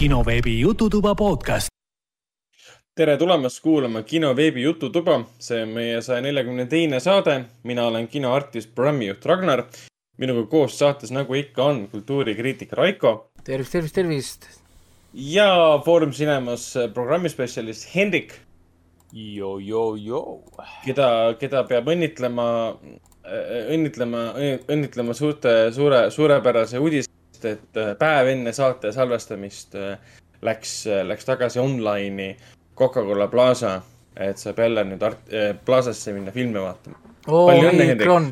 kinoveebi Jututuba podcast. tere tulemast kuulama kinoveebi Jututuba, see on meie saja neljakümne teine saade. mina olen kinoartist, programmijuht Ragnar. minuga koos saates, nagu ikka on, kultuurikriitik Raiko. tervist, tervist, tervist. ja Foorum Cinemas programmispetsialist Hendrik. keda, keda peab õnnitlema, õnnitlema, õnnitlema suurte, suure, suurepärase uudise eest, et äh, päev enne saate salvestamist äh, läks, läks tagasi online'i Coca-Cola Plaza, et saab jälle nüüd art-, äh, Plazasse minna filme vaatama. Palju õnne, Hendrik. Omikron,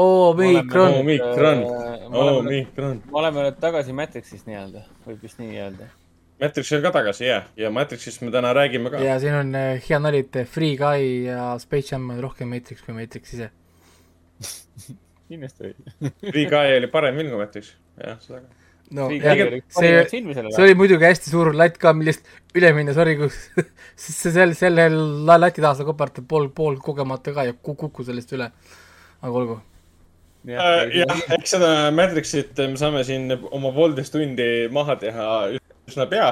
Omikron, Omikron, me oleme nüüd- Omikron. me oleme nüüd tagasi Matrixist nii-öelda, võib vist nii öelda. Matrix on ka tagasi ja, ja Matrixist me täna räägime ka. ja siin on äh, hea nali, et Free Guy ja Space Jam on rohkem Matrix kui Matrix ise. kindlasti oli. Free Guy oli parem film kui Matrix, jah, seda ka. no üks see see oli muidugi hästi suur latt ka, millest üle minna, sorry, kus see sel, sellel la- lati taha sa koperdad pool, pool kogemata ka ja ku- kuku sellest üle. aga olgu. Äh, jah, eks seda Matrixit me saame siin oma poolteist tundi maha teha üsna pea,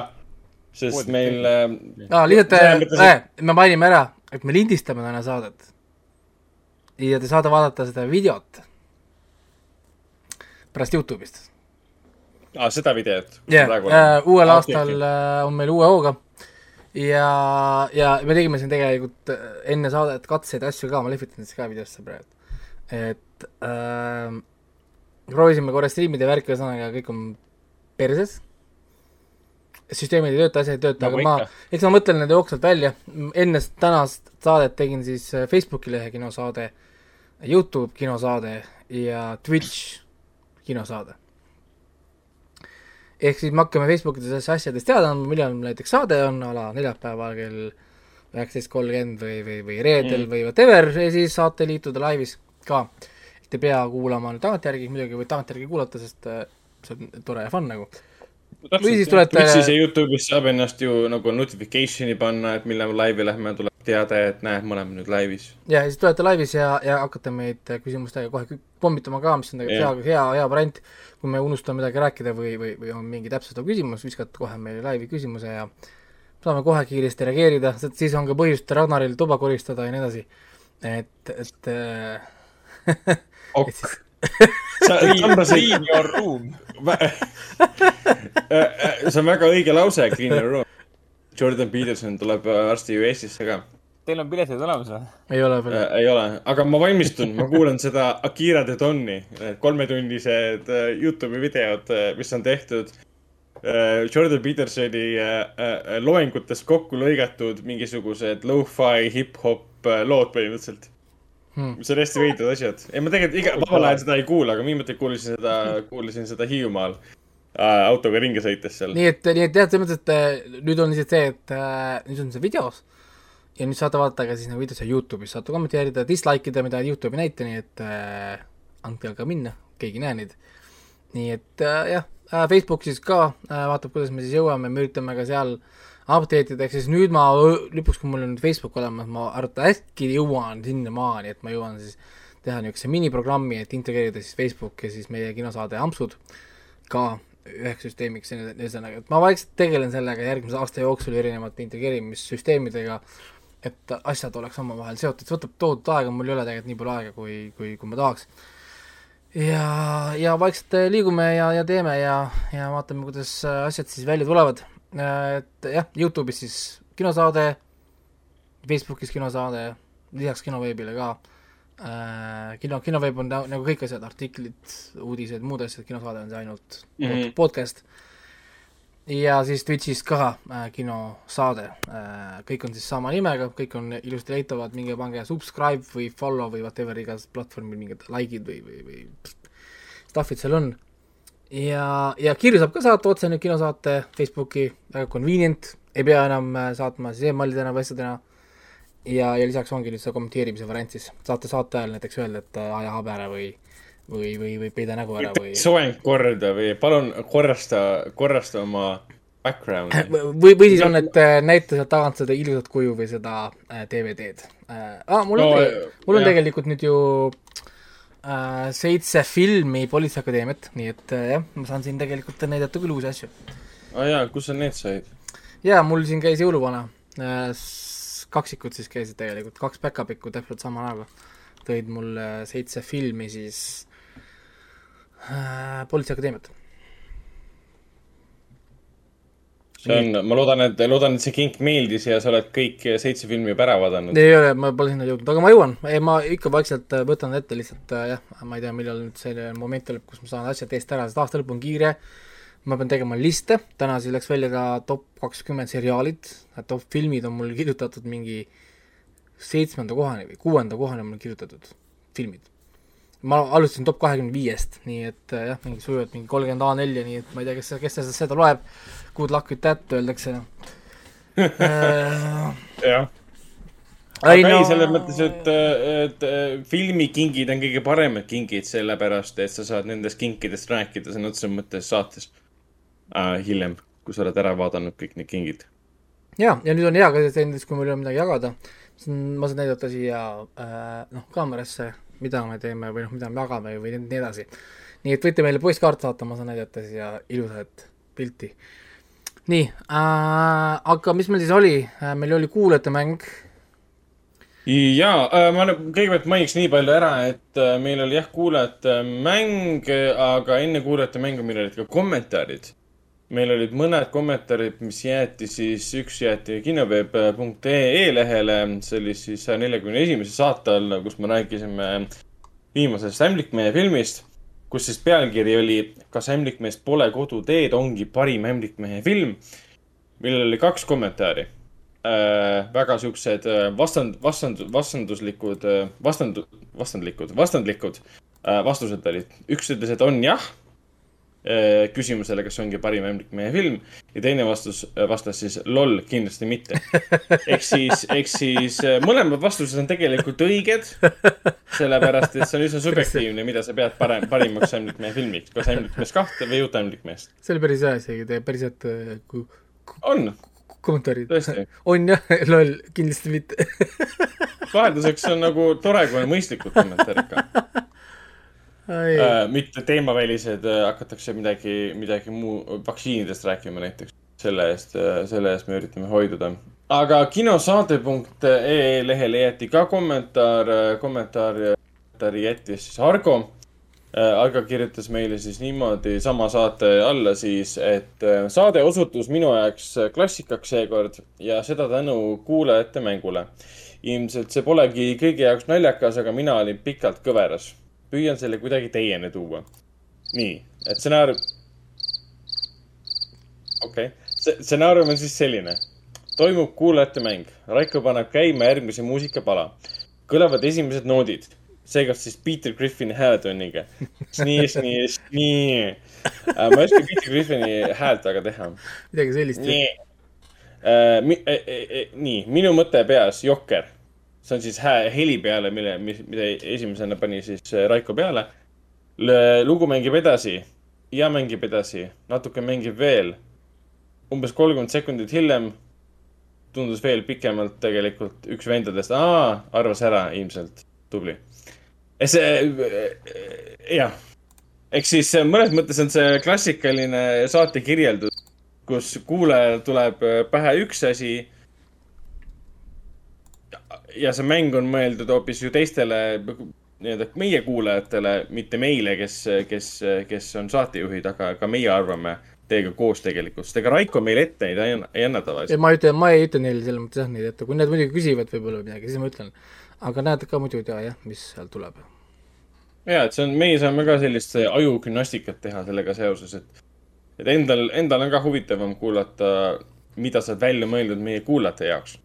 sest Poolteist meil tundi. äh, aa, lihtsalt äh,, me mainime ära, et me lindistame täna saadet. ja te saate vaadata seda videot pärast Youtube'ist ah, seda videot. jah yeah,, uuel aastal okay, okay. on meil uue hooga ja, ja me tegime siin tegelikult äh, enne saadet katseid asju ka, ma lehvitan siis ka videosse praegu. et äh, proovisime korra striimida ja värki, ühesõnaga kõik on perses. süsteemid ei tööta, asjad ei tööta nagu, aga ikka. ma, eks ma mõtlen need jooksvalt välja, enne tänast saadet tegin siis äh, Facebooki lehe kinosaade, Youtube kinosaade ja Twitch kinosaade ehk siis me hakkame Facebookides asjadest teada andma, millal näiteks saade on a la neljapäeval kell üheksateist kolmkümmend või, või, või reedel mm. või whatever ja siis saate liituda laivis ka. Te ei pea kuulama nüüd tagantjärgi, muidugi võite tagantjärgi kuulata, sest äh, see on tore ja fun nagu. Või siis tulete- Twitch'is ja Youtube'is saab ennast ju nagu notification'i panna, et millal laivi lähme, tuleb teade, et näe, me oleme nüüd laivis. ja siis tulete laivis ja, ja hakkate meid küsimustega kohe pommitama ka, mis on tegelikult hea, hea, hea variant. kui me unustame midagi rääkida või, või, või on mingi täpsustav küsimus, viskate kohe meile laivi küsimuse ja saame kohe kiiresti reageerida, siis on ka põhjust Ragnaril tuba koristada ja nii edasi. et, et äh, ok et siis, sa tõmbasid, Clean your room. see on väga õige lause, Clean your room. Jordan Peterson tuleb varsti ju Eestisse ka Teil on piletid olemas või? ei ole veel äh,. ei ole, aga ma valmistun, ma kuulan seda Akira de Donni, kolmetunnised äh, Youtube'i videod, mis on tehtud äh, Jordan Petersoni äh, äh, loengutest kokku lõigatud mingisugused lo-fi hip-hop äh, lood põhimõtteliselt Hmm. mis on hästi veidrad asjad. ei, ma tegelikult iga, vabal ajal seda ei kuula, aga viimati kuulasin seda, kuulasin seda Hiiumaal äh, autoga ringi sõites seal. nii et, nii et jah, selles mõttes, et äh, nüüd on lihtsalt see, et äh, nüüd on see videos ja nüüd saate vaadata ka siis nagu videos ja Youtube'is, saate kommenteerida, dislike ida, mida Youtube ei näita, nii et äh, andke aga minna, keegi ei näe neid. nii et äh, jah äh,, Facebook siis ka äh, vaatab, kuidas me siis jõuame, me üritame ka seal update ida, ehk siis nüüd ma lõpuks, kui mul on nüüd Facebook olemas, ma arvan, et äkki jõuan sinnamaani, et ma jõuan siis teha niisuguse miniprogrammi, et integreerida siis Facebook ja siis meie kinosaade Ampsud ka üheks süsteemiks, ühesõnaga, et ma vaikselt tegelen sellega järgmise aasta jooksul erinevate integreerimissüsteemidega, et asjad oleks omavahel seotud, see võtab tohutut aega, mul ei ole tegelikult nii palju aega, kui, kui, kui ma tahaks. ja, ja vaikselt äh, liigume ja, ja teeme ja, ja vaatame, kuidas äh, asjad siis välja tulevad. et jah, Youtube'is siis kinosaade, Facebookis kinosaade, lisaks kinoveebile ka äh, kino, kinoveeb on nagu kõik asjad, artiklid, uudised, muud asjad, kinosaade on see ainult mm. -hmm. podcast. Ja siis Twitch'is ka äh, kinosaade. Äh,, kõik on siis sama nimega, kõik on ilusti leitavad, minge pange subscribe või follow või whatever igas platvormil mingid like'id või, või, või stuff'id seal on. ja, ja kirju saab ka saata otse nüüd kinosaate Facebooki, väga convenient, ei pea enam äh, saatma siis emailidena või asjadena. Ja, ja lisaks ongi nüüd see kommenteerimise variant siis, saate saate ajal näiteks öelda, et äh, aja habe ära või või, või, või peida nägu ära või soeng korda või palun korrasta, korrasta oma background'i. või, või siis on, et äh, näita sealt tagant seda ilusat kuju või seda äh, DVD-d äh,. Ah, mul on No, mul on jah. tegelikult nüüd ju äh, seitse filmi Politseiakadeemiat, nii et äh, jah, ma saan siin tegelikult näidata küll uusi asju. aa jaa, kus sa need said? jaa, mul siin käis jõuluvana. kaksikud siis käisid tegelikult, kaks päkapikku täpselt sama näoga. tõid mulle seitse filmi siis äh, Politseiakadeemiat. see on, ma loodan, et, loodan, et see kink meeldis ja sa oled kõik seitse filmi juba ära vaadanud. ei ole, ma pole sinna jõudnud, aga ma jõuan, ei ma ikka vaikselt äh, võtan ette lihtsalt äh, jah, ma ei tea, millal nüüd selline moment tuleb, kus ma saan asjad eest ära, sest aasta lõpp on kiire. ma pean tegema liste, täna siis läks välja ka top kakskümmend seriaalid, top filmid on mul kirjutatud mingi seitsmenda kohani või kuuenda kohani on mul kirjutatud filmid. Ma alustasin top kahekümne viiest, nii et äh, jah, mingi sujuvalt mingi kolmkümmend A4-ja, nii et ma ei tea, kes, kes seda, seda loeb. Good luck with that öeldakse äh. jah. aga ei no..., selles mõttes, et, et filmikingid on kõige paremad kingid, sellepärast et sa saad nendest kinkidest rääkida sõna otseses mõttes saates äh, hiljem, kui sa oled ära vaadanud kõik need kingid. ja, ja nüüd on hea ka selles, kui meil ei ole midagi jagada, ma saan näidata siia äh, noh, kaamerasse, mida me teeme või noh, mida me jagame või nii edasi. nii et võite meile postkaarte saata, ma saan näidata siia ilusat pilti. nii äh,, aga mis meil siis oli äh,, meil oli kuulajate mäng, ja ma nüüd kõigepealt mainiks nii palju ära, et äh, meil oli jah, kuulajate mäng, aga enne kuulajate mängu meil olid ka kommentaarid. Meil olid mõned kommentaarid, mis jäeti siis, üks jäeti kinoveeb.ee lehele, see oli siis saja neljakümne esimese saate all, kus me rääkisime viimasest Ämblikmehe filmist, kus siis pealkiri oli Kas ämblikmeest pole koduteed, ongi parim ämblikmehe film, millel oli kaks kommentaari. Äh, väga siuksed äh, vastand, vastand, vastanduslikud äh,, vastand, vastandlikud, vastandlikud äh, vastused olid. üks ütles, et on jah küsimusele, kas ongi parim ämblikmehe film ja teine vastus äh, vastas siis loll, kindlasti mitte. ehk siis, ehk siis äh, mõlemad vastused on tegelikult õiged, sellepärast et see on üsna subjektiivne, mida sa pead parem, parimaks ämblikmehe filmiks, kas ämblikmeest kahte või uut ämblikmeest. see oli päris hea isegi, te päris head äh, ku- on, kommentaarid on jah, loll, kindlasti mitte vahelduseks on nagu tore, kui on mõistlikud kommentaarid ka. Äh, mitte teemavälised äh,, hakatakse midagi, midagi muu, vaktsiinidest rääkima näiteks. selle eest äh,, selle eest me üritame hoiduda. aga kinosaade.ee lehele jäeti ka kommentaar, kommentaar, kommentaari jättis siis Argo äh,. Argo kirjutas meile siis niimoodi sama saate alla siis, et äh, saade osutus minu jaoks klassikaks seekord ja seda tänu kuulajate mängule. ilmselt see polegi kõigi jaoks naljakas, aga mina olin pikalt kõveras püüan selle kuidagi teieni tuua. nii, et stsenaarium. okei okay., stsenaarium on siis selline. toimub kuulajate mäng, Raiko paneb käima järgmise muusikapala. kõlavad esimesed noodid, seekord siis Peter Griffini hääletunniga. nii, nii, nii. ma ei oska Peter Griffini häält väga teha. midagi sellist. nii äh,. Mi, äh, äh, nii, minu mõte peas, Jokker. See on siis hää, heli peale, mille, mida esimesena pani siis äh, Raiko peale. lugu mängib edasi ja mängib edasi, natuke mängib veel. umbes kolmkümmend sekundit hiljem tundus veel pikemalt tegelikult üks vendadest, arvas ära ilmselt, tubli. see, jah, ehk siis mõnes mõttes on see klassikaline saate kirjeldus, kus kuulajal tuleb pähe üks asi. Ja see mäng on mõeldud hoopis ju teistele nii-öelda meie kuulajatele, mitte meile, kes, kes, kes on saatejuhid, aga ka meie arvame teiega koos tegelikult, sest ega Raiko meile ette neid ei ei anna tavaliselt. ma ei ütle, ma ei ütle neile selles mõttes jah neid ette, kui nad muidugi küsivad võib-olla midagi, siis ma ütlen. aga nad ka muidu ei tea jah, mis sealt tuleb. ja, et see on, meie saame ka sellist ajugümnastikat teha sellega seoses, et, et endal, endal on ka huvitavam kuulata, mida sa oled välja mõelnud meie kuulajate jaoks.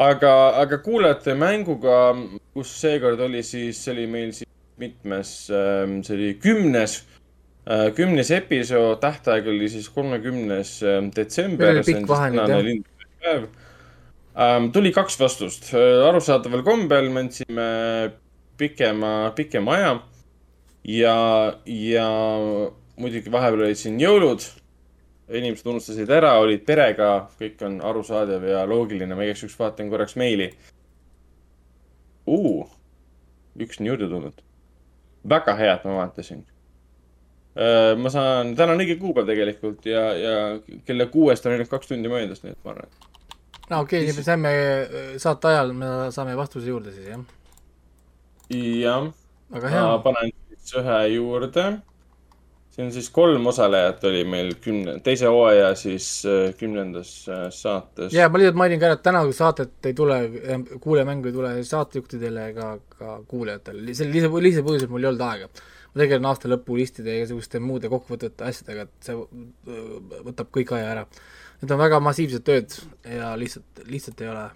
aga, aga kuulajate mänguga, kus seekord oli siis, see oli meil siis mitmes, see oli kümnes, kümnes episood, tähtaeg oli siis kolmekümnes detsember. Nüüd, jah. Ähm, tuli kaks vastust, arusaadaval kombel me andsime pikema, pikema aja ja, ja muidugi vahepeal olid siin jõulud. Inimesed unustasid ära, olid perega, kõik on arusaadav ja loogiline, ma igaks juhuks vaatan korraks meili uh,. üks on juurde tulnud. väga hea, et ma vaatasin. ma saan, täna on õige kuupäev tegelikult ja, ja kella kuuest on ainult kaks tundi möödas, nii et ma arvan, et no okei okay,, me saime saate ajal, me saame vastuse juurde siis, jah? jah. ma panen siis ühe juurde siin on siis kolm osalejat oli meil kümne, teise hooaja siis äh, kümnendas äh, saates. ja ma lihtsalt mainin ka ära, et täna saadet ei tule, kuulajamängu ei tule saatejuhtidele ega ka kuulajatele, selle lihtsalt, lihtsalt põhjusel mul ei olnud aega. ma tegelen aasta lõpulistide ja igasuguste muude kokkuvõtete asjadega, et see äh, võtab kõik aja ära. Need on väga massiivsed tööd ja lihtsalt, lihtsalt ei ole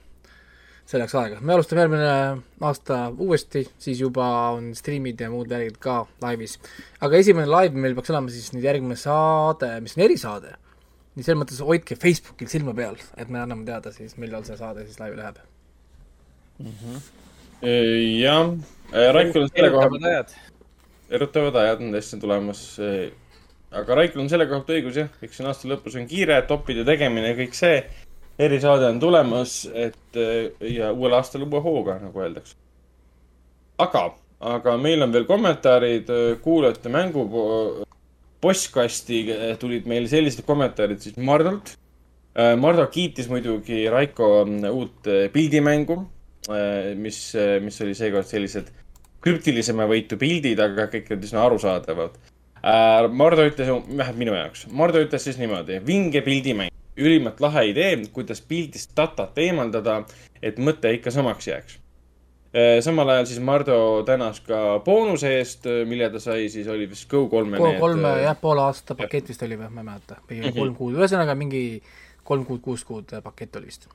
selleks aega. me alustame järgmine aasta uuesti, siis juba on striimid ja muud värgid ka laivis. aga esimene live meil peaks olema siis nüüd järgmine saade, mis on erisaade. nii selles mõttes hoidke Facebookil silma peal, et me anname teada siis, millal see saade siis laivi läheb mm. -hmm. jah, Raikul on selle koha erutavad ajad on tõesti tulemas. aga Raikul on selle kohta õigus jah, eks siin aasta lõpus on kiire, topide tegemine ja kõik see erisaade on tulemas, et ja uuel aastal uue hooga, nagu öeldakse. aga, aga meil on veel kommentaarid kuulajate mängu postkasti tulid meil sellised kommentaarid siis Mardolt. Mardo kiitis muidugi Raiko uut pildimängu, mis, mis oli seekord sellised krüptilisema võitu pildid, aga kõik olid üsna arusaadavad. Mardo ütles, vähemalt minu jaoks, Mardo ütles siis niimoodi, vinge pildimäng ülimalt lahe idee, kuidas pildist datat eemaldada, et mõte ikka samaks jääks. Äh, samal ajal siis Mardo tänas ka boonuse eest, äh, mille ta sai, siis oli vist Go3-e. Go3-e äh, jah, poole aasta pakett vist oli või, ma ei mäleta, või mm -hmm. kolm kuud, ühesõnaga mingi kolm kuud, kuus kuud pakett oli vist.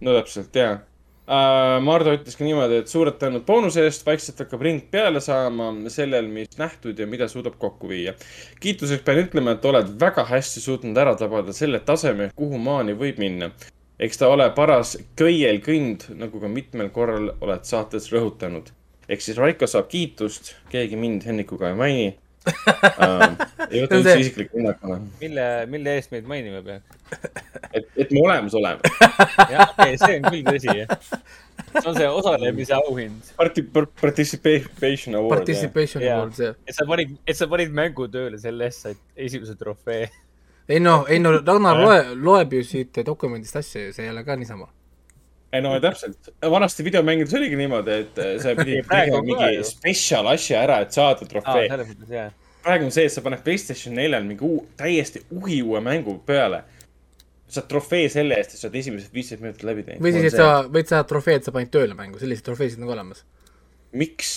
no täpselt, jaa Äh, Mardu ütles ka niimoodi, et suured tänud boonuse eest, vaikselt hakkab ring peale saama sellel, mis nähtud ja mida suudab kokku viia. kiituseks pean ütlema, et oled väga hästi suutnud ära tabada selle taseme, kuhu maani võib minna. eks ta ole paras köielkõnd, nagu ka mitmel korral oled saates rõhutanud. ehk siis Raiko saab kiitust, keegi mind Hennikuga ei maini uh, ei võta üldse isikliku hinnakuna. mille, mille eest meid mainima peaks? et, et me olemas oleme. jah, see on küll tõsi, jah. see on see osalemise auhind. Participation award. Participation yeah. award, jah. et sa panid, et sa panid mängu tööle, selle eest said esimese trofee. ei no, ei no Ragnar loe, loeb ju siit dokumendist asju ja see ei ole ka niisama ei no täpselt, vanasti videomängides oligi niimoodi, et äh, sa pidid tegema mingi spetsial asja ära, et saada trofee ah,. praegu on see, et sa paned Playstation neljal mingi uu, täiesti uhiuue mängu peale. saad trofee selle eest, et sa oled esimesed viisteist minutit läbi teinud. või siis, et sa võid saada trofee, et sa panid tööle mängu, selliseid trofeesid on ka olemas. miks?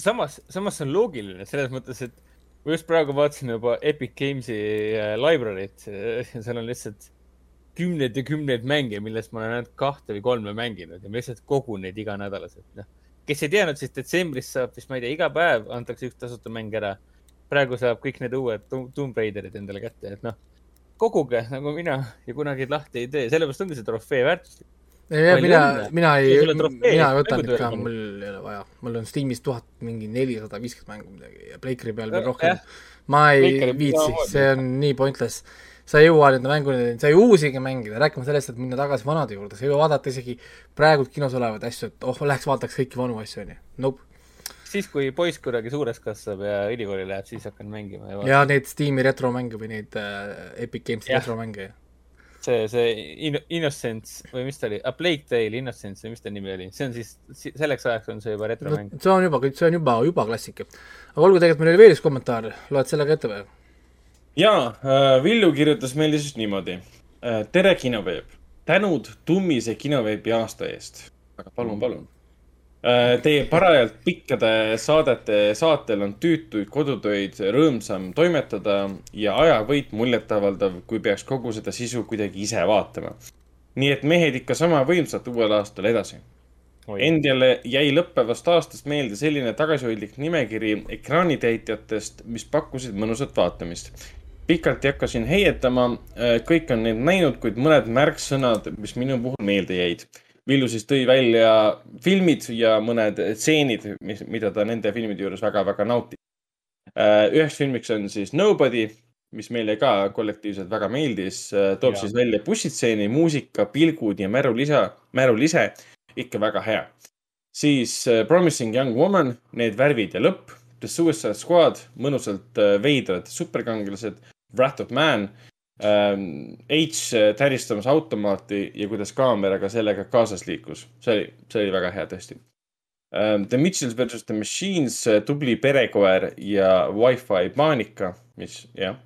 samas, samas see on loogiline selles mõttes, et ma just praegu vaatasin juba Epic Games'i äh, library't, seal on lihtsalt kümneid ja kümneid mänge, millest ma olen ainult kahte või kolme mänginud ja ma lihtsalt kogun neid iganädalaselt, noh. kes ei teadnud, siis detsembris saab vist, ma ei tea, iga päev antakse üks tasuta mäng ära. praegu saab kõik need uued Tomb Raiderid endale kätte, et noh, koguge nagu mina ja kunagi lahti ei tee, sellepärast ongi see trofee väärtuslik. mina, mina ei, mina ei võta neid ka, mul ei ole vaja, mul on Steamis tuhat mingi nelisada viiskümmend mängu midagi ja Playcari peal veel rohkem. ma ei viitsi, see on nii pointless sa ei jõua nende mängudeni, sa ei uusigi mängida, rääkima sellest, et minna tagasi vanade juurde, sa ei jõua vaadata isegi praegu kinos olevaid asju, et oh, läheks vaataks kõiki vanu asju, onju. Nope. siis, kui poiss kuidagi suureks kasvab ja ülikooli läheb, siis hakkan mängima. ja, ja neid Steam'i retromänge või neid äh, Epic Games'i retromänge. see, see In Innocence või mis ta oli, A Plague Tale Innocence või mis ta nimi oli, see on siis, selleks ajaks on see juba retromäng no,. see on juba, see on juba, juba klassika. aga olgu, tegelikult meil oli veel üks kommentaar, loed selle ka ette või? Jaa äh,, Villu kirjutas meile siis niimoodi äh,. tere, kinoveeb. tänud tummise kinoveebi aasta eest. aga palun, palun äh,. Teie parajalt pikkade saadete saatel on tüütuid kodutöid rõõmsam toimetada ja ajavõit muljetavaldav, kui peaks kogu seda sisu kuidagi ise vaatama. nii et mehed ikka sama võimsalt uuel aastal edasi. Endile jäi lõppevast aastast meelde selline tagasihoidlik nimekiri ekraanitäitjatest, mis pakkusid mõnusat vaatamist pikalt ei hakka siin heietama, äh, kõik on neid näinud, kuid mõned märksõnad, mis minu puhul meelde jäid. Villu siis tõi välja filmid ja mõned stseenid, mis, mida ta nende filmide juures väga-väga nautib. Äh, üheks filmiks on siis Nobody, mis meile ka kollektiivselt väga meeldis, äh, toob ja. siis välja bussitseeni, muusika, pilgud ja märul ise, märul ise ikka väga hea. siis Promising Young Woman, need värvid ja lõpp The Suicide Squad, mõnusalt veidrad superkangelased, Wrath of Man ähm,, H äh, täristamas automaati ja kuidas kaameraga sellega kaasas liikus. see oli, see oli väga hea tõesti ähm,. The Mitchells versus The Machines, tubli perekoer ja Wi-Fi paanika, mis jah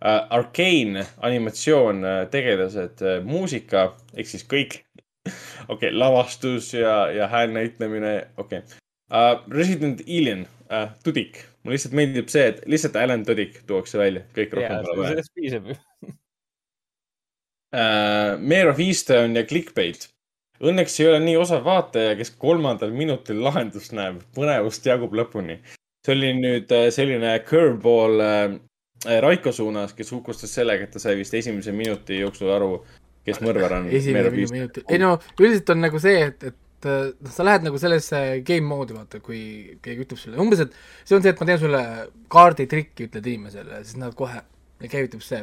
äh,. Arcane animatsioon, tegelased, muusika ehk siis kõik. okei okay,, lavastus ja, ja hääl näitlemine, okei okay. uh,. Resident Alien uh,, Tudik, mulle lihtsalt meeldib see, et lihtsalt Alan Tudik tuuakse välja, kõik rohkem, pole vaja. sellest piisab ju. uh, Mayor of Easton ja Clickbait. Õnneks ei ole nii osav vaataja, kes kolmandal minutil lahendust näeb, põnevust jagub lõpuni. see oli nüüd äh, selline curveball äh, Raiko suunas, kes hukustas sellega, et ta sai vist esimese minuti jooksul aru, kes mõrvar on. esimene minu minut, ei no üldiselt on nagu see, et, et äh, noh, sa lähed nagu sellesse game mode'i, vaata, kui keegi ütleb sulle, umbes, et see on see, et ma teen sulle kaarditrikki, ütled inimesele, siis nad kohe käivitub see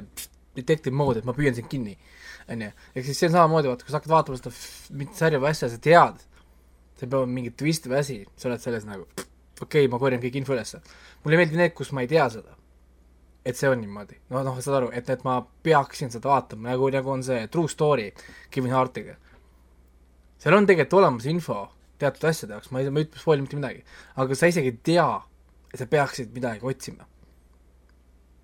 detective mode, et ma püüan sind kinni, onju. ehk siis see on samamoodi, vaata, kui sa hakkad vaatama seda mingit sarja või asja, sa tead, see peab olema mingi twist või asi, sa oled selles nagu okei okay,, ma korjan kõik info ülesse. mulle ei meeldi need, kus ma ei tea seda et see on niimoodi, no noh, saad aru, et, et ma peaksin seda vaatama, nagu, nagu on see True Story Kevin Hartiga. Seal on tegelikult olemas info teatud asjade jaoks, ma ei, ma ei ütle spoil'i mitte midagi, aga sa isegi ei tea, et sa peaksid midagi otsima.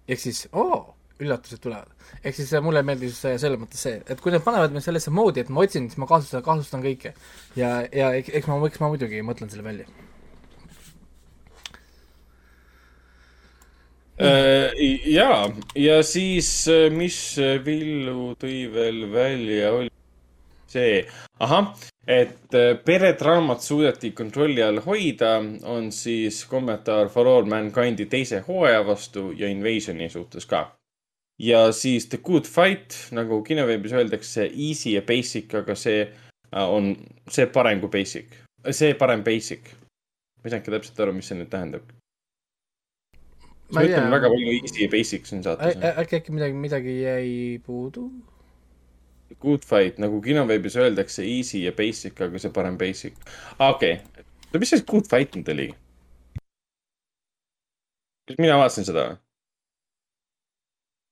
ehk siis, oo, üllatused tulevad. ehk siis äh, mulle meeldis selles mõttes see, et kui nad panevad mind sellesse moodi, et ma otsin, siis ma kahtlustan, kahtlustan kõike. ja, ja eks ma, eks ma muidugi mõtlen selle välja. Äh, ja, ja siis, mis Villu tõi veel välja, oli see, ahah, et äh, peredraamat suudeti kontrolli all hoida, on siis kommentaar For All Mankindi teise hooaja vastu ja Invasioni suhtes ka. ja siis The Good Fight, nagu kinoveebis öeldakse, easy ja basic, aga see äh, on see parem kui basic, see parem basic. ma ei saanudki täpselt aru, mis see nüüd tähendab Ma tea. väga palju easy ja basic siin saates. äkki, äkki midagi, midagi jäi puudu? Good fight, nagu kinoveebis öeldakse easy ja basic, aga see parem basic. okei okay., no mis see good fight nüüd oli? kas mina vaatasin seda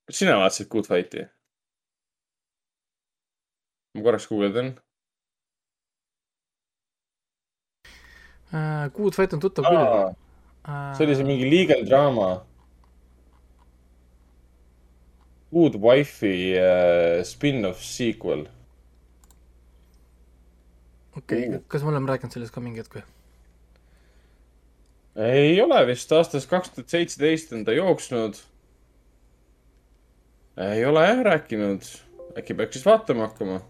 kas sina vaatasid good fight'i? ma korraks guugeldan. Good Fight on tuttav küll. see oli see mingi legal draama. Good Wife'i uh, spin-off sequel. okei okay., kas me oleme rääkinud sellest ka mingi hetk või? ei ole vist, aastast kaks tuhat seitseteist on ta jooksnud. ei ole jah rääkinud, äkki peaks siis vaatama hakkama.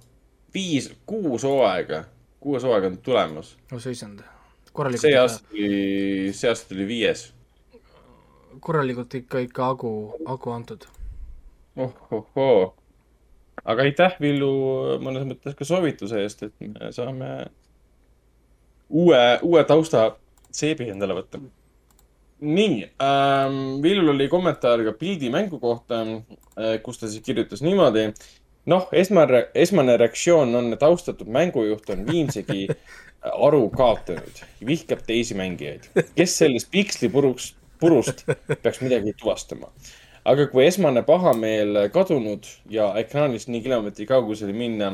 viis, kuus hooaega, kuus hooaega on tulemas. oh sa issand, korralikult see aasta tuli, see aasta tuli viies. korralikult ikka, ikka hagu, hagu antud. ohohoo. aga aitäh, Villu, mõnes mõttes ka soovituse eest, et me saame uue, uue tausta seebi endale võtta. nii ähm,, Villul oli kommentaar ka pildimängu kohta äh,, kus ta siis kirjutas niimoodi. noh, esmane, esmane reaktsioon on, et austatud mängujuht on viimsegi aru kaotanud, vihkab teisi mängijaid, kes sellest pikslipurust, purust peaks midagi tuvastama aga kui esmane pahameel kadunud ja ekraanist nii kilomeetri kaugusele minna,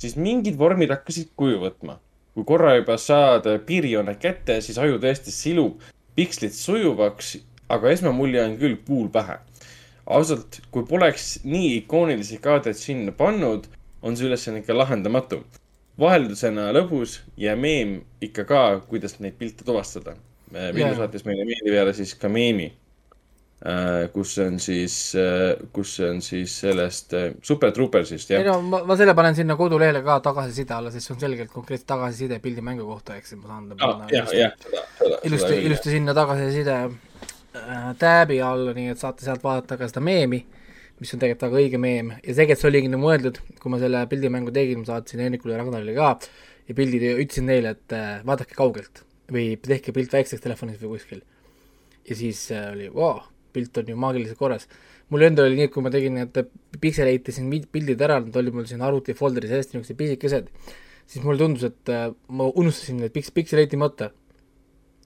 siis mingid vormid hakkasid kuju võtma. kui korra juba saad piirjoone kätte, siis aju tõesti silub pikslid sujuvaks, aga esmamulje on küll kuul pähe. ausalt, kui poleks nii ikoonilisi kaadreid sinna pannud, on see ülesanne ikka lahendamatu. vaheldusena lõbus ja meem ikka ka, kuidas neid pilte tuvastada. Jaa. saatis meile meili peale siis ka meemi Äh, kus on siis, kus on siis sellest äh, Super Troopersist ei jah. no ma, ma selle panen sinna kodulehele ka tagasiside alla, sest see on selgelt konkreetselt tagasiside pildimängu kohta, eks ma saan ta panna jah, jah, seda, seda. ilusti, ilusti sinna tagasiside äh, tääbi alla, nii et saate sealt vaadata ka seda meemi, mis on tegelikult väga õige meem ja tegelikult see oligi nagu mõeldud, kui ma selle pildimängu tegin, ma saatsin Henrikule ja Ragnarile ka ja pildid, ütlesin neile, et äh, vaadake kaugelt või tehke pilt väikseks telefonis või kuskil. ja siis äh, oli vau, pilt on ju maagiliselt korras. mul endal oli nii, et kui ma tegin need pikseleitasin vid- pildid ära, nad olid mul siin arvuti folder'is hästi niisugused pisikesed, siis mulle tundus, et äh, ma unustasin need piks-, pikseleiti mõtte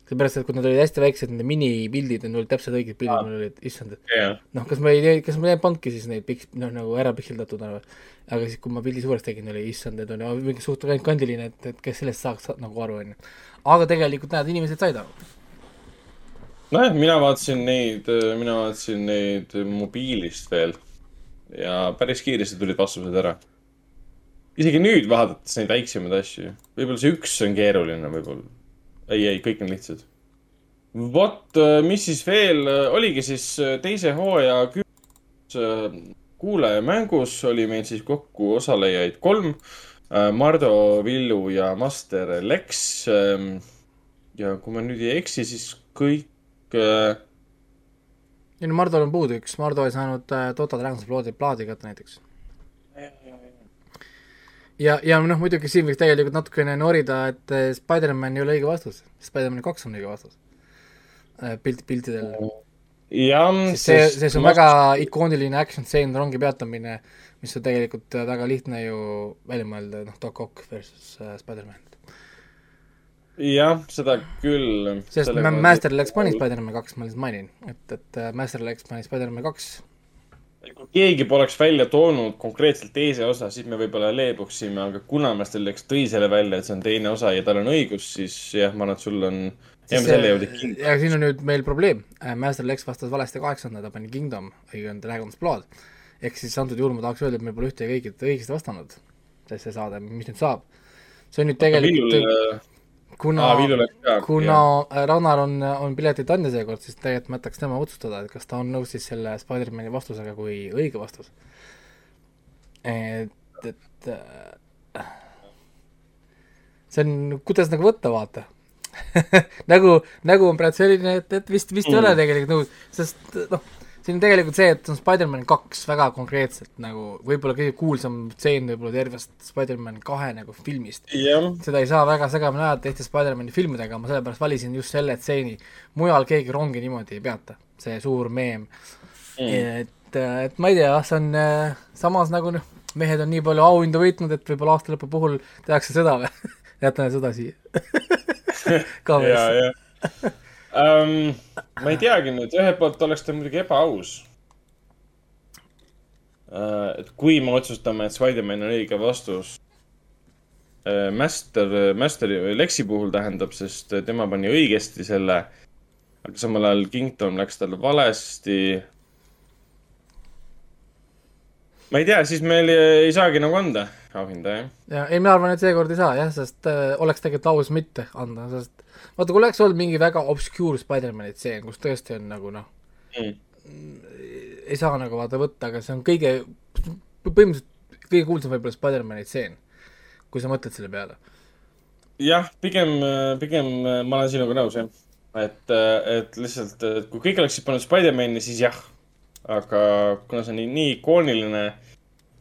seepärast, et kui nad olid hästi väiksed, nende minipildid, need olid täpselt õiged pildid, mul olid, issand, et jah, noh, kas ma ei kas ma ei pannudki siis neid piks-, noh, nagu ära pikseldatuna või aga siis, kui ma pildi suureks tegin, oli issand, need on mingi suht kandiline, et, et kes sellest saaks nagu aru, onju. aga tegelikult näed, inimesed said aru. nojah, mina vaatasin neid, mina vaatasin neid mobiilist veel ja päris kiiresti tulid vastused ära. isegi nüüd vaadates neid väiksemaid asju, võib-olla see üks on keeruline, võib-olla. ei, ei, kõik on lihtsad. vot, mis siis veel, oligi siis äh, teise hooaja kümnes kuulajamängus oli meil siis kokku osalejaid kolm. Mardo, Villu ja Master Lex. ja kui ma nüüd ei eksi, siis kõik äh, ei no Mardol on puudu üks, Mardo ei saanud äh, Dota Dragons plaadi, plaadi kätte näiteks. ja, ja noh, muidugi siin võiks tegelikult natukene norida, et äh, Spider-man ei ole õige vastus, Spider-man kaks on õige vastus. pilt, piltidel. jah, see, see on väga ikooniline action stseen, rongi peatamine, mis on tegelikult äh, väga lihtne ju välja mõelda, noh, Doc Ock versus äh, Spider-man. jah, seda küll. sest Ma- Master Lex pani Spider-man kaks, ma lihtsalt mainin, et, et äh, Master Lex pani Spider-man kaks kui keegi poleks välja toonud konkreetselt teise osa, siis me võib-olla leebuksime, aga kuna Master Lex tõi selle välja, et see on teine osa ja tal on õigus, siis jah, ma arvan, et sul on, jah, me selle jõudis kindlasti. ja siin on nüüd meil probleem, Master Lex vastas valesti kaheksanda, ta pani Kingdom, õige on Dragon's Blood. ehk siis antud juhul ma tahaks öelda, et me pole ühtegi õiget, õigesti vastanud, see saade, mis nüüd saab. see on nüüd tegelikult, Villul, kuna ka. kuna äh, Ragnar on, on piletid andja seekord, siis tegelikult ma jätaks tema otsustada, et kas ta on nõus siis selle Spider-man'i vastusega kui õige vastus. et, et äh, see on, kuidas nagu võtta, vaata nagu, nagu on praegu selline, et, et vist, vist mm. ei ole tegelikult nõus, sest noh, siin on tegelikult see, et on Spider-man kaks väga konkreetselt nagu võib-olla kõige kuulsam stseen võib-olla tervest Spider-man kahe nagu filmist jah, seda ei saa väga segamini ajada teiste Spider-mani filmidega, ma sellepärast valisin just selle stseeni. mujal keegi rongi niimoodi ei peata, see suur meem mm.. et, et ma ei tea, see on äh, samas nagu noh, mehed on nii palju auhindu võitnud, et võib-olla aasta lõpu puhul tehakse seda või? jätame seda siia kaamerasse. um,. ma ei teagi nüüd, ühelt poolt oleks ta muidugi ebaaus uh,. et kui me otsustame, et Spider-man on õige vastus uh,. Master, Masteri või Lexi puhul tähendab, sest tema pani õigesti selle. aga samal ajal Kingdom läks tal valesti. ma ei tea, siis meil ei saagi nagu anda auhinda, jah. ja ei, mina arvan, et seekord ei saa jah, sest äh, oleks tegelikult aus mitte anda, sest vaata, kui oleks olnud mingi väga obscure Spider-man'i tseen, kus tõesti on nagu noh Mm. ei saa nagu vaata võtta, aga see on kõige, põhimõtteliselt kõige kuulsam võib-olla Spider-man'i tseen, kui sa mõtled selle peale. jah, pigem, pigem ma olen sinuga nõus, jah. et, et lihtsalt, et kui kõik oleksid pannud Spider-man'i, siis jah. aga kuna see on nii, nii ikooniline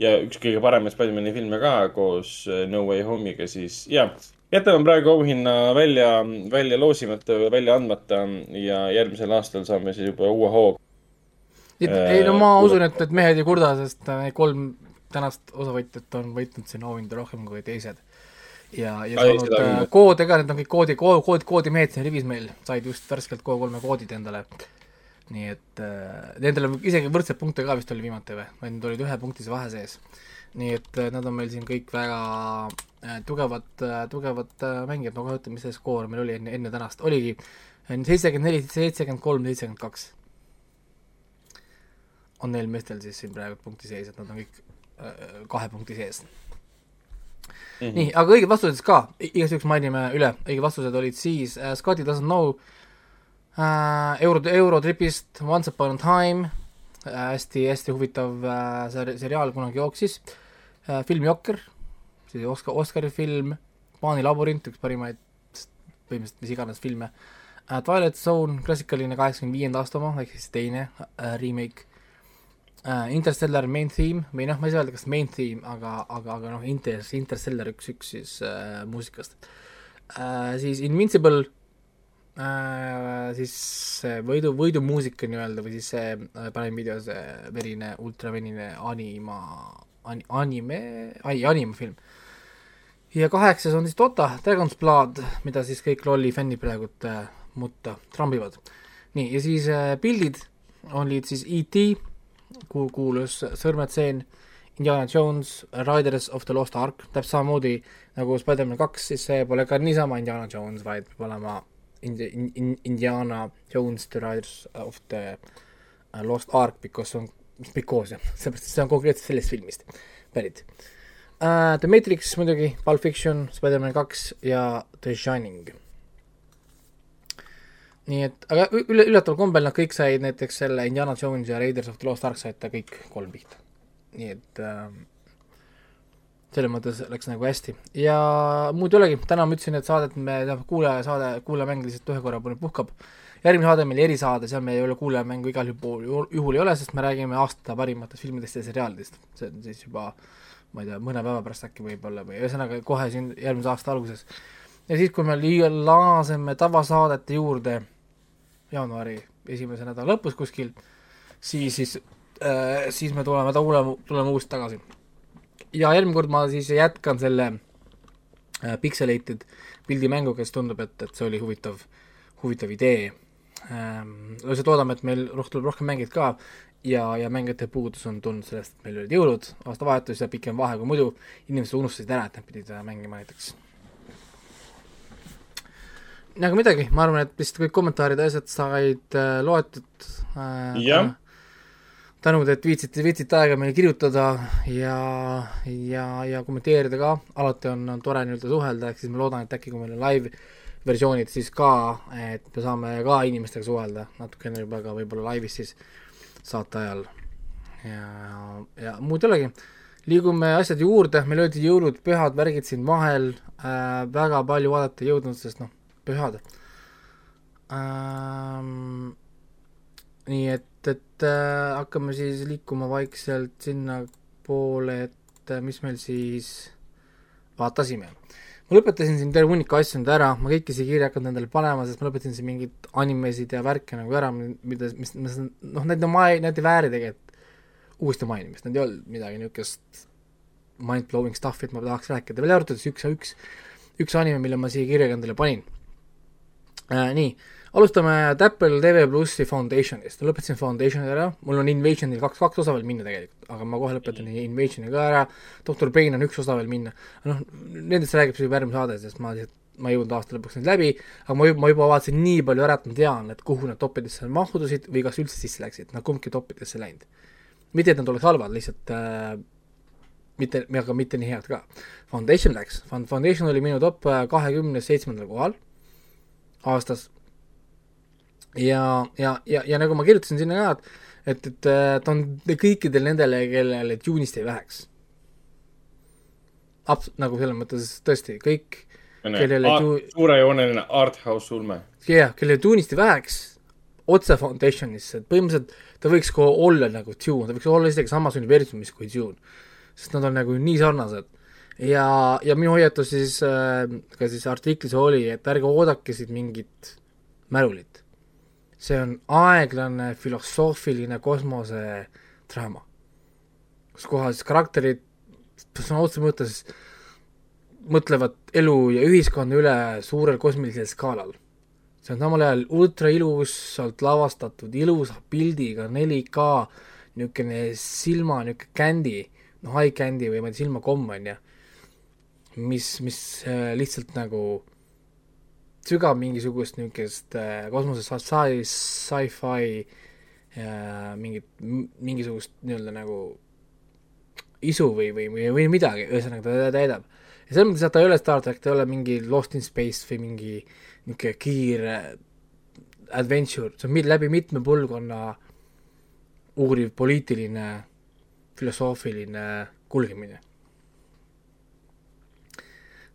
ja üks kõige paremaid Spider-man'i filme ka koos äh, No Way Home'iga, siis jah. Jätame praegu auhinna välja, välja loosimata, välja andmata ja järgmisel aastal saame siis juba uue hooga. ei no Äh, ma kuule- usun, et, et mehed ei kurda, sest äh, need kolm tänast osavõtjat on võitnud siin auhindu rohkem kui teised. ja, ja saanud äh, koode ka, need on kõik koodi, kood, kood, koodimehed siin rivis meil, said just värskelt Go3-e koodid endale. nii et äh, nendel on isegi võrdseid punkte ka vist oli viimati või, või nad olid ühe punktise vahe sees. Nii et äh, nad on meil siin kõik väga äh, tugevad äh,, tugevad mängijad, kohe ütlen, mis see skoor meil oli enne, enne tänast, oligi seitsekümmend neli, seitsekümmend kolm, seitsekümmend kaks. On neil meestel siis siin praegu punkti sees, et nad on kõik kahe punkti sees. Mm. -hmm. nii, aga õiged vastused ka, igaks juhuks mainime üle, õiged vastused olid siis äh, Scotty doesn't know äh,, Euro, Eurotripist Once upon a time. Äh,, hästi-hästi huvitav äh, seri- seriaal kunagi jooksis. äh,, film Jokker, siis Oscar, Oscari film, Paani labürint, üks parimaid põhimõtteliselt mis iganes filme. Äh,, Twilight Zone, klassikaline kaheksakümne viienda aasta oma, ehk siis teine äh, remake. Uh, Interstellar main theme või noh, ma ei saa öelda, kas main theme, aga, aga, aga noh, Inter, Interstellar üks, üks siis uh, muusikast. Uh,. siis Invincible uh,, siis see võidu, võidumuusika nii-öelda või siis see uh, parim video, see verine, ultravenine anima, anime, ai, animafilm. ja kaheksas on siis Dota, Dragon's Blood, mida siis kõik lolli fännid praegult uh, mutta trambivad. nii, ja siis äh, pildid olid siis E.T., kuhu kuulus sõrmetseen, Indiana Jones, Riders of the Lost Ark, täpselt samamoodi nagu Spider-man kaks, siis see pole ka niisama Indiana Jones, vaid peab olema Indi- in, in, Indiana Jones, The Riders of the uh, Lost Ark, because on, jah, seepärast, et see on konkreetselt sellest filmist pärit uh,. The Matrix muidugi, Pulp Fiction, Spider-man kaks ja The Shining nii et, aga üle, üllataval kombel nad kõik said näiteks selle Indiana Jones ja Raiders of the Lost Ark said ta kõik kolm pihta. nii et äh, selles mõttes läks nagu hästi ja muud ei olegi, täna ma ütlesin, et saadet me, tähendab kuulajasaade, kuulajamäng lihtsalt ühe korra puhkab. Järgmine saade on meil erisaade, seal meil ei ole kuulajamängu igal juhul, juhul ei ole, sest me räägime aasta parimatest filmidest ja seriaalidest, see on siis juba ma ei tea, mõne päeva pärast äkki võib-olla või ühesõnaga kohe siin järgmise aasta alguses. ja siis, kui me liiga laseme tavasaadete juurde jaanuari esimese nädala lõpus kuskil, siis, siis äh,, siis me tuleme, tuleme, tuleme uuesti tagasi. ja järgmine kord ma siis jätkan selle äh, Pixelated pildimänguga, sest tundub, et, et see oli huvitav, huvitav idee. Lihtsalt loodame, et meil rohkem tuleb rohkem mängijaid ka ja, ja mängijate puudus on tulnud sellest, et meil olid jõulud, aastavahetus ja pikem vahe kui muidu, inimesed unustasid ära, et nad pidid äh, mängima näiteks aga midagi, ma arvan, et vist kõik kommentaarid ja asjad said äh, loetud äh,. Jah. tänud, et viitsite, viitsite aega meile kirjutada ja, ja, ja kommenteerida ka, alati on, on tore nii-öelda suhelda, ehk siis ma loodan, et äkki kui meil on live versioonid, siis ka, et me saame ka inimestega suhelda natukene juba ka võib-olla laivis siis saate ajal. ja, ja muud ei olegi liigume asjade juurde, meil olid jõulud, pühad, värgid siin vahel äh,, väga palju vaadata ei jõudnud, sest noh, pühad ähm,. nii et, et äh, hakkame siis liikuma vaikselt sinnapoole, et äh, mis meil siis vaatasime. Ma lõpetasin siin terve hunniku asju nüüd ära, ma kõiki siia kirja hakanud endale panema, sest ma lõpetasin siin mingeid animesid ja värke nagu ära, mida, mis, mis noh, need on need ei vääri tegelikult uuesti mainimist, need ei olnud midagi niisugust mind-blowing stuff'i, et ma tahaks rääkida, välja arvatud siis üks, üks, üks anime, mille ma siia kirja endale panin äh,. nii, alustame Apple TV plussi Foundationist, lõpetasin Foundationi ära, mul on Invasionil kaks, kaks osa veel minna tegelikult, aga ma kohe lõpetan Invasioni ka ära, Doktor Brain on üks osa veel minna, noh, nendest räägib siis juba järgmine saade, sest ma lihtsalt ma ei jõudnud aasta lõpuks neid läbi, aga ma juba, ma juba vaatasin nii palju ära, et ma tean, et kuhu nad toppidesse mahtusid või kas üldse sisse läksid, nad kumbki toppidesse läinud. mitte, et nad oleks halvad, lihtsalt äh, mitte, aga mitte nii head ka. Foundation läks, Foundation oli minu top kahekümne seitsmendal kohal aastas. Ja, ja, ja, ja nagu ma kirjutasin sinna ka, et, et, et ta on kõikidel nendele, kellele tune'ist ei läheks. Abs-, nagu selles mõttes tõesti, kõik, kellele tu-, suurejooneline art house ulme. jah, kellele tune'ist ei läheks, otse Foundationisse, et põhimõtteliselt ta võiks ka olla nagu Dune, ta võiks olla isegi samas universumis kui Dune sest nad on nagu nii sarnased. ja, ja minu hoiatus siis äh, ka siis artiklis oli, et ärge oodake siit mingit mälulit. See on aeglane filosoofiline kosmosedraama, kus kohas karakterid sõna otseses mõttes mõtlevad elu ja ühiskonna üle suurel kosmilisel skaalal. see on samal ajal ultra ilusalt lavastatud, ilusa pildiga, 4K, niisugune silma, niisugune candy noh, eye candy või ma ei tea, silmakomm on ju, mis, mis äh, lihtsalt nagu sügab mingisugust niisugust äh, kosmoses sci-, sci-fi äh, mingit, mingisugust nii-öelda nagu isu või, või, või, või midagi, ühesõnaga ta täidab. ja selles mõttes, et ta ei ole Star track, ta ei ole mingi Lost in Space või mingi niisugune kiire adventure, see on läbi mitme põlvkonna uuriv poliitiline filosoofiline kulgemine.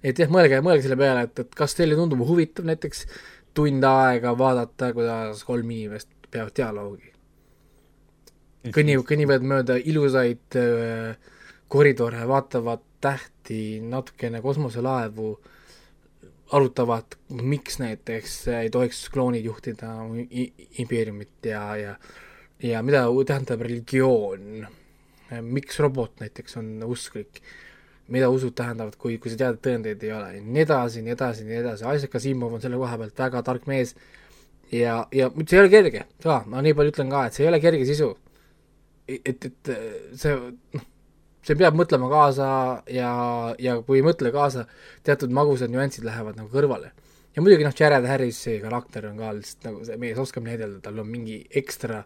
Et jah, mõelge, mõelge selle peale, et, et kas teile tundub huvitav näiteks tund aega vaadata, kuidas kolm inimest peavad dialoogi. kõnni, kõnnivad mööda ilusaid äh, koridore, vaatavad tähti, natukene kosmoselaevu, arutavad, miks näiteks ei tohiks kloonid juhtida impeeriumit ja, ja ja mida tähendab religioon? Miks robot näiteks on usklik, mida usud tähendavad, kui, kui sa tead, et tõendeid ei ole, nii edasi, nii edasi, nii edasi, Isaac Asimov on selle koha pealt väga tark mees ja, ja see ei ole kerge ka, ma nii palju ütlen ka, et see ei ole kerge sisu. et, et see, noh, see peab mõtlema kaasa ja, ja kui ei mõtle kaasa, teatud magusad nüansid lähevad nagu kõrvale. ja muidugi noh, Jared Harrisi karakter on ka lihtsalt nagu see mees oskab näidelda, tal on mingi ekstra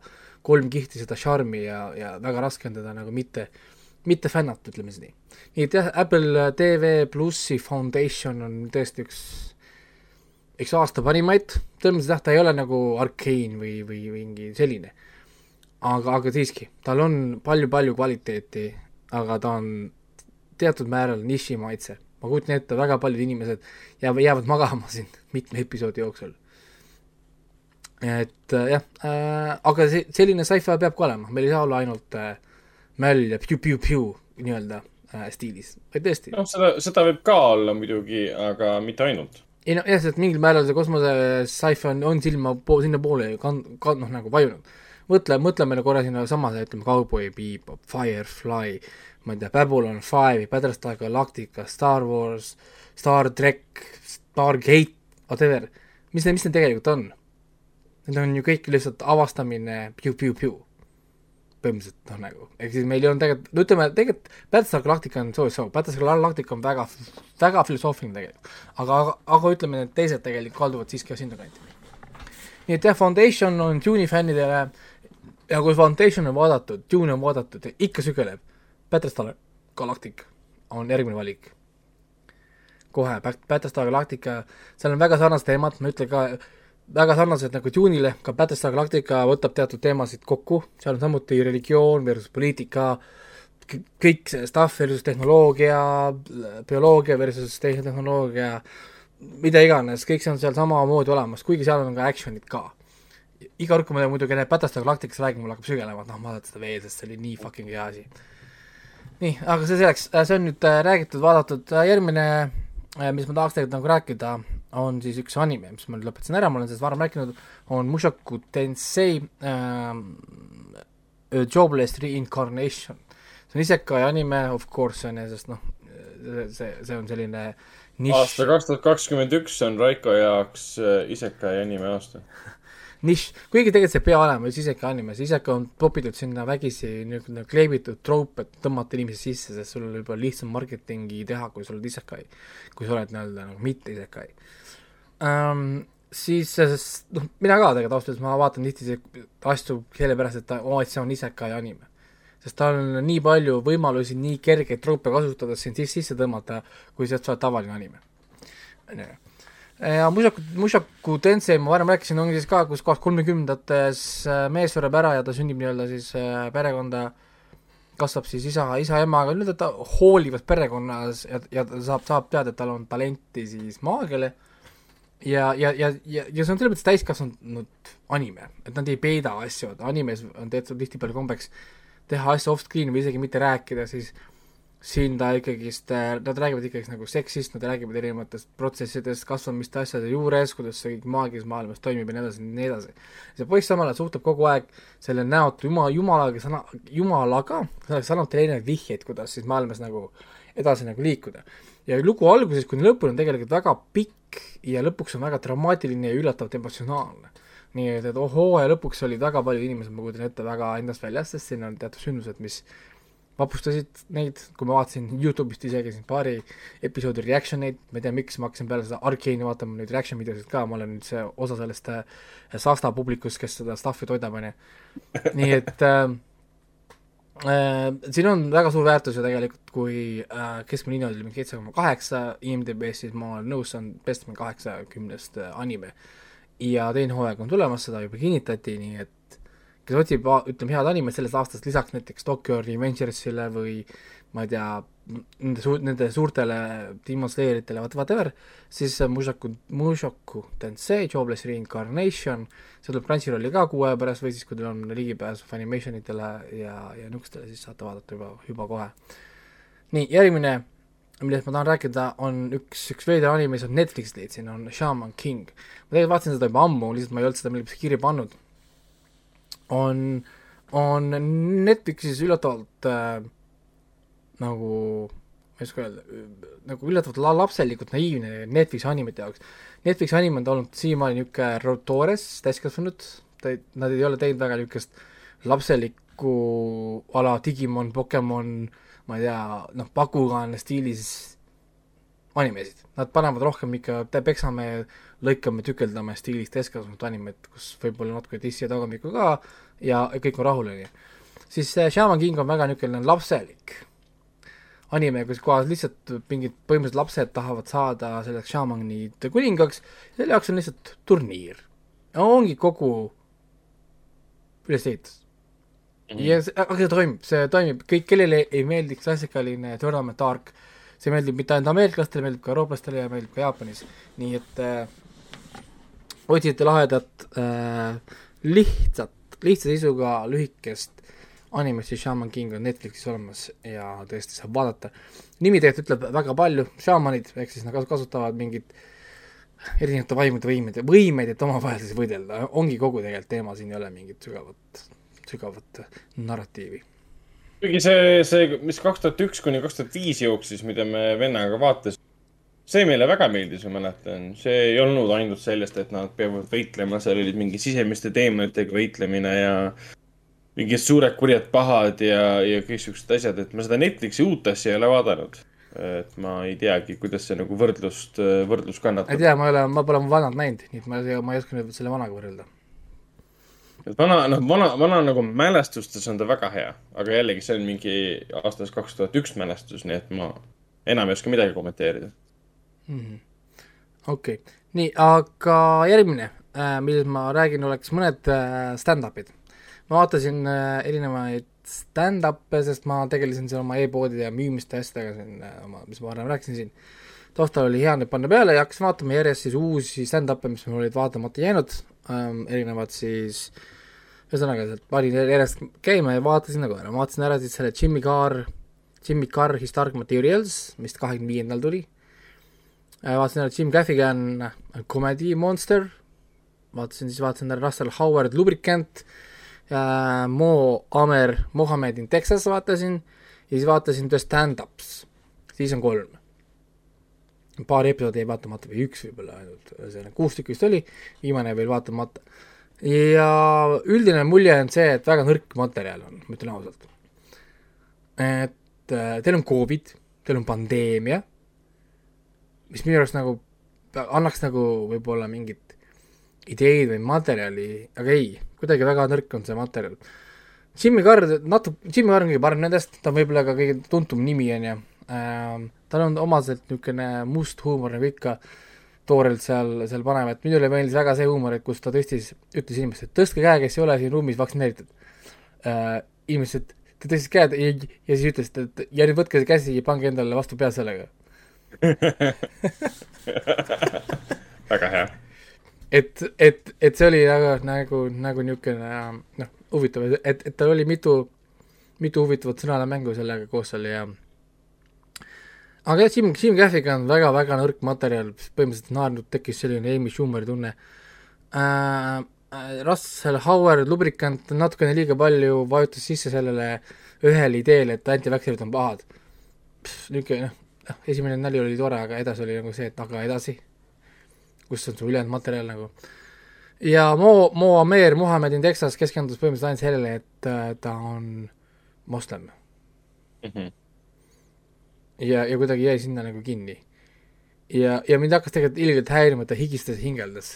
kolm kihti seda šarmi ja, ja väga raske on teda nagu mitte, mitte fännata, ütleme siis nii. nii et jah, Apple TV plussi Foundation on tõesti üks, üks aasta parimaid, selles mõttes jah, ta ei ole nagu Arcane või, või mingi selline. aga, aga siiski, tal on palju-palju kvaliteeti, aga ta on teatud määral nišimaitse. ma kujutan ette, väga paljud inimesed jäävad, jäävad magama siin mitme episoodi jooksul. et äh, jah äh,, aga see, selline sci-fi peab ka olema, meil ei saa olla ainult äh, möll ja piu-piu-piu nii-öelda äh, stiilis, vaid tõesti noh, seda, seda võib ka olla muidugi, aga mitte ainult. ei no jah, sest mingil määral see kosmose sci-fi on, on silma po-, sinnapoole ju kan-, kan-, noh nagu vajunud. mõtle, mõtleme korra sinna samasse, ütleme Cowboy Bebop, Firefly, ma ei tea, Babylon Five, Battlestar Galactica, Star Wars, Star track, Stargate, whatever, mis need, mis need tegelikult on? Need on ju kõik lihtsalt avastamine piu-piu-piu. Põhimõtteliselt noh nagu, ehk siis meil ei olnud tegelikult, no ütleme tegelikult Battlestar Galactica on so-so, Battlestar Galactica on väga, väga filosoofiline tegelikult. aga, aga, aga ütleme, need teised tegelikult kalduvad siiski ka sinnakanti. nii et jah, Foundation on Dune'i fännidele ja kui Foundation on vaadatud, Dune on vaadatud ikka sügeleb, Battlestar Galactica on järgmine valik. kohe, Battlestar Galactica, seal on väga sarnased teemad, ma ütlen ka, väga sarnased nagu Dune'ile, ka Battlestar Galactica võtab teatud teemasid kokku, seal on samuti religioon versus poliitika, kõik see stuff versus tehnoloogia, bioloogia versus tehnoloogia, mida iganes, kõik see on seal samamoodi olemas, kuigi seal on ka action'id ka. iga kord, kui ma muidugi näen Battlestar Galacticast räägin, mul hakkab sügelema, et noh, ma vaatan seda veel, sest see oli nii fucking hea asi. nii, aga see selleks, see on nüüd äh, räägitud, vaadatud, järgmine, mis ma tahaks tegelikult nagu rääkida, on siis üks anime, mis ma nüüd lõpetasin ära, ma olen sellest varem rääkinud, on Mushoku Tensei ähm, Jobless Reincarnation. see on isekai anime, of course on ja sest noh, see, see on selline nišš aasta, kaks tuhat kakskümmend üks on Raiko jaoks äh, isekai anime aasta. nišš, kuigi tegelikult see ei pea olema üks iseka anime, see iseka on topitud sinna vägisi niisugune kleebitud troop, et tõmmata inimesi sisse, sest sul on võib-olla lihtsam marketingi teha, kui sa oled isekai. kui sa oled nii-öelda nagu mitte isekai um,. siis sest, noh, mina ka tegelikult ausalt öeldes ma vaatan tihti asju sellepärast, et ta, oo, et see on isekai anime. sest tal on nii palju võimalusi nii kergeid troope kasutades sind sisse, tõmmata, kui sealt saad tavaline anime. ja Mushoku, Mushoku Tensei ma varem rääkisin, ongi siis ka, kus kohas kolmekümnendates äh, mees sureb ära ja ta sünnib nii-öelda siis äh, perekonda, kasvab siis isa, isa-emaga, nii-öelda ta hoolivas perekonnas ja, ja ta saab, saab teada, et tal on talenti siis maagiale ja, ja, ja, ja, ja see on selles mõttes täiskasvanud anime, et nad ei peida asju, animes on tehtud tihtipeale kombeks teha asju off-screen või isegi mitte rääkida, siis siin ta ikkagist, nad räägivad ikkagist nagu seksist, nad räägivad erinevatest protsessidest, kasvamiste asjade juures, kuidas see kõik maagias maailmas toimib ja nii edasi ja nii edasi. see poiss samal ajal suhtleb kogu aeg selle näotu jumala, jumalaga, sõna, jumalaga, selleks annab teile erinevaid vihjeid, kuidas siis maailmas nagu edasi nagu liikuda. ja lugu algusest kuni lõpuni on tegelikult väga pikk ja lõpuks on väga dramaatiline ja üllatavalt emotsionaalne nii et, et ohoo ja lõpuks olid väga paljud inimesed, ma kujutan ette, väga endast väljas, sest siin on teatud sündmused, mis vapustasid neid, kui ma vaatasin Youtube'ist isegi siin paari episoodi reaction eid, ma ei tea, miks ma hakkasin peale seda Arcane'i vaatama neid reaction videosid ka, ma olen nüüd see osa sellest äh, Sasta publikust, kes seda stuff'i toidab, onju. nii et äh, siin on väga suur väärtus ju tegelikult, kui äh, keskmine hinne oli mingi seitse koma kaheksa IMDB-s, siis ma olen nõus, see on best kaheksakümnest äh, anime. ja teine hooaeg on tulemas, seda juba kinnitati, nii et kes otsib, ütleme, head animet sellest aastast lisaks näiteks Tokyo Revengersile või ma ei tea, nende suur-, nende suurtele Demon Slayeritele, whatever, siis Mushoku, Mushoku Tensei, Jobless Reincarnation, see tuleb Crunchyrolli ka kuu aja pärast või siis, kui teil on ligipääs Funimationitele ja, ja niisugustele, siis saate vaadata juba, juba kohe. nii, järgmine, millest ma tahan rääkida, on üks, üks veider anime, mis on Netflixis leidsin, on Shaman King. ma tegelikult vaatasin seda juba ammu, lihtsalt ma ei olnud seda millegipärast kirja pannud on, on Netflixis üllatavalt äh, nagu ma ei oska öelda, nagu üllatavalt la- lapselikult naiivne Netflixi animete jaoks. Netflixi anim on olnud siiamaani niisugune toores, täiskasvanud, ta ei, nad ei ole teinud väga niisugust lapselikku ala Digimon, Pokemon, ma ei tea, noh, Bakugan stiilis animesid. Nad panevad rohkem ikka peksame, lõikame, tükeldame stiilis täiskasvanud animet, kus võib-olla natuke dissi ja tagamikku ka ja kõik on rahul, on ju. siis see Shaman King on väga niisugune lapselik anime, kus kohas lihtsalt mingid põhimõtteliselt lapsed tahavad saada selleks šaamanide kuningaks, selle jaoks on lihtsalt turniir. ongi kogu ülesehitus mm.. ja see, aga see toimib, see toimib, kõik, kellele ei meeldi klassikaline tournament arc, see meeldib mitte ainult ameeriklastele, meeldib ka eurooplastele ja meeldib ka Jaapanis, nii et äh, otsite lahedat äh, lihtsat, lihtsa sisuga lühikest animest, siis Shaman King on Netflixis olemas ja tõesti saab vaadata. nimi tegelikult ütleb väga palju, šaamanid ehk siis nad kas- kasutavad mingit erinevate vaimude võimeid, võimeid, et omavahel siis võidelda, ongi kogu tegelikult teema, siin ei ole mingit sügavat, sügavat narratiivi. kuigi see, see, mis kaks tuhat üks kuni kaks tuhat viis jooksis, mida me vennaga vaatasime, see meile väga meeldis, ma mäletan. see ei olnud ainult sellest, et nad peavad võitlema, seal olid mingi sisemiste teemonitega võitlemine ja mingid suured kurjad pahad ja, ja kõik siuksed asjad, et ma seda Netflixi uut asja ei ole vaadanud. et ma ei teagi, kuidas see nagu võrdlust, võrdlust ma ei kannatab. tea, ma ei ole, ma pole vanad näinud, nii et ma ma ei oska nüüd selle vanaga võrrelda. et vana, noh, vana, vana nagu mälestustes on ta väga hea, aga jällegi see on mingi aastast kaks tuhat üks mälestus, nii et ma enam ei oska midagi kommenteerida. okei, nii, aga järgmine äh,, millest ma räägin, oleks mõned äh, stand-up'id. Ma vaatasin äh, erinevaid stand-up'e, sest ma tegelesin seal oma e-poodide ja müümiste asjadega siin äh, oma, mis ma varem rääkisin siin. taustal oli hea neid panna peale ja hakkasin vaatama järjest siis uusi stand-up'e, mis mul olid vaatamata jäänud. Ähm,, erinevad siis ühesõnaga sealt panin järjest käima ja vaatasin nagu ära, vaatasin ära siis selle Jimmy Carr, Jimmy Carr Historic Materials, mis kahekümne viiendal tuli. Äh, vaatasin ära Jim Gaffigan Comedy Monster, vaatasin siis, vaatasin ära Russell Howard Lubricant. äh,, Mo Amer Mohammed in Texas vaatasin ja siis vaatasin The Stand-Ups, siis on kolm. paar episoodi jäi vaatamata või üks võib-olla ainult, ühesõnaga kuus tükki vist oli, viimane veel vaatamata. ja üldine mulje on see, et väga nõrk materjal on, ma ütlen ausalt. et äh, teil on Covid, teil on pandeemia mis minu arust nagu annaks nagu võib-olla mingit ideid või materjali, aga ei, kuidagi väga nõrk on see materjal. Jimmy Carr, natuke, Jimmy Carr on kõige parem nendest, ta on võib-olla ka kõige tuntum nimi, on ju ähm,. tal on omaselt niisugune must huumor nagu ikka toorelt seal, seal panevad, et minule meeldis väga see huumor, et kus ta tõstis, ütles inimestele, et tõstke käe, kes ei ole siin ruumis vaktsineeritud äh,. inimesed, ta tõstis käed ja, ja siis ütles, et ja nüüd võtke see käsi ja pange endale vastu pead sellega väga hea. et, et, et see oli nagu, nagu, nagu niisugune noh, huvitav, et, et tal oli mitu, mitu huvitavat sõnamängu sellega koos seal ja aga jah, Jim, Jim Caffiga on väga-väga nõrk materjal, põhimõtteliselt naernud tekkis selline Amy Schumeri tunne äh,. Russell Howard lubrikant natukene liiga palju vajutas sisse sellele ühele ideele, et antivaktsinerid on pahad. niisugune noh, noh, esimene nali oli tore, aga edasi oli nagu see, et aga edasi kus on su ülejäänud materjal nagu. ja Mo, Mo Amer Muhamedin Texas keskendus põhimõtteliselt ainult sellele, et äh, ta on moslem ja, ja kuidagi jäi sinna nagu kinni. ja, ja mind hakkas tegelikult ilgelt häirima, et ta higistas, hingeldas.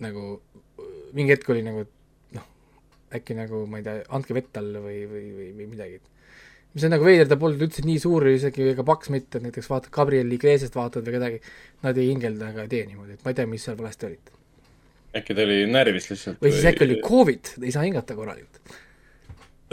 nagu mingi hetk oli nagu noh, äkki nagu ma ei tea, andke vett talle või, või, või, või midagi. Mis on nagu veider, ta polnud üldse nii suur isegi ega paks mitte, et näiteks vaatad Gabriel Iglesiast vaatad või kedagi, nad ei hingelda ega ei tee niimoodi, et ma ei tea, mis seal valesti oli. äkki ta oli närvis lihtsalt. või siis äkki oli Covid, ei saa hingata korralikult.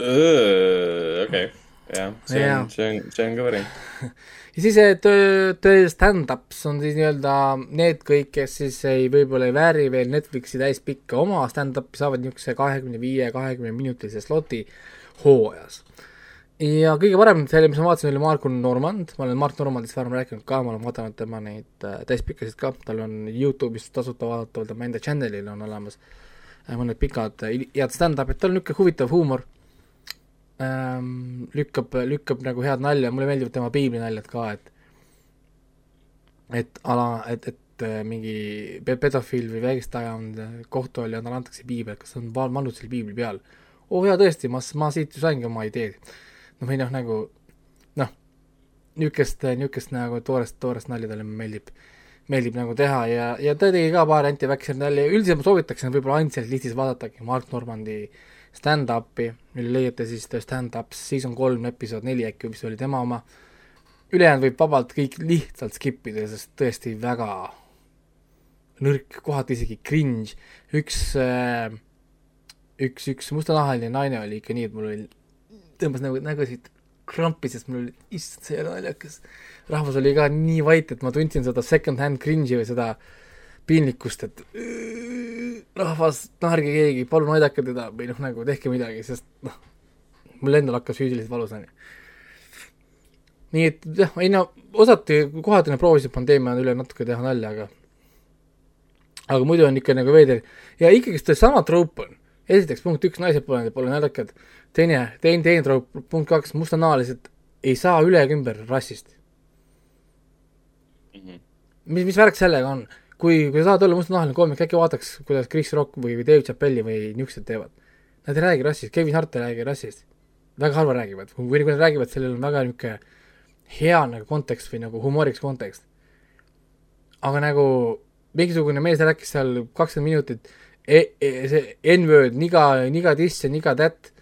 okei, jah, see on, see on, see on ka variant. ja siis eh, töö, töö stand-ups on siis nii-öelda need kõik, kes siis ei, võib-olla ei vääri veel Netflixi täispikka oma stand-up'i, saavad niisuguse kahekümne viie, kahekümne minutilise sloti hooajas. Ja kõige parem selle, mis ma vaatasin, oli Mark Normand, ma olen Mark Normandist varem rääkinud ka, ma olen vaadanud tema neid äh, täispikkasid ka, tal on Youtube'is tasuta vaadataval tema enda channel'il on olemas äh, mõned pikad äh, head stand-up'id, tal on niisugune huvitav huumor. Ähm, lükkab, lükkab nagu head nalja, mulle meeldivad tema piiblinaljad ka, et et ala, et, et mingi pe- pedofiil või vägistaja on kohtu all ja talle antakse piibel, kas on mannud selle piibli peal. oo oh, jaa, tõesti, ma, ma siit ju saingi oma ideed. noh, või noh, nagu noh, niisugust, niisugust nagu toorest, toorest nalja talle meeldib, meeldib nagu teha ja, ja ta tegi ka paar anti-vaxxeri nalja, üldiselt ma soovitaksin võib-olla ainult selles listis vaadatagi Mark Normandi stand-up'i, mille leiate siis The Stand-Ups season kolm episood neli äkki, mis oli tema oma. ülejäänud võib vabalt kõik lihtsalt skip ida, sest tõesti väga nõrk, kohati isegi cringe, üks äh, üks, üks mustanahaline naine oli ikka nii, et mul oli, tõmbas nagu nägusid krampi, sest mul oli, issand, see ei ole naljakas. rahvas oli ka nii vait, et ma tundsin seda second hand cringe'i või seda piinlikkust, et rahvas, naerge keegi, palun aidake teda või noh, nagu tehke midagi, sest noh, mul endal hakkas füüsiliselt valus onju. nii et jah, ei no osati, kohati nad proovisid pandeemia üle natuke teha nalja, aga aga muidu on ikka nagu veider ja ikkagist seesama troop on esiteks punkt üks, naised pole, pole naljakad, teine, teine, teine troop, punkt kaks, mustanahalised ei saa üle ega ümber rassist. mis, mis värk sellega on? kui, kui sa tahad olla mustanahaline koomik, äkki vaataks, kuidas Chris Rock või Dave Chappelli või niisugused teevad. Nad ei räägi rassist, Kevin Hart ei räägi rassist. väga harva räägivad, või kui nad räägivad, sellel on väga niisugune hea nagu kontekst või nagu humooriks kontekst. aga nagu mingisugune mees rääkis seal kakskümmend minutit e, e, see N-word, niga, niga this ja niga that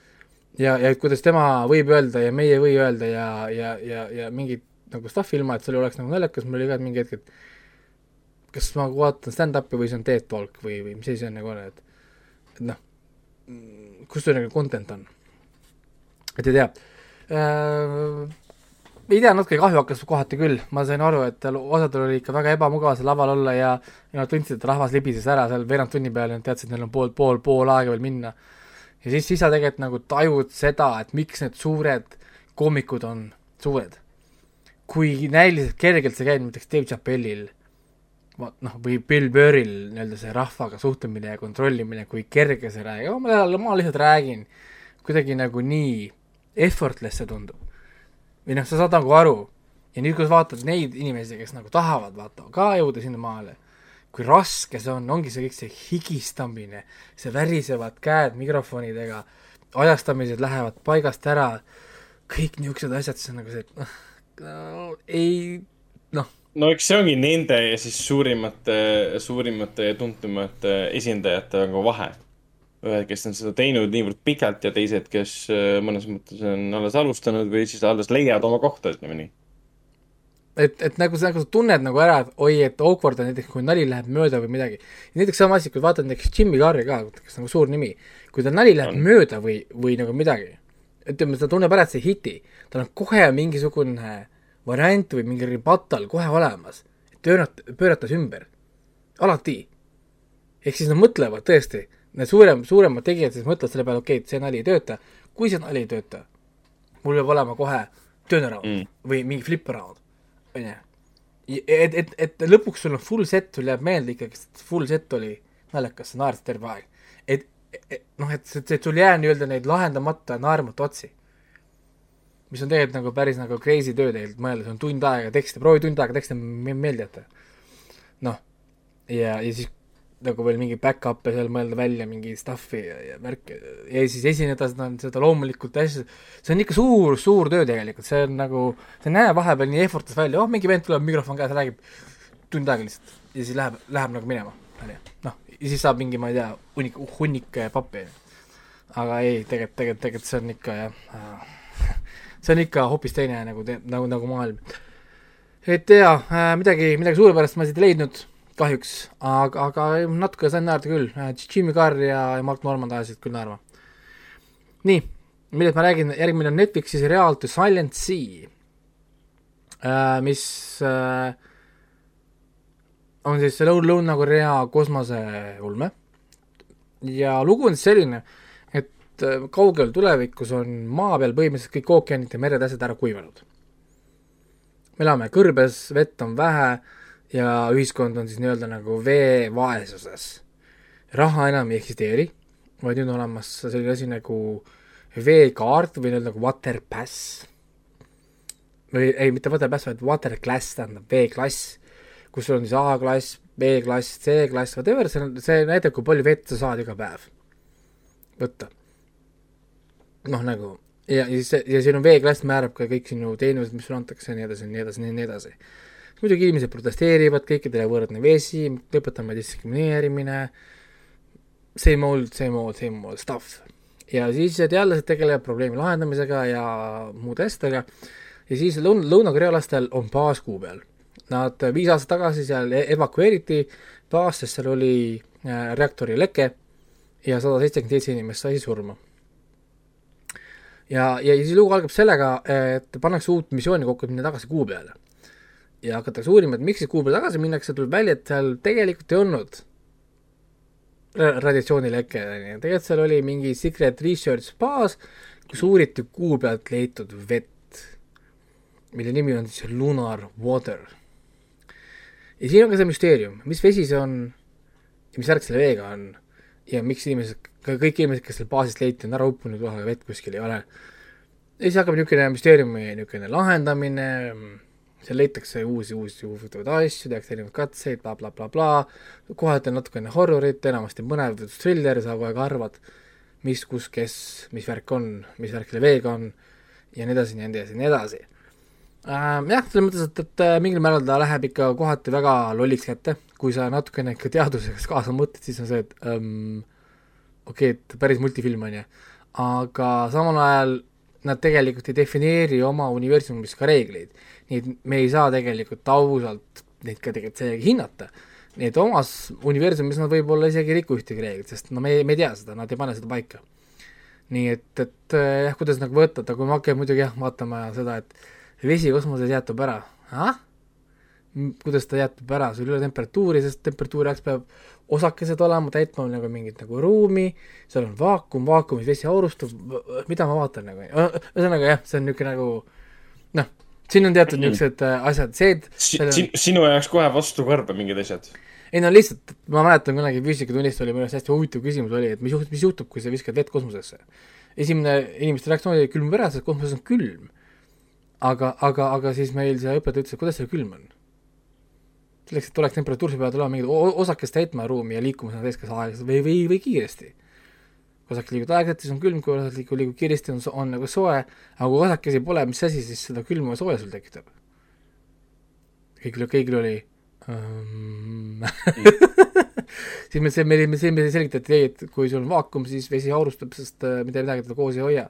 ja, ja kuidas tema võib öelda ja meie ei või öelda ja, ja, ja, ja mingit nagu stuff'i ilma, et see oleks nagu naljakas, mul oli ka mingi hetk, et kas ma vaatan stand-up'i või see on TED Talk või, või mis asi see nagu on, et et noh, kus see nagu content on? et ei tea äh,. ei tea, natuke kahju hakkas kohati küll, ma sain aru, et osadel oli ikka väga ebamugav seal laval olla ja ja nad tundsid, et rahvas libises ära seal veerand tunni peale, nad teadsid, et neil on pool, pool, pool aega veel minna. Ja siis, siis sa tegelikult nagu tajud seda, et miks need suured koomikud on suured. kui näiliselt kergelt see käib näiteks Dave Chappellil noh, või Bill Burril nii-öelda see rahvaga suhtlemine ja kontrollimine, kui kerge see räägib, ma, ma lihtsalt räägin, kuidagi nagu nii effortless see tundub. või noh, sa saad nagu aru ja nüüd, kui sa vaatad neid inimesi, kes nagu tahavad vaata ka jõuda sinnamaale, kui raske see on, ongi see kõik see higistamine, see värisevad käed mikrofonidega, ajastamised lähevad paigast ära, kõik niisugused asjad, siis on nagu see, et noh no,, ei noh, no eks see ongi nende ja siis suurimate, suurimate ja tuntumate esindajate nagu vahe. ühed, kes on seda teinud niivõrd pikalt ja teised, kes äh, mõnes mõttes on alles alustanud või siis alles leiavad oma kohta, ütleme nii. et, et nagu sa, nagu sa tunned nagu ära, et oi, et awkward on näiteks, kui nali läheb mööda või midagi. näiteks sama asi, kui vaatad näiteks Jimmy Carrey ka, kes nagu suur nimi, kui tal nali läheb On. mööda või, või nagu midagi, ütleme, ta tunneb ära, et see hiti, tal on kohe mingisugune variant või mingi rebuttal kohe olemas, et pöörata, pööratas ümber, alati. ehk siis nad mõtlevad tõesti, need suurem, suuremad tegijad siis mõtlevad selle peale, okei okay,, et see nali ei tööta, kui see nali ei tööta, mul peab olema kohe turnaround mm. või mingi flip around, onju. et, et, et lõpuks sul on full set, sul jääb meelde ikkagi, et full set oli naljakas, sa naersid terve aeg. et, et noh, et see, et sul ei jää nii-öelda neid lahendamata naermata otsi. mis on tegelikult nagu päris nagu crazy töö tegelikult mõelda, see on tund aega tekste, proovi tund aega tekste me- meelde jätta. noh, ja, ja siis nagu veel mingi back-up'e seal mõelda välja, mingi stuff'i ja, ja värki ja siis esineda seda, seda loomulikult hästi, see on ikka suur, suur töö tegelikult, see on nagu, see ei näe vahepeal nii effortless välja, oh mingi vend tuleb, mikrofon käes, räägib tund aega lihtsalt ja siis läheb, läheb nagu minema, onju. noh, ja siis saab mingi, ma ei tea, hunnik, hunnik pappi, onju. aga ei, tegelikult, tegelikult, tegelikult see on ikka jah, see on ikka hoopis teine nagu, nagu, nagu maailm. et jaa, midagi, midagi suurepärast ma siit ei leidnud kahjuks, aga, aga natuke sain naerda küll, Jimmy Carr ja, Mark Normand ajasid küll naerma. nii, millest ma räägin, järgmine on Netflixi seriaal The Silent Sea, mis äh, on siis Lõun-, Lõuna-Korea kosmoseulme ja lugu on siis selline, et äh, kaugel tulevikus on maa peal põhimõtteliselt kõik ookeanid ja mered, asjad ära kuivanud. me elame kõrbes, vett on vähe ja ühiskond on siis nii-öelda nagu veevaesuses. raha enam ei eksisteeri, vaid nüüd on olemas selline asi nagu veekaart või nii-öelda nagu water pass või ei, mitte water pass, vaid water class tähendab veeklass, kus sul on siis A-klass, B-klass, C-klass, whatever, see on, see näitab, kui palju vett sa saad iga päev võtta. noh, nagu ja, ja siis, ja siin on veeklass määrab ka kõik sinu teenused, mis sulle antakse ja nii edasi, nii edasi, nii edasi. Muidugi inimesed protesteerivad, kõikidele võrdne vesi, lõpetame diskrimineerimine, same old, same old, same old stuff. ja siis teadlased tegelevad probleemi lahendamisega ja muude asjadega ja siis lõun-, lõunakorealastel on baas kuu peal. Nad viis aastat tagasi seal e-, evakueeriti baas, sest seal oli äh, reaktori leke ja sada seitsekümmend seitse inimest sai surma. ja, ja siis lugu algab sellega, et pannakse uut missiooni kokku, et minna tagasi kuu peale. Ja hakatakse uurima, et miks siis kuu peale tagasi minnakse, tuleb välja, et seal tegelikult ei olnud radiatsioonileke, on ju, tegelikult seal oli mingi secret research baas, kus uuriti kuu pealt leitud vett mille nimi on siis Lunar Water. ja siin on ka see müsteerium, mis vesi see on ja mis värk selle veega on ja miks inimesed, ka kõik inimesed, kes seal baasist leiti, on ära uppunud, kohe vett kuskil ei ole. ja siis hakkab niisugune müsteeriumi niisugune lahendamine, seal leitakse uusi, uusi huvitavaid asju, tehakse erinevaid katseid bla, bla, blablabla, kohati on natukene horrorit, enamasti põnev thriller, sa kogu aeg arvad, mis, kus, kes, mis värk on, mis värk selle veega on ja nii edasi, nii edasi, nii edasi äh,. jah, selles mõttes, et, et äh, mingil määral ta läheb ikka kohati väga lolliks kätte, kui sa natukene ikka teadusega kaasa mõtled, siis on see, et um, okei okay,, et päris multifilm on ju, aga samal ajal nad tegelikult ei defineeri oma universumis ka reegleid. Nii et me ei saa tegelikult ausalt neid ka tegelikult sellega hinnata. nii et omas universumis nad võib-olla isegi ei riku ühtegi reeglit, sest no me, me ei tea seda, nad ei pane seda paika. nii et, et äh, jah, kuidas nagu võtta, aga kui me hakkame muidugi jah, vaatama seda, et vesi kosmoses jäätub ära. ahah, kuidas ta jäätub ära, sul ei ole temperatuuri, sest temperatuuri ajaks peab osakesed olema, täitma nagu mingit nagu ruumi, seal on vaakum, vaakumis vesi aurustub, mida ma vaatan nagu, ühesõnaga jah, see on niisugune nagu noh, siin on teatud niisugused äh, asjad, see, et si si sinu jaoks kohe vastu karbe mingid asjad? ei no lihtsalt, ma mäletan kunagi füüsikatunnist oli minu arust hästi huvitav küsimus oli, et mis juhtub, mis juhtub, kui sa viskad vett kosmosesse. esimene inimeste reaktsioon oli külmub ära, sest kosmoses on külm aga, aga, aga siis meil see õpetaja ütles, et kuidas seal külm on. selleks, et oleks temperatuur, sa pead olema mingid osakest täitma ruumi ja liikuma sinna kas aeglaselt või, või, või kiiresti. Kui osake liigub aeglaselt, siis on külm, kui osake liigub, liigub kiiresti, on, on nagu soe, aga kui osakesi pole, mis asi siis seda külma ja sooja sul tekitab? kõigil, kõigil oli um... siis me, see, meile, see, meile selgitati, et kui sul on vaakum, siis vesi aurustub, sest äh, mitte midagi teda koos ei hoia.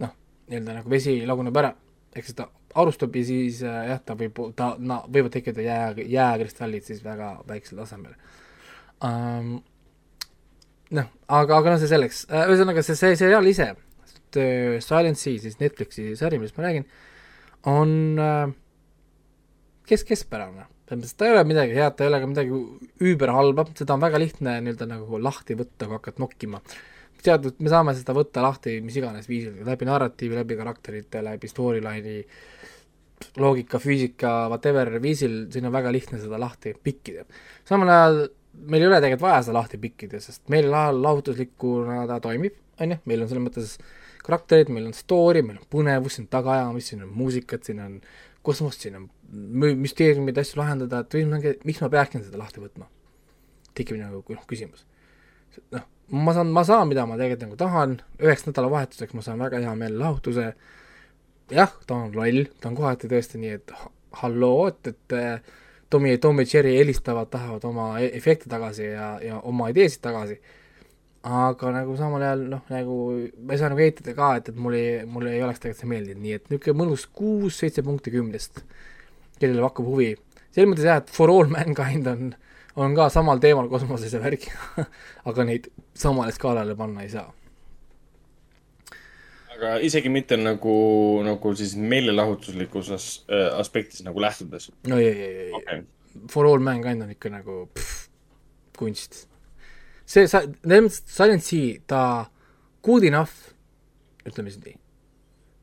noh, nii-öelda nagu vesi laguneb ära ehk siis ta alustab ja siis äh, jah, ta võib, ta, na, võivad tekkida jää, jääkristallid siis väga väiksel tasemel um,. Noh, aga, aga noh, see selleks uh,, ühesõnaga see, see seriaal ise, Silent Sea, siis Netflixi sari, millest ma räägin, on uh, kes-, keskpärane. selles mõttes, ta ei ole midagi head, ta ei ole ka midagi üüberhalba, seda on väga lihtne nii-öelda nagu lahti võtta, kui hakkad nokkima teatud, me saame seda võtta lahti mis iganes viisil, läbi narratiivi, läbi karakterite, läbi storyline'i, loogika, füüsika, whatever viisil, siin on väga lihtne seda lahti pikkida. samal ajal meil ei ole tegelikult vaja seda lahti pikkida, sest meil lahutuslikuna ta toimib, on ju, meil on selles mõttes karakterid, meil on story, meil on põnevus, siin on tagaajamist, siin on muusikat, siin on kosmost, siin on müsteeriumid, asju lahendada, et miks ma peaksin seda lahti võtma? tekib nagu noh, küsimus. noh ma saan, ma saan, mida ma tegelikult nagu tahan, üheks nädalavahetuseks ma saan väga hea meele lahutuse, jah, ta on loll, ta on kohati tõesti nii, et halloo, et, et Tommy, Tom ja Jerry helistavad, tahavad oma e-, efekte tagasi ja, ja oma ideesid tagasi, aga nagu samal ajal noh, nagu ma ei saa nagu eitada ka, et, et mul ei, mulle ei oleks tegelikult see meeldinud, nii et niisugune mõnus kuus-seitse punkti kümnest, kellele pakub huvi. selles mõttes jah, et For All Mankind on on ka samal teemal kosmoses ja värgi aga neid samale skaalale panna ei saa. Aga isegi mitte nagu, nagu siis meelelahutuslikus as, äh, aspektis nagu lähtudes? no ei, ei, ei okay., For All Mankind on ikka nagu pff, kunst. see, sa, selles mõttes Silent Sea, ta good enough, ütleme siis nii.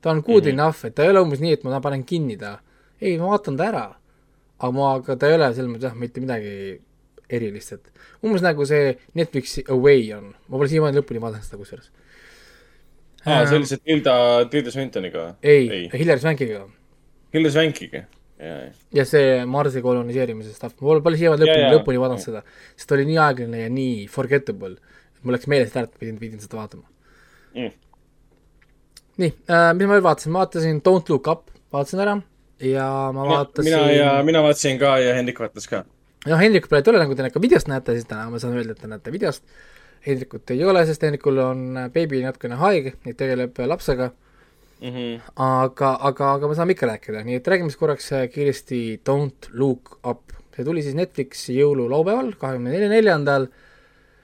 ta on good mm -hmm. enough, et ta ei ole umbes nii, et ma panen kinni ta. ei, ma vaatan ta ära. aga ma, aga ta ei ole selles mõttes jah, mitte midagi erilist, et umbes nagu see Netflixi Away on, ma pole siiamaani lõpuni vaadanud seda kusjuures. aa, see oli see Tilda, Tilda Swintoniga ei, ei. Hillar Swankiga Hilda Swankiga. jaa, jaa. ja see Marsi koloniseerimise stuff, ma pole palju siiamaani lõpuni, lõpuni vaadanud seda, sest ta oli nii aeglane ja nii forgettable, et mul läks meelest ära, et pidin, pidin seda vaatama Mm. nii äh,, mis ma veel vaatasin, ma vaatasin Don't Look Up, vaatasin ära ja ma vaatasin mina ja, mina vaatasin ka ja Hendrik vaatas ka. noh, Hendrikut praegu ei ole, nagu te ka videost näete, siis täna ma saan öelda, et te näete videost. Hendrikut ei ole, sest Hendrikul on beebi natukene haige, nii et tegeleb lapsega, Mhm. aga, aga, aga me saame ikka rääkida, nii et räägime siis korraks äh, kiiresti Don't Look Up. see tuli siis Netflixi jõululaupäeval, kahekümne nelja neljandal.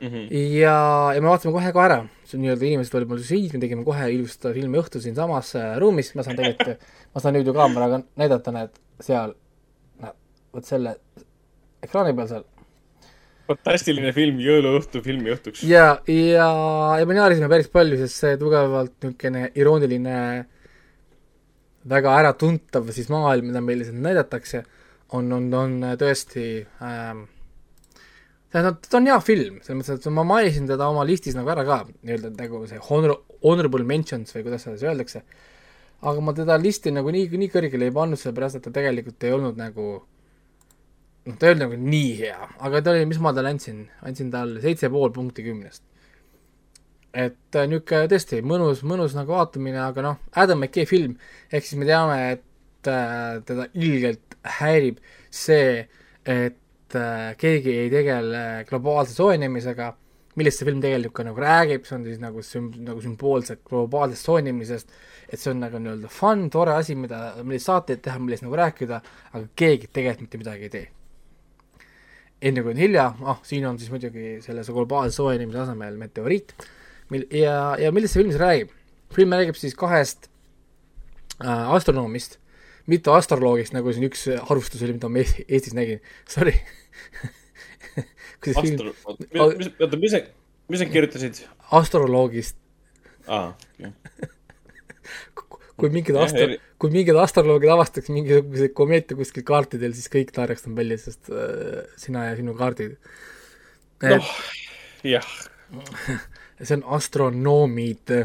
Mhm. ja, ja me vaatasime kohe ka ära, see nii-öelda inimesed olid mul siis, me tegime kohe ilusta filmi õhtu siinsamas äh, ruumis, ma saan tegelikult, ma saan nüüd ju kaameraga näidata, näed, seal, näed, vot selle ekraani peal seal fantastiline film jõuluõhtu filmiõhtuks. ja, ja, ja me naerisime päris palju, sest see tugevalt niisugune irooniline, väga äratuntav siis maailm, mida meile siin näidatakse, on, on, on tõesti ähm, tähendab, ta on hea film, selles mõttes, et ma mainisin teda oma listis nagu ära ka, nii-öelda nagu see honor-, honorable mentions või kuidas siis öeldakse, aga ma teda listi nagu nii, nii kõrgele ei pannud, sellepärast et ta tegelikult ei olnud nagu noh, ta ei olnud nagu nii hea, aga ta oli, mis ma talle andsin, andsin talle seitse pool punkti kümnest. et äh, niisugune tõesti mõnus, mõnus nagu vaatamine, aga noh, Adam McKay film, ehk siis me teame, et äh, teda ilgelt häirib see, et äh, keegi ei tegele globaalse soojenemisega, millest see film tegelikult ka nagu räägib, see on siis nagu süm-, nagu sümboolselt globaalsest soojenemisest, et see on nagu nii-öelda fun, tore asi, mida, millest saateid teha, millest nagu rääkida, aga keegi tegelikult mitte midagi ei tee enne kui on hilja, ah, siin on siis muidugi selle globaalse soojenemise asemel meteoriit, mil-, ja, ja millest see film siis räägib? film räägib siis kahest äh, astronoomist, mitte astroloogist, nagu siin üks arvustus oli, mida ma Eest- Eestis nägin, sorry. kuidas film, Astro, mis, oota, mis sa, mis sa kirjutasid? astroloogist, aa, kui mingid astro kui mingid astroloogid avastaks mingisuguseid komeete kuskil kaartidel, siis kõik naeraks nad välja, sest äh, sina ja sinu kaardid. noh, jah, see on astronoomid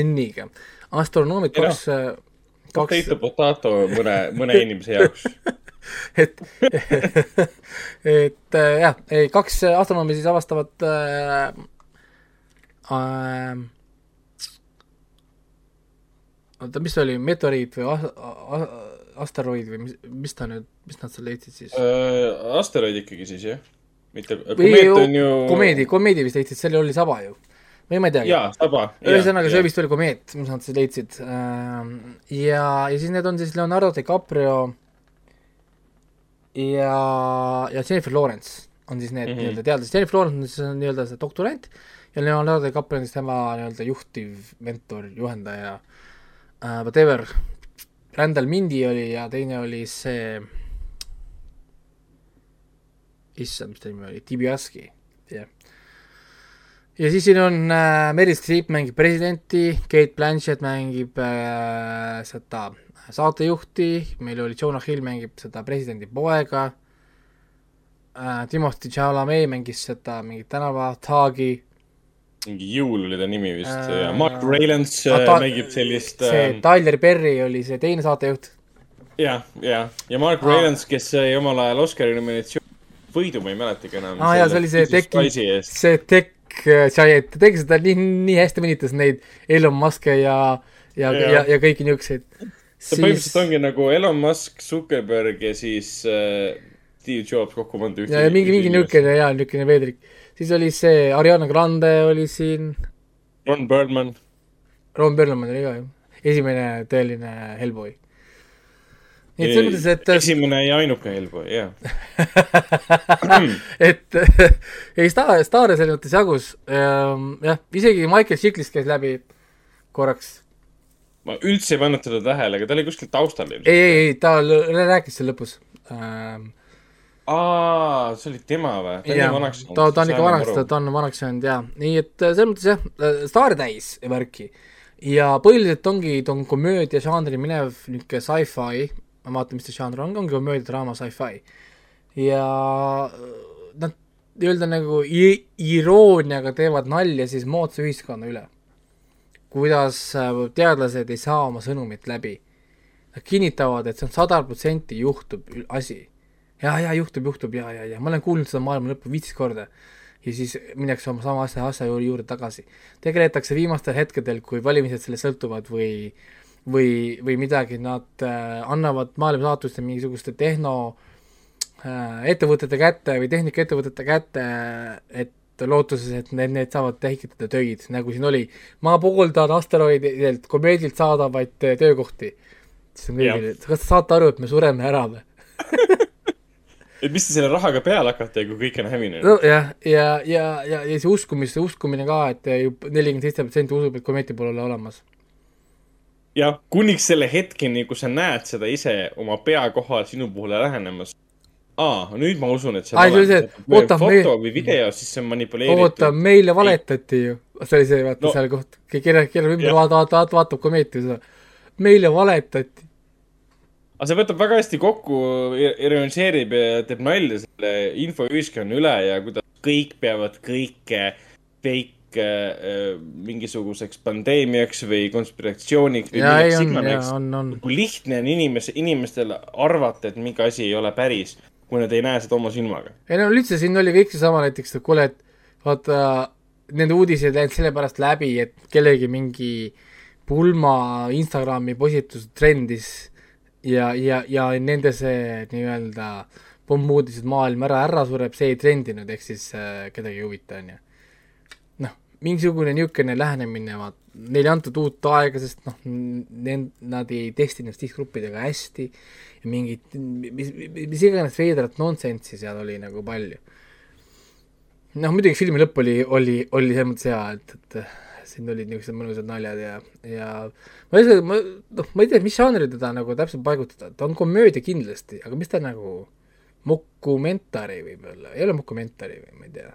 N-iga. astronoomid noh, kaks, kaks potato, potato mõne, mõne inimese jaoks. et, et äh, jah, ei kaks astronoomi siis avastavad äh, äh, oota, mis see oli, meteoriit või asteroid või mis, mis ta nüüd, mis nad seal leidsid siis? asteroid ikkagi siis, jah? mitte, komeet on ju. komeedi, komeedi vist leidsid, seal oli saba ju. või ma ei teagi. jaa, saba. ühesõnaga, see vist oli komeet, mis nad siis leidsid. ja, ja siis need on siis Leonardo DiCaprio ja, ja Jennifer Lawrence on siis need mm. -hmm. nii-öelda teadlased, Jennifer Lawrence on siis nii-öelda see doktorant ja Leonardo DiCaprio on siis tema nii-öelda juhtiv mentor, juhendaja uh,, whatever. Randall Mindy oli ja teine oli see, issand, mis ta nimi oli, Tibiaski, jah. Ja siis siin on äh, Meryl Streep mängib presidenti, Kate Blanchett mängib äh, seda saatejuhti, meil oli Jonah Hill mängib seda presidendi poega äh,, Timothy Chalamet mängis seda mingit tänavataagi, mingi jõul oli ta nimi vist Äh, ja Mark Rylance ah, äh, ta- mängib sellist see äh, Tyler Perry oli see teine saatejuht, jah, jah, ja Mark Aa. Rylance, kes sai omal ajal Oscari nominatsiooni võidu, ma ei mäletagi enam. aa jaa, see oli see teki, see tech äh, giant, ta tegi seda nii, nii hästi mõnitas neid Elon Musk'e ja, ja, ja, ja, ja kõiki niisuguseid. see põhimõtteliselt ongi nagu Elon Musk, Zuckerberg ja siis äh, Steve Jobs kokku pandud ühte. ja, ja mingi, mingi niisugune jaa, niisugune veedrik. Siis oli see Ariana Grande oli siin, Ron Birdman. Ron Perlman oli ka ju, esimene tõeline Hellboy. nii et selles mõttes, et esimene ja ainuke Hellboy, jah. et ei staar, staare selles mõttes jagus ähm,, jah, isegi Michael Chiklis käis läbi korraks. ma üldse ei pannud teda tähele, aga ta oli kuskil taustal ilmselt. ei, ei, ei, ta rääkis seal lõpus ähm,. aa, see oli tema või? ta on nii vanaks, ta, ta on ikka vanaks, ta on vanaks jäänud jaa, nii et äh, selles mõttes jah, staare täis värki. ja põhiliselt ongi, ta on komöödia žanri minev niisugune sci-fi, ma vaatan, mis see žanr on, ongi komöödia, draama, sci-fi. ja nad nii-öelda nagu irooniaga teevad nalja siis moodsa ühiskonna üle. kuidas äh, teadlased ei saa oma sõnumit läbi. Nad kinnitavad, et see on sada protsenti juhtub asi. Ja, ja juhtub, juhtub ja, ja, ja ma olen kuulnud seda maailma lõppu viisteist korda. ja siis minnakse oma sama asja, asja juurde, juurde tagasi. tegeletakse viimastel hetkedel, kui valimised sellest sõltuvad või või, või midagi, nad äh, annavad maailma saatuste mingisuguste tehno äh, ettevõtete kätte või tehnikaettevõtete kätte, et lootuses, et need, need saavad tehitada töid, nagu siin oli. ma pooldan asteroididelt, komeedilt saadavaid äh, töökohti. kas te saate aru, et me sureme ära või? et mis te selle rahaga peale hakkate, kui kõik on hävinenud? nojah, ja, ja, ja, ja see uskumis, uskumine ka, et nelikümmend seitse protsenti usub, et komeeti pole olemas. jah, kuniks selle hetkeni, kui sa näed seda ise oma pea kohal sinu poole lähenemas. aa, nüüd ma usun, et see see, et oota, foto või video, siis see on manipuleeritud. oota, meile valetati ju. see oli see, vaata No. no, seal koht, keerab, keerab ümber, vaata, vaata, vaata, vaatab komeeti seda. meile valetati. Aga see võtab väga hästi kokku, ironiseerib ja teeb nalja selle infoühiskonna üle ja kuidas kõik peavad kõike fake äh, mingisuguseks pandeemiaks või konspiratsiooniks või ja milleks iganes. kui lihtne on inimese, inimestel arvata, et mingi asi ei ole päris, kui nad ei näe seda oma silmaga. ei no üldse siin oli kõik seesama näiteks, et kuule, et vaata, nende uudised läinud sellepärast läbi, et kellegi mingi pulma Instagrami postitus trendis ja, ja, ja nende see nii-öelda pommuudised maailm ära, ära sureb, see ei trendinud, ehk siis äh, kedagi ei huvita, on ju. noh, mingisugune niisugune lähenemine, vaat neile ei antud uut aega, sest noh, nad ei testinud sihtgruppidega hästi ja mingit, mis, mis iganes veidrat nonsensi seal oli nagu palju. noh, muidugi filmi lõpp oli, oli, oli selles mõttes hea, et, et siin olid niisugused mõnusad naljad ja, ja ma ei tea, ma, noh, ma ei tea, mis žanri teda nagu täpselt paigutada, ta on komöödia kindlasti, aga mis ta nagu mokumentari võib-olla, ei ole mokumentari või ma ei tea.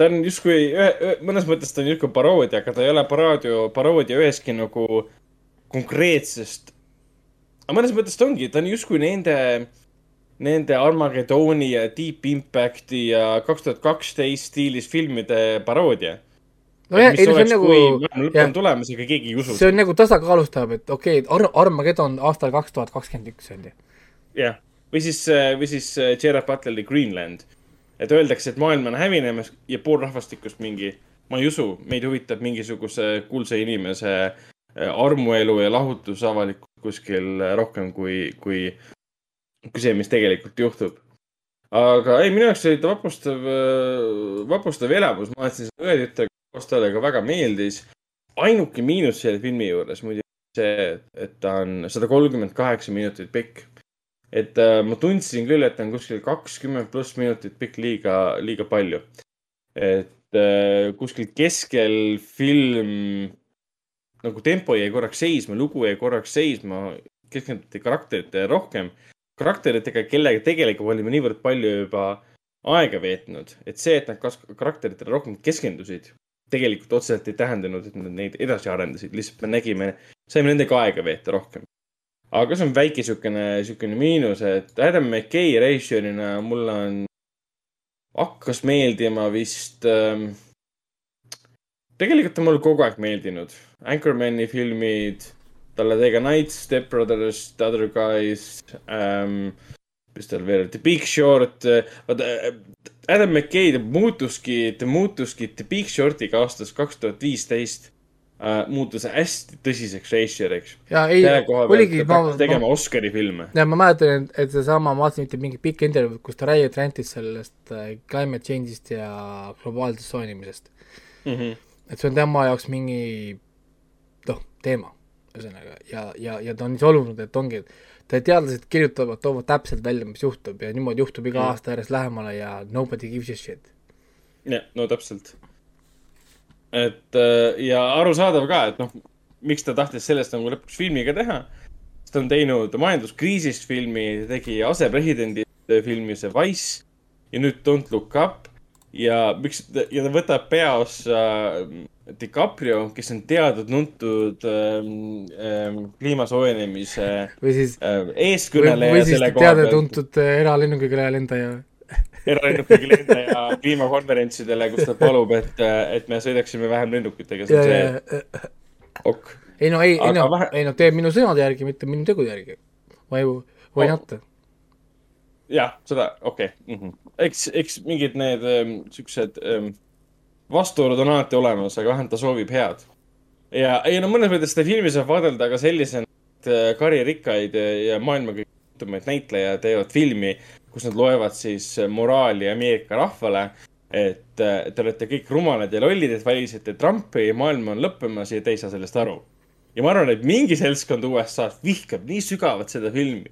ta on justkui ühe, ühe, mõnes mõttes ta on justkui paroodia, aga ta ei ole paroodia, paroodia ühestki nagu konkreetsest. aga mõnes mõttes ta ongi, ta on justkui nende, nende Armageddoni ja Deep Impacti ja kaks tuhat kaksteist stiilis filmide paroodia. nojah, ei see on nagu lõpp on tulemas, aga keegi ei usu see on nagu tasakaalustab, et okei okay,, Ar-, Armageddon aastal kaks tuhat kakskümmend üks on ju. jah, või siis, või siis äh, Gerard Butleri Greenland. et öeldakse, et maailm on hävinemas ja pool rahvastikust mingi, ma ei usu, meid huvitab mingisuguse kuulsa inimese äh, armuelu ja lahutus avalikult kuskil äh, rohkem kui, kui, kui see, mis tegelikult juhtub. aga ei, minu jaoks oli ta vapustav, vapustav elamus, ma vaatasin seda ühe tütrega koos, talle ka väga meeldis. ainuke miinus selle filmi juures muidugi see, et ta on sada kolmkümmend kaheksa minutit pikk et äh, ma tundsin küll, et on kuskil kakskümmend pluss minutit pikk liiga, liiga palju. et äh, kuskil keskel film nagu tempo jäi korraks seisma, lugu jäi korraks seisma, keskenduti karakteritele rohkem. karakteritega, kellega tegelikult olime niivõrd palju juba aega veetnud, et see, et nad karakteritele rohkem keskendusid, tegelikult otseselt ei tähendanud, et nad neid edasi arendasid, lihtsalt me nägime, saime nendega aega veeta rohkem aga see on väike siukene, siukene miinus, et Adam McKay režissöörina mulle on, hakkas meeldima vist ähm,. tegelikult on mulle kogu aeg meeldinud. Anchormani filmid, talle tegi ka Night, Step Brothers, The Other Guys ähm,. mis tal veel, The Big Short, vaata Adam McKay, muutuski, ta muutuski The Big Shortiga aastast kaks tuhat viisteist äh, muutus hästi tõsiseks režissööriks. ja ei oligi, ma tegema Oscari filme. ja ma mäletan, et seesama, ma vaatasin mitte mingi pikk intervjuu, kus ta räägib, rentis sellest äh, climate change'ist ja globaalsest soojenemisest. et see on tema jaoks mingi noh, teema, ühesõnaga, ja, ja, ja ta on solvunud, et ongi, et teadlased kirjutavad, toovad täpselt välja, mis juhtub ja niimoodi juhtub iga Mm. aasta järjest lähemale ja nobody gives a shit. jah, no täpselt. et äh, ja arusaadav ka, et noh, miks ta tahtis sellest nagu lõpuks filmi ka teha. sest ta on teinud majanduskriisist filmi, tegi asepresidendi filmi See Wise ja nüüd Don't Look Up ja miks ja ta võtab peaossa äh, DiCaprio, kes on teada-tuntud ähm, ähm, kliima soojenemise või siis, äh, või, eeskõneleja või siis koha pealt. teada-tuntud äh, eralennukiga lendaja. eralennukiga lendaja kliimakonverentsidele, kus ta palub, et, et me sõidaksime vähem lennukitega. see on see,, ok. ei no ei, ei no vähe-, ei no teeb minu sõnade järgi, mitte minu tegude järgi. Why, why Oh. not? jah, seda, okei okay. mm. -hmm. eks, eks mingid need ähm, siuksed ähm, vastuolud on alati olemas, aga vähemalt ta soovib head. ja, ei no mõnes mõttes seda filmi saab vaadelda ka sellisena, et äh, karirikkaid ja maailma kõige tuntumaid näitlejaid teevad filmi, kus nad loevad siis äh, moraali Ameerika rahvale. et äh, te olete kõik rumalad ja lollid, et valisite Trumpi, maailm on lõppemas ja te ei saa sellest aru. ja ma arvan, et mingi seltskond USA-s vihkab nii sügavalt seda filmi.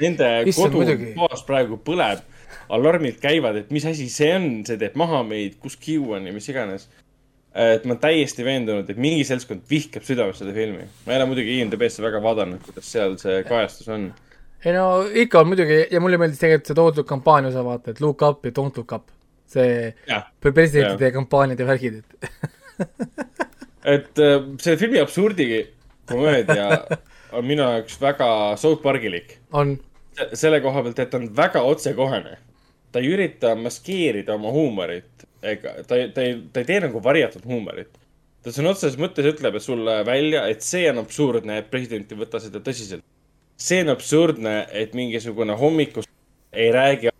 Nende muidugi. kodutoas praegu põleb, alarmid käivad, et mis asi see on, see teeb maha meid, kus Q on ja mis iganes. et ma olen täiesti veendunud, et mingi seltskond vihkab südamest seda filmi. ma ei ole muidugi IMDB-sse väga vaadanud, kuidas seal see kajastus on. ei no ikka on muidugi ja mulle meeldis tegelikult see toodud kampaania osa, vaata, et look up ja don't look up. see presidentide kampaaniad ja värgid, et et äh, selle filmi absurdikomöödia on minu jaoks väga South Parkilik. on, selle koha pealt, et ta on väga otsekohene. ta ei ürita maskeerida oma huumorit ega ta ta ei, ta ei tee nagu varjatud huumorit. ta sõna otseses mõttes ütleb sulle välja, et see on absurdne, et president ei võta seda tõsiselt. see on absurdne, et mingisugune hommikus ei räägi.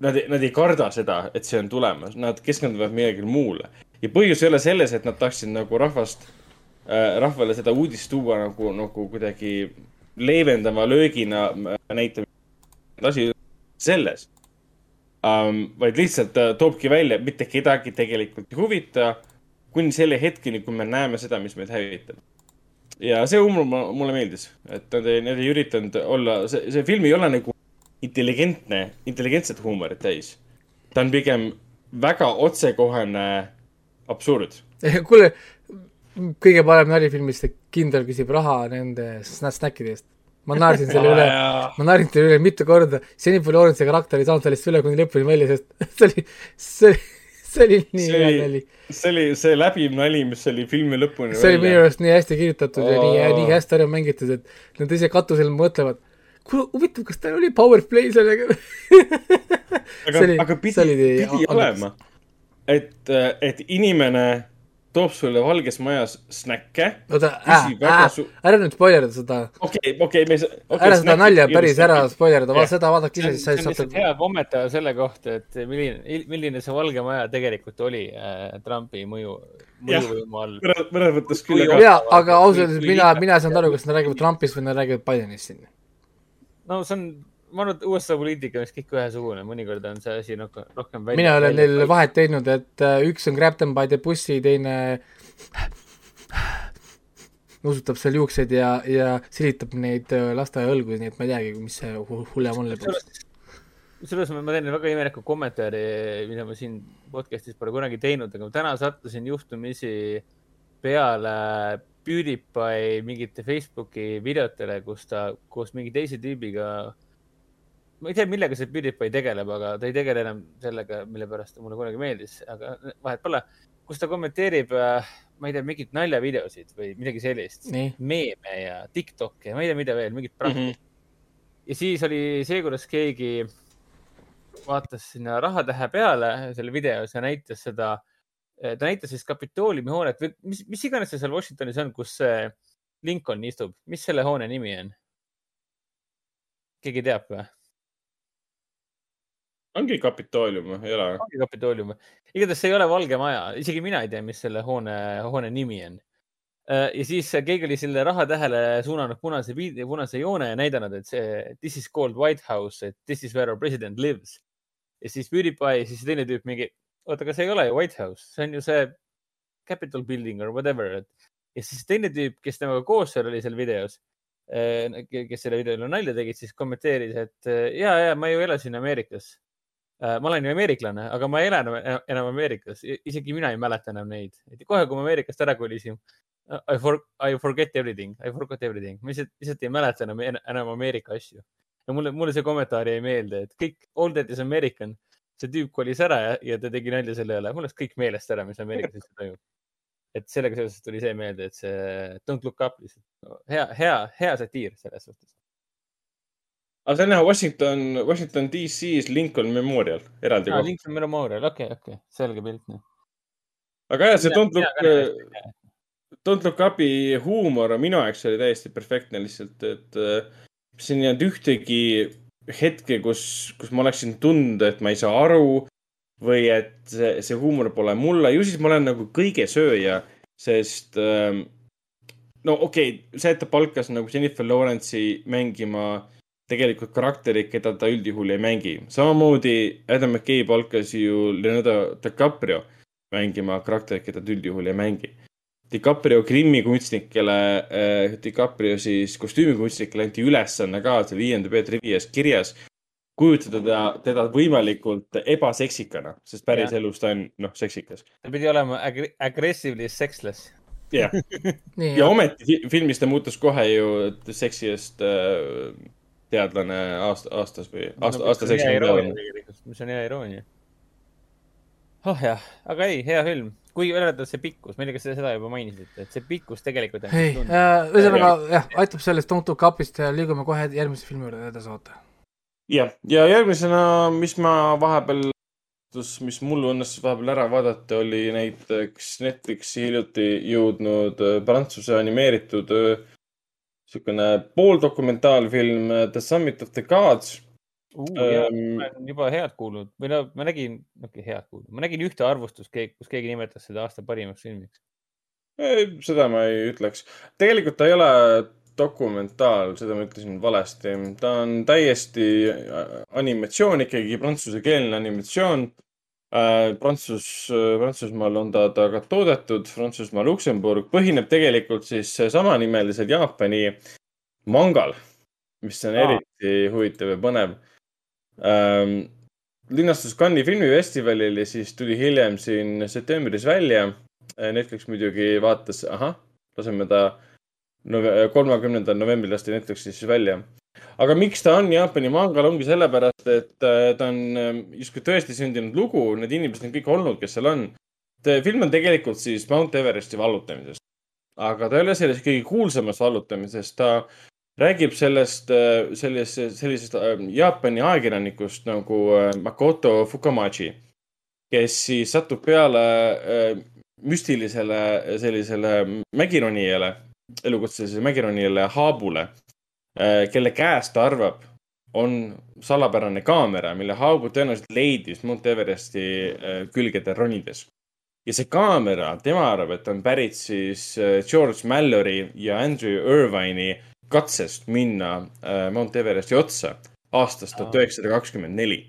Nad, nad ei karda seda, et see on tulemas, nad keskenduvad millelegi muule. ja põhjus ei ole selles, et nad tahtsid nagu rahvast äh,, rahvale seda uudist tuua nagu, nagu kuidagi leevendava löögina äh, näitama. asi selles um,, vaid lihtsalt ta toobki välja, mitte kedagi tegelikult ei huvita, kuni selle hetkeni, kui me näeme seda, mis meid hävitab. ja see mu- mulle meeldis, et nad ei, nad ei üritanud olla, see, see film ei ole nagu intelligentne, intelligentset huumorit täis. ta on pigem väga otsekohene absurd. kuule, kõige parem nali filmis, see kindral küsib raha nende snäkkide eest. ma naersin selle üle, ma naerin selle üle mitu korda, seni pole olnud see karakter ei saanud sellest üle kuni lõpuni välja, sest see oli, see, see oli nii hea oli- nali. see oli see läbiv nali, mis oli filmi lõpuni see oli minu arust nii hästi kirjutatud ja nii, nii hästi ära mängitud, et nad ise katusel mõtlevad, kuule, huvitav, kas tal oli power play sellega? aga oli-, aga pidi, oli pidi olema, et, et inimene toob sulle valges majas snäkke. oota, ära nüüd spoilerda seda, okei, okei, me ei saa okay,. ära seda nalja päris ära spoilerda, seda vaadake see ise, siis see sa on lihtsalt hea kommentaar selle kohta, et milline, milline see Valge Maja tegelikult oli äh, Trumpi mõju, mõjuvõimu all. mõnes, mõttes küll, aga jaa, aga ausalt öeldes mina, mina ei saanud aru, kas nad räägivad Trumpist või nad räägivad Bidenist siin. no see on, ma arvan, et USA poliitika vist kõik ühesugune, mõnikord on see asi nagu rohkem välja. mina olen neil vahet teinud, et äh, üks on grab them by the pussy, teine nuusutab seal juukseid ja, ja silitab neid äh, lasteaiaõlgu, nii et ma ei teagi, mis see hu- hullem on lõpuks. kusjuures ma ma teen väga imeliku kommentaari, mida ma siin podcast'is pole kunagi teinud, aga ma täna sattusin juhtumisi peale PewDiePie mingite Facebooki videotele, kus ta koos mingi teise tüübiga, ma ei tea, millega see PewDiePie tegeleb, aga ta ei tegele enam sellega, mille pärast ta mulle kunagi meeldis, aga vahet pole, kus ta kommenteerib, ma ei tea, mingeid naljavideosid või midagi sellist, meeme ja Tiktok'e ja ma ei tea, mida veel, mingit prakti Mhm. ja siis oli seejuures keegi vaatas sinna rahatähe peale selle videos ja näitas seda, ta näitas siis Kapitooliumi hoonet või mis, mis iganes see seal Washingtonis on, kus see Lincoln istub, mis selle hoone nimi on? keegi teab või? Ongi Kapitoolium, ei ole? ongi Kapitoolium igatahes see ei ole Valge Maja, isegi mina ei tea, mis selle hoone, hoone nimi on. ja siis keegi oli selle rahatähele suunanud punase, punase joone ja näidanud, et see this is called White House, et this is where our president lives. ja siis PewDiePie, siis teine tüüp mingi, oota, aga see ei ole ju White House, see on ju see Capitol building or whatever, ja siis teine tüüp, kes temaga koos seal oli seal videos, kes selle videole nalja tegid, siis kommenteeris, et ja, ja ma ju elasin Ameerikas Äh, ma olen ju ameeriklane, aga ma ei ela enam, enam Ameerikas, isegi mina ei mäleta enam neid. kohe, kui ma Ameerikast ära kolisin, I for, I forget everything, I forgot everything, ma lihtsalt, lihtsalt ei mäleta enam, enam Ameerika asju. ja mulle, mulle see kommentaar jäi meelde, et kõik all that is American, see tüüp kolis ära ja, ja ta tegi nalja selle üle, mul läks kõik meelest ära, mis Ameerikas üldse toimub. et sellega seoses tuli see meelde, et see Don't look up lihtsalt hea, hea, hea satiir selles suhtes. Aga see on jah, Washington, Washington DC-s Lincoln Memorial, eraldi aa, koht. Lincoln Memorial, okei, okei, selge pilt, noh. aga jah, see Don't Look näen., Don't Look Up'i huumor minu jaoks oli täiesti perfektne lihtsalt, et äh, siin ei olnud ühtegi hetke, kus, kus ma oleksin tundnud, et ma ei saa aru või et see, see huumor pole mulle, ju siis ma olen nagu kõigesööja, sest ähm, no okei okay,, see, et ta palkas nagu Jennifer Lawrence'i mängima tegelikult karakterit, keda ta üldjuhul ei mängi. samamoodi Adam McKay palkas ju Leonardo DiCaprio mängima karakterit, keda ta üldjuhul ei mängi. DiCaprio grimmikunstnikele äh,, DiCaprio siis kostüümikunstnikele anti ülesanne ka seal IMDB trivias kirjas kujutada teda, teda võimalikult ebaseksikana, sest päris Jah. elus ta on, noh, seksikas. ta pidi olema agri- aggressively sexless. jah, nii, ja ometi fi- filmis ta muutus kohe ju seksiest äh, teadlane aasta, aastas või aasta, aasta seksikam teadlane. mis on hea iroonia. oh jah, aga ei, hea film. kui öelda see pikkus, ma ei tea, kas te seda juba mainisite, et see pikkus tegelikult on ei, ühesõnaga jah, aitab sellest Don't Look Up'ist ja liigume kohe järgmise filmi juurde edasi oota. jah, ja järgmisena, mis ma vahepeal, mis mul õnnestus vahepeal ära vaadata, oli näiteks Netflixi hiljuti jõudnud äh, Prantsuse animeeritud äh, niisugune pooldokumentaalfilm äh, The Summit of the Gods. Ähm, ma olen juba head kuulnud või no ma nägin, okei, head kuulnud, ma nägin ühte arvustust, kus keegi nimetas seda aasta parimaks filmiks. seda ma ei ütleks. tegelikult ta ei ole dokumentaal, seda ma ütlesin valesti. ta on täiesti äh, animatsioon ikkagi, prantsusekeelne animatsioon. Prantsus, Prantsusmaal on ta, ta ka toodetud, Prantsusmaa, Luksemburg, põhineb tegelikult siis samanimelisel Jaapani mangal, mis on Aa. eriti huvitav ja põnev ähm,. linastus Cannes'i filmifestivalil ja siis tuli hiljem siin septembris välja. Netflix muidugi vaatas, ahah, laseme ta kolmekümnendal novembril lasti Netflixis välja. Aga miks ta on Jaapani mangal, ongi sellepärast, et äh, ta on ähm, justkui tõesti sündinud lugu, need inimesed on kõik olnud, kes seal on. film on tegelikult siis Mount Everesti vallutamisest, aga ta ei ole sellest kõige kuulsamast vallutamisest, ta räägib sellest, sellest, sellisest äh, Jaapani ajakirjanikust nagu äh, Makoto Fukamachi, kes siis satub peale äh, müstilisele sellisele mägironijale, elukutselisele mägironijale Haabule, kelle käes ta arvab, on salapärane kaamera, mille Haabu tõenäoliselt leidis Mount Everesti äh, külgedel ronides. ja see kaamera, tema arvab, et on pärit siis äh, George Mallory ja Andrew Irvine'i katsest minna äh, Mount Everesti otsa aastast tuhat üheksasada kakskümmend neli.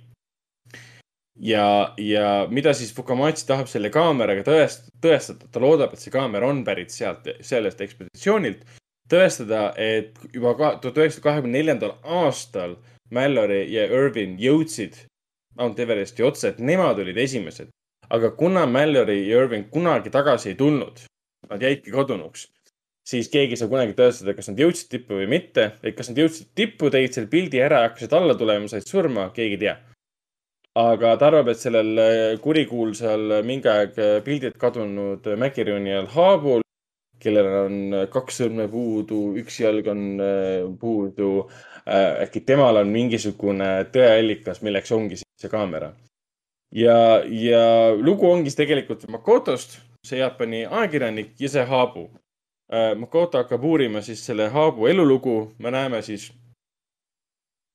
ja, ja mida siis Fukamatsi tahab selle kaameraga tõest-, tõestada, ta loodab, et see kaamera on pärit sealt, sellest ekspeditsioonilt. tõestada, et juba tuhat üheksasada kahekümne neljandal aastal Mallory ja Irvin jõudsid Mount Everesti otsa, et nemad olid esimesed. aga kuna Mallory ja Irvin kunagi tagasi ei tulnud, nad jäidki kadunuks, siis keegi ei saa kunagi tõestada, kas nad jõudsid tippu või mitte. et kas nad jõudsid tippu, tegid selle pildi ära hakkasid alla tulema, said surma, keegi ei tea aga ta arvab, et sellel kurikuulsal mingi aeg pildilt kadunud Mäkirjoni Haabul, kellel on äh, kaks sõrme puudu, üks jalg on äh, puudu, äkki temal on mingisugune tõeallikas, milleks ongi see kaamera. ja, ja lugu ongi tegelikult Makotost, see Jaapani ajakirjanik ja see Haabu. Makoto hakkab uurima siis selle Haabu elulugu, me näeme siis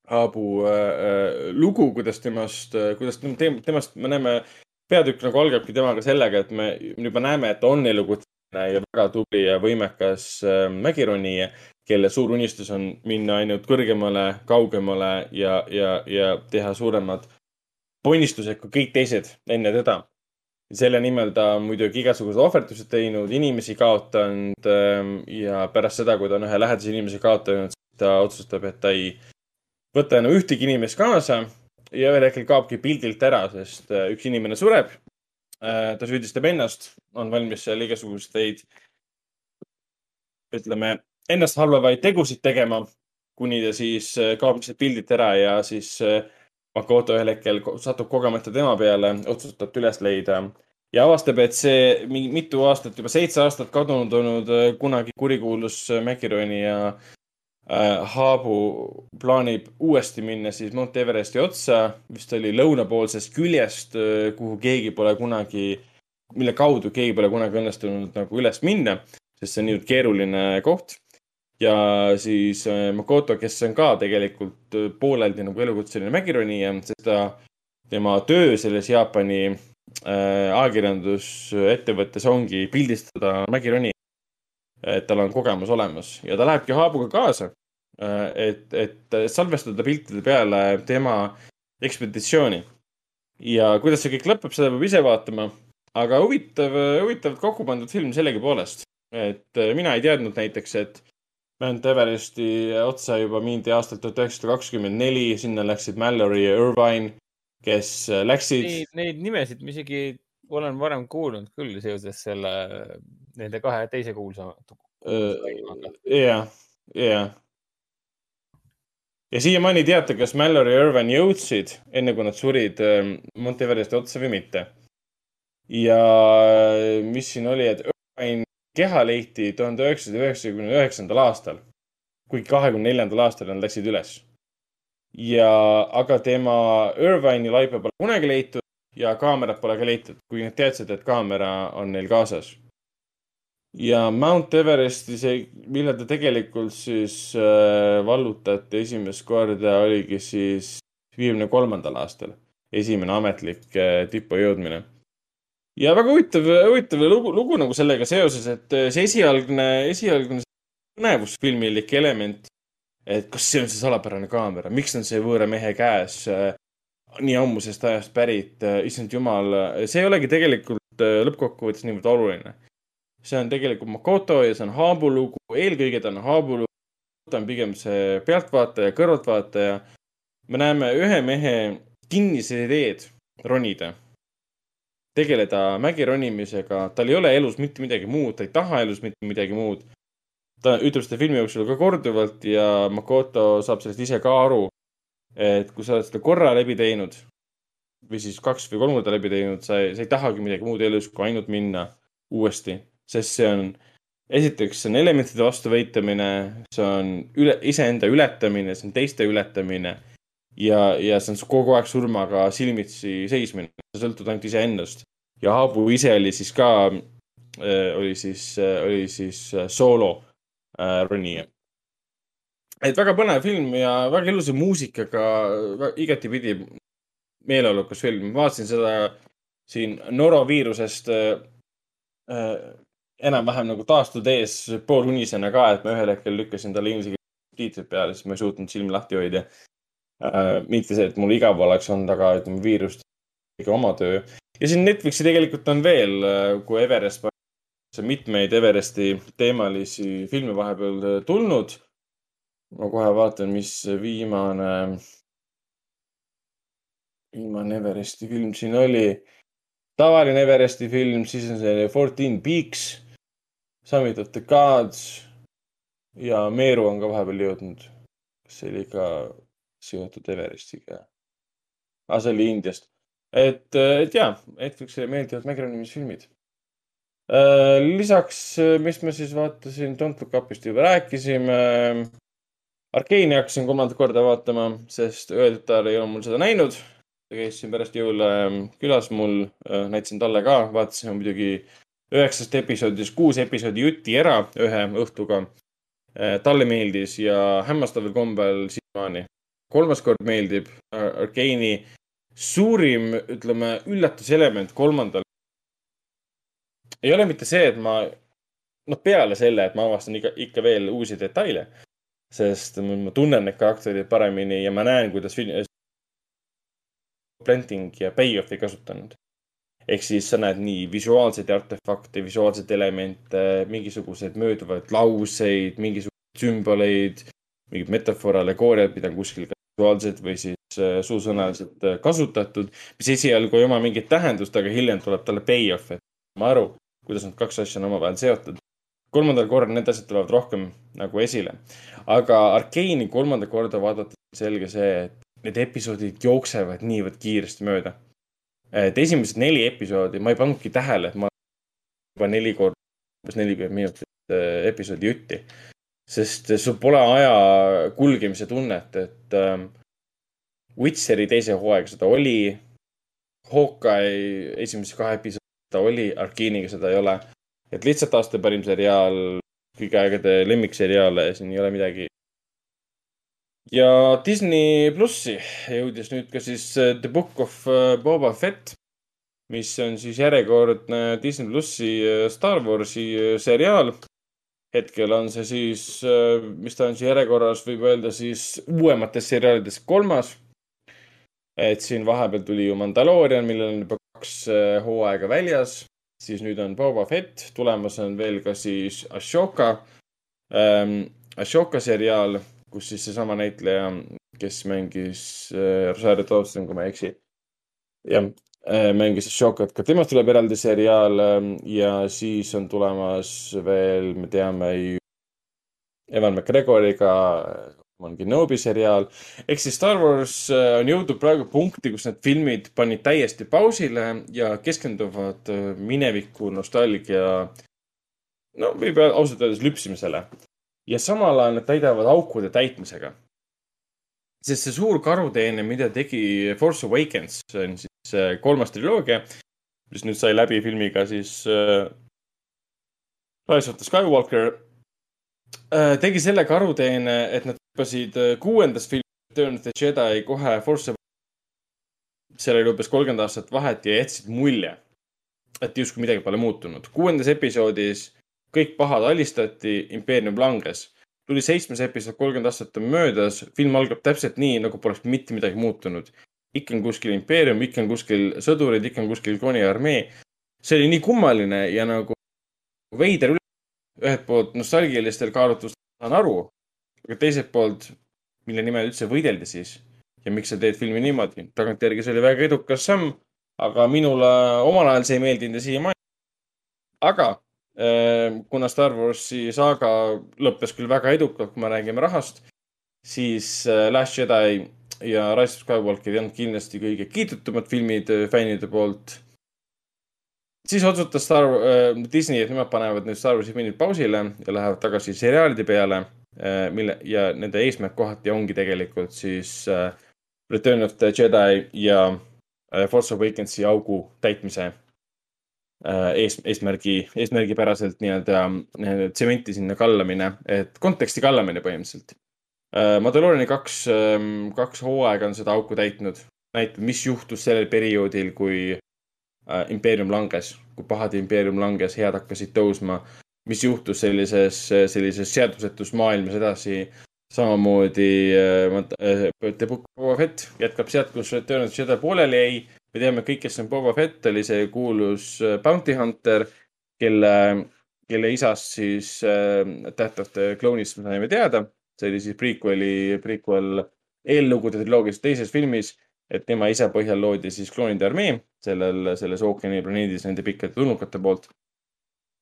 Haabu äh, lugu, kuidas temast äh,, kuidas tem- temast, me näeme, peatükk nagu algabki temaga sellega, et me juba näeme, et ta on elukutseline ja väga tubli ja võimekas äh, mägironija, kelle suur unistus on minna ainult kõrgemale, kaugemale ja, ja, ja teha suuremad ponnistused kui kõik teised enne teda. selle nimel ta on muidugi igasugused ohverdused teinud, inimesi kaotanud ähm, ja pärast seda, kui ta on ühe lähedase inimese kaotanud, ta otsustab, et ta ei võta enam ühtegi inimest kaasa ja ühel hetkel kaobki pildilt ära, sest äh, üks inimene sureb. Ta süüdistab ennast, on valmis seal igasuguseid, ütleme, ennast halvavaid tegusid tegema, kuni ta siis äh, kaob lihtsalt pildilt ära ja siis äh, Makoto ühel hetkel satub kogemata tema peale, otsustab ta üles leida. Ja avastab, et see mingi mitu aastat, juba seitse aastat kadunud olnud äh, kunagi kurikuulus äh, Mäkironi ja äh, Haabu plaanib uuesti minna siis Mount Everesti otsa, vist oli lõunapoolsest küljest, kuhu keegi pole kunagi, mille kaudu keegi pole kunagi õnnestunud nagu üles minna, sest see on niivõrd keeruline koht. ja siis äh, Makoto, kes on ka tegelikult äh, pooleldi nagu elukutseline mägironija, seda tema töö selles Jaapani äh, ajakirjandusettevõttes ongi pildistada mägironi. Et tal on kogemus olemas ja ta lähebki haabuga kaasa äh,. et, et salvestada piltide peale tema ekspeditsiooni. ja kuidas see kõik lõpeb, seda peab ise vaatama. aga huvitav, huvitavalt kokku pandud film sellegipoolest. et äh, mina ei teadnud näiteks, et Mount Everesti otsa juba mindi aastal tuhat üheksasada kakskümmend neli, sinna läksid Mallory ja Irvine kes äh, läksid. Neid nimesid ma isegi olen varem kuulnud küll seoses selle, nende kahe teise kuulsa. jah, jah. ja siiamaani ei teata, kas Mallory ja Irvine jõudsid, enne kui nad surid ähm, Monteveresti otsa või mitte. ja äh, mis siin oli, et Irvine keha leiti tuhande üheksasaja üheksakümne üheksandal aastal, kuigi kahekümne neljandal aastal nad läksid üles ja, aga tema Irvine'i laipa pole kunagi leitud ja kaamerat pole ka leitud, kuigi nad teadsid, et kaamera on neil kaasas. Ja Mount Everesti see, millal ta tegelikult siis äh, vallutati esimest korda, oligi siis viiekümne kolmandal aastal. esimene ametlik äh, tippu jõudmine. ja väga huvitav, huvitav lugu, lugu nagu sellega seoses, et äh, see esialgne, esialgne põnevusfilmilik element et kas see on see salapärane kaamera, miks on see võõra mehe käes äh, nii ammusest ajast pärit, äh, issand jumal, see ei olegi tegelikult äh, lõppkokkuvõttes niivõrd oluline. See on tegelikult Makoto ja see on Haabu lugu, eelkõige ta on Haabu lugu, ta on pigem see pealtvaataja, kõrvaltvaataja. me näeme ühe mehe kinnised ideed ronida, tegeleda mägironimisega, tal ei ole elus mitte midagi muud, ta ei taha elus mitte midagi muud. Ta ütleb seda filmi jooksul ka korduvalt ja Makoto saab sellest ise ka aru, et kui sa oled seda korra läbi teinud või siis kaks või kolm korda läbi teinud, sa ei, sa ei tahagi midagi muud elus kui ainult minna uuesti, sest see on, esiteks, see on elementide vastu võitlemine, see on üle, iseenda ületamine, see on teiste ületamine ja, ja see on kogu aeg surmaga silmitsi seismine, sa sõltud ainult iseennast. ja Haabu ise oli siis ka, äh, oli siis, äh, oli siis äh, soolo ronija. et väga põnev film ja väga ilusa muusikaga, igatipidi meeleolukas film. vaatasin seda siin noroviirusest äh, enam-vähem nagu taastudes poolunisena ka, et ma ühel hetkel lükkasin talle inglise keeles tiitrid peale, siis ma ei suutnud silmi lahti hoida äh,. mitte see, et mul igav oleks olnud, aga ütleme viirust oma töö. ja siin Netflixi tegelikult on veel, äh, kui Everest mitmeid Everesti teemalisi filme vahepeal tulnud. ma kohe vaatan, mis viimane, viimane Everesti film siin oli. tavaline Everesti film, siis on see Fourteen Peaks, Summit of the Gods ja Meeru on ka vahepeal jõudnud. see oli ka seotud Everestiga? aa, ah, see oli Indiast. et, et jaa, Netflixile meeldivad mängironimisfilmid Äh, lisaks, äh, mis me siis vaatasin, Don't Look Up'ist juba rääkisime. Arkeeni hakkasin kolmandat korda vaatama, sest õetutar ei ole mul seda näinud. ta käis siin pärast jõule külas mul, äh, näitasin talle ka, vaatasime muidugi üheksast episoodist kuus episoodi jutti ära ühe õhtuga. talle meeldis ja hämmastaval kombel siiamaani. kolmas kord meeldib Arkeeni suurim, ütleme, üllatuselement kolmandal ei ole mitte see, et ma, noh, peale selle, et ma avastan ikka, ikka veel uusi detaile, sest ma tunnen neid karaktereid paremini ja ma näen, kuidas planting ja payoff'i kasutanud. Ehk siis sa näed nii visuaalseid artefakte, visuaalseid elemente, mingisuguseid mööduvaid lauseid, mingisuguseid sümboleid, mingid metafoor, allegooriad, mida on kuskil visuaalselt või siis äh, suusõnaliselt äh, kasutatud, mis esialgu ei oma mingit tähendust, aga hiljem tuleb talle payoff, et ma aru, kuidas need kaks asja on omavahel seotud. kolmandal korral need asjad tulevad rohkem nagu esile. aga Arkeeni kolmandat korda vaadates selge see, et need episoodid jooksevad niivõrd kiiresti mööda. Et esimesed neli episoodi ma ei pannudki tähele, et ma juba neli korda, umbes nelikümmend minutit äh, episoodi jutti. sest sul pole aja kulgemise tunnet, et ähm, Witcheri teise hooaega seda oli. Hawkeye esimese kahe episoodi ta oli, Arkeeniga seda ei ole. et lihtsalt aasta parim seriaal, kõigi aegade lemmikseriaale, siin ei ole midagi. Ja Disney plussi jõudis nüüd ka siis äh, The Book of äh, Boba Fett, mis on siis järjekordne Disney plussi äh, Star Warsi seriaal. Hetkel on see siis, mis ta on siin järjekorras, võib öelda siis uuematest seriaalidest kolmas. Et siin vahepeal tuli ju Mandalorian, millel on juba kaks hooaega väljas, siis nüüd on Boba Fett, tulemas on veel ka siis Ashoka ähm,, Ashoka seriaal, kus siis seesama näitleja, kes mängis äh, Rosario Dawson, kui ma ei eksi. jah äh,, mängis Ashokat, ka temast tuleb eraldi seriaal äh, ja siis on tulemas veel, me teame ju Evan McGregoriga on Kenobi seriaal. ehk siis Star Wars äh, on jõudnud praegu punkti, kus need filmid panid täiesti pausile ja keskenduvad äh, mineviku nostalgia, no võib ausalt öeldes lüpsimisele. Ja samal ajal nad täidavad aukude täitmisega. sest see suur karuteene, mida tegi Force Awakens, see on siis äh, kolmas triloogia, mis nüüd sai läbi filmiga siis äh, Rise of the Skywalker tegi selle karuteene, et nad hüppasid äh, kuuendas filmis Return of the Jedi kohe Force seal oli umbes kolmkümmend aastat vahet ja jätsid mulje, et justkui midagi pole muutunud. kuuendas episoodis kõik pahad alistati, impeerium langes. tuli seitsmes episood, kolmkümmend aastat on möödas, film algab täpselt nii, nagu poleks mitte midagi muutunud. ikka on kuskil impeerium, ikka on kuskil sõdurid, ikka on kuskil Koni armee. see oli nii kummaline ja nagu veider üle. ühelt poolt nostalgilistel kaalutlustel saan aru, aga teiselt poolt, mille nimel üldse võideldi siis ja miks sa teed filmi niimoodi. tagantjärgi see oli väga edukas samm, aga minule omal ajal see ei meeldinud ja siiamaani. aga kuna Star Warsi saaga lõppes küll väga edukalt, kui me räägime rahast, siis äh, Last Jedi ja Rise of Skywalker ei olnud kindlasti kõige kiidetumad filmid äh, fännide poolt. siis otsustas Star äh,, Disney, et nemad panevad nüüd Star Warsi filmid pausile ja lähevad tagasi seriaalide peale Äh, mille ja nende eesmärk kohati ongi tegelikult siis Return of the Jedi ja Force Awakensi augu täitmise ees, eesmärgi, eesmärgipäraselt nii-öelda tsementi sinna kallamine, et konteksti kallamine põhimõtteliselt. Mandalooriani kaks, ähm, kaks hooaega on seda auku täitnud, näitab, mis juhtus sellel perioodil, kui impeerium langes, kui pahade impeerium langes, head hakkasid tõusma mis juhtus sellises, sellises seadusetus maailmas edasi. samamoodi äh, The Book of Boba Fett jätkab sealt, kus Return of the Jedi pooleli jäi. Me teame kõik, kes on Boba Fett, oli see kuulus äh, bounty hunter, kelle, kelle isast siis äh, the Clone'ist me saime teada. see oli siis prequel'i, prequel eellugude triloogias teises filmis et tema isa põhjal loodi siis kloonide armee sellel, selles ookeani planeedis nende pikkade tulnukate poolt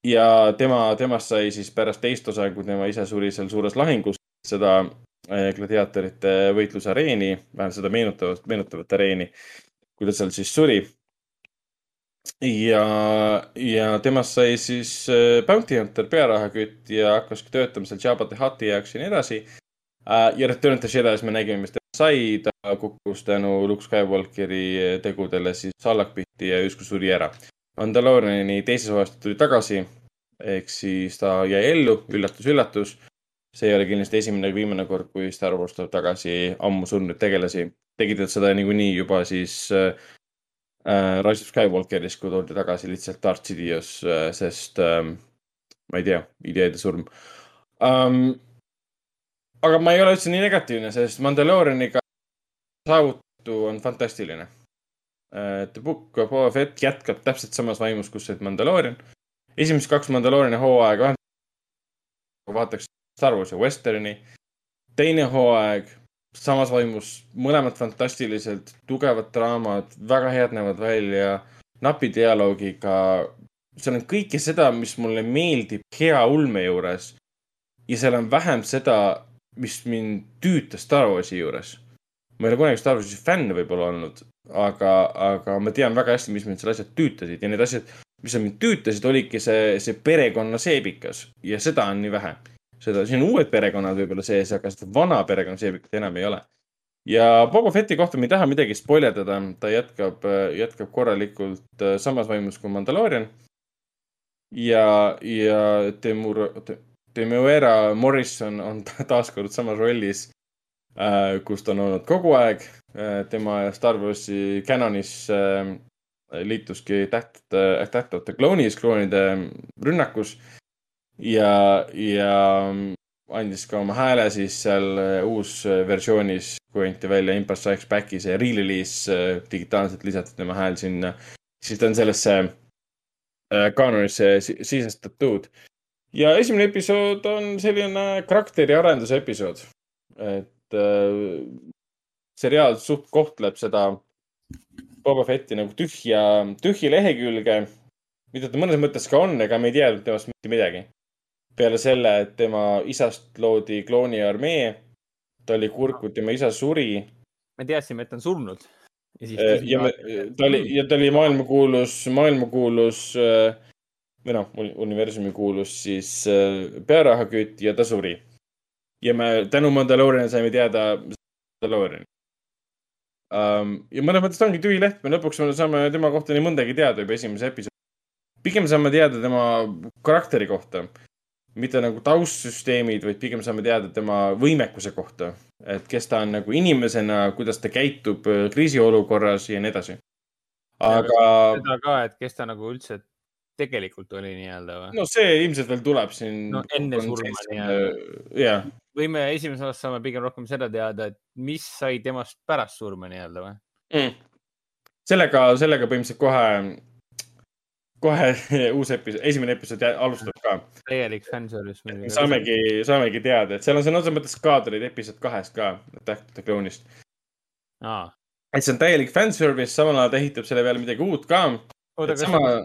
ja tema, temast sai siis pärast teist osa, kui tema isa suri seal suures lahingus, seda eh, gladiaatorite võitlusareeni, vähemalt seda meenutavat, meenutavat areeni, kui ta seal siis suri. ja, ja temast sai siis eh, Bounty Hunter, pearahakütt ja hakkaski töötama seal Jabba the Hutti jaoks ja nii edasi. Ah, ja Return the Jedi's me nägime, mis ta sai, ta kukkus tänu Luke Skywalkeri tegudele siis sallakpihti ja justkui suri ära Mandalooriani teises osas tuli tagasi ehk siis ta jäi ellu, üllatus-üllatus. see ei ole kindlasti esimene ega viimane kord, kui Star Wars tuleb tagasi ammu surnud tegelasi. Tegid nad seda niikuinii juba siis äh, Rise of Skywalkeris, kui tuldi tagasi lihtsalt Darth Sidious äh,, sest äh, ma ei tea, ideede surm um,. aga ma ei ole üldse nii negatiivne, sest Mandaloorianiga saavutu on fantastiline Äh, The Book of Boba Fett jätkab täpselt samas vaimus, kus olid Mandaloorian. esimesed kaks Mandalooriani hooaega vaataks Star Warsi Westerni. teine hooaeg samas vaimus, mõlemad fantastiliselt, tugevad draamad, väga head näevad välja, napi dialoogiga. seal on kõike seda, mis mulle meeldib hea ulme juures. ja seal on vähem seda, mis mind tüütas Star Warsi juures. ma ei ole kunagi Star Warsi fänn võib-olla olnud, aga, aga ma tean väga hästi, mis mind seal asjad tüütasid ja need asjad, mis mind tüütasid, olidki see, see perekonna seebikas ja seda on nii vähe. Seda, siin on uued perekonnad võib-olla sees, aga seda vana perekonna seebikat enam ei ole. ja Boba Fetti kohta ma ei taha midagi spoilerdada, ta jätkab, jätkab korralikult äh, samas vaimus kui Mandalorian. ja, ja Temur, Temuera Morrison on taaskord samas rollis, kus ta on olnud kogu aeg. tema Star Warsi canonis liituski tähtede, tähtede kloonis, kloonide rünnakus. Ja, ja andis ka oma hääle siis seal äh, uus äh, versioonis, kui anti välja Empire Strikes Backi see re-release, äh, digitaalselt lisati tema hääl sinna. siis ta on sellesse kaanonisse sisestatud. ja esimene episood on selline karakteri arenduse episood. et äh, seriaal suht kohtleb seda Boba Fetti nagu tühja, tühja lehekülge, mida ta mõnes mõttes ka on, ega me ei tea temast mitte midagi peale selle, et tema isast loodi klooniarmee, ta oli kurb, kui tema isa suri. me teadsime, et ta on surnud. ja, ja me, ta oli, ja ta oli maailmakuulus, maailmakuulus äh, või noh, universumi kuulus siis äh, pearahakütt ja ta suri. ja me tänu Mandalorianile saime teada Mandaloriani um,. ja mõnes mõttes ta ongi tühi leht, me lõpuks saame tema kohta nii mõndagi teada juba esimese episoodi. pigem saame teada tema karakteri kohta mitte nagu taustsüsteemid, vaid pigem saame teada tema võimekuse kohta. et kes ta on nagu inimesena, kuidas ta käitub kriisiolukorras ja nii edasi. aga. seda ka, et kes ta nagu üldse tegelikult oli nii-öelda või? no see ilmselt veel tuleb siin. no enne surma nii-öelda. jah. võime esimeses osas saame pigem rohkem seda teada, et mis sai temast pärast surma nii-öelda või mm.? sellega, sellega põhimõtteliselt kohe kohe uus episood, esimene episood alustab ka. täielik fanservice muidugi. saamegi, saamegi teada, et seal on sõna otseses mõttes kaadreid episood kahest ka, tähtede kloonist. et see on täielik fanservice, samal ajal ta ehitab selle peale midagi uut ka. oota, kas sama...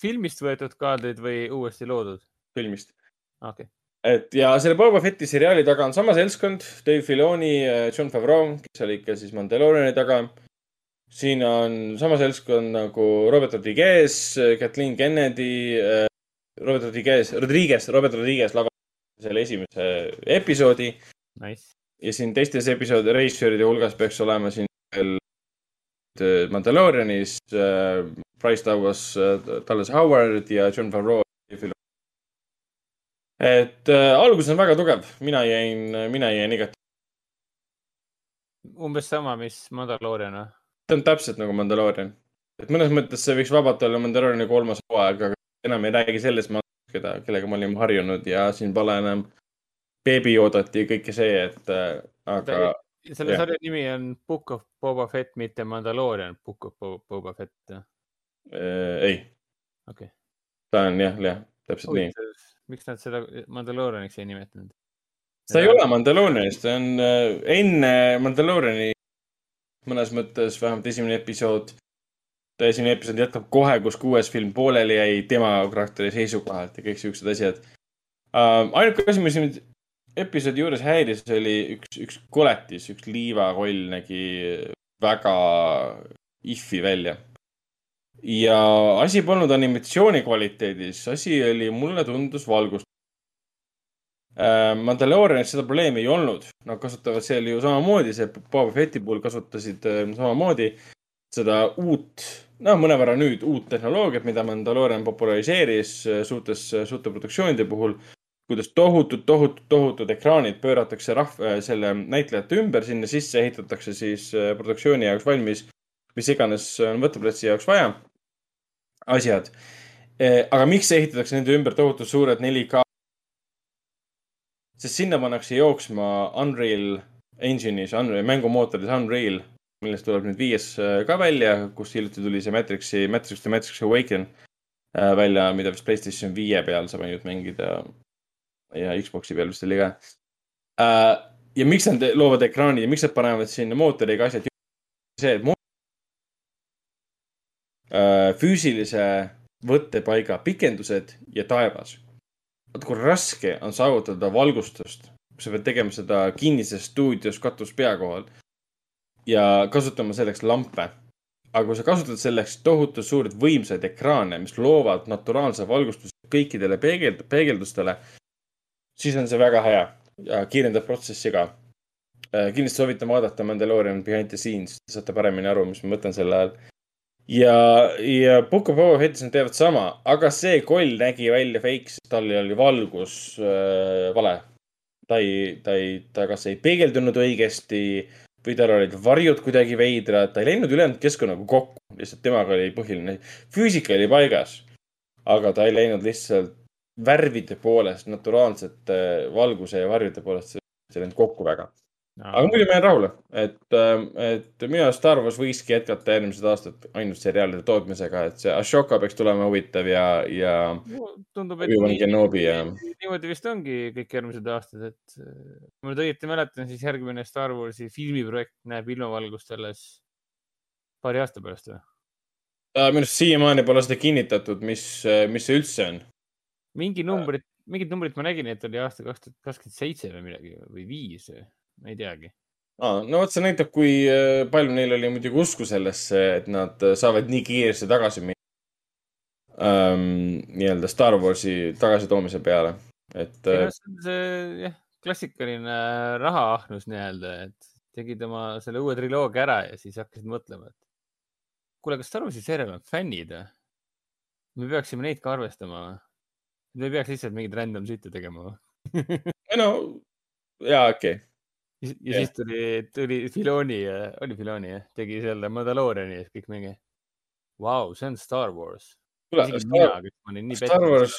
filmist võetud kaadrid või uuesti loodud? filmist. okei okay. et ja selle Boba Fetti seriaali taga on sama seltskond, Dave Filoni, John Favreau, kes oli ikka siis Mandaloriani taga siin on sama seltskond nagu Robert Rodriguez, Kathleen Kennedy, äh, Robert Rodriguez, Rodriguez, Robert Rodriguez lavastas selle esimese episoodi nice.. ja siin teistes episoodi režissööride hulgas peaks olema siin veel äh, Mandalorianis äh, Bryce Dallas äh,, Dallas Howard ja John Favreau. et äh, algus on väga tugev, mina jäin, mina jäin igati. umbes sama, mis Mandalorian või? Ta on täpselt nagu Mandalorian. et mõnes mõttes see võiks vabalt olla Mandaloriani kolmas hooaeg, aga enam ei räägi sellest mandast, keda, kellega me olime harjunud ja siin pole enam beebi oodati ja kõike see, et äh, aga. selle sarja nimi on Book of Boba Fett, mitte Mandalorian Book of Boba Fett äh,. ei. okei okay.. ta on jah, jah, täpselt Ui, nii. miks nad seda Mandalorianiks ei nimetanud? see ei ole Mandalorianist, see on äh, enne Mandaloriani mõnes mõttes, vähemalt esimene episood. ta esimene episood jätkab kohe, kus kuues film pooleli jäi tema karakteri seisukohalt ja kõik siuksed asjad uh,. ainuke asi, mis mind episoodi juures häiris, oli üks, üks koletis, üks liivakoll nägi väga if'i välja. ja asi polnud animatsiooni kvaliteedis, asi oli, mulle tundus valgust Äh, Mandaloorianis seda probleemi ei olnud, nad kasutavad seal ju samamoodi, see Boba Fetti puhul kasutasid äh, samamoodi seda uut, noh, mõnevõrra nüüd uut tehnoloogiat, mida Mandaloorian populariseeris äh, suurtes, suurte produktsioonide puhul. kuidas tohutud, tohutud, tohutud ekraanid pööratakse rahva, selle näitlejate ümber, sinna sisse ehitatakse siis produktsiooni jaoks valmis, mis iganes on võtteplatsi jaoks vaja, asjad. aga miks ehitatakse nende ümber tohutud suured 4K sest sinna pannakse jooksma Unreal Engine'is, Unreal, mängumootoris Unreal, millest tuleb nüüd viies äh, ka välja, kus hiljuti tuli see Matrixi, Matrix the Matrix Awaken äh, välja, mida vist Playstation viie peal saab ainult mängida. ja Xbox'i peal vist oli ka. Äh, ja miks nad loovad ekraani ja miks nad panevad sinna mootoriga asjad? see, et füüsilise võttepaiga pikendused ja taevas vaata kui raske on saavutada valgustust, sa pead tegema seda kinnises stuudios katus pea kohal ja kasutama selleks lampe. aga kui sa kasutad selleks tohutu suurt võimsaid ekraane, mis loovad naturaalse valgustuse kõikidele peegeld-, peegeldustele, siis on see väga hea ja kiirendab protsessi ka. äh, kindlasti soovitan vaadata Mandalorian behind the scenes, saate paremini aru, mis ma mõtlen selle all. Ja, ja Book of Boba Fettis nad teevad sama, aga see koll nägi välja fake, sest tal oli valgus äh, vale. ta ei, ta ei, ta kas ei peegeldunud õigesti või tal olid varjud kuidagi veidrad, ta ei läinud ülejäänud keskkonnaga kokku, lihtsalt temaga oli põhiline, füüsika oli paigas. aga ta ei läinud lihtsalt värvide poolest, naturaalsete valguse ja varjude poolest, see ei läinud kokku väga aga muidu ma jään rahule, et, et minu arust Star Wars võikski jätkata järgmised aastad ainult seriaalide tootmisega, et see Ashoka peaks tulema huvitav ja, ja. tundub, et nii, ja... niimoodi vist ongi kõik järgmised aastad, et kui ma nüüd õieti mäletan, siis järgmine Star Warsi filmiprojekt näeb ilmavalgust alles paari aasta pärast või? minu arust siiamaani pole seda kinnitatud, mis, mis see üldse on. mingi numbrit, mingit numbrit ma nägin, et oli aasta kaks tuhat kakskümmend seitse või midagi või viis ma ei teagi ah,. no vot, see näitab, kui äh, palju neil oli muidugi usku sellesse, et nad äh, saavad nii kiiresti tagasi minna ähm, nii-öelda Star Warsi tagasitoomise peale, et. Äh, see on see jah, klassikaline rahaahnus nii-öelda, et tegid oma selle uue triloogia ära ja siis hakkasid mõtlema, et kuule, kas Star Warsi seerial on fännid või? me peaksime neid ka arvestama või? me ei peaks lihtsalt mingeid random shit'e tegema või? ei no, jaa, okei okay ja yeah. siis tuli, tuli Filoni, oli Filoni jah, tegi selle Mandalooriani ja kõik mingi, vau, see on Star Wars. Star, Star Wars,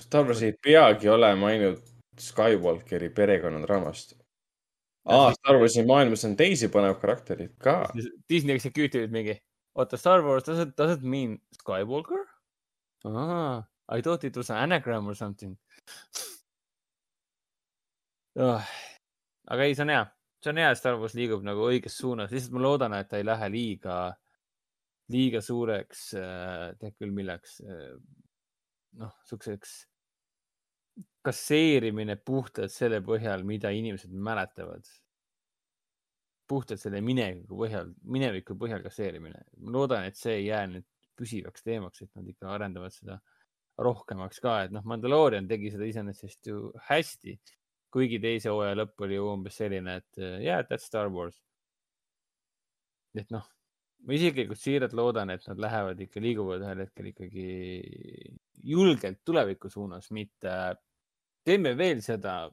Star Wars ei peagi olema ainult Skywalkeri perekonnadraamast. aa, Star Warsi maailmas on teisi põnev karakterid ka. Disney executive'id mingi, oota, Star Wars doesn't, doesn't mean Skywalker? Ah, I thought it was an anagram or something oh aga ei, see on hea, see on hea, et Star Wars liigub nagu õiges suunas, lihtsalt ma loodan, et ta ei lähe liiga, liiga suureks äh,, tead küll, milleks äh,. noh, siukseks kasseerimine puhtalt selle põhjal, mida inimesed mäletavad. puhtalt selle mineviku põhjal, mineviku põhjal kasseerimine. ma loodan, et see ei jää nüüd püsivaks teemaks, et nad ikka arendavad seda rohkemaks ka, et noh, Mandalorian tegi seda iseenesest ju hästi kuigi teise hooaja lõpp oli umbes selline, et yeah,, that's Star Wars. et noh, ma isiklikult siiralt loodan, et nad lähevad ikka, liiguvad ühel hetkel ikkagi julgelt tuleviku suunas, mitte teeme veel seda,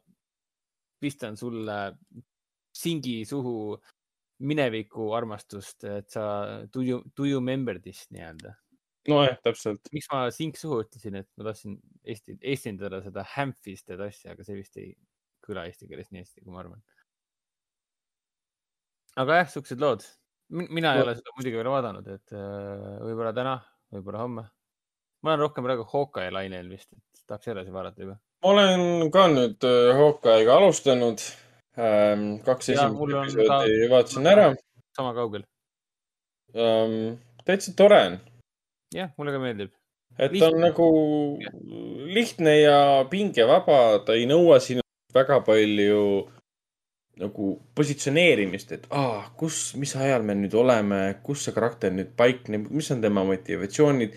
pistan sulle singi suhu mineviku armastust, et sa do you, do you remember this nii-öelda. nojah, täpselt. miks ma sink suhu ütlesin, et ma tahtsin Eesti, eestindada seda Hamfisted asja, aga see vist ei kõla eesti keeles nii hästi, kui ma arvan. aga jah, siuksed lood. mina ei ole seda muidugi veel vaadanud, et äh, võib-olla täna, võib-olla homme. ma olen rohkem praegu Hawkeye lainel vist, et tahaks edasi vaadata juba. ma olen ka nüüd äh, Hawkeye'ga alustanud ähm,. kaks esimest episoodi vaatasin ära. sama kaugel ähm,? täitsa tore on. jah, mulle ka meeldib et lihtne. ta on nagu lihtne ja pingevaba, ta ei nõua sinu väga palju nagu positsioneerimist, et aa, kus, mis ajal me nüüd oleme, kus see karakter nüüd paikneb, mis on tema motivatsioonid.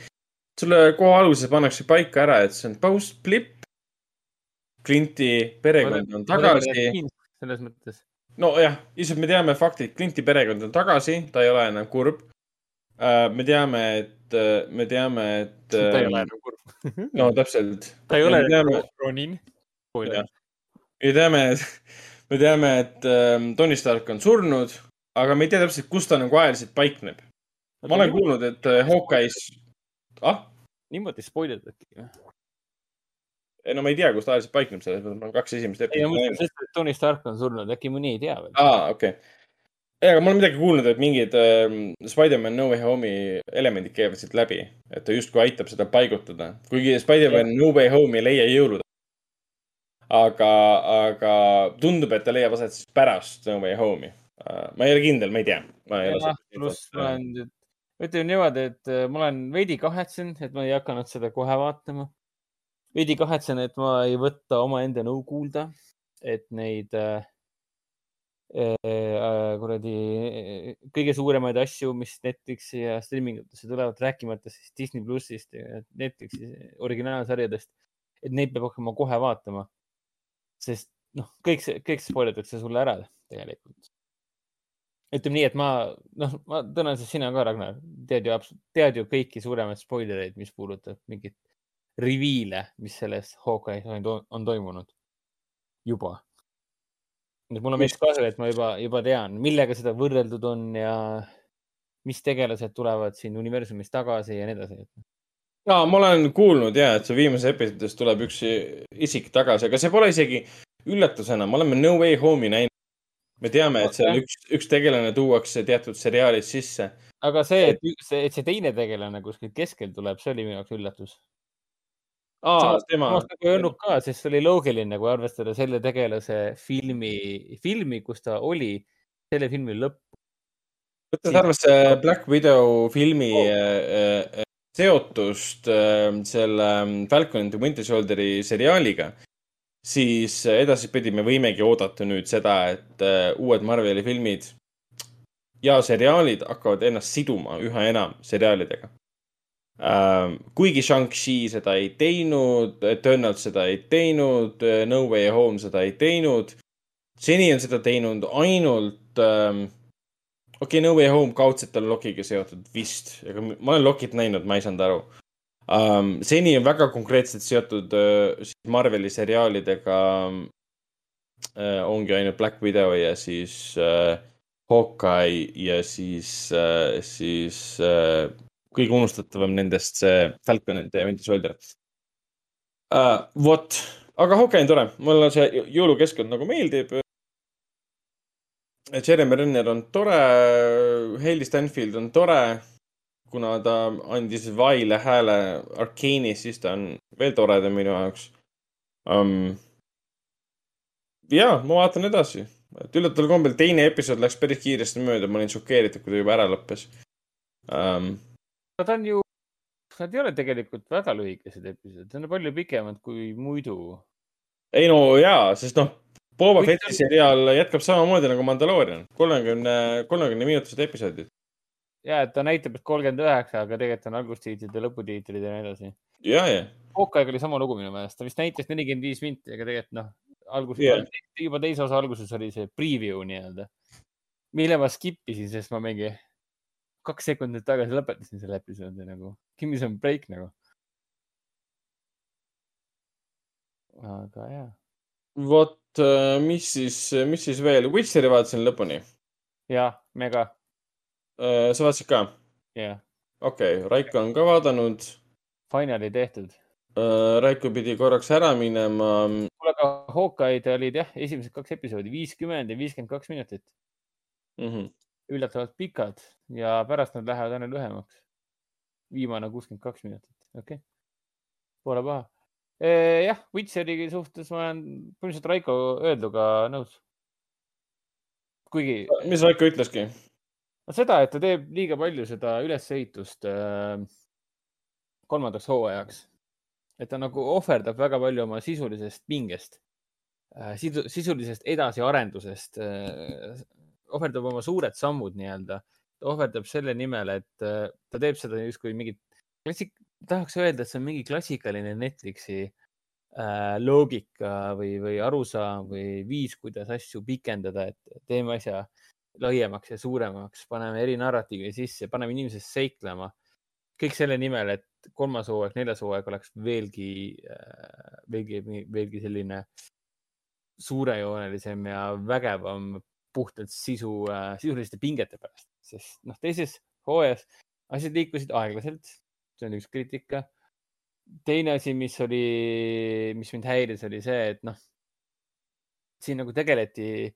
sulle kohe alguses pannakse paika ära, et see on post-blip. Clinti perekond on tagasi. selles mõttes. nojah, lihtsalt me teame fakti, et Clinti perekond on tagasi, ta ei ole enam kurb. Äh, me teame, et, me teame, et. ta ei ole enam kurb no täpselt. ta ei ole enam Ronin me teame, me teame, et ähm, Tony Stark on surnud, aga me ei tea täpselt, kus ta nagu ajaliselt paikneb. ma olen kuulnud, et äh, Hawkeye's, ah? niimoodi spoilerdati või? ei no ma ei tea, kus ta ajaliselt paikneb, selles mõttes ma olen kaks esimest episoodi näinud. et Tony Stark on surnud, äkki mõni ei tea veel. aa, okei okay. ei, aga ma olen midagi kuulnud, et mingid äh, Spider-man No Way Home'i elemendid käivad siit läbi, et ta justkui aitab seda paigutada. kuigi Spider-man No Way Home ei leia jõulude aga, aga tundub, et ta leiab aset siis pärast No Way Home'i. Äh, ma ei ole kindel, ma ei tea. pluss ma olen ütleme niimoodi, et äh, ma olen veidi kahetsen, et ma ei hakanud seda kohe vaatama. veidi kahetsen, et ma ei võta omaenda nõu kuulda, et neid äh, äh, kuradi kõige suuremaid asju, mis Netflixi ja streaming utesse tulevad, rääkimata siis Disney plussist ja Netflixi originaalsarjadest, et neid peab hakkama kohe vaatama sest noh, kõik see, kõik spoil itakse sulle ära tegelikult. ütleme nii, et ma, noh, ma tõenäoliselt sina ka, Ragnar, tead ju, tead ju kõiki suuremaid spoilereid, mis puudutab mingit reviile, mis selles Hawkeye's on, to- on toimunud juba. et mul on veits kahju, et ma juba, juba tean, millega seda võrreldud on ja mis tegelased tulevad siin universumis tagasi ja nii edasi. Ja ma olen kuulnud ja, et see viimases episoodis tuleb üks isik tagasi, aga see pole isegi üllatusena, me oleme No Way Home'i näinud. me teame, et seal üks, üks tegelane tuuakse teatud seriaalis sisse. aga see, et see, et see teine tegelane kuskilt keskel tuleb, see oli minu jaoks üllatus. aa, tema, nagu ei öelnud ka, sest see oli loogiline, kui arvestada selle tegelase filmi, filmi, kus ta oli, selle filmi lõpp. võttes arvesse Black Widow filmi oh. Seotust äh, selle Falcon and the Winter Soldieri seriaaliga, siis edaspidi me võimegi oodata nüüd seda, et äh, uued Marveli filmid ja seriaalid hakkavad ennast siduma üha enam seriaalidega äh,. kuigi Shang-Chi seda ei teinud, Eternal seda ei teinud, No Way Home seda ei teinud. seni on seda teinud ainult äh, okei okay,, No Way Home kaudselt on Lokiga seotud vist, aga ma olen Lokit näinud, ma ei saanud aru um,. seni on väga konkreetselt seotud uh, Marveli seriaalidega uh, ongi ainult Black Widow ja siis uh, Hawkeye ja siis uh,, siis uh, kõige unustatavam nendest see Falcon and the Winter Soldier uh,. vot, aga Hawkeye on tore, mulle see jõulukeskkond nagu meeldib Jeremy Renner on tore, Hailey Stanfield on tore. kuna ta andis Vaile hääle Arkane'is, siis ta on veel toredam minu jaoks um,. ja ma vaatan edasi, et üllataval kombel teine episood läks päris kiiresti mööda, ma olin šokeeritud, kui ta juba ära lõppes um,. Nad on ju, nad ei ole tegelikult väga lühikesed episoodid, need on palju pikemad kui muidu. ei no jaa, sest noh, Boba Fetti seriaal jätkab samamoodi nagu Mandalorian, kolmekümne, kolmekümne minutised episoodid. ja, et ta näitab, et kolmkümmend üheksa, aga tegelikult on algustiitrid ja lõputiitrid ja nii edasi. ja, ja, Hawkeye'ga oli sama lugu minu meelest, ta vist näitas nelikümmend viis minti, aga tegelikult noh, alguses yeah., juba teise osa alguses oli see preview nii-öelda, mille ma skip isin, sest ma mingi kaks sekundit tagasi lõpetasin selle episoodi nagu, give me some break nagu. aga jaa, vot, mis siis, mis siis veel, Witcheri vaatasin lõpuni. jah, mega, sa vaatasid ka? jah, okei okay,, Raiko on ka vaadanud. finali tehtud. Raiko pidi korraks ära minema. kuule, aga Hawkeye'd olid jah, esimesed kaks episoodi viiskümmend ja viiskümmend kaks minutit, Mhm. üllatavalt pikad ja pärast nad lähevad aina lühemaks. viimane kuuskümmend kaks minutit, okei okay., pole paha. jah, Witcheri suhtes ma olen põhimõtteliselt Raiko öelduga nõus. kuigi mis Raiko ütleski? no seda, et ta teeb liiga palju seda ülesehitust äh, kolmandaks hooajaks. et ta nagu ohverdab väga palju oma sisulisest pingest äh,, sisulisest edasiarendusest äh,, ohverdab oma suured sammud nii-öelda. ohverdab selle nimel, et äh, ta teeb seda justkui mingit klassik-, tahaks öelda, et see on mingi klassikaline Netflixi äh, loogika või, või arusaam või viis, kuidas asju pikendada, et teeme asja laiemaks ja suuremaks, paneme eri narratiivi sisse, paneme inimesed seiklema. kõik selle nimel, et kolmas hooaeg, neljas hooaeg oleks veelgi, veelgi, veelgi selline suurejoonelisem ja vägevam puhtalt sisu, sisuliste pingete pärast, sest noh, teises hooajas asjad liikusid aeglaselt, see on üks kriitika. teine asi, mis oli, mis mind häiris, oli see, et noh, siin nagu tegeleti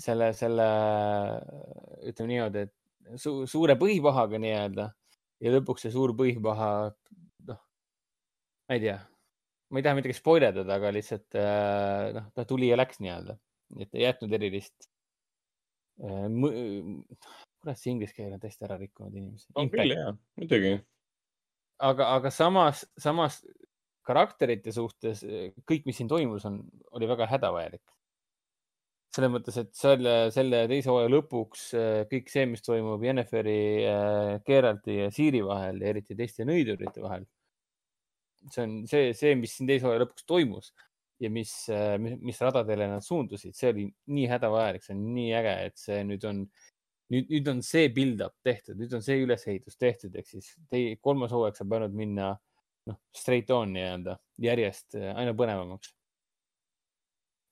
selle, selle ütleme niimoodi, et su, suure põhipahaga nii-öelda ja lõpuks see suur põhipaha, noh, ma ei tea, ma ei taha midagi spoilerdada, aga lihtsalt äh, noh, ta tuli ja läks nii-öelda, et ei jätnud erilist. kurat, see inglise keel on täiesti ära rikkunud inimesi. on küll, jaa, muidugi. aga, aga samas, samas karakterite suhtes kõik, mis siin toimus, on, oli väga hädavajalik. selles mõttes, et selle, selle teise hooaja lõpuks äh, kõik see, mis toimub Jenniferi, Geralti ja Siiri vahel ja eriti teiste nõidurite vahel. see on see, see, mis siin teise hooaja lõpuks toimus, ja mis, mis, mis radadele nad suundusid, see oli nii hädavajalik, see on nii äge, et see nüüd on, nüüd, nüüd on see build-up tehtud, nüüd on see ülesehitus tehtud, ehk siis tei- kolmas hooaeg saab ainult minna noh, straight on nii-öelda järjest äh, aina põnevamaks.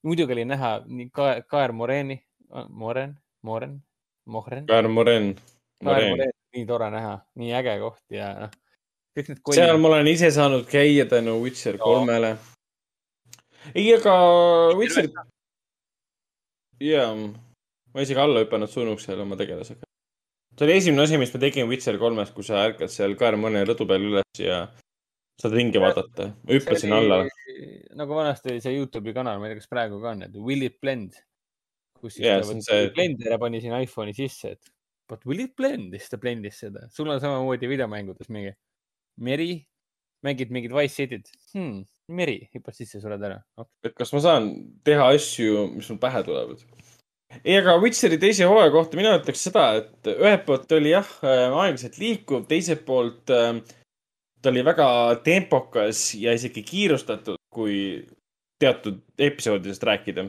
muidugi oli näha nii Ka-, Kaer Moreni, Moren, Moren, Mohren. Kaer Moren. Kaer Moren, nii tore näha, nii äge koht ja noh, kõik need seal kollid, ma olen ise saanud käia tänu Witcher kolmele. ei, aga Witcher, jaa, ma isegi alla hüpanud surnuks seal oma tegelasega. see oli esimene asi, mis ma tegin Witcher kolmes, kui sa ärkad seal Kaermani rõdu peal üles ja saad ringi vaadata. ma hüppasin alla. nagu vanasti oli see Youtube'i kanal, ma ei tea, kas praegu ka on, et Will it blend. kus siis ta see blender pani sinna iPhone'i sisse, et but will it blend siis ta blend'is seda. sul on samamoodi videomängudes mingi meri, mängid mingit Wise City't hmm,, meri, hüppad sisse, sured ära okay.. et kas ma saan teha asju, mis mul pähe tulevad. ei, aga Witcheri teise hooaja kohta mina ütleks seda, et ühelt poolt oli jah, aeglaselt liikuv, teiselt poolt äh, ta oli väga tempokas ja isegi kiirustatud, kui teatud episoodidest rääkida.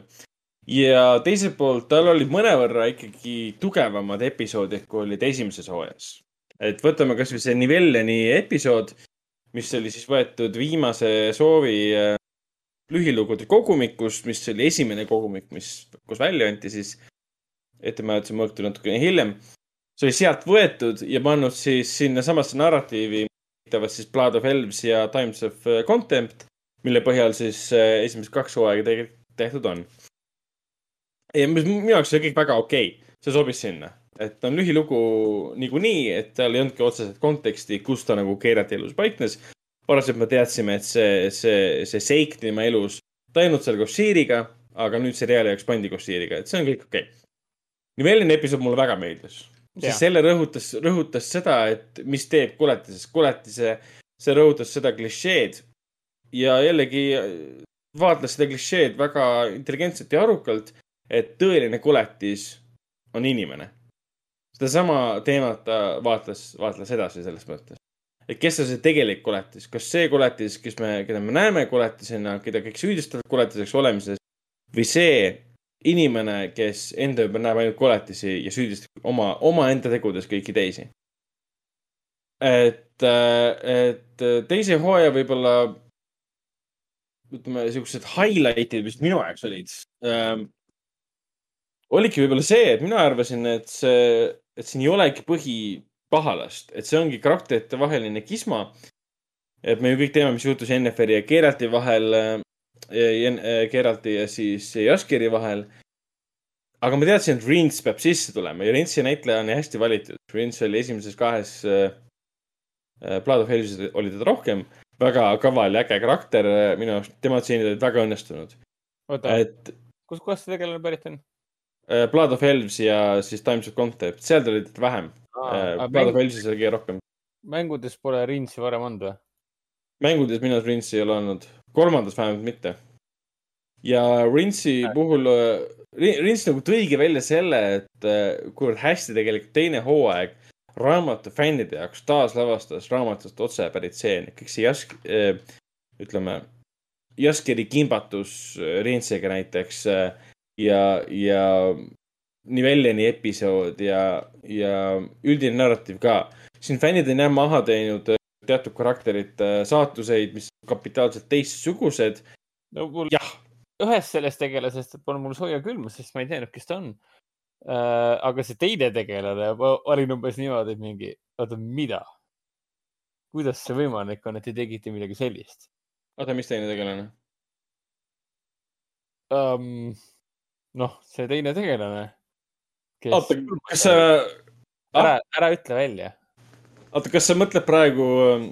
ja teiselt poolt tal olid mõnevõrra ikkagi tugevamad episoodid, kui olid esimeses hooajas. et võtame kasvõi see Nivelleni episood, mis oli siis võetud viimase soovi äh, lühilugude kogumikust, mis oli esimene kogumik, mis kus välja anti siis. ettemääratuse mõõk tuli natukene hiljem. see oli sealt võetud ja pannud siis sinnasamasse narratiivi, siis Blood of Elves ja Times of äh, Contempt, mille põhjal siis äh, esimesed kaks hooaega tegelikult tehtud on. ja mis minu jaoks oli kõik väga okei okay., see sobis sinna, et ta on lühilugu niikuinii, et tal ei olnudki otseselt konteksti, kus ta nagu keerati elus paiknes varasemalt me teadsime, et see, see, see seik tema elus, olnud seal koos Sheeriga, aga nüüd seriaali jaoks pandi koos Sheeriga, et see on kõik okei okay.. Nivelline episood mulle väga meeldis, sest selle rõhutas, rõhutas seda, et mis teeb koletisest, koletise, see rõhutas seda klišeed ja jällegi vaatles seda klišeed väga intelligentselt ja arukalt, et tõeline koletis on inimene. sedasama teemat ta vaatles, vaatles edasi selles mõttes et kes on see tegelik koletis, kas see koletis, kes me, keda me näeme koletisena, keda kõik süüdistavad koletiseks olemises või see inimene, kes enda ümber näeb ainult koletisi ja süüdistab oma, omaenda tegudes kõiki teisi. et, et teise hooaja võib-olla ütleme, siuksed highlight'id, mis minu jaoks olid ähm,, olidki võib-olla see, et mina arvasin, et see, et siin ei olegi põhi pahalast, et see ongi karakterite vaheline kisma. et me ju kõik teame, mis juhtus Jenniferi ja Geralti vahel, Geralti ja siis Jaskeri vahel. aga ma teadsin, et Rince peab sisse tulema ja Rince'i näitleja on hästi valitud. Rince oli esimeses kahes äh, Blood of Hellsis oli teda rohkem, väga kaval ja äge karakter, minu arust tema tseenid olid väga õnnestunud, oota, et kuskohast see tegelane pärit on? äh, Blood of Elves ja siis Times of Contempt, seal ta oli teda vähem. Of Elvesis oli kõige rohkem. mängudes pole Rinsi varem olnud või? mängudes minu arust Rince'i ei ole olnud, kolmandas vähemalt mitte. ja Rince'i Äh. puhul, Rince nagu tõigi välja selle, et äh, kuivõrd hästi tegelikult teine hooaeg raamatu fännide jaoks taaslavastas raamatust otse pärit stseeni, kõik see Jask-, ütleme, Jaskeri kimbatus äh, Rince'iga näiteks äh, ja, ja Nivelleni episood ja, ja üldine narratiiv ka. siin fännid on jah maha teinud äh, teatud karakterite saatuseid, mis kapitaalselt teistsugused. no mul jah, ühest sellest tegelasest on mul sooja külma, sest ma ei teadnud, kes ta on. aga see teine tegelane, ma olin umbes niimoodi, et mingi, oota, mida? kuidas see võimalik on, et te tegite midagi sellist oota, mis teine tegelane? um,? noh, see teine tegelane. oota, kas sa, ära, ära ütle välja. oota, kas sa mõtled praegu ähm,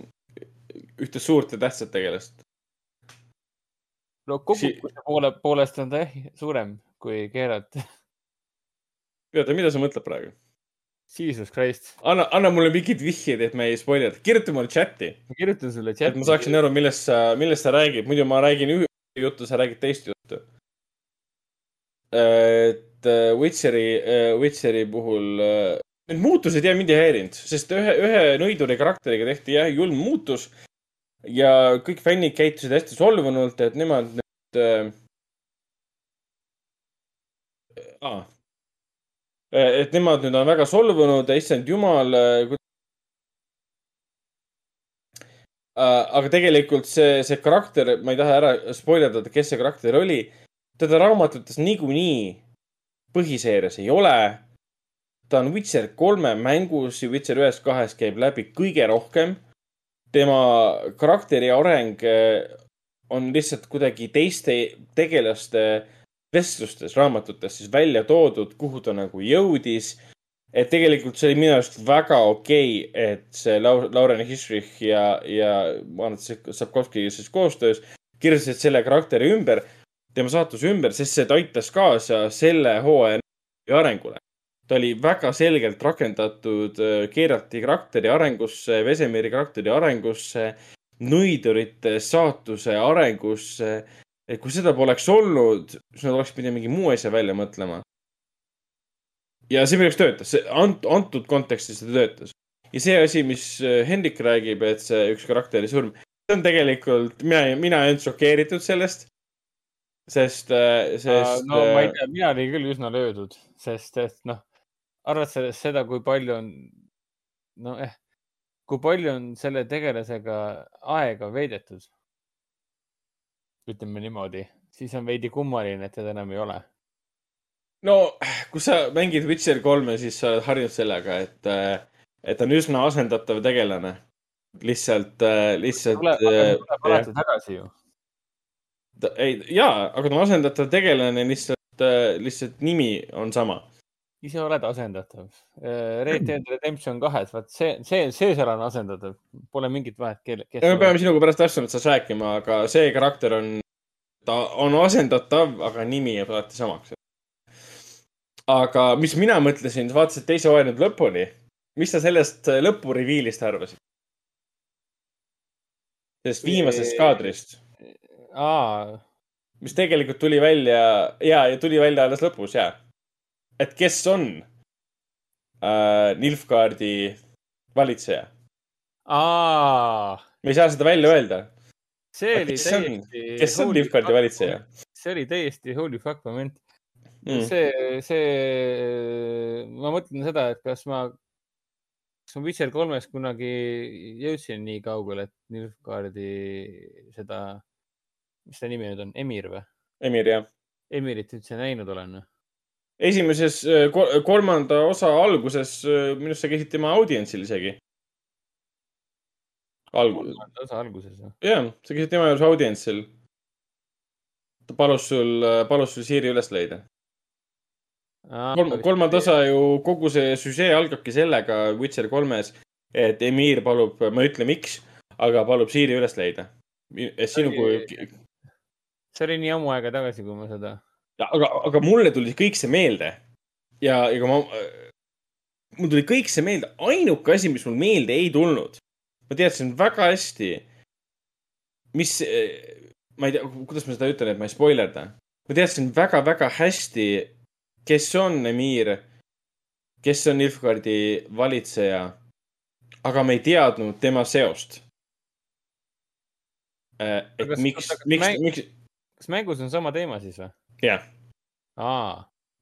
ühte suurt ja tähtsat tegelast? no Si- kogukuse poole, poolest on ta jah suurem kui Geralt. oota, mida sa mõtled praegu? Jesus Christ. anna, anna mulle mingid vihjeid, et me ei spoilida, kirjuta mulle chati, ma kirjutan sulle et chati. ma saaksin aru, millest sa, millest sa räägid, muidu ma räägin ühe juttu, sa räägid teist juttu. Et äh, Witcheri, Witcheri puhul äh, need muutused jah mind ei häirinud, sest ühe, ühe nõiduri karakteriga tehti jah julm muutus ja kõik fännid käitusid hästi solvunult, et nemad äh, ah, et nemad nüüd on väga solvunud, issand jumal äh,. aga tegelikult see, see karakter, ma ei taha ära spoilerdada, kes see karakter oli. Teda raamatutes niikuinii põhiseerias ei ole. ta on Witcher kolme mängus ja Witcher ühes, kahes käib läbi kõige rohkem. tema karakteri areng on lihtsalt kuidagi teiste tegelaste vestlustes, raamatutes siis välja toodud, kuhu ta nagu jõudis. et tegelikult see oli minu arust väga okei okay,, et see Laur-, Lauren Hisrich ja, ja see Sapkovski siis koostöös kirjutasid selle karakteri ümber, tema saatuse ümber, sest see aitas kaasa selle hooaja arengule. ta oli väga selgelt rakendatud, keerati karakteri arengusse, Vesemiri karakteri arengusse, nõidurite saatuse arengusse kui seda poleks olnud, siis nad oleks pidanud mingi muu asja välja mõtlema. ja see minu jaoks töötas, see ant-, antud kontekstis see töötas. ja see asi, mis äh, Hendrik räägib, et see üks karakteri surm, see on tegelikult, mina, mina ei olnud šokeeritud sellest. Sest, äh, sest. no ma ei äh, tea, mina olin küll üsna löödud, sest et noh, arvestades seda, kui palju on, no eh, kui palju on selle tegelasega aega veedetud ütleme niimoodi, siis on veidi kummaline, et teda enam ei ole. no, kui sa mängid Witcher kolme, siis sa oled harjunud sellega, et, et on üsna asendatav tegelane. lihtsalt, lihtsalt. tuleb alati tagasi ju. Ei, jaa, aga ta on asendatav tegelane, lihtsalt, lihtsalt nimi on sama ise oled asendatav. Red Dead Redemption kahes, vaat see, see, see seal on asendatav, pole mingit vahet, kelle, kes. me peame sinuga pärast täpsemalt rääkima, aga see karakter on, ta on asendatav, aga nimi jääb alati samaks. aga mis mina mõtlesin, sa vaatasid teise hooaja nüüd lõpuni. mis sa sellest lõpuriviilist arvasid? sellest viimasest kaadrist. Aa. mis tegelikult tuli välja ja, ja tuli välja alles lõpus ja et kes on äh, Nilfgaardi valitseja. me ei saa seda välja öelda. see oli täiesti. kes on Nilfgaardi valitseja? see oli täiesti holy fuck moment mm.. see, see, ma mõtlen seda, et kas ma, kas ma Witcher kolmes kunagi jõudsin nii kaugele, et Nilfgaardi seda, mis ta nimi nüüd on, Emir või? Emir, jah. Emirit üldse näinud olen esimeses äh, kolmanda osa alguses äh, minu arust sa käisid tema audientsil isegi. alguses. kolmanda osa alguses või? jah, sa käisid tema juures audientsil. ta palus sul, äh, palus sul Siiri üles leida. kolm, kolmanda osa ju, kogu see süžee algabki sellega Witcher kolmes, et Emir palub, ma ei ütle, miks, aga palub Siiri üles leida. sinu kui. See oli nii ammu aega tagasi, kui ma seda aga, aga mulle tuli kõik see meelde ja, ja ma, mul tuli kõik see meelde, ainuke asi, mis mul meelde ei tulnud, ma teadsin väga hästi, mis, ma ei tea, kuidas ma seda ütlen, et ma ei spoilerda. ma teadsin väga-väga hästi, kes on Emir, kes on Nilfgaardi valitseja, aga me ei teadnud tema seost. Äh, et kas, miks, miks, miks. Kas mängus on sama teema siis või? jah.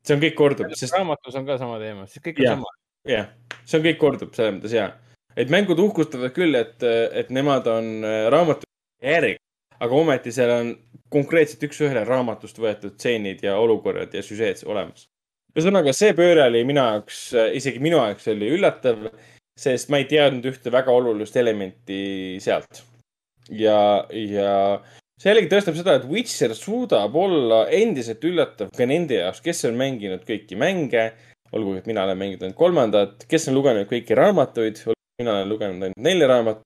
see on kõik kordub, sest. raamatus on ka sama teema, siis kõik on ja, sama. jah, see on kõik kordub selles mõttes ja, et mängud uhkustavad küll, et, et nemad on äh, raamatu järgi, aga ometi seal on konkreetselt üks-ühele raamatust võetud stseenid ja olukorrad ja süžeed olemas. ühesõnaga, see pööre oli minu jaoks, äh, isegi minu jaoks oli üllatav, sest ma ei teadnud ühte väga olulist elementi sealt. ja, ja see jällegi tõestab seda, et Witcher suudab olla endiselt üllatav ka nende jaoks, kes on mänginud kõiki mänge, olgugi et mina olen mänginud ainult kolmandat, kes on lugenud kõiki raamatuid, mina olen lugenud ainult nelja raamatut,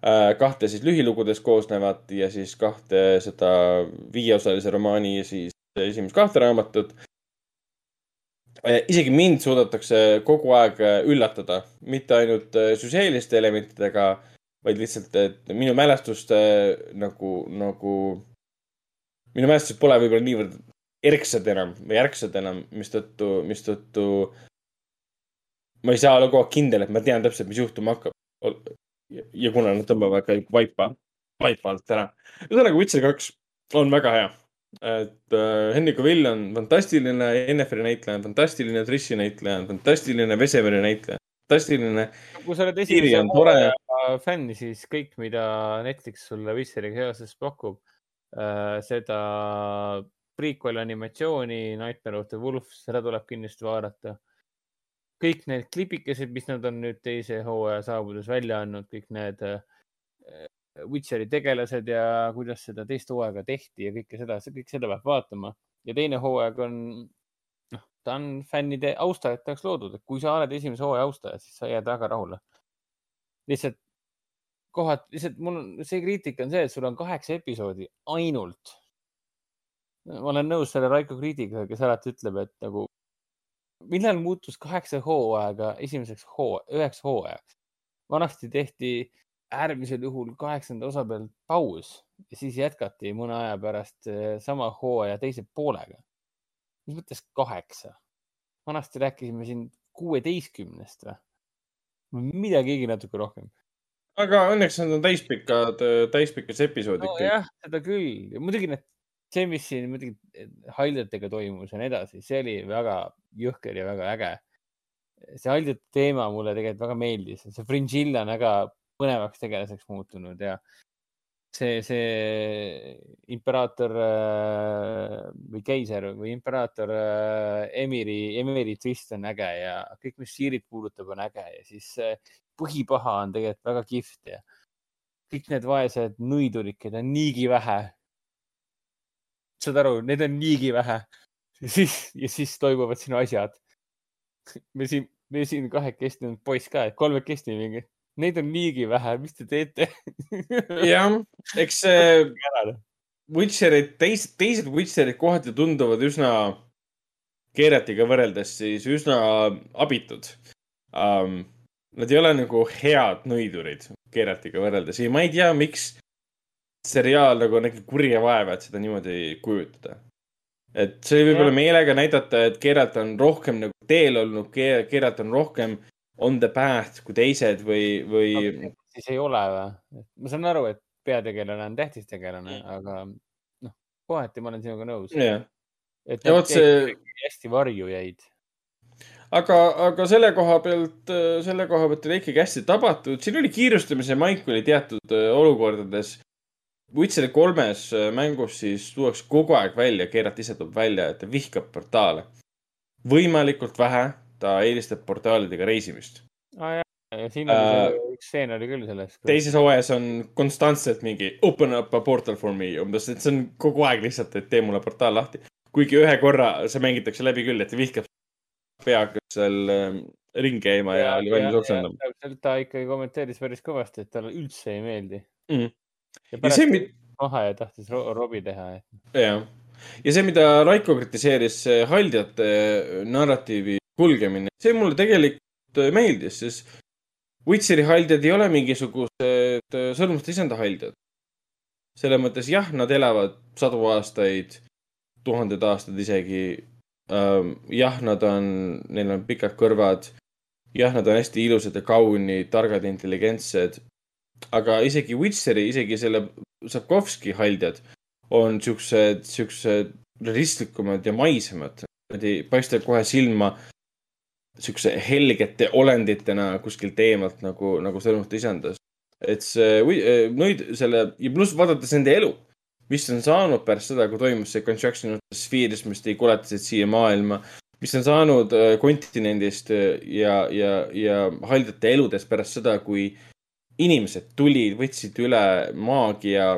äh, kahte siis lühilugudest koosnevat ja siis kahte seda viieosalise romaani ja siis esimest kahte raamatut. Äh, isegi mind suudetakse kogu aeg üllatada, mitte ainult äh, süžeeliste elementidega vaid lihtsalt, et minu mälestuste nagu, nagu, minu mälestused pole võib-olla niivõrd erksad enam või ärksad enam, mistõttu, mistõttu ma ei saa olla kogu aeg kindel, et ma tean täpselt, mis juhtuma hakkab. ja kuna nad tõmbavad ka vaipa, vaipa alt ära. ühesõnaga Witcher kaks, on väga hea. et äh, Henry Cavill on fantastiline, Enneferi näitleja on fantastiline, Trishi näitleja on fantastiline, Veseveri näitleja fantastiline. kui sa oled esimese hooaja fänn, siis kõik, mida Netflix sulle Witcheriga seoses pakub äh,, seda prequel animatsiooni Nightmare of the Wolf, seda tuleb kindlasti vaadata. kõik need klipikesed, mis nad on nüüd teise hooaja saabudes välja andnud, kõik need äh, Witcheri tegelased ja kuidas seda teist hooaega tehti ja kõike seda, kõik seda peab vaatama. ja teine hooaeg on, ta on fännide austajate jaoks loodud, et kui sa oled esimese hooaja austaja, siis sa jääd väga rahule. lihtsalt kohad, lihtsalt mul on see kriitika on see, et sul on kaheksa episoodi ainult. ma olen nõus selle Raiko kriitikaga, kes alati ütleb, et nagu millal muutus kaheksa hooaega esimeseks hoo, üheks hooajaks. vanasti tehti äärmisel juhul kaheksanda osa peal paus ja siis jätkati mõne aja pärast eh, sama hooaja teise poolega. Mis mõttes kaheksa? vanasti rääkisime siin kuueteistkümnest või? midagigi natuke rohkem. aga õnneks need on täispikad, täispikas episoodid kõik. nojah, seda küll muidugi need, see, mis siin muidugi haljatega toimus ja nii edasi, see oli väga jõhker ja väga äge. see haljade teema mulle tegelikult väga meeldis, see Fringilla on väga põnevaks tegelaseks muutunud ja see, see imperaator äh, või keiser või imperaator äh, Emiri, Emiri twist on äge ja kõik, mis Siirit puudutab, on äge ja siis äh, põhipaha on tegelikult väga kihvt ja kõik need vaesed nõidurid, keda on niigi vähe. saad aru, neid on niigi vähe. siis, ja siis toimuvad sinu asjad. me siin, me siin kahekesti poiss ka, kolmekesti mingi, neid on niigi vähe, mis te teete? jah, eks see Witcherid, teised, teised Witcherid kohati tunduvad üsna, Geratiga võrreldes siis üsna abitud um,. Nad ei ole nagu head nõidurid Geratiga võrreldes ja ma ei tea, miks seriaal nagu nägi kurja vaeva, et seda niimoodi kujutada. et see võib olla meelega näidata, et Geralt on rohkem nagu teel olnud, Geralt on rohkem on the path kui teised või, või siis ei ole või? ma saan aru, et peategelane on tähtis tegelane, aga noh, kohati ma olen sinuga nõus. jah. et Ja vot see- hästi varju jäid. aga, aga selle koha pealt, selle koha pealt oli ikkagi hästi tabatud, siin oli kiirustamise maik oli teatud äh, olukordades. Witcher kolmes äh, mängus siis tuuakse kogu aeg välja, Geralt ise toob välja, et vihkab portaale. võimalikult vähe ta eelistab portaalidega reisimist. Ah, ja siin oli Äh, see üks stseen oli küll selles. teises hooajas on konstantselt mingi open up a portal for me umbes, et see on kogu aeg lihtsalt, et tee mulle portaal lahti. kuigi ühe korra see mängitakse läbi küll, et vihkab pea hakkas seal ähm, ringi käima ja, ja oli valmis oksendama. täpselt, ta ikkagi kommenteeris päris kõvasti, et talle üldse ei meeldi Mhm. ja ja pärast see, see... maha ja tahtis ro Robi teha. jah, ja see, mida Raiko kritiseeris, see haldjate narratiivi kulgemine, see mulle tegelikult äh, meeldis, sest Witcheri haldjad ei ole mingisugused äh, sõrmuste isanda haldjad. selles mõttes jah, nad elavad sadu aastaid, tuhanded aastad isegi. jah, nad on, neil on pikad kõrvad. jah, nad on hästi ilusad ja kaunid, targad intelligentsed. aga isegi Witcheri, isegi selle Sapkovski haldjad on siuksed, siuksed realistlikumad ja maisemad. Nad ei paista kohe silma siukse helgete olenditena kuskilt eemalt nagu, nagu sõrmuste isandas. et see, nüüd selle ja pluss vaadates nende elu, mis on saanud pärast seda, kui toimus see construction of the spheres, mis tõi koletised siia maailma, mis on saanud äh, kontinendist äh, ja, ja, ja haldjate eludest pärast seda, kui inimesed tulid, võtsid üle maagia,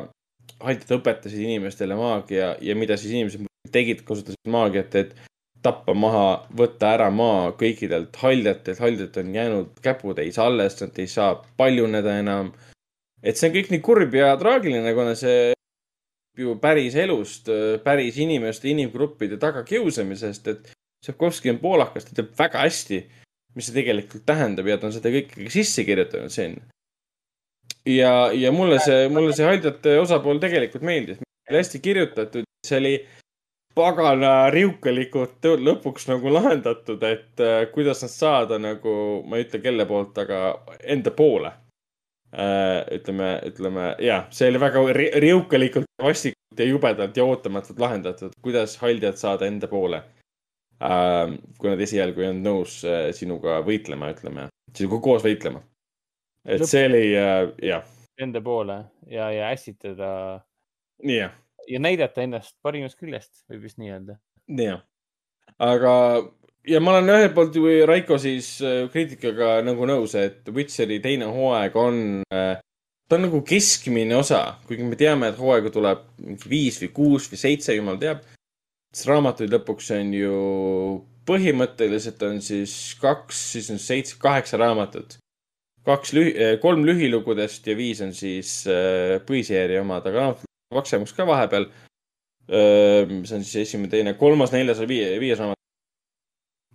haldjad õpetasid inimestele maagia ja mida siis inimesed tegid, kasutasid maagiat, et tappa maha, võtta ära maa kõikidelt haljatelt, haljad on jäänud käputäis alles, nad ei saa paljuneda enam. et see on kõik nii kurb ja traagiline, kuna see ju päris elust, päris inimeste, inimgruppide tagakiusamisest, et Sapkovski on poolakas, ta teab väga hästi, mis see tegelikult tähendab ja ta on seda kõike sisse kirjutanud sinna. ja, ja mulle see, mulle see haljate osapool tegelikult meeldis, hästi kirjutatud, see oli pagana riukalikult lõpuks nagu lahendatud, et äh, kuidas nad saada nagu, ma ei ütle kelle poolt, aga enda poole äh,. ütleme, ütleme jah, see oli väga ri riukalikult vastik ja jubedalt ja ootamatult lahendatud, kuidas haldjad saada enda poole äh,. kui nad esialgu ei olnud nõus äh, sinuga võitlema, ütleme, sinuga koos võitlema. et Lõpp- see oli äh, jah, Enda poole ja, ja ässitada nii jah, ja näidata ennast parimast küljest, võib vist nii öelda. jah. aga, ja ma olen ühelt poolt ju Raiko siis äh, kriitikaga nagu nõus, et Witcheri teine hooaeg on äh, ta on nagu keskmine osa, kuigi me teame, et hooaega tuleb mingi viis või kuus või seitse, jumal teab. siis raamatuid lõpuks on ju põhimõtteliselt on siis kaks, siis on seitse, kaheksa raamatut. kaks lühi-, kolm lühilugudest ja viis on siis äh, põhiseeria omad, aga paksemaks ka vahepeal. see on siis esimene, teine, kolmas, neljas ja viie, viies raamat.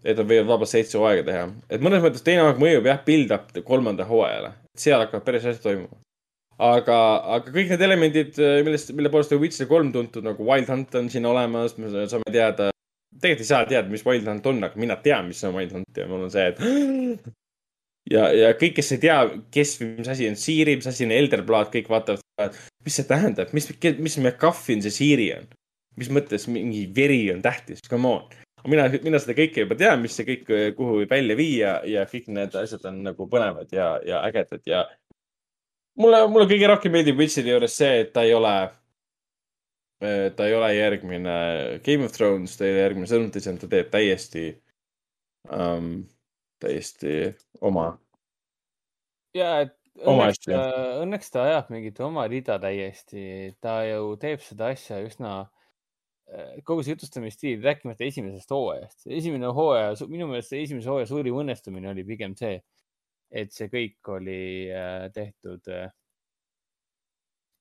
et on veel vabalt seitse hooaega teha, et mõnes mõttes teine hooaeg mõjub jah, build-up kolmanda hooajale, seal hakkavad päris asjad toimuma aga, aga kõik need elemendid, millest, mille poolest on Witcher kolm tuntud nagu Wild Hunt on siin olemas, me saame teada. tegelikult ei saa teada, mis Wild Hunt on, aga mina tean, mis on Wild Hunt ja mul on see, et. ja, ja kõik, kes ei tea, kes või mis asi on Siiri, mis asi on Elderblad, kõik vaatavad, mis see tähendab, mis, mis McCuffin see Siiri on. mis mõttes mingi veri on tähtis, come on. mina, mina seda kõike juba tean, mis see kõik, kuhu võib välja viia ja kõik need asjad on nagu põnevad ja, ja ägedad ja mulle, mulle kõige rohkem meeldib Witcheri juures see, et ta ei ole, ta ei ole järgmine Game of Thrones, ta ei ole järgmine Sõnumtisem, ta teeb täiesti um,, täiesti oma. ja, et õnneks õnneks ta ajab mingit oma rida täiesti, ta ju teeb seda asja üsna, kogu see jutustamisstiil, rääkimata esimesest hooajast. esimene hooaja, minu meelest esimese hooaja suurim õnnestumine oli pigem see, et see kõik oli äh, tehtud äh,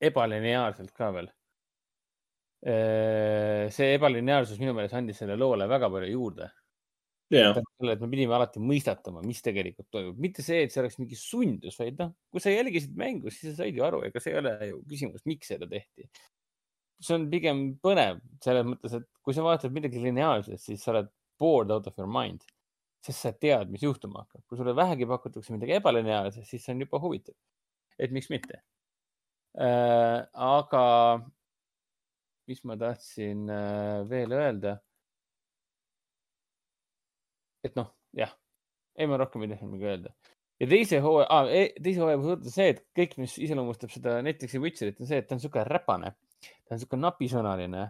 ebalineaarselt ka veel. see ebalineaarsus minu meelest andis selle loole väga palju juurde. selle, et me pidime alati mõistatama, mis tegelikult toimub, mitte see, et see oleks mingi sundus, vaid noh, kui sa jälgisid mängu, siis sa said ju aru, ega see ei ole ju küsimus, miks seda tehti. see on pigem põnev selles mõttes, et kui sa vaatad midagi lineaarset, siis sa oled bored out of your mind, sest sa tead, mis juhtuma hakkab. kui sulle vähegi pakutakse midagi ebalineaarset, siis see on juba huvitav. et miks mitte äh,. aga mis ma tahtsin äh, veel öelda et noh, jah, ei ma rohkem ei tahtnud midagi öelda. ja teise hooaja ah,, teise hooaja puhul on see, et kõik, mis iseloomustab seda Netflixi Witcherit, on see, et ta on niisugune räpane, ta on niisugune napisõnaline.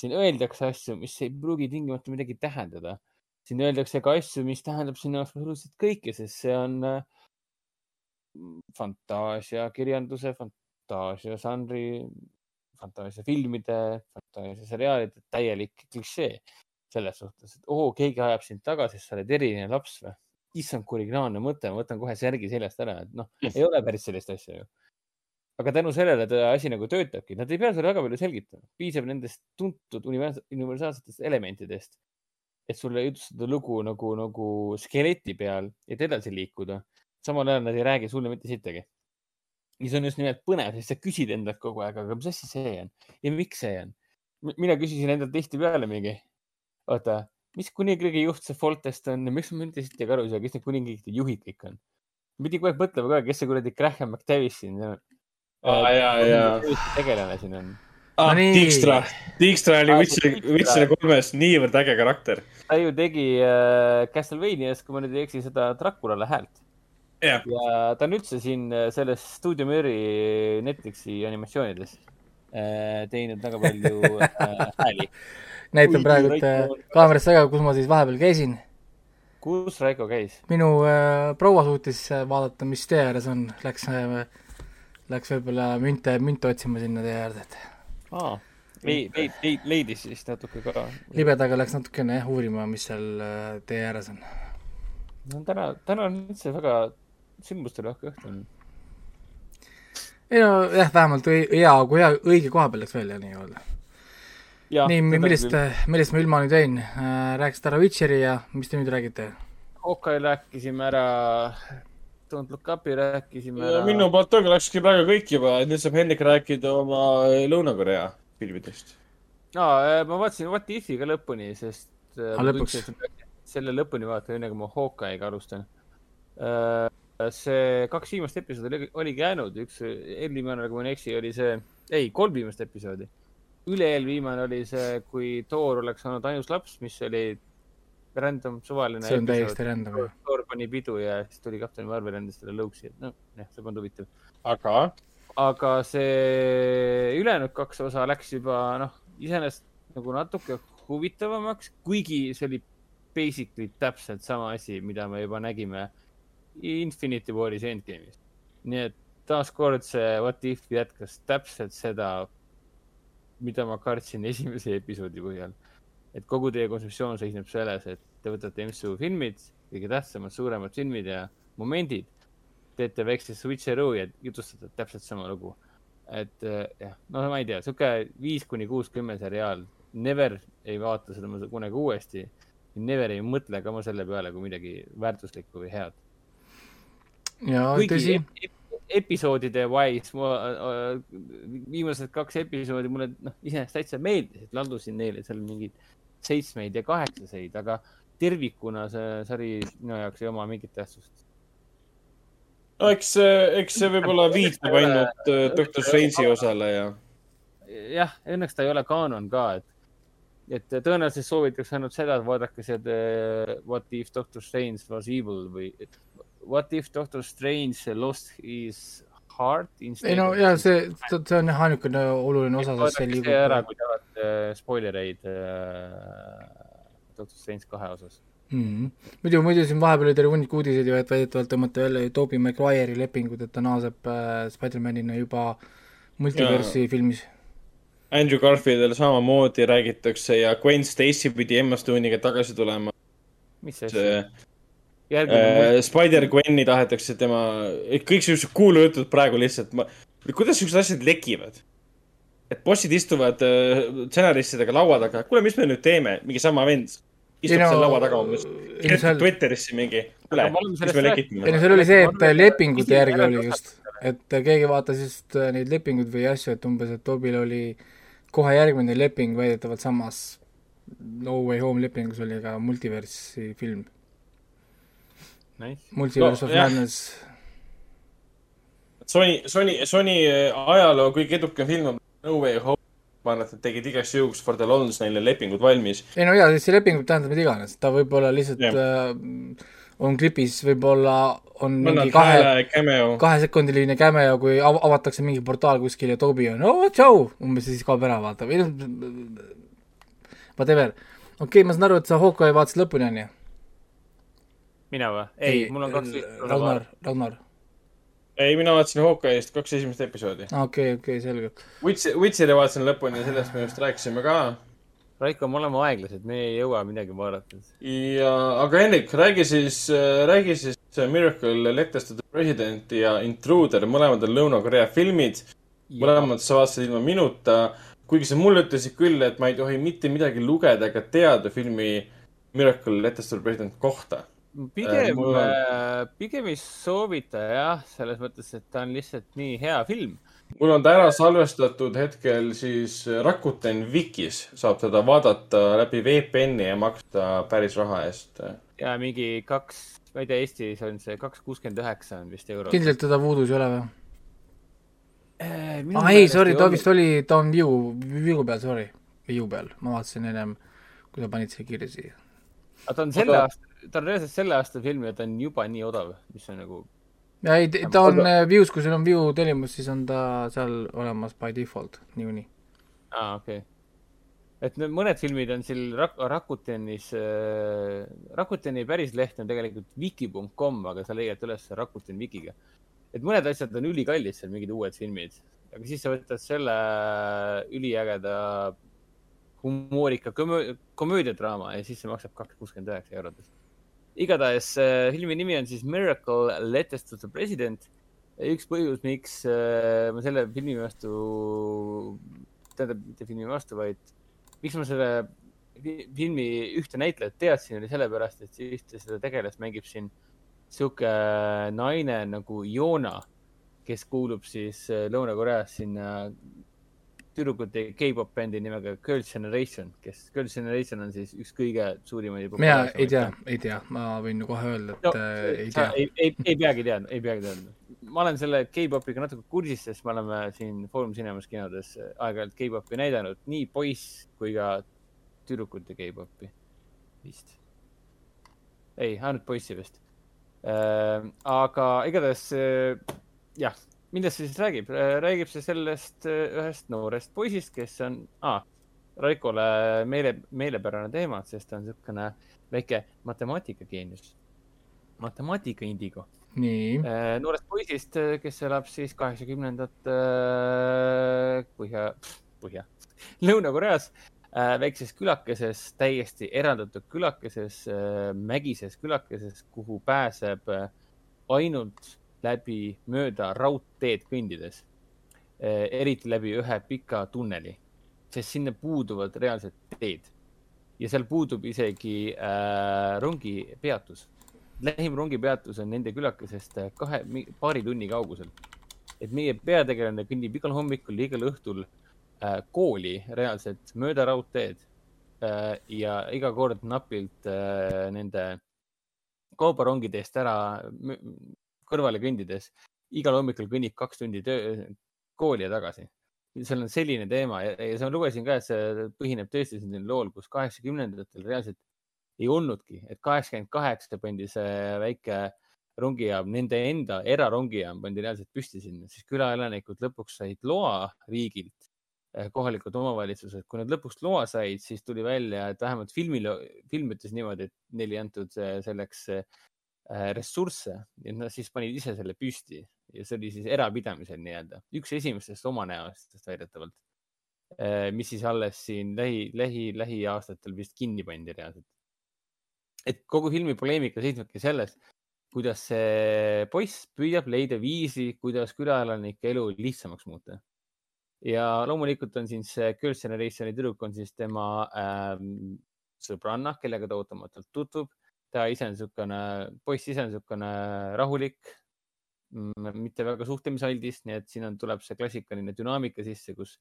siin öeldakse asju, mis ei pruugi tingimata midagi tähendada. siin öeldakse ka asju, mis tähendab sinu jaoks absoluutselt kõike, sest see on äh, fantaasiakirjanduse, fantaasiažanri, fantaasiafilmide, fantaasiaseriaalide täielik klišee selles suhtes, et oo, keegi ajab sind taga, sest sa oled eriline laps või? issand, kui originaalne mõte, ma võtan kohe särgi seljast ära, et noh, ei ole päris sellist asja ju. aga tänu sellele ta asi nagu töötabki, nad ei pea sulle väga palju selgitama, piisab nendest tuntud univers- universaalsetest elementidest, et sulle jutustada lugu nagu, nagu skeleti peal, et edasi liikuda. samal ajal nad ei räägi sulle mitte sittagi. ja see on just nimelt põnev, sest sa küsid endalt kogu aeg, aga mis asi see on ja miks see on? mina küsisin endalt tihtipeale mingi oota, mis kuningriigi juht see Foltest on ja miks ma siit ei aru saa, kes need kuningriikide juhid kõik on? pidi kogu aeg mõtlema ka, kes see kuradi Graham McTavish siin on. Aa, jaa, jaa. tegelane siin on. ah. Dijkstra, Dijkstra oli Ah, Witcheri, Dijkstra. Witcheri kolmes niivõrd äge karakter. ta ju tegi äh, Castlevanias, kui ma nüüd ei eksi, seda Draculale häält jah, ja ta on üldse siin äh, selles Studio Murry Netflixi animatsioonides äh, teinud väga palju äh, hääli. näitan praegu Raiko- kaamerast väga, kus ma siis vahepeal käisin. kus Raiko käis? minu äh, proua suutis äh, vaadata, mis tee ääres on, läks äh,, läks võib-olla münte, münte otsima sinna tee äärde, et aa, leidis siis natuke ka. libedaga läks natukene jah uurima, mis seal äh, tee ääres on. no täna, täna on üldse väga sündmusterohke õhtu on. Ei no jah, vähemalt hea, kui hea, õige koha peal läks välja nii-öelda. nii, millist, millist ma ilma nüüd jäin äh,? rääkisite ära Witcheri ja mis te nüüd räägite? Hawkeye rääkisime ära, Don't Look Up'i rääkisime ära. minu poolt ongi, läkski praegu kõik juba, nüüd saab Hendrik rääkida oma Lõuna-Korea filmidest. aa, ma vaatasin What If'i ka lõpuni, sest äh, Ah, selle lõpuni vaatama, enne kui ma Hawkeye'ga alustan. See kaks viimast episoodi oli, oligi jäänud, üks eelviimane, kui ma ei eksi, oli see, ei, kolm viimast episoodi üle-eelviimane oli see, kui Thor oleks olnud ainus laps, mis oli random suvaline. see on täiesti random. Thor pani pidu ja siis tuli kapten Marvel endas selle lõuksi, et noh, jah, see polnud huvitav. aga aga see ülejäänud kaks osa läks juba noh, iseenesest nagu natuke huvitavamaks, kuigi see oli basically täpselt sama asi, mida me juba nägime Infinity Waris Endgame'is. nii et taaskord see What If jätkas täpselt seda, mida ma kartsin esimese episoodi põhjal. et kogu teie kontseptsioon seisneb selles, et te võtate MCU filmid, kõige tähtsamad, suuremad filmid ja momendid teete väikse switcheroo ja jutustate täpselt sama lugu. et eh, jah, no ma ei tea, sihuke viis kuni kuus kümme seriaal, never ei vaata seda kunagi uuesti. Never ei mõtle ka ma selle peale kui midagi väärtuslikku või head. Ja kuigi tõsi, ep- episoodide wise, ma äh, viimased kaks episoodi mulle noh, iseenesest täitsa meeldisid, laddusin neile seal mingeid seitsmeid ja kaheksaseid, aga tervikuna see sari minu jaoks ei oma mingit tähtsust. no eks, eks see võib-olla viitab ainult äh, Doctor Strange'i osale ja jah, õnneks ta ei ole kaanon ka, et, et tõenäoliselt soovitaks ainult seda, et vaadake seda What if Doctor Strange was evil või et What if Doctor Strange lost his heart instead ei no of- ja see, see on jah ainukene oluline osa, sest see see ära, liigub kui tahate spoilereid äh, Doctor Strange kahe osas. mm. -hmm. muidu, muidu siin vahepeal oli terve hunnik uudiseid ju, et väidetavalt tõmmati välja Toobi Maguire'i lepingud, et ta naaseb äh, Spider-manina juba multiversi filmis. Andrew Garfieldil samamoodi räägitakse ja Gwen Stacy pidi Emma Stone'iga tagasi tulema. mis järgmine äh, Spider-Gwen'i tahetakse tema, kõik siuksed kuulujutud praegu lihtsalt, ma, kuidas siuksed asjad lekivad? et bossid istuvad äh, stsenaristidega laua taga, kuule, mis me nüüd teeme, mingi sama vend istub no- seal laua taga umbes, kirjutab seal, Twitterisse mingi, kuule, mis me lekitame ei no seal oli see, et Marvel- lepingute järgi oli just, et keegi vaatas just äh, neid lepinguid või asju, et umbes, et Toobil oli kohe järgmine leping väidetavalt samas No Way Home lepingus oli ka multiversi film, nice. Multiverse No, of. Madness. Sony, Sony, Sony äh, ajaloo kõige edukam film on No Way Home. ma arvan, et nad tegid igaks juhuks for the loans neile lepingud valmis. ei no jaa, see leping võib tähendada mida iganes, ta võib-olla lihtsalt Jah. äh, on klipis, võib-olla on mingi annab kahe, kahesekundiline cameo, kui av- avatakse mingi portaal kuskil ja Tobi on oo tšau, umbes ja siis kaob ära, vaata, või noh, whatever. okei okay,, ma saan aru, et sa Hawkeye'i vaatasid lõpuni, on ju? Mina või? ei, ei, mul on kaks Ragnar, Ragnar. ei, mina vaatasin Hawkeye'ist kaks esimest episoodi. okei, okei, selge. Witch, Witcheri vaatasin lõpuni ja sellest me just rääkisime ka. Raiko, me oleme aeglased, me ei jõua midagi vaadata. ja, aga Hendrik, räägi siis, räägi siis Miracle, the President ja Intruder, mõlemad on Lõuna-Korea filmid. mõlemad sa vaatasid ilma minuta, kuigi sa mulle ütlesid küll, et ma ei tohi mitte midagi lugeda ega teada filmi Miracle, the President kohta. Pigem Äh, on- äh,, pigem ei soovita jah, selles mõttes, et ta on lihtsalt nii hea film. mul on ta ära salvestatud hetkel siis Rakuten Vikis, saab teda vaadata läbi VPN-i ja maksta päris raha eest. ja mingi kaks, ma ei tea, Eestis on see kaks kuuskümmend üheksa on vist eurot. kindlalt teda Voodoo's ei ole või? aa aa ei, sorry, ta vist oli, ta on Viu, Viu peal, sorry, Viu peal, ma vaatasin ennem, kui sa panid selle kirja siia. aga ta on selle aasta, ta on reaalselt selle aasta film ja ta on juba nii odav, mis on nagu, ja ei, ta on Aga- äh, Vius, kui sul on Viu tellimus, siis on ta seal olemas by default, niikuinii. aa okei okay.. et need mõned filmid on seal Rak-, Rakutenis äh,, Rakuteni päris leht on tegelikult wiki.com, aga sa leiad üles Rakuten Wikiga. et mõned asjad on ülikallid seal, mingid uued filmid, aga siis sa võtad selle üliägeda humoorika komöö- komöödiadraama ja siis see maksab kaks kuuskümmend üheksa eurot. Igatahes äh, filmi nimi on siis Miracle Letters to the President. üks põhjus, miks äh, ma selle filmi vastu, tähendab mitte filmi vastu, vaid miks ma selle fi- filmi ühte näitlejat teadsin, oli sellepärast, et ühte seda tegelast mängib siin sihuke naine nagu Yona, kes kuulub siis äh, Lõuna-Koreas sinna tüdrukute K-pop bändi nimega Girls' Generation, kes, Girls' Generation on siis üks kõige suurimaid. mina ei tea, ei tea, ma võin ju kohe öelda, et no, äh, ei sa tea. ei, ei, ei peagi teadma, ei peagi teadma. ma olen selle K-popiga natuke kursis, sest me oleme siin Foorum Cinemas kinodes aeg-ajalt K-popi näidanud, nii poiss kui ka tüdrukute K-popi vist. ei, ainult poissi vist äh,. aga igatahes äh, jah, millest see siis räägib? räägib see sellest äh, ühest noorest poisist, kes on ah,, Raikole meele, meelepärane teema, sest ta on niisugune väike matemaatikageenius, matemaatika indigo nii. Äh, noorest poisist, kes elab siis kaheksakümnendate põhja, põhja, Lõuna-Koreas äh, väikses külakeses, täiesti eraldatud külakeses, äh, mägises külakeses, kuhu pääseb ainult läbi mööda raudteed kõndides. eriti läbi ühe pika tunneli, sest sinna puuduvad reaalsed teed ja seal puudub isegi äh, rongipeatus lähim rongipeatus on nende külakesest kahe, paari tunni kaugusel. et meie peategelane kõnnib igal hommikul, igal õhtul äh, kooli reaalselt mööda raudteed äh, ja iga kord napilt äh, nende kaubarongide eest ära kõrvale kõndides. igal hommikul kõnnib kaks tundi töö, kooli ja tagasi. seal on selline teema ja, ja ma lugesin ka, et see põhineb tõesti sellisel lool, kus kaheksakümnendatel reaalselt ei olnudki, et kaheksakümmend kaheksa pandi see väike rongijaam, nende enda erarongijaam pandi reaalselt püsti sinna, siis külaelanikud lõpuks said loa riigilt, eh, kohalikud omavalitsused, kui nad lõpuks loa said, siis tuli välja, et vähemalt filmil, film ütles niimoodi, et neile ei antud selleks eh, ressursse ja nad siis panid ise selle püsti ja see oli siis erapidamisel nii-öelda, üks esimestest omanäostest väidetavalt, eh, mis siis alles siin lähi, lähi, lähiaastatel vist kinni pandi reaalselt et kogu filmi poleemika seisnebki selles, kuidas see poiss püüab leida viisi, kuidas külaelanike elu lihtsamaks muuta. ja loomulikult on siin see Girls' Generationi tüdruk on siis tema ähm, sõbranna, kellega ta ootamatult tutvub. Ta ise on niisugune, poiss ise on niisugune rahulik, mm, mitte väga suhtlemisaldis, nii et siin on, tuleb see klassikaline dünaamika sisse, kus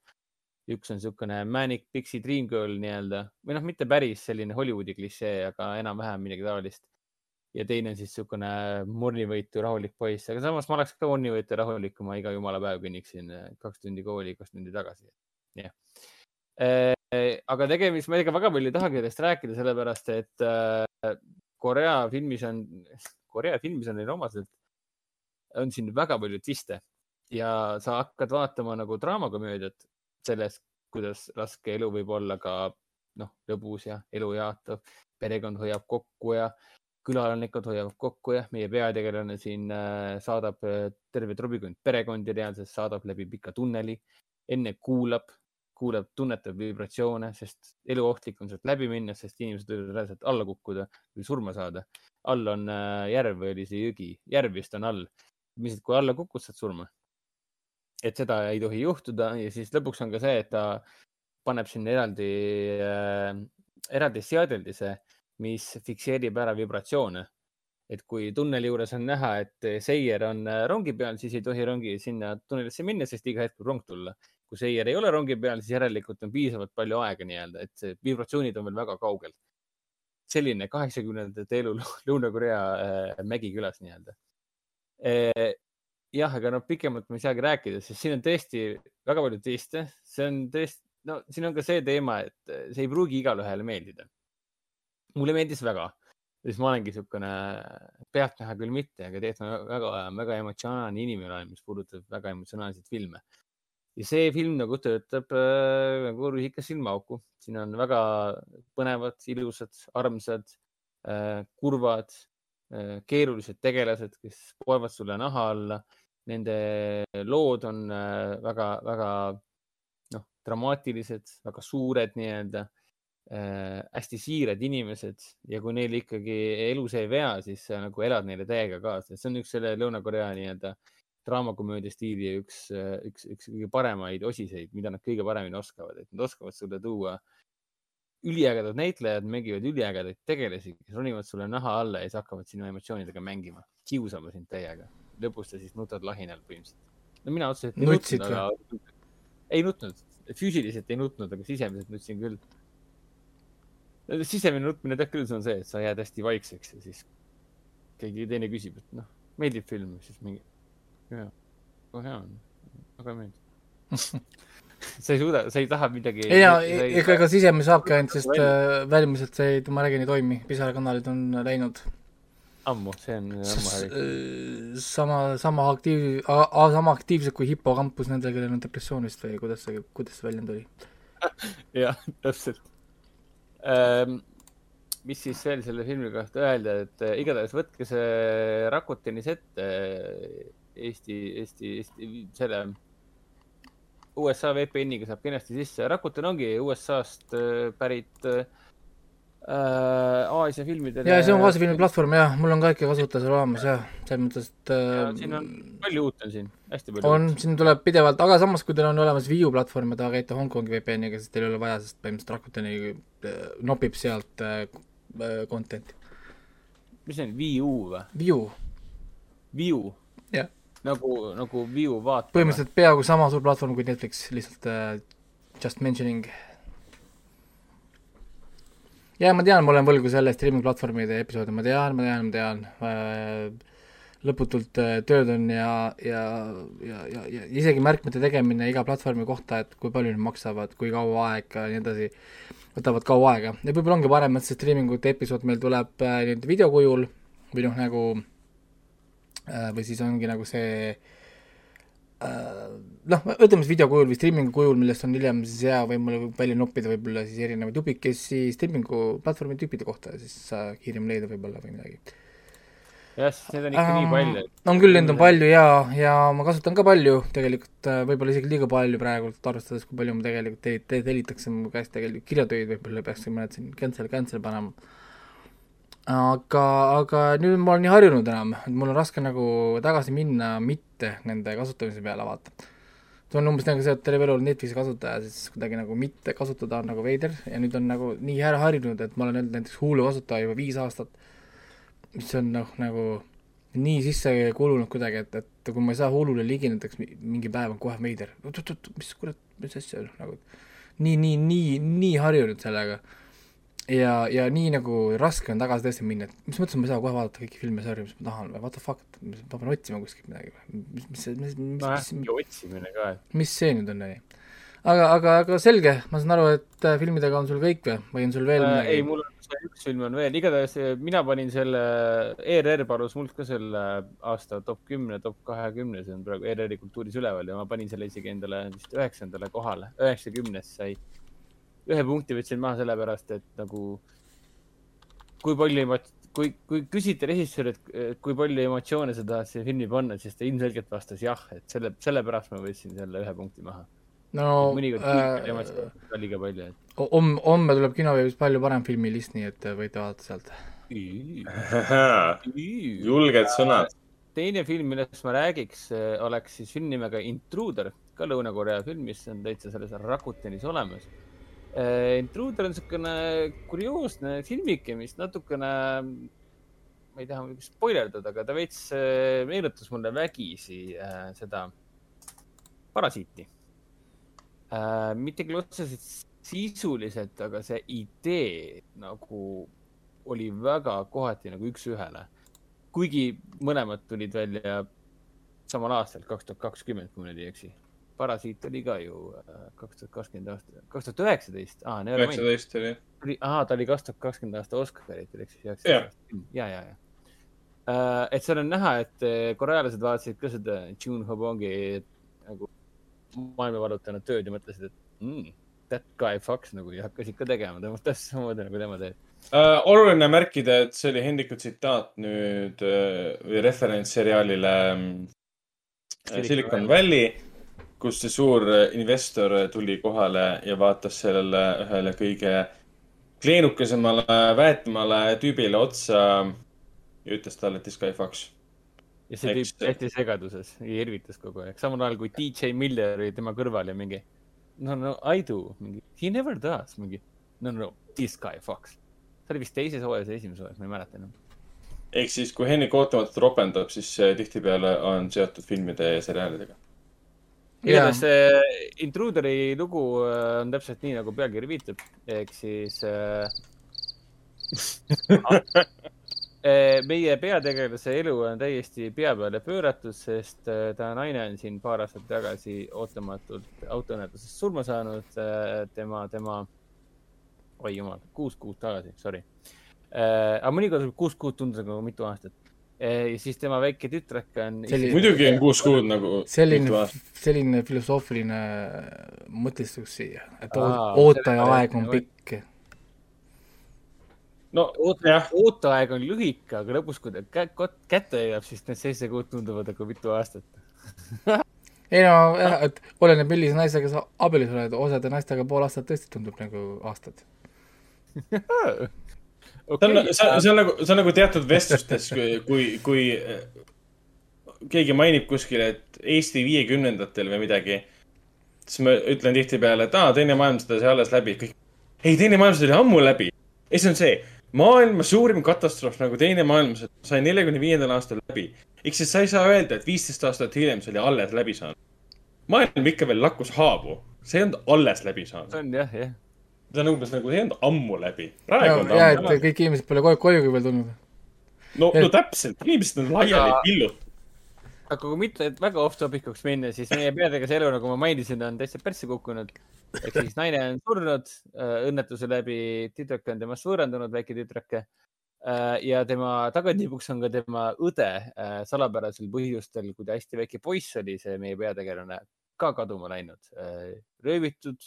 üks on niisugune manic pixie dream girl nii-öelda või noh, mitte päris selline Hollywoodi klišee, aga enam-vähem midagi taolist. ja teine on siis niisugune mornivõitu rahulik poiss, aga samas ma oleks ka mornivõitu rahulik, kui ma iga jumala päev kõnniksin eh, kaks tundi kooli, kaks tundi tagasi. jah. Eh, aga tegemist, ma ega väga palju ei tahagi sellest rääkida, sellepärast et eh, Korea filmis on, Korea filmis on neile omaselt, on siin väga palju twiste ja sa hakkad vaatama nagu draamakomöödiat sellest, kuidas raske elu võib olla ka noh, lõbus ja elu jaatav, perekond hoiab kokku ja külaelanikud hoiavad kokku ja meie peategelane siin äh, saadab äh, terve trubikond perekondi reaalselt, saadab läbi pika tunneli, enne kuulab, kuulab, tunnetab vibratsioone, sest eluohtlik on sealt läbi minna, sest inimesed võivad reaalselt alla kukkuda või surma saada. all on äh, järv või oli see jõgi, järv vist on all. mis, kui alla kukud, saad surma et seda ei tohi juhtuda ja siis lõpuks on ka see, et ta paneb sinna eraldi äh,, eraldi seadeldise, mis fikseerib ära vibratsioone. et kui tunneli juures on näha, et seier on äh, rongi peal, siis ei tohi rongi sinna tunnelisse minna, sest iga hetk võib rong tulla. Kui seier ei ole rongi peal, siis järelikult on piisavalt palju aega nii-öelda, et vibratsioonid on veel väga kaugel. selline kaheksakümnendate elu Lõuna-Korea äh, mägikülas nii-öelda äh, jah, aga noh, pikemalt ma ei saagi rääkida, sest siin on tõesti väga palju twiste, see on tõesti, no siin on ka see teema, et see ei pruugi igalühele meeldida. mulle meeldis väga, siis ma olengi niisugune pealtnäha küll mitte, aga tegelikult ma väga, väga emotsionaalne inimene olen, mis puudutab väga emotsionaalseid filme. Ja see film nagu töötab äh, nagu rusikas silmaauku, siin on väga põnevad, ilusad, armsad äh,, kurvad äh,, keerulised tegelased, kes poevad sulle naha alla. Nende lood on äh, noh, dramaatilised, väga suured nii-öelda äh,, hästi siired inimesed. Ja kui neil ikkagi elus ei vea, siis sa nagu elad neile täiega kaasa. see on üks selle Lõuna-Korea nii-öelda draamakomöödia stiili üks, üks, üks kõige paremaid osiseid, mida nad kõige paremini oskavad, et nad oskavad sulle tuua üliägedad näitlejad mängivad üliägedaid tegelasi, kes ronivad sulle naha alla ja siis hakkavad sinu emotsioonidega mängima, kiusama sind täiega lõpus sa siis nutad lahinal põhimõtteliselt. no mina otseselt ei nutnud, aga, ei nutnud, füüsiliselt ei nutnud, aga sisemiselt nutsin küll. sisemine nutmine tead küll, see on see, et sa jääd hästi vaikseks ja siis keegi teine küsib, et noh, meeldib film, siis mingi väga hea on, väga meeldib. sa ei suuda, sa ei taha midagi. ei ja ega, ega sisemine saabki ainult, sest äh, välimuselt see ei, ma räägin, ei toimi, pisarakanalid on läinud ammu, see on ammu hävitatud. S- sama, sama aktiiv, sama aktiivsed kui hipokampus nendel, kellel on depressioon vist või kuidas see, kuidas see väljend oli? jah, täpselt ähm,. mis siis veel selle filmi kohta öelda, et äh, igatahes võtke see Rakuteni ette äh, Eesti, Eesti, Eesti, selle USA VPN-iga saab kenasti sisse. Rakuten ongi USA-st äh, pärit äh, Aasia filmidele. ja see on kaasafilmi platvorm jah, mul on ka ikka kasutaja seal olemas jah, selles mõttes, et äh, siin on palju uut on siin, hästi palju. on, siin tuleb pidevalt, aga samas, kui teil on olemas Wii U platvorm ja te käite Hongkongi VPN-iga, siis teil ei ole vaja, sest põhimõtteliselt Rakuteni äh, nopib sealt äh, äh, content'i. mis see on, Wii U või? Wii U, Wii U? Nagu, nagu Wii U vaata. põhimõtteliselt peaaegu sama suur platvorm kui Netflix, lihtsalt äh, just mentioning. ja ma tean, ma olen võlgu selle streaming platvormide episoode, ma tean, ma tean, ma tean äh,, lõputult äh, tööd on ja, ja, ja, ja, ja isegi märkmete tegemine iga platvormi kohta, et kui palju need maksavad, kui kaua aega ja nii edasi, võtavad kaua aega ja võib-olla ongi parem, et see streamingute episood meil tuleb äh, nii-öelda videokujul või noh, nagu või siis ongi nagu see äh, noh, ütleme siis videokujul või streamingu kujul, millest on hiljem siis hea võimalik välja noppida võib-olla siis erinevaid tubikesi streamingu platvormi tüüpide kohta siis äh, kiiremini leida võib-olla või midagi. jah, sest neid on ikka nii palju. on küll, neid on palju ja, ja ma kasutan ka palju tegelikult, võib-olla isegi liiga palju praegult, arvestades, kui palju ma tegelikult te- te- tellitakse mu käest tegelikult kirjatöid, võib-olla peaks mõned siin cancel, cancel panema. aga, aga nüüd ma olen nii harjunud enam, et mul on raske nagu tagasi minna mitte nende kasutamise peale, vaata. see on umbes nagu see, et terve elu olen Netflixi kasutaja, siis kuidagi nagu mitte kasutada on nagu veider ja nüüd on nagu nii ära harjunud, et ma olen olnud näiteks Hulu kasutaja juba viis aastat mis on noh, nagu nii sisse kulunud kuidagi, et, et kui ma ei saa Hulule ligi näiteks mi- mingi päev on kohe veider, oot-oot-oot, mis kurat, mis asja, noh nagu nii, nii, nii, nii harjunud sellega. ja, ja nii nagu raske on tagasi tõesti minna, et mis mõttes ma ei saa kohe vaadata kõiki filme, sarju, mis ma tahan või what the fuck, ma pean otsima kuskilt midagi või, mis, mis, mis, mis, nojah mis,, mingi otsimine ka, et mis see nüüd on, onju. aga, aga, aga selge, ma saan aru, et äh, filmidega on sul kõik või, või on sul veel äh, midagi ei, mul on see üks film on veel, igatahes eh, mina panin selle, ERR palus mult ka selle aasta top kümne, top kahekümne, see on praegu ERR-i kultuuris üleval ja ma panin selle isegi endale vist üheksandale kohale, üheksakümnest sai. Ühe punkti võtsin maha sellepärast, et nagu kui palju emo-, kui, kui küsiti režissöörilt, kui palju emotsioone sa tahad siia filmi panna, siis ta ilmselgelt vastas jah, et selle, sellepärast ma võtsin selle ühe punkti maha. no mõnikord äh, emotsioone on liiga palju, et. homme, homme tuleb kinoveebis palju parem filmilist, nii et võite vaadata sealt. julged sõnad. teine film, millest ma räägiks, oleks siis film nimega Intruder, ka Lõuna-Korea film, mis on täitsa selles Rakutenis olemas. Intruder on niisugune kurioosne filmike, mis natukene, ma ei taha spoilerdada, aga ta veits äh, meenutas mulle vägisi äh, seda Parasiiti. mitte küll otseselt sisuliselt, aga see idee nagu oli väga kohati nagu üks-ühele kuigi mõlemad tulid välja samal aastal, kaks tuhat kakskümmend, kui ma nüüd ei eksi. Parasiit oli ka ju äh, kaks tuhat kakskümmend aasta, kaks tuhat üheksateist, üheksateist oli. aa, ta oli kaks tuhat kakskümmend aasta Oscaritel ehk siis üheksateist. ja, ja, ja. et seal on näha, et äh, korealased vaatasid ka seda June Hobongi nagu maailmavalutanud tööd ja mõtlesid, et mm, that guy fucks nagu ja hakkasid ka tegema temast täpselt samamoodi nagu tema teeb. Uh, oluline märkida, et see oli Hendriku tsitaat nüüd uh, või referents seriaalile mm, Silicon Silicon Valley, kus see suur äh, investor tuli kohale ja vaatas sellele ühele kõige kleenukesemale, väetimale tüübile otsa ja ütles talle, et this guy fucks. ja see tüüp hästi segaduses ja irvitas kogu aeg, samal ajal kui DJ Miller oli tema kõrval ja mingi no, no I do, mingi he never does, mingi no, no this guy fucks. see oli vist teises hooajas või esimeses hooajas, ma ei mäleta enam. ehk siis, kui Hendrik ootamatult ropendab, siis tihtipeale on seotud filmide ja seriaalidega. Igatahes see Intruderi lugu äh, on täpselt nii, nagu pealkiri viitab, ehk siis äh, meie peategelase elu on täiesti pea peale pööratud, sest äh, ta naine on siin paar aastat tagasi ootamatult autoõnnetuses surma saanud. tema, tema, oi jumal, kuus kuud tagasi, sorry. aga mõnikord kuus kuud tunduda nagu mitu aastat. Ja siis tema väike tütrek on. Selline- muidugi on kuus kuud nagu. selline, selline filosoofiline mõtestus siia, et Aa, ootaja aeg on pikk. no jah, ooteaeg on lühike, aga lõpus, kui ta kätte jõuab, siis need seitse kuud tunduvad nagu mitu aastat. ei no jah, et oleneb, millise naisega sa abielus oled, osade naistega pool aastat tõesti tundub nagu aastad. see on, see on, see on nagu, see on nagu teatud vestlustes, kui, kui, äh, keegi mainib kuskil, et Eesti viiekümnendatel või midagi, siis ma ütlen tihtipeale, et aa, teine maailmasõda sai alles läbi. kõik, ei, teine maailmasõda oli ammu läbi. ja siis on see, maailma suurim katastroof nagu teine maailmasõda sai neljakümne viiendal aastal läbi. ehk siis sa ei saa öelda, et viisteist aastat hiljem see oli alles läbi saanud. maailm ikka veel lakkus haavu, see ei olnud alles läbi saanud. see on jah, jah. See on umbes nagu, see ei olnud ammu läbi. praegu on ta ja, ammu et läbi. kõik inimesed pole koju, kojugi veel tulnud. no, no täpselt, inimesed on laiali pillud. aga kui mitte et väga off topic uks minna, siis meie peategelase elu, nagu ma mainisin, on täitsa persse kukkunud. ehk siis naine on surnud äh, õnnetuse läbi, tüdruk on temast võõrandunud, väike tütreke. ja tema tagatiibuks on ka tema õde äh, salapärasel põhjustel, kui ta hästi väike poiss oli, see meie peategelane ka kaduma läinud, röövitud,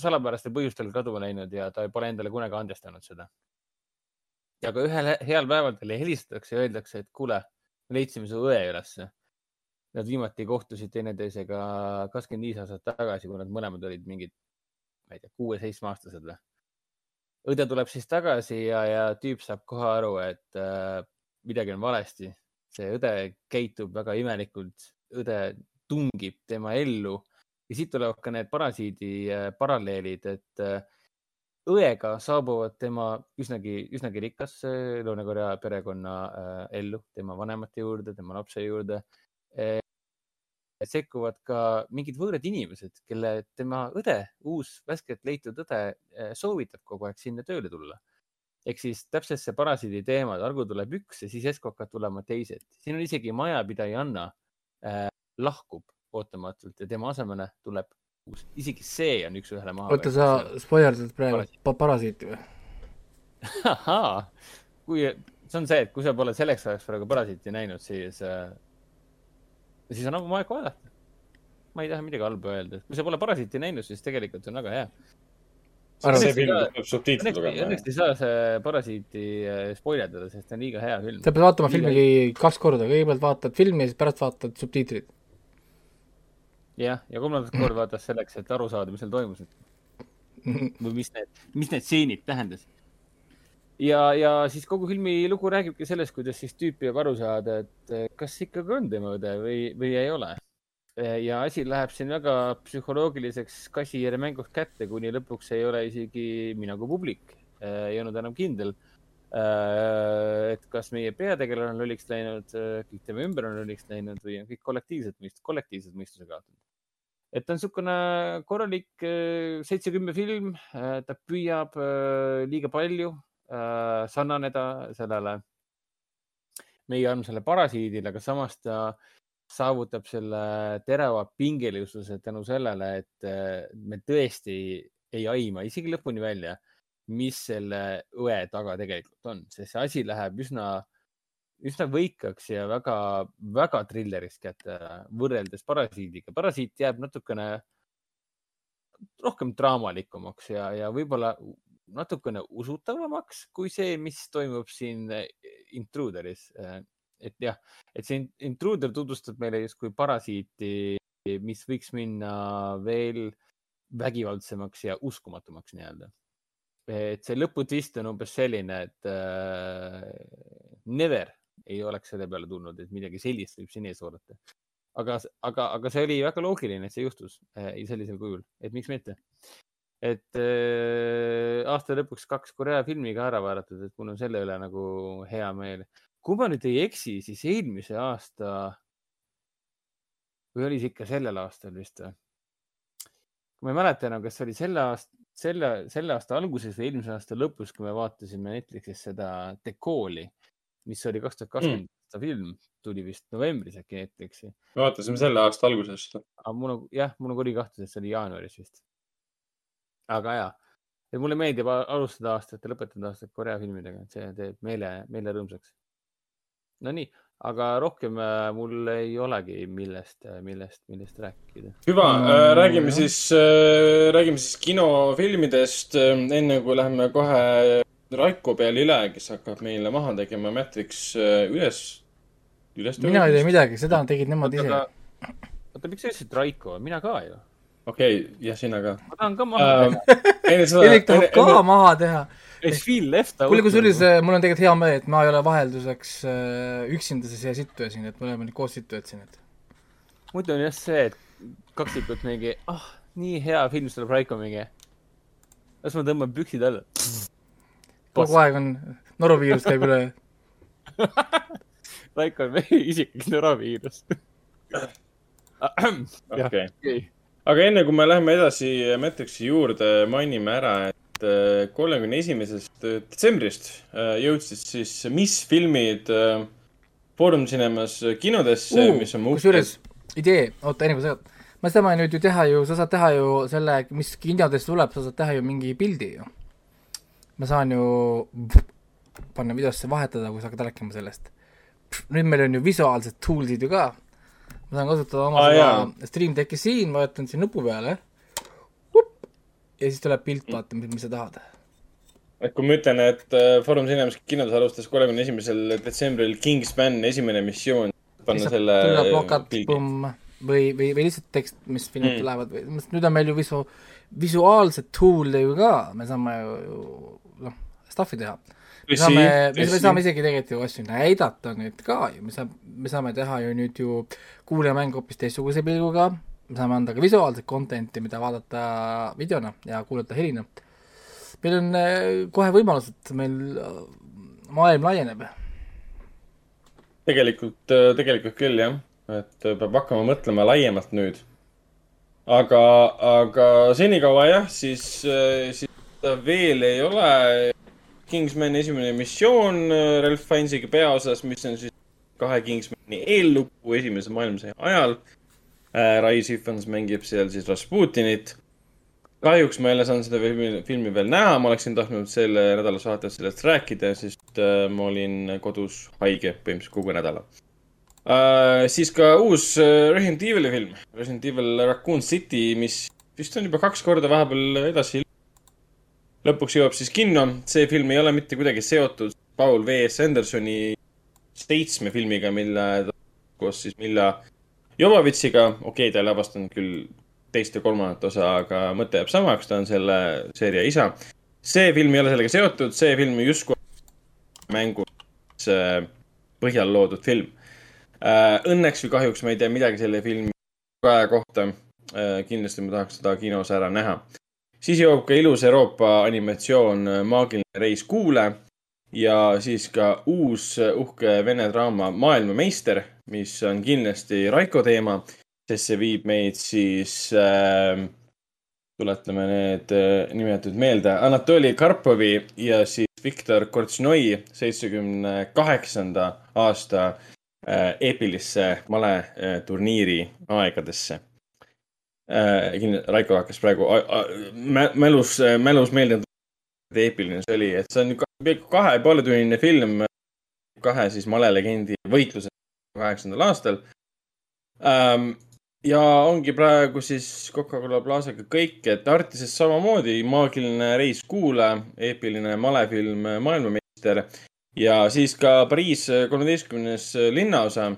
salapärastel põhjustel kaduma läinud ja ta pole endale kunagi andestanud seda. ja ka ühel he- heal päeval talle helistatakse ja öeldakse, et kuule, me leidsime su õe ülesse. Nad viimati kohtusid teineteisega kakskümmend viis aastat tagasi, kui nad mõlemad olid mingid, ma ei tea, kuue-seitsmeaastased või. õde tuleb siis tagasi ja, ja tüüp saab kohe aru, et äh, midagi on valesti. see õde käitub väga imelikult, õde tungib tema ellu ja siit tulevad ka need parasiidi äh, paralleelid, et äh, õega saabuvad tema üsnagi, üsnagi rikas äh, Lõuna-Korea perekonna ellu, tema vanemate juurde, tema lapse juurde sekkuvad ka mingid võõrad inimesed, kelle tema õde, uus värskelt leitud õde soovitab kogu aeg sinna tööle tulla. ehk siis täpselt see parasiidi teema, et algul tuleb üks ja siis järsku hakkavad tulema teised. siin on isegi majapidajanna äh, lahkub ootamatult ja tema asemele tuleb uus, isegi see on üks-ühele maha. oota, sa spoilerdad praegu Parasiit. pa parasiiti või? ahaa, kui, see on see, et kui sa pole selleks ajaks praegu Parasiiti näinud, siis äh,, siis on ammu aeg vaadata. ma ei taha midagi halba öelda, kui sa pole Parasiiti näinud, siis tegelikult on väga hea. See Õnneks ei film saa- peab subtiitrid lugema õnneks. ei saa see Parasiiti äh, spoilerdada, sest see on liiga hea film. sa pead vaatama filmi kaks korda, kõigepealt vaatad filmi ja siis pärast vaatad subtiitrid. jah, ja kolmandat korda vaatas selleks, et aru saada, mis seal toimus või mis need, mis need stseenid tähendasid. ja, ja siis kogu filmi lugu räägibki sellest, kuidas siis tüüp püüab aru saada, et eh, kas ikkagi on tema õde või, või ei ole. ja asi läheb siin väga psühholoogiliseks kassihiire mänguks kätte, kuni lõpuks ei ole isegi mina kui publik eh, ei olnud enam kindel. Et kas meie peategelane on lolliks läinud, kõik tema ümber on lolliks läinud või on kõik kollektiivselt mõist-, kollektiivselt mõistuse kaotanud. et ta on niisugune korralik eh, seitse-kümme film, ta püüab liiga palju äh, sarnaneda sellele meie armsale parasiidile, aga samas ta saavutab selle terava pingelisuse tänu sellele, et äh, me tõesti ei aima isegi lõpuni välja, mis selle õe taga tegelikult on, sest see asi läheb üsna, üsna võikaks ja väga, väga trilleriks kätte võrreldes parasiidiga. parasiit jääb natukene rohkem draamalikumaks ja, ja võib-olla natukene usutavamaks kui see, mis toimub siin eh, Intruderis. et jah, et see In- Intruder tutvustab meile justkui parasiiti, mis võiks minna veel vägivaldsemaks ja uskumatumaks nii-öelda. Et see lõputvist on umbes selline, et äh, never ei oleks selle peale tulnud, et midagi sellist võib siin ees oodata. aga, aga, aga see oli väga loogiline, et see juhtus äh, sellisel kujul, et miks mitte et äh, aasta lõpuks kaks Korea filmi ka ära vaadatud, et mul on selle üle nagu hea meel. kui ma nüüd ei eksi, siis eelmise aasta või oli see ikka sellel aastal vist või? ma ei mäleta enam, kas see oli selle aasta, selle, selle aasta alguses või eelmise aasta lõpus, kui me vaatasime Netflixis seda Calli, mis oli kaks tuhat kakskümmend aasta film, tuli vist novembris äkki Netflixi. vaatasime selle aasta alguses. aga mul on, jah, mul on kuri kahtlus, et see oli jaanuaris vist. aga ja, et mulle meeldib alustada aastat ja lõpetada aastat Korea filmidega, et see teeb meele, meele rõõmsaks. Nonii, aga rohkem äh, mul ei olegi, millest, millest, millest rääkida. hüva No, äh,, räägime jah. siis äh,, räägime siis kinofilmidest äh,, enne kui läheme kohe Raiko peale üle, kes hakkab meile maha tegema Matrix äh, üles, üles. mina ei tee midagi, seda tegid nemad ise. oota, miks sa ütlesid Raiko, mina ka ju. okei, jah, sina ka ma tahan ka maha äh, teha.. Enne Elik tahab ka maha teha. I feel left out. kuule, kusjuures äh, mul on tegelikult hea meel, et ma ei ole vahelduseks äh, üksinda see sittu siin, et me oleme nüüd koos sittu otsinud. muidu on jah see, et kaksikud mingi, ah, nii hea film, siis tuleb Raiko mingi. las ma tõmban püksid alla. kogu aeg on, noroviirus käib üle. Raiko on meie isiklik noroviirus. jah, okei. okei. Aga enne kui me läheme edasi Matrixi juurde, mainime ära, et äh, kolmekümne esimesest detsembrist äh, jõudsid siis Mis filmid äh, Foorum Cinemas kinodesse uh,, mis on kusjuures idee, oota, enne kui sa, ma seda ma nüüd ju teha ju, sa saad teha ju selle, mis kinodest tuleb, sa saad teha ju mingi pildi ju. ma saan ju panna videosse vahetada, kui sa hakkad rääkima sellest. nüüd meil on ju visuaalsed tool'id ju ka. Ma saan kasutada oma ah, seda Stream Decki siin, vajutan siin nupu peale. ja siis tuleb pilt, vaata, mis sa tahad. et kui ma ütlen, et äh, Foorum Cinemas kinodes alustas kolmekümne esimesel detsembril Kingsman esimene missioon, panna selle tuleb pildi. pumm, või, või, või lihtsalt tekst, mis filmid Mm. tulevad või, nüüd on meil ju visu-, visuaalsed tool'e ju ka, me saame ju, ju noh, stuff'i teha. Me saame, me, me saame isegi tegelikult ju asju näidata nüüd ka ju, me saame, me saame teha ju nüüd ju kuulajamäng hoopis teistsuguse pilguga, me saame anda ka visuaalset content'i, mida vaadata videona ja kuulata helina. meil on äh, kohe võimalused, meil äh, maailm laieneb. Tegelikult, tegelikult küll jah, et äh, peab hakkama mõtlema laiemalt nüüd. aga, aga senikaua jah, siis, siis veel ei ole Kingsmani esimene missioon äh, Ralph Fiennesiga peaosas, mis on siis kahe Kingsmani eellugu esimese maailmasõja ajal. Rise Ifans mängib seal siis Rasputinit. kahjuks ma ei ole saanud seda filmi, filmi veel näha, ma oleksin tahtnud selle nädala saates sellest rääkida, sest äh, ma olin kodus haige põhimõtteliselt kogu nädala äh,. siis ka uus äh, Resident Evil'i film, Resident Evil Raccoon City, mis vist on juba kaks korda vahepeal edasi. Lõpuks jõuab siis kinno, see film ei ole mitte kuidagi seotud Paul V S Andersoni seitsme filmiga, mille ta koos siis Milla Jovovitsiga, okei okay,, ta ei lavastanud küll teist ja kolmandat osa, aga mõte jääb samaks, ta on selle seeria isa. see film ei ole sellega seotud, see film justkui mängu äh, põhjal loodud film. Õnneks või kahjuks ma ei tea midagi selle filmi kohta. kindlasti ma tahaks seda kinos ära näha. Siis jõuab ka ilus Euroopa animatsioon äh, Maagiline reis kuule ja siis ka uus äh, uhke vene draama Maailmameister, mis on kindlasti Raiko teema, sest see viib meid siis äh,, tuletame need äh, nimed nüüd meelde, Anatoli Karpovi ja siis Viktor Kortšnoi seitsmekümne kaheksanda aasta eepilisse maleturniiri aegadesse äh,. Raiko hakkas praegu a- a- mä- mälus, mälus meelde, eepiline see oli, et see on peaaegu kahe ja poole tunnine film kahe siis malelegendi võitluse kaheksandal aastal ähm,. ja ongi praegu siis Coca-Cola Plazaga kõik, et Artises samamoodi maagiline reis kuule, eepiline malefilm Maailmameister ja siis ka Pariis kolmeteistkümnes linnaosa,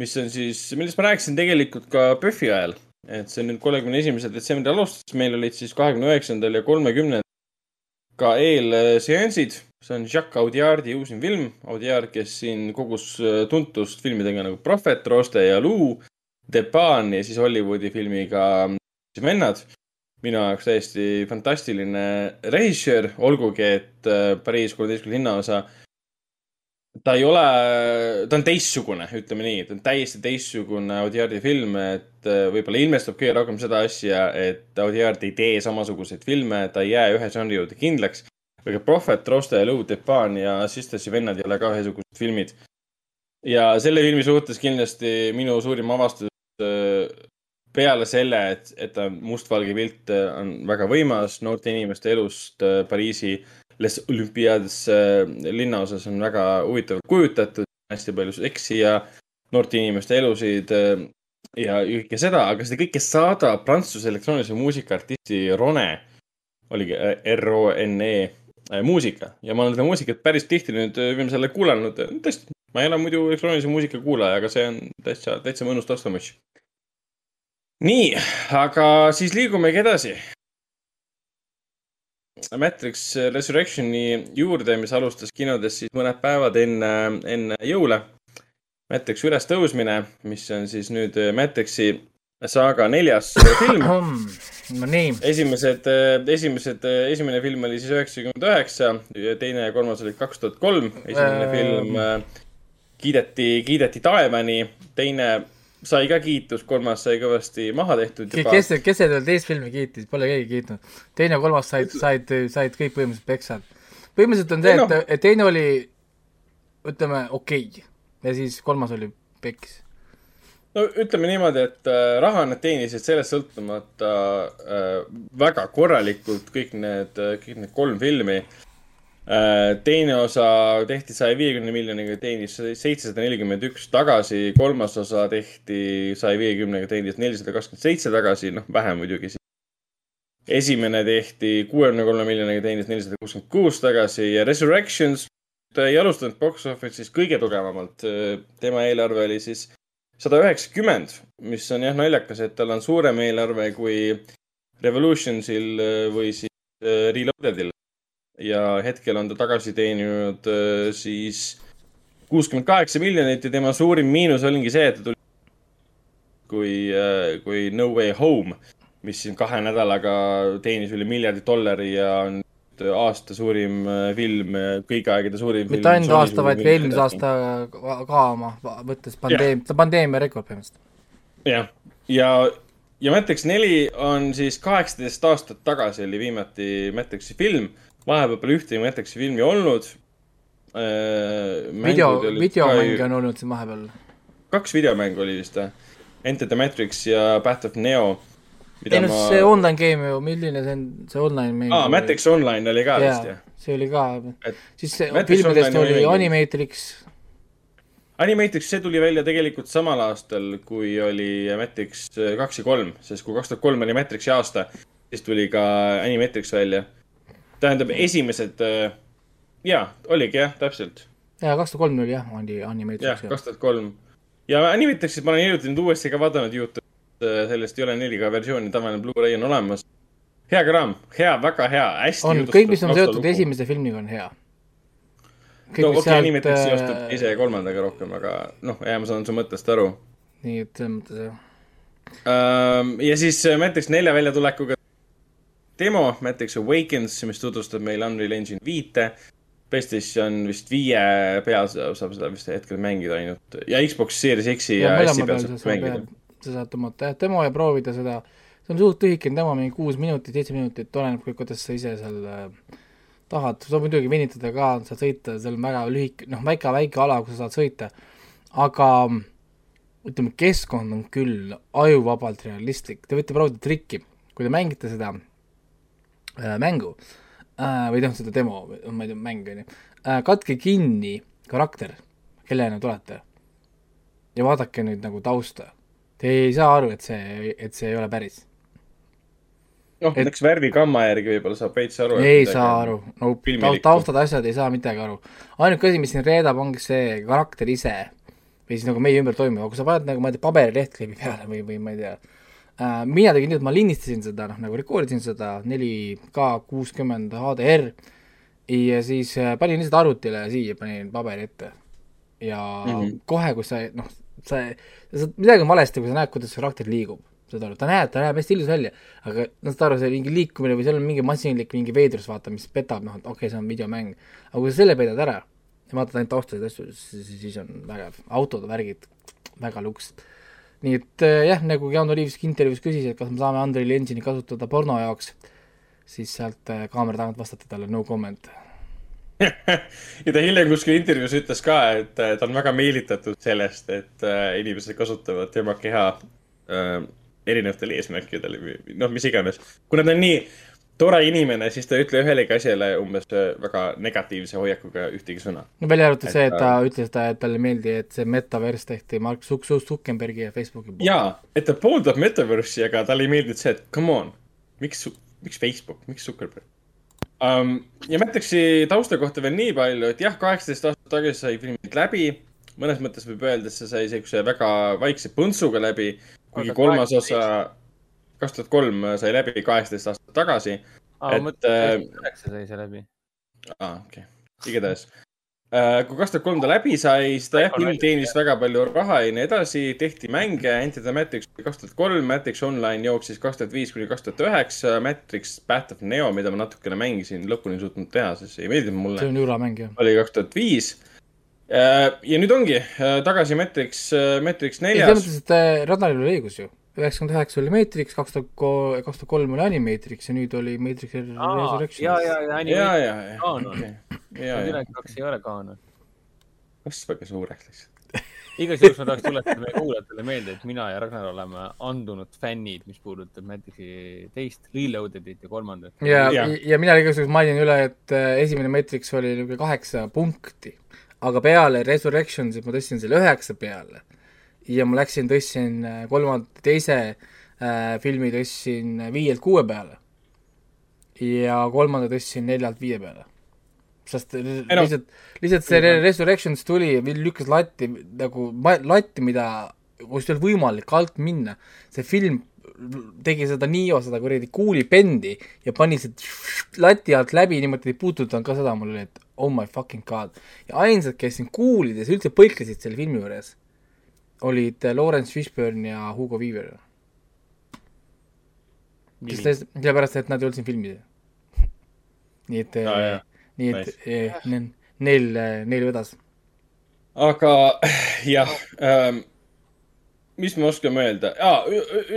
mis on siis, millest ma rääkisin tegelikult ka PÖFFi ajal, et see nüüd kolmekümne esimesel detsembril alustas, meil olid siis kahekümne üheksandal ja kolmekümnendal ka eelseansid, see on Jacques Audiardi uusim film, Audiard, kes siin kogus äh, tuntust filmidega nagu Prohvet, Roste ja Luu, Depan ja siis Hollywoodi filmiga Vennad. minu jaoks täiesti fantastiline režissöör, olgugi et äh, Pariis kolmeteistkümne linnaosa ta ei ole, ta on teistsugune, ütleme nii, ta on täiesti teistsugune Audiardi film, et äh, võib-olla ilmestab kõige rohkem seda asja, et Audiard ei tee samasuguseid filme, ta ei jää ühe žanri juurde kindlaks. aga Prophet, Roste ja Lou Depan ja Sisters ja vennad ei ole ka ühesugused filmid. ja selle filmi suhtes kindlasti minu suurim avastus äh, peale selle, et, et ta mustvalge pilt äh, on väga võimas noorte inimeste elust Pariisi Les Olympiades äh, linnaosas on väga huvitavalt kujutatud, hästi palju seksi ja noorte inimeste elusid äh, ja kõike seda, aga seda kõike saadab prantsuse elektroonilise muusika artisti Rone, oligi äh, R-O-N-E muusika ja ma olen seda muusikat päris tihti nüüd viimasel ajal kuulanud. tõesti, ma ei ole muidu elektroonilise muusika kuulaja, aga see on täitsa, täitsa mõnus taustamuss. nii, aga siis liigumegi edasi Matrix Resurrectioni juurde, mis alustas kinodes siis mõned päevad enne, enne jõule. Matrix ülestõusmine, mis on siis nüüd Matrixi saaga neljas film. no nii. esimesed, esimesed, esimene film oli siis üheksakümmend üheksa, teine ja kolmas oli kaks tuhat kolm. esimene film kiideti, kiideti taevani, teine sai ka kiitust, kolmas sai kõvasti maha tehtud juba. kes, kes seda teist filmi kiitis, pole keegi kiitnud. teine ja kolmas said, said, said kõik põhimõtteliselt peksad. põhimõtteliselt on see, et, et teine oli, ütleme, okei okay. ja siis kolmas oli peks. no ütleme niimoodi, et äh, raha nad teenisid sellest sõltumata äh, väga korralikult kõik need, kõik need kolm filmi Äh, teine osa tehti saja viiekümne miljoniga, teenis seitsesada nelikümmend üks tagasi. kolmas osa tehti saja viiekümnega, teenis nelisada kakskümmend seitse tagasi, noh, vähem muidugi. esimene tehti kuuekümne kolme miljoniga, teenis nelisada kuuskümmend kuus tagasi ja Resurrections ta ei alustanud box office'is kõige tugevamalt. tema eelarve oli siis sada üheksakümmend, mis on jah naljakas, et tal on suurem eelarve kui Revolutionsil või siis äh, Reloadedil ja hetkel on ta tagasi teeninud äh, siis kuuskümmend kaheksa miljonit ja tema suurim miinus oligi see, et ta tuli kui, äh, kui No Way Home, mis siin kahe nädalaga teenis üle miljardi dollari ja on aasta suurim äh, film, kõigi aegade suurim mitte ainult aasta, vaid ka eelmise aasta ka oma, võttes pandeemia, ta pandeemia rekord põhimõtteliselt. jah, ja, ja, ja Matrix neli on siis kaheksateist aastat tagasi oli viimati Matrixi film vahepeal pole ühtegi Matrixi filmi olnud äh,. video, videomänge on olnud siin vahepeal. kaks videomängu oli vist või? Enter the Matrix ja Path of Neo. ei noh ma..., see online game ju, milline see on, see online mäng? aa, Matrix Online oli ka vist jah? see oli ka, siis filmidest oli. Animatrix. Animatrix, see tuli välja tegelikult samal aastal, kui oli Matrix kaks ja kolm, sest kui kaks tuhat kolm oli Matrixi aasta, siis tuli ka Animatrix välja tähendab, esimesed äh,, jaa, oligi jah, täpselt. jaa, kaks tuhat kolm oli jah, oli Animatrix. jah, kaks tuhat kolm. ja Animatrixit ma olen hiljuti nüüd uuesti ka vaadanud Youtube'is, äh, sellest ei ole 4K versiooni, tavaline Blu-ray on olemas. hea kraam, hea, väga hea, hästi on, kõik, mis on seotud esimese filmiga, on hea. no okei okay,, Animatrix äh, seostub ise ja kolmandaga rohkem, aga noh, ja ma saan su mõttest aru. nii et selles mõttes jah. Ja siis äh, Matrix nelja väljatulekuga demo, näiteks Awakens, mis tutvustab meile Unreal Engine viite. PlayStation vist viie peal saab seda vist hetkel mängida ainult. Ja Xbox Series X-i ja, ja S-i peal saab mängida. sa saad tõmmata jah demo ja proovida seda, see on suht lühikene demo, mingi kuus minutit, seitse minutit, oleneb kõik, kuidas sa ise seal äh, tahad, saab muidugi venitada ka, saad sõita, seal on väga lühike, noh, väike, väike ala, kus sa saad sõita, aga ütleme, keskkond on küll ajuvabalt realistlik, te võite proovida trikki, kui te mängite seda mängu äh, või noh, seda demo, ma ei tea, mäng on ju äh,, katke kinni karakter, kellena te olete. ja vaadake nüüd nagu tausta. Te ei saa aru, et see, et see ei ole päris. noh, näiteks värvikamma järgi võib-olla saab veits aru. ei saa aru, no taustad, asjad ei saa midagi aru. ainuke asi, mis siin reedab, ongi see karakter ise või siis nagu meie ümber toimuv, aga kui sa paned nagu ma ei tea, paberileht kleebi peale või, või ma ei tea äh,. Mina tegin nii, et ma lindistasin seda, noh nagu rekordisin seda 4K kuuskümmend HDR ja siis äh, panin lihtsalt arvutile siia, panin paberi ette. ja mm -hmm. kohe, kui sa noh, sa, sa, midagi on valesti, kui sa näed, kuidas see karakter liigub saad aru, ta näeb, ta näeb hästi ilus välja, aga noh, saad aru, see mingi liikumine või seal on mingi masinlik mingi veidrus, vaata, mis petab, noh, et okei okay,, see on videomäng. aga kui sa selle peidad ära ja vaatad ainult taustasid asju, siis siis on vägev, autod, värgid, väga luks. Nii et äh, jah, nagu Keanu Reaves intervjuus küsis, et kas me saame Unreal Engine'i kasutada porno jaoks, siis sealt äh, kaamera tagant vastati talle no comment. ja ta hiljem kuskil intervjuus ütles ka, et äh, ta on väga meelitatud sellest, et inimesed kasutavad tema keha äh, erinevatel eesmärkidel või noh, mis iganes. kuna ta on nii tore inimene, siis ta ei ütle ühelegi asjale umbes äh, väga negatiivse hoiakuga ühtegi sõna. no välja arvatud see, et ta ütles, et talle ei meeldi, et see metaverse tehti Mark Zuck-, Zuckerbergi ja Facebooki poolt. jaa, et ta pooldab Metaverse'i, aga talle ei meeldinud see, et come on, miks, miks Facebook, miks Zuckerberg um,? ja Matrixi tausta kohta veel nii palju, et jah, kaheksateist aastat tagasi sai filmid läbi. mõnes mõttes võib öelda, et see sai siukse väga vaikse põntsuga läbi, kuigi kolmas 18. osa, kaks tuhat kolm sai läbi kaheksateist aastat tagasi. aa, Et, ma mõtlen, äh, et üheksa sai see läbi. aa, okei okay., igatahes. kui kaks tuhat kolm ta läbi sai, siis ta jah, film teenis väga palju raha ja nii edasi, tehti mänge, Enter the Matrix kaks tuhat kolm, Matrix Online jooksis kaks tuhat viis kuni kaks tuhat üheksa, Matrix Path of Neo, mida ma natukene mängisin, lõpuni ei suutnud teha, sest see ei meeldinud see mulle, on jura mäng jah. oli kaks tuhat viis. ja nüüd ongi äh, tagasi Matrix, Matrix ei, selles neljas. mõttes, et äh, Radaril oli õigus ju. Üheksakümmend üheksa oli Matrix, kaks tuhat ko-, kaks tuhat kolm oli Animatrix ja nüüd oli Matrix Resurrection. ja, ja, ja ja, anime, ja, ja, Kaanon. okei, ja, ja, ülejäänud kaks ei ole kaanon. kasvage suureks lihtsalt. igatahes ma tahaks tuletada meie kuulajatele meelde, et mina ja Ragnar oleme andunud fännid, mis puudutab Matrixi teist, Reloaded'it ja kolmandat. ja, ja, ja mina igasuguses mainin üle, et äh, esimene Matrix oli niisugune kaheksa punkti, aga peale Resurrectionsit ma tõstsin selle üheksa peale. Ja ma läksin, tõstsin äh, kolmanda, teise äh, filmi tõstsin viielt kuue peale. ja kolmanda tõstsin neljalt viie peale. sest lihtsalt, lihtsalt see Re- Resurrections tuli ja lükkas latti nagu latti, mida, kust ei olnud võimalik alt minna. see film tegi seda Nio seda kuradi kuulipendi ja pani see lati alt läbi niimoodi ei puudutanud ka seda, mul oli, et oh my fucking god. ja ainsad, kes siin kuulides üldse põiklesid selle filmi juures, olid Lawrence Fishburne ja Hugo Weaver. sest, sellepärast, et nad ei olnud siin filmis. nii et jah. nii et Nice. eh, ne- neil, neil vedas. aga jah ähm,, mis me oskame öelda ah,,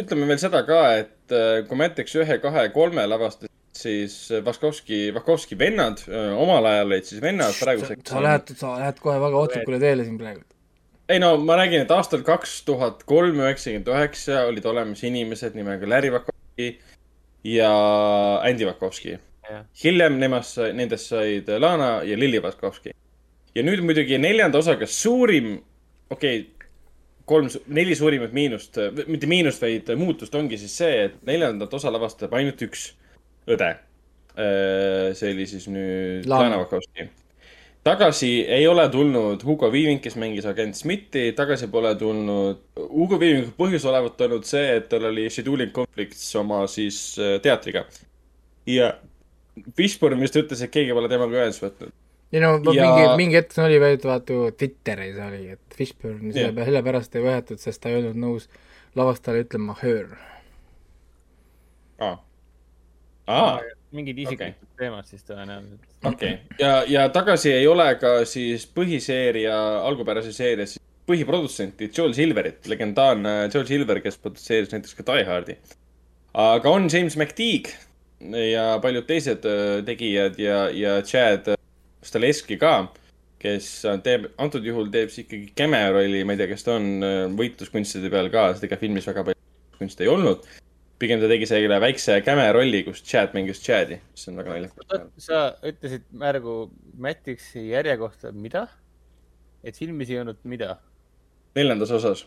ütleme veel seda ka, et äh, kui Matrix ühe, kahe, kolme lavastas, siis Vaskovski, Vaskovski vennad äh, omal ajal olid siis vennad, praeguseks sa lähed, sa lähed kohe väga ohtlikule teele siin praegu. Ei no ma räägin, et aastal kaks tuhat kolm, üheksakümmend üheksa olid olemas inimesed nimega Larry Vakovski ja Andy Vakovski. Hiljem nemast, nendest said Lana ja Lilli Vakovski. ja nüüd muidugi neljanda osaga suurim, okei okay,, kolm, neli suurimat miinust, mitte miinust, vaid muutust ongi siis see, et neljandat osa lavastab ainult üks õde. see oli siis nüüd Lana. Lana Vakovski tagasi ei ole tulnud Hugo Weaving, kes mängis agent Smithi, tagasi pole tulnud. Hugo Weavingu põhjus olevat olnud see, et tal oli scheduling conflicts oma siis äh, teatriga. ja Fishburne vist ütles, et keegi pole temaga ühendust võtnud. ei no ja... Mingi, mingi hetk oli veel, vaata ju Twitteris oli, et Fishburne selle, sellepärast ei võetud, sest ta ei olnud nõus lavastajale ütlema her. aa, aa, mingid isiklikud okay. teemad siis tõenäoliselt. okei okay.. ja, ja tagasi ei ole ka siis põhiseeria, algupärase seeria siis põhiprodutsenti Joel Silverit, legendaarne Joel Silver, kes produtseeris näiteks ka Die Hardi. aga on James McTeague ja paljud teised äh, tegijad ja, ja Chad Staleski ka, kes teeb, antud juhul teeb siis ikkagi cameo rolli, ma ei tea, kas ta on äh, võitluskunstide peal ka, sest ega filmis väga palju kunste ei olnud. Pigem ta tegi selle väikse cameo rolli, kus Chad mängis Chadi, mis on väga naljakas. sa ütlesid märgu Matrixi järje kohta mida? et filmis ei olnud mida? neljandas osas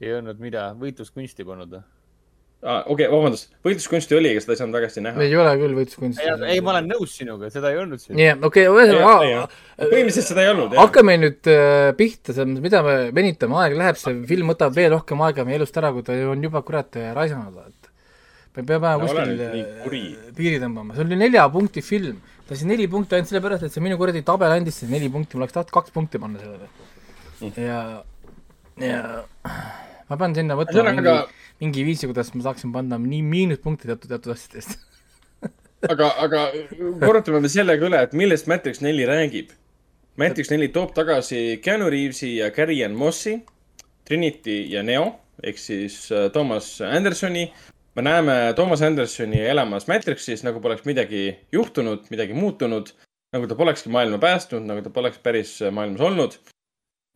ei olnud mida? võitluskunsti polnud või? ah,. okei okay,, vabandust, võitluskunsti oli, aga seda ei saanud väga näha. ei ole küll võitluskunst. ei, ma olen nõus sinuga, seda ei olnud siin. jah, okei, ühesõnaga põhimõtteliselt seda ei olnud, hakkame nüüd äh, pihta, selles mõttes, mida me venitame, aeg läheb, see film võtab veel rohkem aega meie elust ära, kui ta on juba kurat äh, raisanud, peame No kuskil äh, piiri tõmbama, see oli nelja punkti film, ta sai neli punkti ainult sellepärast, et see minu kuradi tabel andis selle neli punkti, ma oleks tahtnud kaks punkti panna sellele. Mm. ja, ja ma pean sinna võtma mingi, mingi viisi, kuidas ma saaksin panna nii miinuspunkti teatud, teatud asjadest. aga, aga korrutame veel sellega üle, et millest Matrix neli räägib. Matrix neli toob tagasi Keanu Reavesi ja Carrie Ann Mossi, Trinity ja Neo ehk siis äh, Thomas Andersoni. Me näeme Thomas Andersoni elamas Matrixis, nagu poleks midagi juhtunud, midagi muutunud, nagu ta polekski maailma päästnud, nagu ta poleks päris maailmas olnud.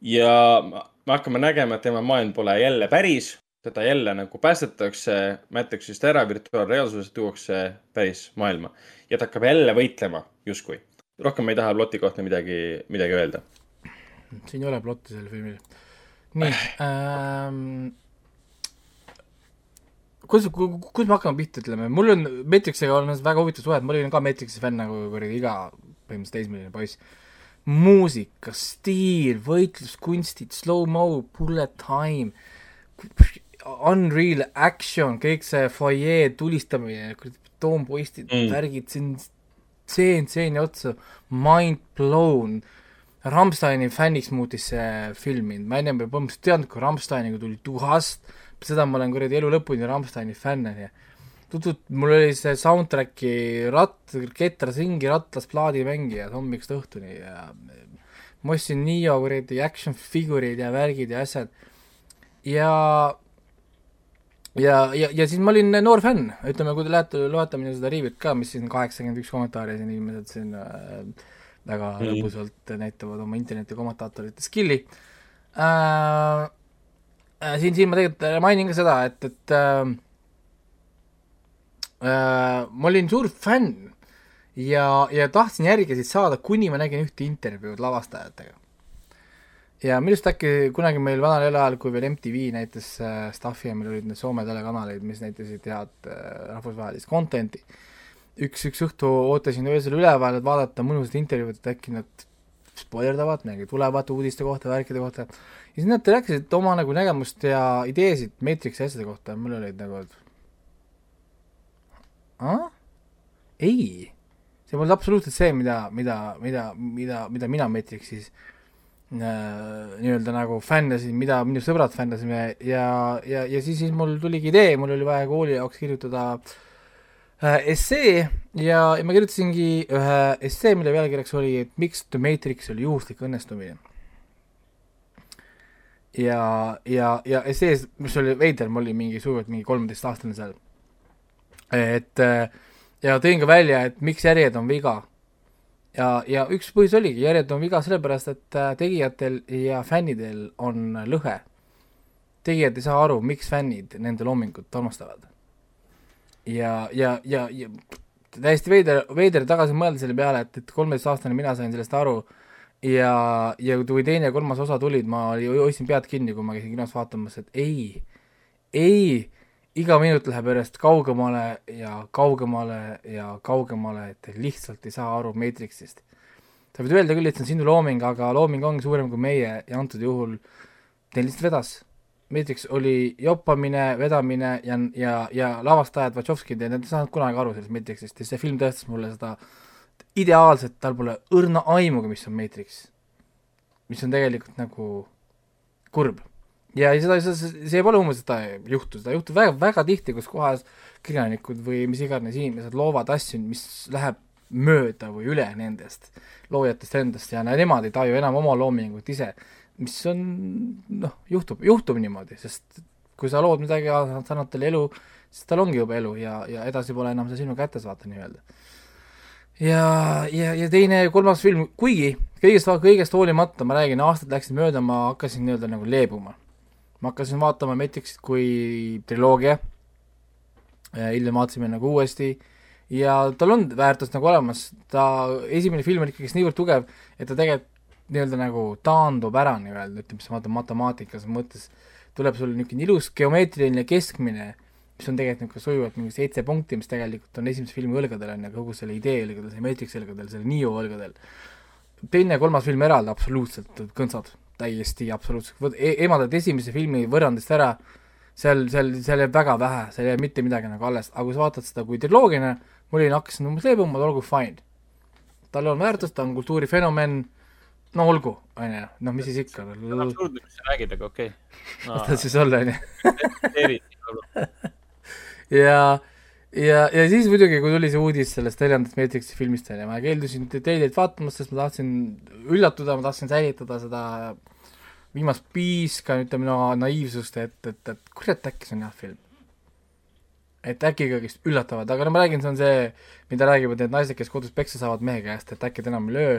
ja me hakkame nägema, et tema maailm pole jälle päris, teda jälle nagu päästetakse Matrixist ära, virtuaalreaalsusest tuuakse päris maailma ja ta hakkab jälle võitlema justkui. rohkem ei taha ploti kohta midagi, midagi öelda. siin ei ole plotti sellel filmil. nii ähm,. Kuidas, kuidas me hakkame pihta, ütleme, mul on Matrixiga olnud väga huvitav suhe, et ma olin ka Matrixi fänn nagu kuradi iga põhimõtteliselt teismeline poiss. muusika, stiil, võitluskunstid, slow-mo, bullet time, Unreal action, kõik see fuajee tulistamine, betoonpoistid mm., värgid, on tseen tseeni otsa, mind blown. Rammsteini fänniks muutis see film mind, ma ennem põhimõtteliselt teadnud, kui Rammsteiniga tuli tuhast, seda ma olen kuradi elu lõpuni Rammsteini fänn, onju. tutud, mul oli see soundtrack'i ratt, ketras ringi rattas plaadimängija hommikust õhtuni ja ma ostsin Nio kuradi action figureid ja värgid ja asjad ja ja, ja, ja siis ma olin noor fänn, ütleme, kui te lähete, loete minu seda riivit ka, mis siin kaheksakümmend üks kommentaari siin inimesed siin äh, väga mm. lõbusalt näitavad oma interneti kommentaatorite skill'i äh,. Äh siin, siin ma tegelikult mainin ka seda, et, et äh, äh, ma olin suur fänn ja, ja tahtsin järgi siis saada, kuni ma nägin ühte intervjuud lavastajatega. Ja minu arust äkki kunagi meil vanal ajal, kui veel MTV näitas äh, stuff'i ja meil olid need Soome telekanaleid, mis näitasid head äh, rahvusvahelist content'i, üks, üks õhtu ootasin öösel üleval, et vaadata mõnusat intervjuud, et äkki nad spoilerdavad, midagi tulevad uudiste kohta, värkide kohta, ja siis nad rääkisid oma nagu nägemust ja ideesid Matrixi asjade kohta ja mul olid nagu, et ah? ei, see polnud absoluutselt see, mida, mida, mida, mida, mida mina Matrixis äh, nii-öelda nagu fännasin, mida minu sõbrad fännasime ja, ja, ja siis, siis mul tuligi idee, mul oli vaja kooli jaoks kirjutada äh, essee ja, ja ma kirjutasingi ühe essee, mille pealkirjaks oli, et miks The Matrix oli juhuslik õnnestumine. Ja, ja, ja essees, mis oli veider, ma olin mingi sujuvalt mingi kolmeteistaastane seal. et äh, ja tõin ka välja, et miks järjed on viga ja, ja üks põhjus oligi, järjed on viga sellepärast, et äh, tegijatel ja fännidel on lõhe. tegijad ei saa aru, miks fännid nende loomingut armastavad. ja, ja, ja, ja täiesti veider, veider tagasi mõelda selle peale, et, et kolmeteistaastane mina sain sellest aru ja, ja kui teine ja kolmas osa tulid, ma hoidsin pead kinni, kui ma käisin kinos vaatamas, et ei, ei iga minut läheb järjest kaugemale ja kaugemale ja kaugemale, et lihtsalt ei saa aru Matrixist. sa võid öelda küll, et see on sinu looming, aga looming ongi suurem kui meie ja antud juhul teil lihtsalt vedas. Matrix oli joppamine, vedamine ja, ja, ja lavastajad, Wachowskid ja nad ei saanud kunagi aru sellest Matrixist ja see film tõestas mulle seda ideaalselt, tal pole õrna aimugi, mis on Matrix. mis on tegelikult nagu kurb ja seda, see pole umbes, seda juhtu, seda juhtub väga, väga tihti, kus kohas kirjanikud või mis iganes inimesed loovad asju, mis läheb mööda või üle nendest loojatest endast ja nemad ei taju enam oma loomingut ise, mis on noh, juhtub, juhtub niimoodi, sest kui sa lood midagi ja sa annad talle elu, siis tal ongi juba elu ja, ja edasi pole enam see sinu kätes, vaata nii-öelda. Ja, ja, ja teine, kolmas film, kuigi kõigest, kõigest hoolimata, ma räägin, aastad läksid mööda, ma hakkasin nii-öelda nagu leebuma. Ma hakkasin vaatama Matrixit kui triloogia, hiljem vaatasime nagu uuesti ja tal on väärtus nagu olemas, ta, esimene film on ikkagist niivõrd tugev, et ta tegelikult nii-öelda nagu taandub ära nii-öelda, ütleme siis vaata matemaatikas mõttes, tuleb sul niisugune ilus geomeetriline keskmine, mis on tegelikult niisugune sujuvalt mingi seitse punkti, mis tegelikult on esimese filmi õlgadel, on ju, kogu selle idee õlgadel, selle Matrixi õlgadel, selle Neo õlgadel. teine ja kolmas film eraldi absoluutselt kõntsad täiesti absoluutselt, vot e eemaldad esimese filmi võrrandist ära, seal, seal, seal jääb väga vähe, seal ei jää mitte midagi nagu alles, aga kui sa vaatad seda kui triloogiline, mul oli, hakkasin umbes leebuma, olgu fine. tal on väärtust, ta on kultuurifenomen, no olgu, on ju, noh, mis siis ikka. absurdne, mis sa räägid, aga okei okay. no.. las ta siis olla, on ju. ja, ja, ja siis muidugi, kui tuli see uudis sellest neljandast Matrixi filmist, onju, ma keeldusin te- teileid vaatamast, sest ma tahtsin üllatuda, ma tahtsin säilitada seda viimast piiska, ütleme no naiivsust, et, et, et kurat, äkki see on hea film. et äkki ikkagist üllatavad, aga no ma räägin, see on see, mida räägivad need naised, kes kodus peksa saavad mehe käest, et äkki ta enam ei löö,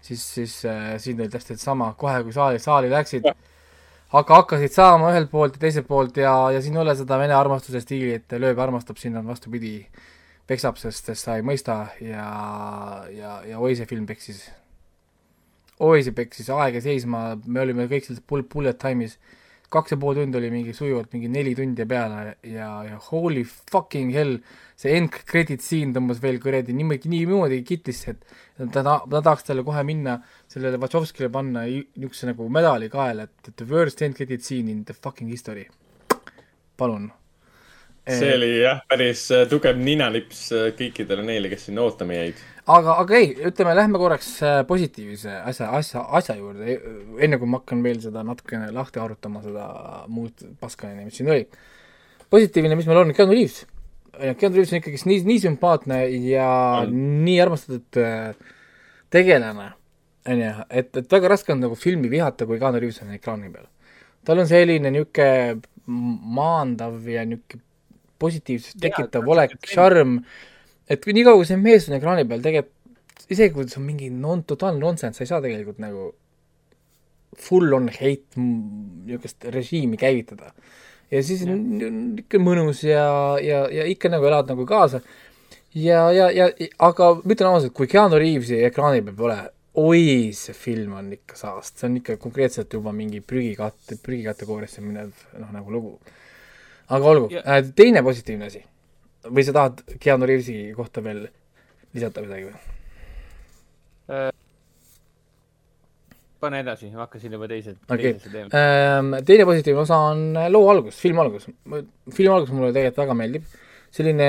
siis, siis äh, siin oli täpselt sama, kohe kui saali, saali läksid, aga hakkasid saama ühelt poolt ja teiselt poolt ja, ja siin ei ole seda vene armastuse stiili, et lööb, armastab, siin on vastupidi, peksab, sest, sest sa ei mõista ja, ja, ja oi, see film peksis. oi, see peksis aega seisma, me olime kõik selles bull-, bullet time'is, kaks ja pool tundi oli mingi sujuvalt mingi neli tundi peale ja, ja holy fucking hell, see end credit scene tõmbas veel kuradi niimoodi, niimoodi kitlisse, et ta ta-, ta tahaks talle kohe minna sellele Wachowskile panna niisuguse nagu medali kaela, et the worst end credit scene in the fucking history. palun. See oli jah, päris äh, tugev ninalips äh, kõikidele neile, kes sinna ootama jäid. aga, aga ei, ütleme, lähme korraks äh, positiivse asja, asja, asja juurde, enne kui ma hakkan veel seda natukene lahti arutama, seda muud paska, mis siin oli. positiivne, mis meil on, Keanu Reaves. Keanu Reaves on ikkagist nii, nii sümpaatne ja On. nii armastatud tegelane, on ju, et, et väga raske on nagu filmi vihata, kui Keanu Reaves on ekraani peal. tal on selline niisugune maandav ja niisugune positiivsust tekitav olek, šarm, et niikaua, kui see mees on ekraani peal, tegelikult isegi kui see on mingi non-, totaalne nonsense, sa ei saa tegelikult nagu full on hate niisugust režiimi käivitada. ja siis on on ikka mõnus ja, ja, ja ikka nagu elad nagu kaasa. ja, ja, ja aga ma ütlen ausalt, kui Keanu Reavesi ekraani peal pole, oi, see film on ikka saast, see on ikka konkreetselt juba mingi prügikatte, prügikategooriasse minev noh, nagu lugu. Aga olgu Ja- äh,, teine positiivne asi või sa tahad Keanu Reavesi kohta veel lisada midagi või? pane edasi, ma hakkasin juba teise, teisesse teema. Ähm, teine positiivne osa on äh, loo algus, filmi algus. filmi algus mulle tegelikult väga meeldib. selline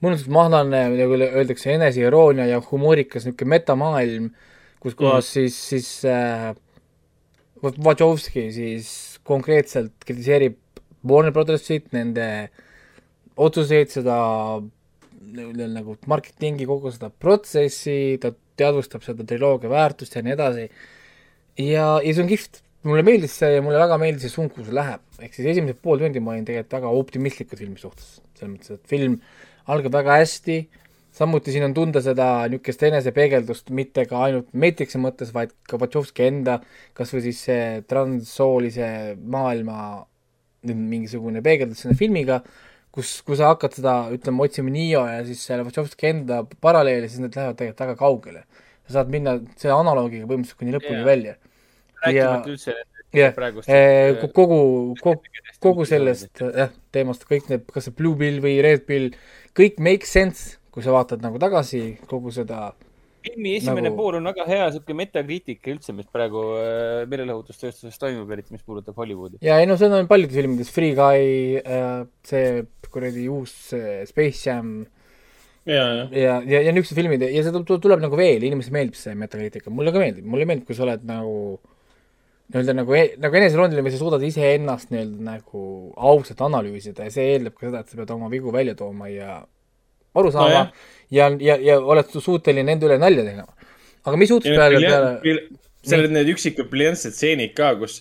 mõnusalt mahlane, nagu öeldakse, eneseirooonia ja humoorikas niisugune metamaailm, kus kohas mm. siis, siis äh, Wachowski siis konkreetselt kritiseerib Warner Brothersit, nende otsuseid, seda nagu marketingi, kogu seda protsessi, ta teadvustab seda triloogia väärtust ja nii edasi ja, ja see on kihvt. mulle meeldis see ja mulle väga meeldis see suund, kuhu see läheb. ehk siis esimesed pool tundi ma olin tegelikult väga optimistlikud filmi suhtes. selles mõttes, et film algab väga hästi, samuti siin on tunda seda niisugust enesepeegeldust mitte ka ainult Matrixi mõttes, vaid ka Wachowski enda, kas või siis see transsoolise maailma mingisugune peegeldus selle filmiga, kus, kui sa hakkad seda, ütleme, otsima Neo ja siis selle Wachowski enda paralleeli, siis need lähevad tegelikult väga kaugele. sa saad minna selle analoogiga põhimõtteliselt kuni lõpuni yeah. välja. rääkimata üldse jah, praegust kogu, kogu, kogu sellest jah, teemast, kõik need, kas see Blue Pill või Red Pill, kõik make sense, kui sa vaatad nagu tagasi kogu seda, filmi esimene nagu- pool on väga hea siuke metakriitika üldse, mis praegu äh, meelelahutustööstuses toimub, eriti mis puudutab Hollywoodi. ja ei no seda on paljudes filmides, Free Guy, see kuradi uus see Space Jam ja, jah. ja, ja, ja niisugused filmid ja seda tu- tuleb nagu veel, inimesele meeldib see metakriitika, mulle ka meeldib, mulle meeldib, kui sa oled nagu nii-öelda nagu, nagu eneserooniline või sa suudad iseennast nii-öelda nagu ausalt analüüsida ja see eeldab ka seda, et sa pead oma vigu välja tooma ja aru saama no ja, ja, ja oled su- suuteline nende üle nalja tegema. aga mis juhtus peale, peale, seal olid need üksikud briljantsed stseenid ka, kus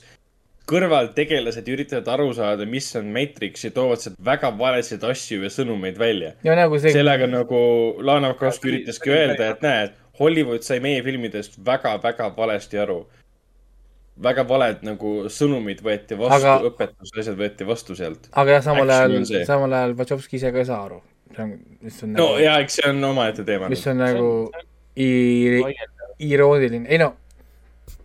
kõrvaltegelased üritavad aru saada, mis on Matrix ja toovad sealt väga valesid asju ja sõnumeid välja. ja nagu see, sellega nagu Lana Wachowski üritaski öelda, et näed, Hollywood sai meie filmidest väga-väga valesti aru. väga valed nagu sõnumid võeti vastu Aga- õpetusasjad võeti vastu sealt. aga jah, samal ajal samal ajal Wachowski ise ka ei saa aru. See on, mis on no nagu, ja eks see on omaette teema. mis on nagu i- irooniline, ei no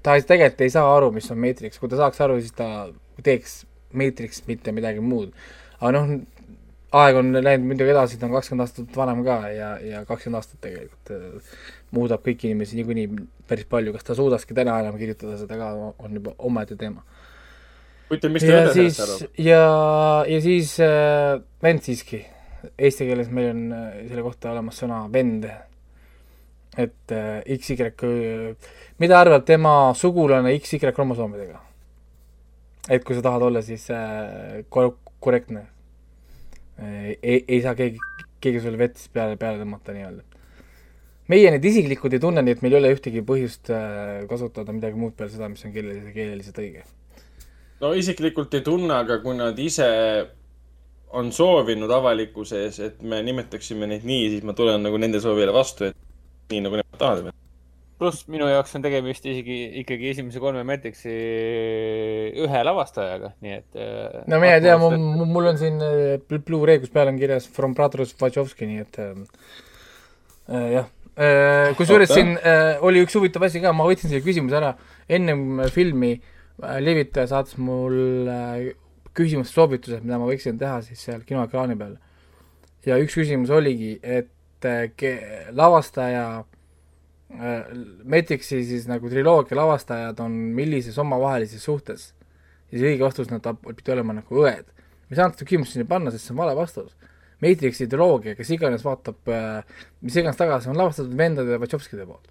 ta ei- tegelikult ei saa aru, mis on Matrix, kui ta saaks aru, siis ta teeks Matrix, mitte midagi muud. aga noh, aeg on läinud muidugi edasi, ta on kakskümmend aastat vanem ka ja, ja kakskümmend aastat tegelikult äh, muudab kõiki inimesi niikuinii päris palju, kas ta suudakski täna enam kirjutada seda ka, on juba omaette teema. huvitav, mis öelda siis sellest aru?, ja, ja siis äh, vend siiski, eesti keeles meil on äh, selle kohta olemas sõna vend, et äh, XY, mida arvab tema sugulane XY kromosoomidega? et kui sa tahad olla siis äh, kor- korrektne. ei, ei saa keegi, keegi sulle vett peale, peale tõmmata nii-öelda. meie nüüd isiklikult ei tunne, nii et meil ei ole ühtegi põhjust äh, kasutada midagi muud peale seda, mis on keeleliselt, keeleliselt õige. no isiklikult ei tunne, aga kui nad ise on soovinud avalikkuse ees, et me nimetaksime neid nii, siis ma tulen nagu nende soovile vastu, et nii nagu nemad tahavad pluss minu jaoks on tegemist isegi ikkagi esimese kolme Matrixi ühe lavastajaga, nii et. Äh, no mina ei tea, mul on siin äh, Blu-ray, kus peal on kirjas From Brothers Wachowski, nii et äh, äh, jah äh,. kusjuures siin äh, oli üks huvitav asi ka, ma võtsin selle küsimuse ära, ennem filmi levitaja saatis mul äh, küsimuste soovitused, mida ma võiksin teha siis seal kinoekraani peal. ja üks küsimus oligi, et äh, lavastaja Äh, Matrixi siis nagu triloogia lavastajad on millises omavahelises suhtes. ja siis õige vastus, nad pidi olema nagu õed. me ei saanud seda küsimust sinna panna, sest see on vale vastus. Matrixi triloogia, kes iganes vaatab, äh, mis iganes tagasi, on lavastatud vendade Wachowskide poolt.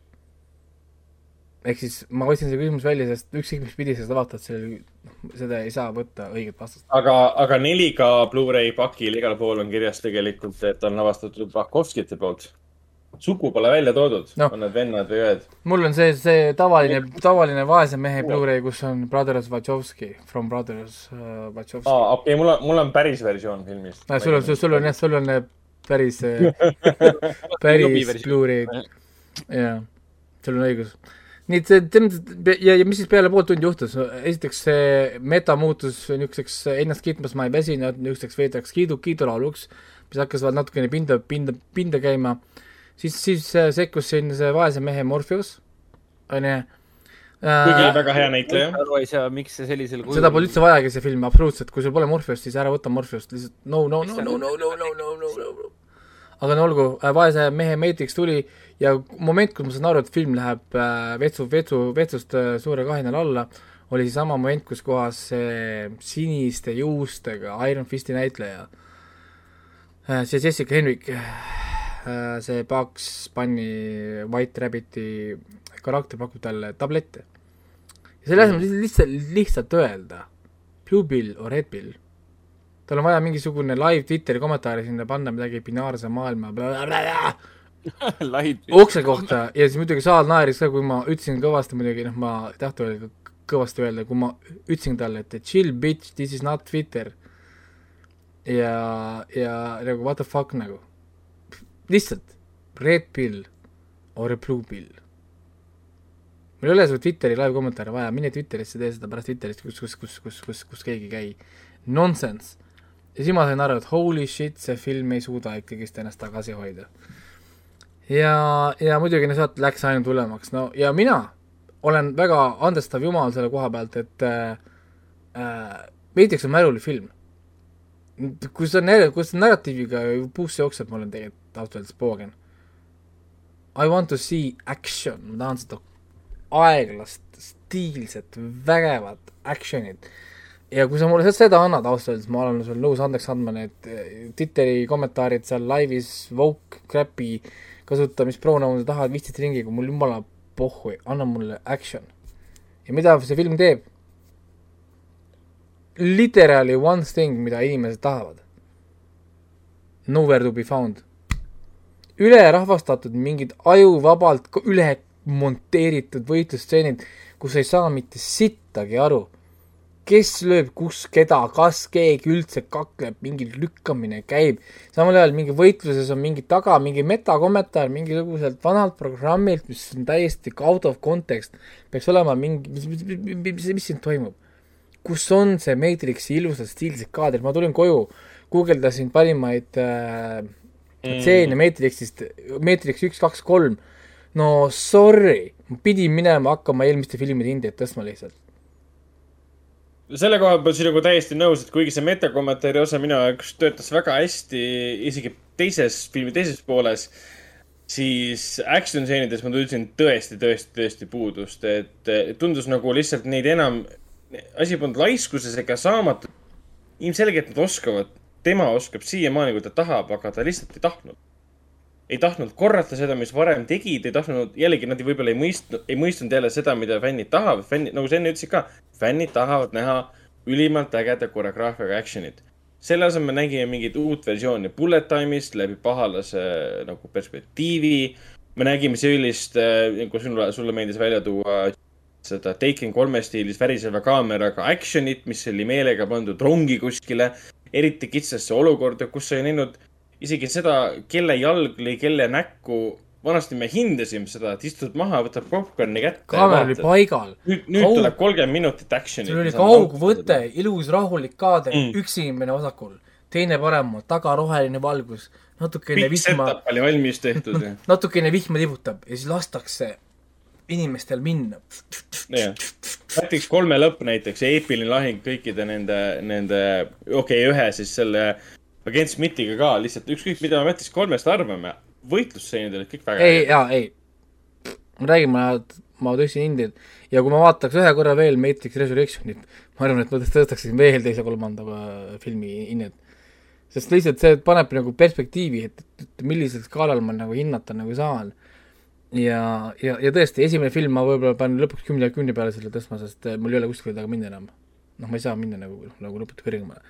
Ehk siis ma võtsin selle küsimuse välja, sest ükskõik mis pidi sa seda vaatad, selle, seda ei saa võtta õiget vastust. aga, aga 4K Blu-ray pakil igal pool on kirjas tegelikult, et on lavastatud Wachowskite poolt sugu pole välja toodud no., on nad vennad või õed? mul on see, see tavaline, tavaline vaese mehe Blu-ray, kus on Brothers Wachowski, From Brothers uh, Wachowski. aa, okei okay,, mul on, mul on päris versioon filmist. sul on, sul on jah, sul on päris päris Blu-ray, jaa, sul on õigus. Nii et see, ja, ja mis siis peale poolt tundi juhtus, esiteks see meta muutus niisuguseks ennast kiitmas ma ei väsinud, niisuguseks veidraks kiidu, kiidulauluks, mis hakkas natukene pinda, pinda, pinda käima siis, siis äh, sekkus siin see vaese mehe Morpheus, onju kuigi äh, väga hea näitleja. aru ei saa, miks see sellisel kujul. seda pole üldse vajagi, see film, absoluutselt, kui sul pole Morpheust, siis ära võta Morpheust, lihtsalt no, no, no, no, no, no, no, no, no, no. aga no olgu, äh, vaese mehe Matrix tuli ja moment, kus ma saan aru, et film läheb vetsu, vetsu, vetsust suure kahinal alla, oli seesama moment, kus kohas see siniste juustega Iron Fisti näitleja, see Jessica Henwick Äh, see Bugs Bunny White Rabbiti karakter pakub talle tablette. ja selle asemel mm. lihtsalt, lihtsalt öelda Blue Pill or Red Pill. tal on vaja mingisugune live Twitteri kommentaari sinna panna midagi binaarse maailma ukse kohta ja siis muidugi saal naeris ka, kui ma ütlesin kõvasti muidugi, noh, ma ei tahtnud öelda kõvasti öelda, kui ma ütlesin talle, et chill bitch, this is not Twitter. ja, ja nagu what the fuck nagu lihtsalt red pill or blue pill. meil ei ole su Twitteri live kommentaare vaja, mine Twitterisse, tee seda pärast Twitterist, kus, kus, kus, kus, kus, kus keegi ei käi. Nonsense. ja siis ma sain aru, et holy shit, see film ei suuda ikkagist ennast tagasi hoida. Ja, ja muidugi no sealt läks ainult hullemaks, no ja mina olen väga andestav jumal selle koha pealt, et äh, äh, Matrix on mälulifilm. kui sa, kui sa narratiiviga puusse jooksed, ma olen tegelikult ausalt öeldes poogen. I want to see action, ma tahan seda aeglast, stiilset, vägevat action'it. ja kui sa mulle seda annad ausalt öeldes, ma olen sul nõus andeks andma need eh, Twitteri kommentaarid seal laivis, woke, crap'i, kasuta mis pronoun sa tahad, viitsid ringiga, mul jumala pohhui, anna mulle action. ja mida see film teeb? Literally one thing, mida inimesed tahavad. Nowhere to be found ülerahvastatud, mingid ajuvabalt üle monteeritud võitlusstseenid, kus ei saa mitte sittagi aru, kes lööb kus keda, kas keegi üldse kakleb, mingi lükkamine käib, samal ajal mingi võitluses on mingi taga mingi metakommentaar mingisuguselt vanalt programmilt, mis on täiesti out of context, peaks olema mingi, mis, mis, mis, mis, mis siin toimub? kus on see Matrixi ilusad stiilsed kaadrid, ma tulin koju, guugeldasin parimaid äh, stseene mm. Matrixist, Matrix üks, kaks, kolm, no sorry, pidin minema hakkama eelmiste filmide hindeid tõstma lihtsalt. Selle koha pealt sinuga täiesti nõus, et kuigi see metakommentaari osa minu jaoks töötas väga hästi, isegi teises, filmi teises pooles, siis action stseenides ma tundsin tõesti, tõesti, tõesti puudust, et tundus nagu lihtsalt neid enam, asi polnud laiskuses ega saamatu. ilmselgelt nad oskavad tema oskab siiamaani, kui ta tahab, aga ta lihtsalt ei tahtnud. Ei tahtnud korrata seda, mis varem tegid, ei tahtnud, jällegi nad võib-olla ei mõistnud, ei mõistnud jälle seda, mida fännid tahavad. fännid, nagu sa enne ütlesid ka, fännid tahavad näha ülimalt ägeda koreograafiaga action'it. selle asemel nägime mingit uut versiooni Bullet Time'ist läbi pahalase nagu perspektiivi. me nägime sellist, nagu sulle, sulle meeldis välja tuua seda Taken kolme stiilis väriseva kaameraga action'it, mis oli meelega pandud rongi kuskile, eriti kitsasse olukorda, kus sa ei näinud isegi seda, kelle jalg lõi kelle näkku. vanasti me hindasime seda, et istud maha, võtad popkorni kätte. kaamera oli paigal. nüüd, nüüd Kaug... tuleb kolmkümmend minutit action'it. sul oli kaugvõte, ilus rahulik kaader mm., üks inimene vasakul, teine paremal, taga roheline valgus, natukene vihma. oli valmis tehtud natukene vihma tibutab ja siis lastakse inimestel minna. näiteks kolme lõpp näiteks, eepiline lahing kõikide nende, nende, okei okay,, ühe siis selle agent Smithiga ka, lihtsalt ükskõik, mida me Matrix kolmest arvame, võitlusstseenid olid kõik väga ei, jaa, ei. ma räägin, ma, ma tõstsin hinded ja kui ma vaataks ühe korra veel Matrix Resurrectionit, ma arvan, et ma tõstaksin veel teise-kolmanda filmi hinnet. sest lihtsalt see paneb nagu perspektiivi, et, et millisel skaalal ma nagu hinnata nagu saan ja, ja, ja tõesti, esimene film ma võib-olla panen lõpuks kümne, kümne peale selle tõstma, sest mul ei ole kuskile taga minna enam. noh, ma ei saa minna nagu, nagu lõputu kõrgemale.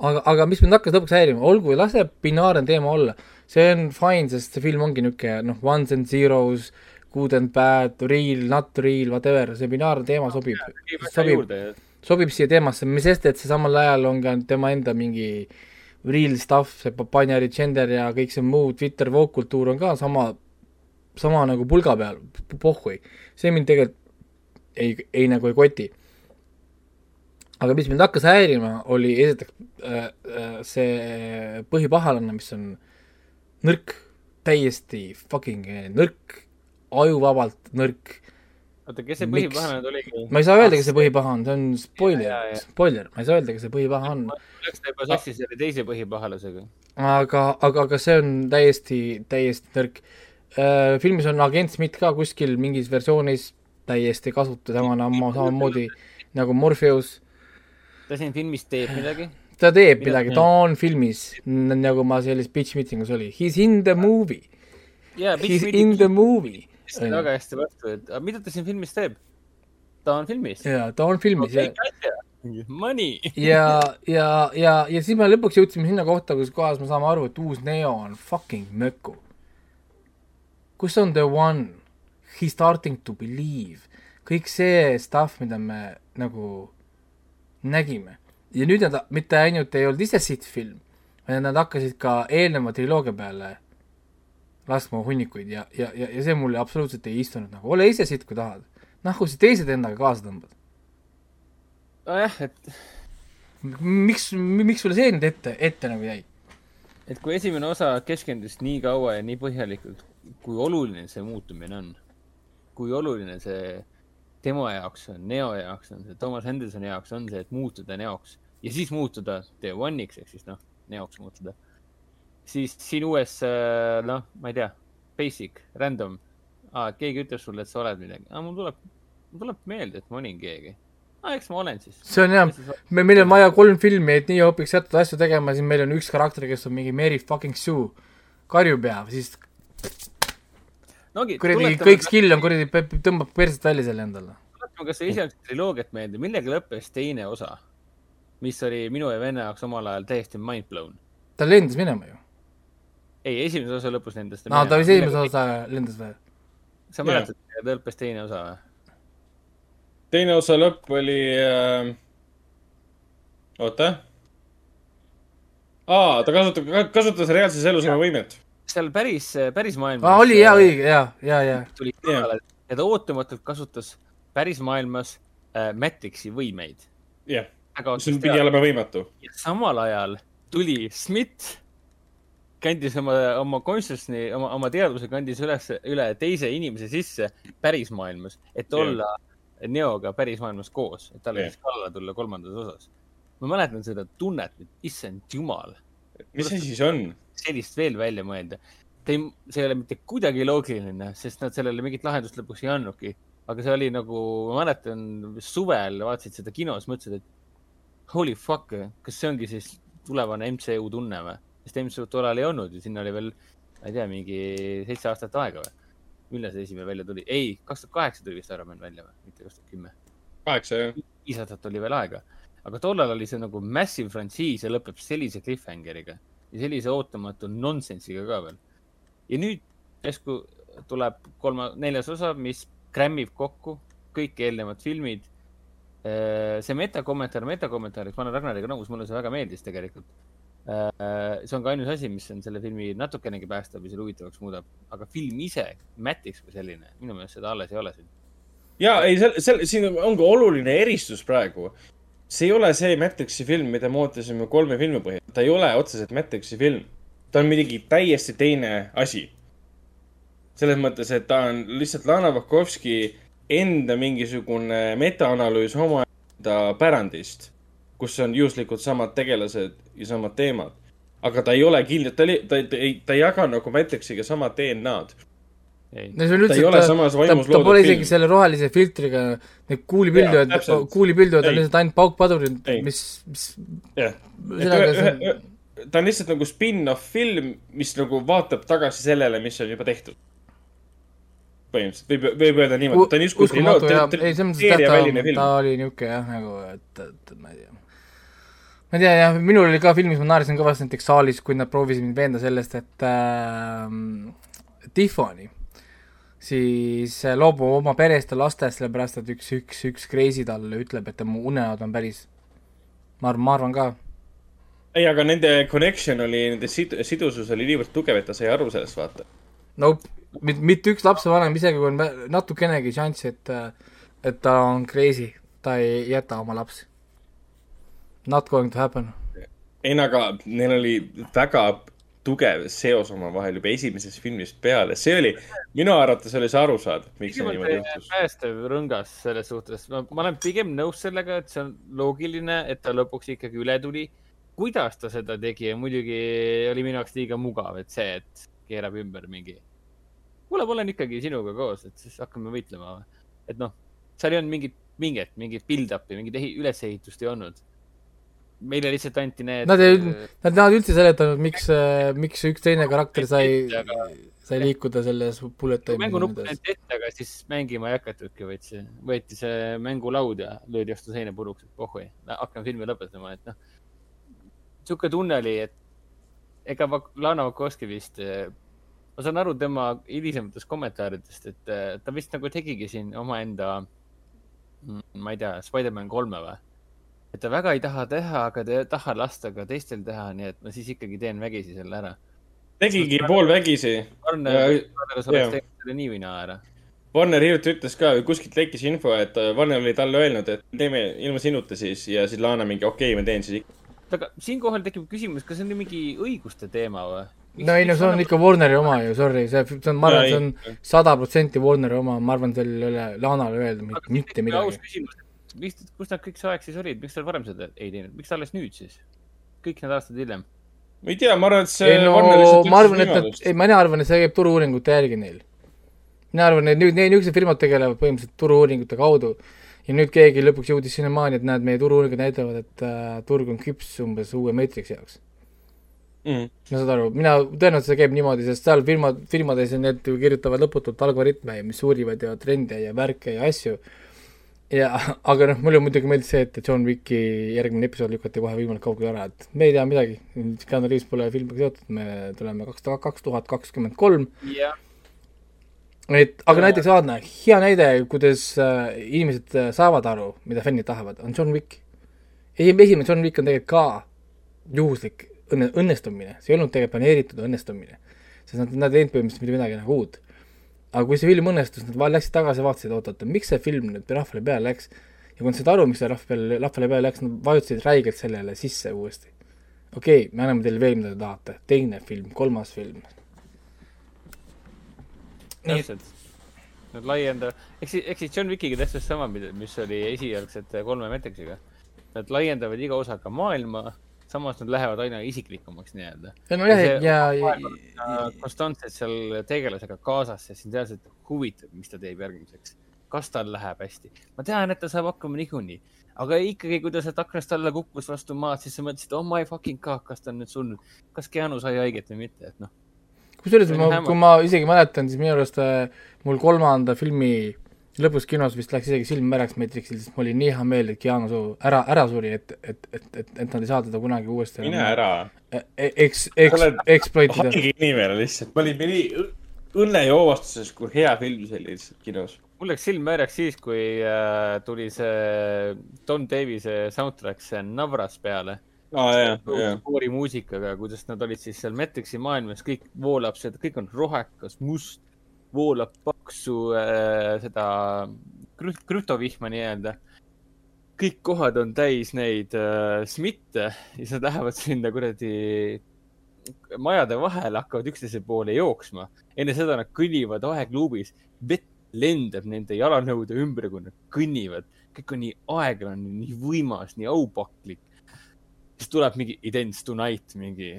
Aga, aga mis mind hakkas lõpuks häirima, olgu, lase binaarne teema olla, see on fine, sest see film ongi niisugune noh, ones and zeros, good and bad, real, not real, whatever, see binaarne teema sobib, sobib, sobib siia teemasse, mis sest, et see samal ajal on ka tema enda mingi real stuff, see binary gender ja kõik see muu Twitter woke-kultuur on ka sama sama nagu pulga peal, pohhui. see mind tegelikult ei, ei nagu ei koti. Aga mis mind hakkas häirima, oli esiteks äh, äh, see põhipahalane, mis on nõrk, täiesti fucking nõrk, ajuvabalt nõrk. oota, kes see põhipahalane oligi? ma ei saa öelda, kes see põhipaha on, see on spoiler, spoiler, ma ei saa öelda, kes see põhipaha on. Läks ta juba sassi selle teise põhipahalasega. aga, aga, aga see on täiesti, täiesti nõrk Äh, filmis on agent Smith ka kuskil mingis versioonis täiesti kasutada, tema on samamoodi nagu Morpheus. Ta siin filmis teeb midagi? ta teeb midagi, ta on filmis, nagu ma selles pitch meetingus oli, he is in the movie yeah,. He is in the movie. väga hästi vastu, et aga mida ta siin filmis teeb? ta on filmis. jaa, ta on filmis okay, Money ja, ja, ja, ja siis me lõpuks jõudsime sinna kohta, kus kohas me saame aru, et uus Neo on fucking möku kus on the one he starting to believe, kõik see stuff, mida me nagu nägime. ja nüüd nad mitte ainult ei olnud ise sitt film, vaid nad hakkasid ka eelneva triloogia peale laskma hunnikuid ja, ja, ja, ja see mulle absoluutselt ei istunud nagu, ole ise sitt, kui tahad. noh, kui sa teised endaga kaasa tõmbad. nojah, et miks, miks sulle see nüüd ette, ette nagu jäi? et kui esimene osa keskendus nii kaua ja nii põhjalikult kui oluline see muutumine on. kui oluline see tema jaoks on, Neo jaoks on see, Thomas Hendersoni jaoks on see, et muutuda Neoks ja siis muutuda The One'iks ehk siis noh, Neoks muutuda. siis siin uues, äh, noh, ma ei tea, basic, random ah,, keegi ütleb sulle, et sa oled midagi ah,, mul tuleb, mul tuleb meelde, et ma olin keegi ah,. eks ma olen siis. see on jah, me, meil on vaja kolm filmi, et nii õpiks teatud asju tegema, siis meil on üks karakter, kes on mingi Mary fucking Sue, karjupea, siis no, kuradi, kõik skill on kuradi, tõmbab perset välja selle endale. tuletame kas esialgset triloogiat meelde, millega lõppes teine osa, mis oli minu ja venna jaoks omal ajal täiesti mind blown. ta lendas minema ju. ei, esimese osa lõpus lendas ta. aa, ta vist esimese osa lendas või? sa mäletad, ta lõppes teine osa või? teine osa lõpp oli äh.... oota. aa, ta kasutab, kasutas reaalses elus oma võimet seal päris, päris maailmas ah,. oli jaa, õige, jaa, jaa, jaa. tuli peale ja ta ootamatult kasutas päris maailmas äh, Matrixi võimeid. jah yeah., see pidi olema võimatu. samal ajal tuli Smith, kandis oma, oma consciousness'i, oma, oma teadvuse kandis üles, üle teise inimese sisse päris maailmas, et olla yeah. Neoga päris maailmas koos, et talle yeah. siis kallale tulla kolmandas osas. ma mäletan seda tunnet, et issand jumal. mis asi siis on? Sellist veel välja mõelda. ta ei, see ei ole mitte kuidagi loogiline, sest nad sellele mingit lahendust lõpuks ei andnudki. aga see oli nagu, ma mäletan, suvel vaatasid seda kinos, mõtlesid, et holy fuck, kas see ongi siis tulevane MCU tunne või? sest MCU-d tollal ei olnud ju, sinna oli veel, ma ei tea, mingi seitse aastat aega või? millal see esimene välja tuli? ei, kaks tuhat kaheksa tuli vist Iron Man välja või, mitte kaks tuhat kümme? kaheksa, jah. viis aastat oli veel aega aga tollal oli see nagu massive frantsiis ja lõpeb sellise cliffhangeriga ja sellise ootamatu nonsensiga ka veel. ja nüüd järsku tuleb kolma, neljas osa, mis krämmib kokku kõik eelnevad filmid. see metakommentaar metakommentaariks, ma olen Ragnariga nõus, mulle see väga meeldis tegelikult. see on ka ainus asi, mis on selle filmi natukenegi päästab ja selle huvitavaks muudab, aga film ise, Matrix kui selline, minu meelest seda alles ei ole siin. ja ei, seal, seal, siin ongi oluline eristus praegu. See ei ole see Matrixi film, mida me ootasime kolme filmi põhjal, ta ei ole otseselt Matrixi film. ta on midagi täiesti teine asi selles mõttes, et ta on lihtsalt Lana Vakovski enda mingisugune metaanalüüs omaenda pärandist, kus on juhuslikult samad tegelased ja samad teemad. aga ta ei ole kindlalt, ta, ta, ta ei, ta ei jaga nagu Matrixiga sama DNA-d. No see on üldse, ta, ta, ta, ta pole isegi selle rohelise filtriga, need kuulipildujad, kuulipildujad on lihtsalt ainult paukpadurid, mis, mis. jah, ta on lihtsalt nagu spin-off film, mis nagu vaatab tagasi sellele, mis on juba tehtud. Põhimõtteliselt. Võib, võib öelda niimoodi, ta on justkui uskumatu jah, ei selles mõttes, et ta, ta oli niisugune jah, nagu, et, et ma ei tea. ma ei tea jah, minul oli ka filmis, ma naersin kõvasti näiteks saalis, kui nad proovisid mind veenda sellest, et äh, Tiffany siis loobub oma perest ja lastest, sellepärast et üks, üks, üks crazy talle ütleb, et tema unenäod on päris. ma arvan, ma arvan ka. ei, aga nende connection oli, nende sid-, sidusus oli niivõrd tugev, et ta sai aru sellest, vaata. Nope mitte üks lapsevanem, isegi kui on natukenegi šanssi, et, et ta on crazy, ta ei jäta oma lapsi. Not going to happen. ei no aga neil oli väga tugev seos omavahel juba esimesest filmist peale, see oli, minu arvates oli see arusaadav, miks see niimoodi juhtus. päästev rõngas selles suhtes, ma olen pigem nõus sellega, et see on loogiline, et ta lõpuks ikkagi üle tuli. kuidas ta seda tegi ja muidugi oli minu jaoks liiga mugav, et see, et keerab ümber mingi kuule, ma olen ikkagi sinuga koos, et siis hakkame võitlema. et noh, seal ei olnud mingit minget, mingit build-up'i, mingit ülesehitust ei olnud. Meile lihtsalt anti need. Nad ei, nad, nad üldse seletanud, miks, miks üks teine karakter sai, sai liikuda selles bullet time'is. mängunupp anti ette, aga siis mängima ei hakatudki, vaid see, võeti see mängulaud ja löödi vastu seina puruks, et pohhui, hakkame filmi lõpetama, et noh. sihuke tunne oli, et ega Lana Vakovski vist ma saan aru tema hilisematest kommentaaridest, et ta vist nagu tegigi siin omaenda, mm, ma ei tea, Spider-man kolme või? Et ta väga ei taha teha, aga ta ei taha lasta ka teistel teha, nii et ma siis ikkagi teen vägisi selle ära. tegigi poolvägisi. Warner, Warner oleks teinud selle nii või naa ära. Warner hiljuti ütles ka, kuskilt lekkis info, et Warner oli talle öelnud, et teeme ilma sinuta siis ja siis Lana mingi okei okay,, ma teen siis ikka. aga siinkohal tekib küsimus, kas see on mingi õiguste teema või? no ei no see on ikka Warneri oma ju, sorry, see, see on, ma arvan, see on sada protsenti Warneri oma, ma arvan, seal ei ole Lanale öelda mitte, mitte midagi. Miks, kus nad kõik see aeg siis olid, miks nad varem seda ei teinud, miks alles nüüd siis? kõik need aastad hiljem. ma ei tea, ma arvan, et see ei no ma arvan, et nad, ei, mina arvan, et see käib turu-uuringute järgi neil. mina arvan, et nüüd, niisugused firmad tegelevad põhimõtteliselt turu-uuringute kaudu ja nüüd keegi lõpuks jõudis sinnamaani, et näed, meie turu-uuringud näitavad, et äh, turg on küps umbes uue Matrixi jaoks mm.. no saad aru, mina, tõenäoliselt see käib niimoodi, sest seal firmad, firmades on need ju kirjutavad lõputult algoritme, mis uurivad ja trende ja värke ja asju. Ja, aga noh, mulle muidugi meeldis see, et John Wicki järgmine episood lükati kohe võimalikult kaugele ära, et me ei tea midagi. Reaves pole filmiga seotud, me tuleme kaks tuhat, kaks tuhat kakskümmend kolm. et aga ja. näiteks vaata, hea näide, kuidas äh, inimesed äh, saavad aru, mida fännid tahavad, on John Wick. esimene John Wick on tegelikult ka juhuslik õnne, õnnestumine, see ei olnud tegelikult planeeritud õnnestumine. sest nad, nad ei teinud põhimõtteliselt mitte midagi nagu uut. Aga kui see film õnnestus, nad läksid tagasi, vaatasid, oot-oot, miks see film nüüd rahvale peale läks, ja kui nad said aru, miks see rahva peale, rahvale peale läks, nad vajutasid räigelt sellele sisse uuesti. okei okay,, me anname teile veel, mida te tahate, teine film, kolmas film. täpselt. Nad laiendavad, eks eks siis John Wickiga täpselt sama, mis oli esialgsete kolme Matrixiga. Nad laiendavad iga osaga maailma samas nad lähevad aina isiklikumaks nii-öelda. no jah, ja, ja, ja. konstantselt seal tegelasega kaasas ja sind reaalselt huvitab, mis ta teeb järgmiseks. kas tal läheb hästi? ma tean, et ta saab hakkama niikuinii, aga ikkagi, kui ta sealt aknast alla kukkus vastu maad, siis sa mõtlesid, oh my fucking god, kas ta on nüüd surnud, kas Keanu sai haiget või mitte, et noh. kusjuures ma, kui ma isegi mäletan, siis minu arust äh, mul kolmanda filmi lõpus kinos vist läks isegi silm märjaks Matrixil, sest mul oli nii hea meel, et Keanu Soo ära, ära suri, et, et, et, et, et nad ei saa teda kunagi uuesti mine ära. eks, eks Sa oled, exploitida. haige inimene lihtsalt, me olime nii õnnejoovastuses, kui hea film see oli lihtsalt kinos. mul läks silm märjaks siis, kui äh, tuli see Don Davise soundtrack, see Navras peale. jaa. koorimuusikaga, kuidas nad olid siis seal Matrixi maailmas, kõik voolab seda, kõik on rohekas, must, voolab paksu äh, seda krüpt-, krüptovihma nii-öelda. kõik kohad on täis neid äh, smitte ja siis nad lähevad sinna kuradi majade vahele, hakkavad üksteise poole jooksma. enne seda nad kõnnivad aegluubis, vett lendab nende jalanõude ümber, kui nad kõnnivad. kõik on nii aeglane, nii võimas, nii aupaklik siis tuleb mingi Idents Tonight mingi,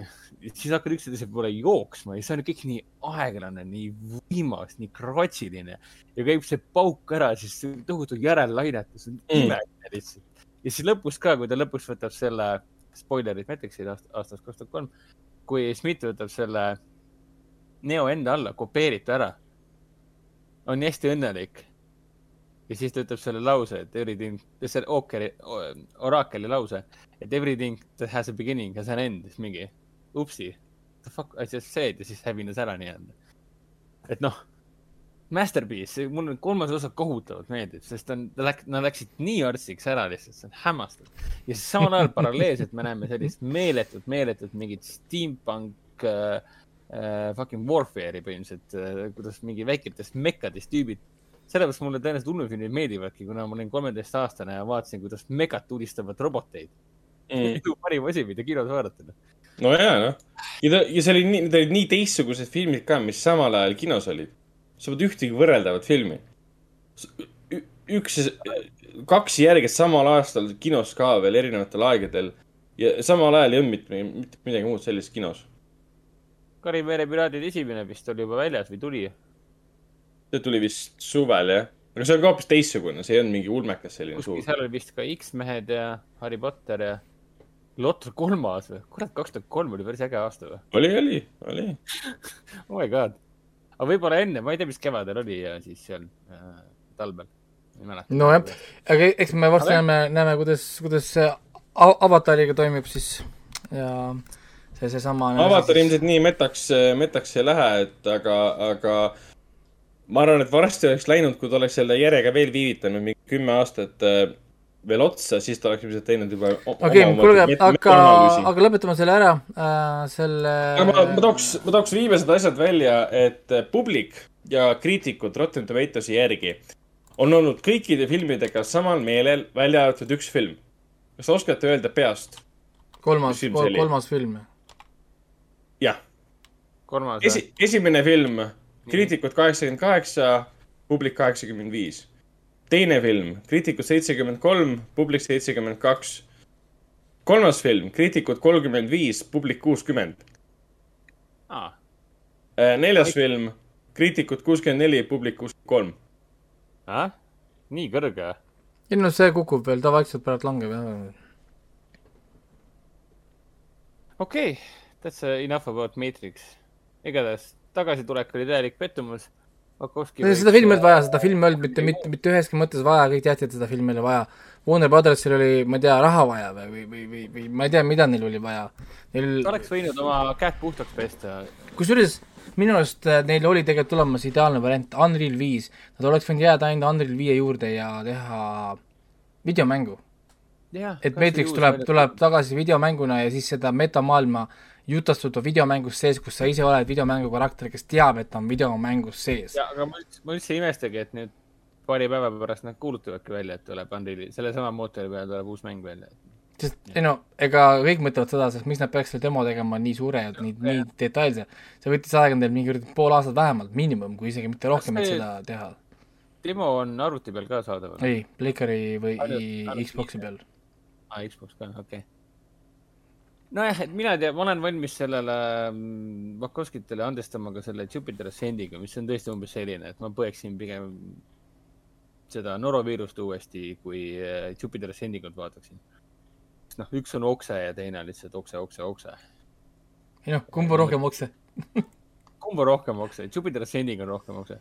siis hakkad üksteise poole jooksma ja see on kõik nii aeglane, nii võimas, nii kratsiline ja käib see pauk ära, siis tohutu järellainetus on Mm. imeline lihtsalt. ja siis lõpus ka, kui ta lõpus võtab selle, spoilerid aast- aastast kaks tuhat kolm, kui Smith võtab selle Neo enda alla, kopeerib ta ära, on nii hästi õnnelik ja siis ta ütleb selle lause, et everything, see Ookeri, Oracle'i lause, et everything has a beginning has an end, siis mingi upsi, the fuck I just said ja siis hävines ära nii-öelda. et noh, Masterpiece, mulle kolmas osa kohutavalt meeldib, sest on, ta läks, nad läksid nii arstiks ära lihtsalt, see on hämmastav. ja siis samal ajal paralleelselt me näeme sellist meeletut, meeletut mingit steampunk äh, äh, fucking warfare'i põhimõtteliselt äh,, kuidas mingi väiketest mekkadest tüübid sellepärast mulle tõenäoliselt ulmefilmid meeldivadki, kuna ma olin kolmeteistaastane ja vaatasin, kuidas megad tulistavad roboteid mm.. ju parim asi, mida kinos vaadata. no jaa, noh. ja ta, ja see oli nii, need olid nii teistsugused filmid ka, mis samal ajal kinos olid. sa polnud ühtegi võrreldavat filmi. üks, kaks järged samal aastal kinos ka veel erinevatel aegadel ja samal ajal ei olnud mitte, mitte midagi muud sellist kinos. Karimeere piraadid esimene vist oli juba väljas või tuli? See tuli vist suvel, jah. aga see on ka hoopis teistsugune, see ei olnud mingi ulmekas selline kuskil suur. seal oli vist ka X-mehed ja Harry Potter ja Lotto kolmas või? kurat, kaks tuhat kolm oli päris äge aasta või? oli, oli, oli. oh my god. aga võib-olla enne, ma ei tea, mis kevadel oli ja siis seal äh, talvel. ei mäleta. nojah, aga eks me varsti näeme, näeme, kuidas, kuidas see avatariga toimib siis ja see, seesama. avatar ilmselt nii metaks, metaks ei lähe, et aga, aga ma arvan, et varsti oleks läinud, kui ta oleks selle järjega veel viivitanud mingi kümme aastat äh, veel otsa, siis ta oleks ilmselt teinud juba. okei, kuulge, aga, aga lõpetame selle ära äh,, selle. aga ma, ma tooks, ma tooks viimased asjad välja, et äh, publik ja kriitikud Rotten Tomatoes'i järgi on olnud kõikide filmidega samal meelel, välja arvatud üks film. kas te oskate öelda peast? kolmas kolmas film. jah, kolmas esi, esimene film, kriitikud kaheksakümmend kaheksa, publik kaheksakümmend viis. teine film, kriitikud seitsekümmend kolm, publik seitsekümmend kaks. kolmas film, kriitikud kolmkümmend viis, publik kuuskümmend. ah,. neljas film, kriitikud kuuskümmend neli, publik kuuskümmend kolm. Ah? nii kõrge? ei no see kukub veel, ta vaikselt pärast langeb jah. okei okay., that's enough about Matrix. igatahes tagasitulek oli täielik pettumus. Vakovski seda filmi ei olnud vaja, seda filmi ei olnud mitte, mitte, mitte üheski mõttes vaja, kõik teadsid, et seda filmi oli vaja. Warner Brothersil oli, ma ei tea, raha vaja või, või, või, või, või ma ei tea, mida neil oli vaja. Neil, oleks võinud oma käed puhtaks pesta. kusjuures minu arust äh, neil oli tegelikult tulemas ideaalne variant, Unreal viis. Nad oleks võinud jääda ainult Unreal viie juurde ja teha videomängu. et Matrix tuleb, tuleb tagasi videomänguna ja siis seda metamaailma jutastada videomängus sees, kus sa ise oled videomängu karakter, kes teab, et ta on videomängus sees. ja, aga ma üldse, ma üldse ei imestagi, et nüüd paari päeva pärast nad kuulutavadki välja, et tuleb Unreali, sellesama mootori peale tuleb uus mäng välja. sest ei no, ega kõik mõtlevad seda, sest miks nad peaks selle demo tegema nii suure ja nii, nii detailse. see võttis aega neil mingi pool aastat vähemalt, miinimum, kui isegi mitte rohkem, et seda teha. demo on arvuti peal ka saadaval. ei, Playcari või Xbox'i peal. aa, Xbox ka, okei okay.. nojah, et mina ei tea, ma olen valmis sellele mm, Vakovskitele andestama ka selle Jupiter Ascendiga, mis on tõesti umbes selline, et ma põeksin pigem seda noroviirust uuesti, kui äh, Jupiter Ascendigut vaataksin. noh, üks on okse ja teine on lihtsalt okse, okse, okse. ei noh, kumb on rohkem okse? kumb on rohkem okse? Jupiter Ascending on rohkem okse.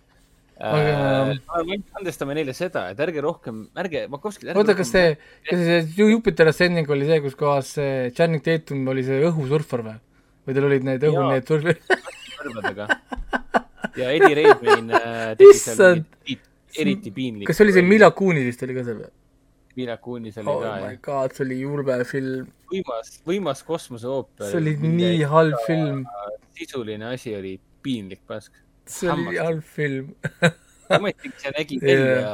Aga- andestame neile seda, et ärge rohkem, ärge, Makovskid. oota, kas see, kas see Ju- Jupiter Ascending oli see, kus kohas see Channing Tatum oli see õhusurfar või? või tal olid need õhu need surfi-, kõrvadega. ja Eddie Redmayne äh, tegi seal eriti piinlikku. kas oli see Mila Kunis vist oli ka seal või? Mila Kunis oli oh ka my jah. god, see oli julme film, võimas, võimas kosmoseooper. see oli nii halb film, sisuline asi oli piinlik pask. See oli halb film. ometigi see nägi Jaa. välja,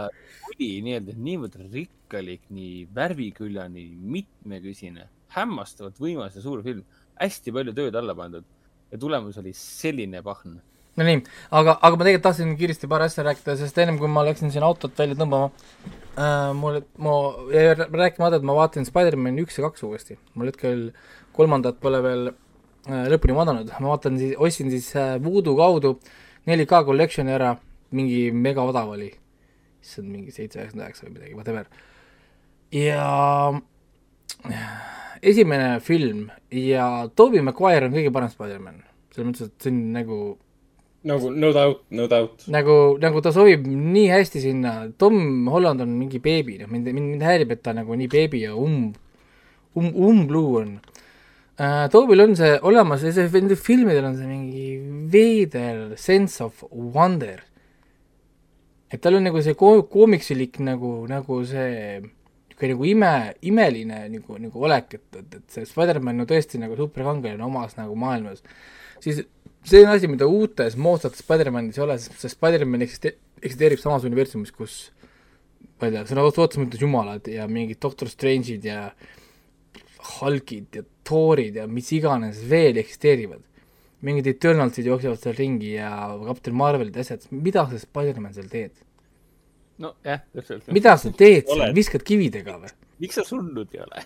oli nii-öelda niivõrd rikkalik, nii värviküljani mitmekesine, hämmastavalt võimas ja suur film. hästi palju tööd alla pandud ja tulemus oli selline pahn. Nonii, aga, aga ma tegelikult tahtsin kiiresti paar asja rääkida, sest ennem kui ma läksin siin autot välja tõmbama äh,, mul, ma jäi rää- rääkimata, et ma vaatasin Spider-man üks ja kaks uuesti. mul hetkel kolmandat pole veel äh, lõpuni vaadanud, ma vaatan siis, ostsin siis äh, Voodoo kaudu 4K collection'i ära, mingi mega odav oli. issand, mingi seitse, üheksakümmend üheksa või midagi, whatever. ja esimene film ja Tobey Maguire on kõige parem Spider-man. selles mõttes, et see on nagu nagu no doubt, no doubt. nagu, nagu ta sobib nii hästi sinna, Tom Holland on mingi beebi, noh mind, mind, mind häirib, et ta nagu nii beebi ja um-, um-, umbluu on uh,. Tobil on see olemas ja see, nendel filmidel on see mingi veider sense of wonder. et tal on nagu see ko-, koomiksilik nagu, nagu see niisugune nagu ime, imeline nagu, nagu olek, et, et, et see Spider-man on tõesti nagu superkangelane omas nagu maailmas, siis see on asi, mida uutes moodsates Spider-manis ei ole, sest Spider-man eksiste-, eksisteerib samas universumis, kus ma ei tea, sõna otseses mõttes jumalad ja mingid Doctor Strange'id ja Hulkid ja Thorid ja mis iganes veel eksisteerivad. mingid Eternalsid jooksevad seal ringi ja Captain Marvelid ja asjad, mida sa Spider-man seal teed? nojah, täpselt. mida sa teed seal, viskad kividega või? miks sa surnud ei ole?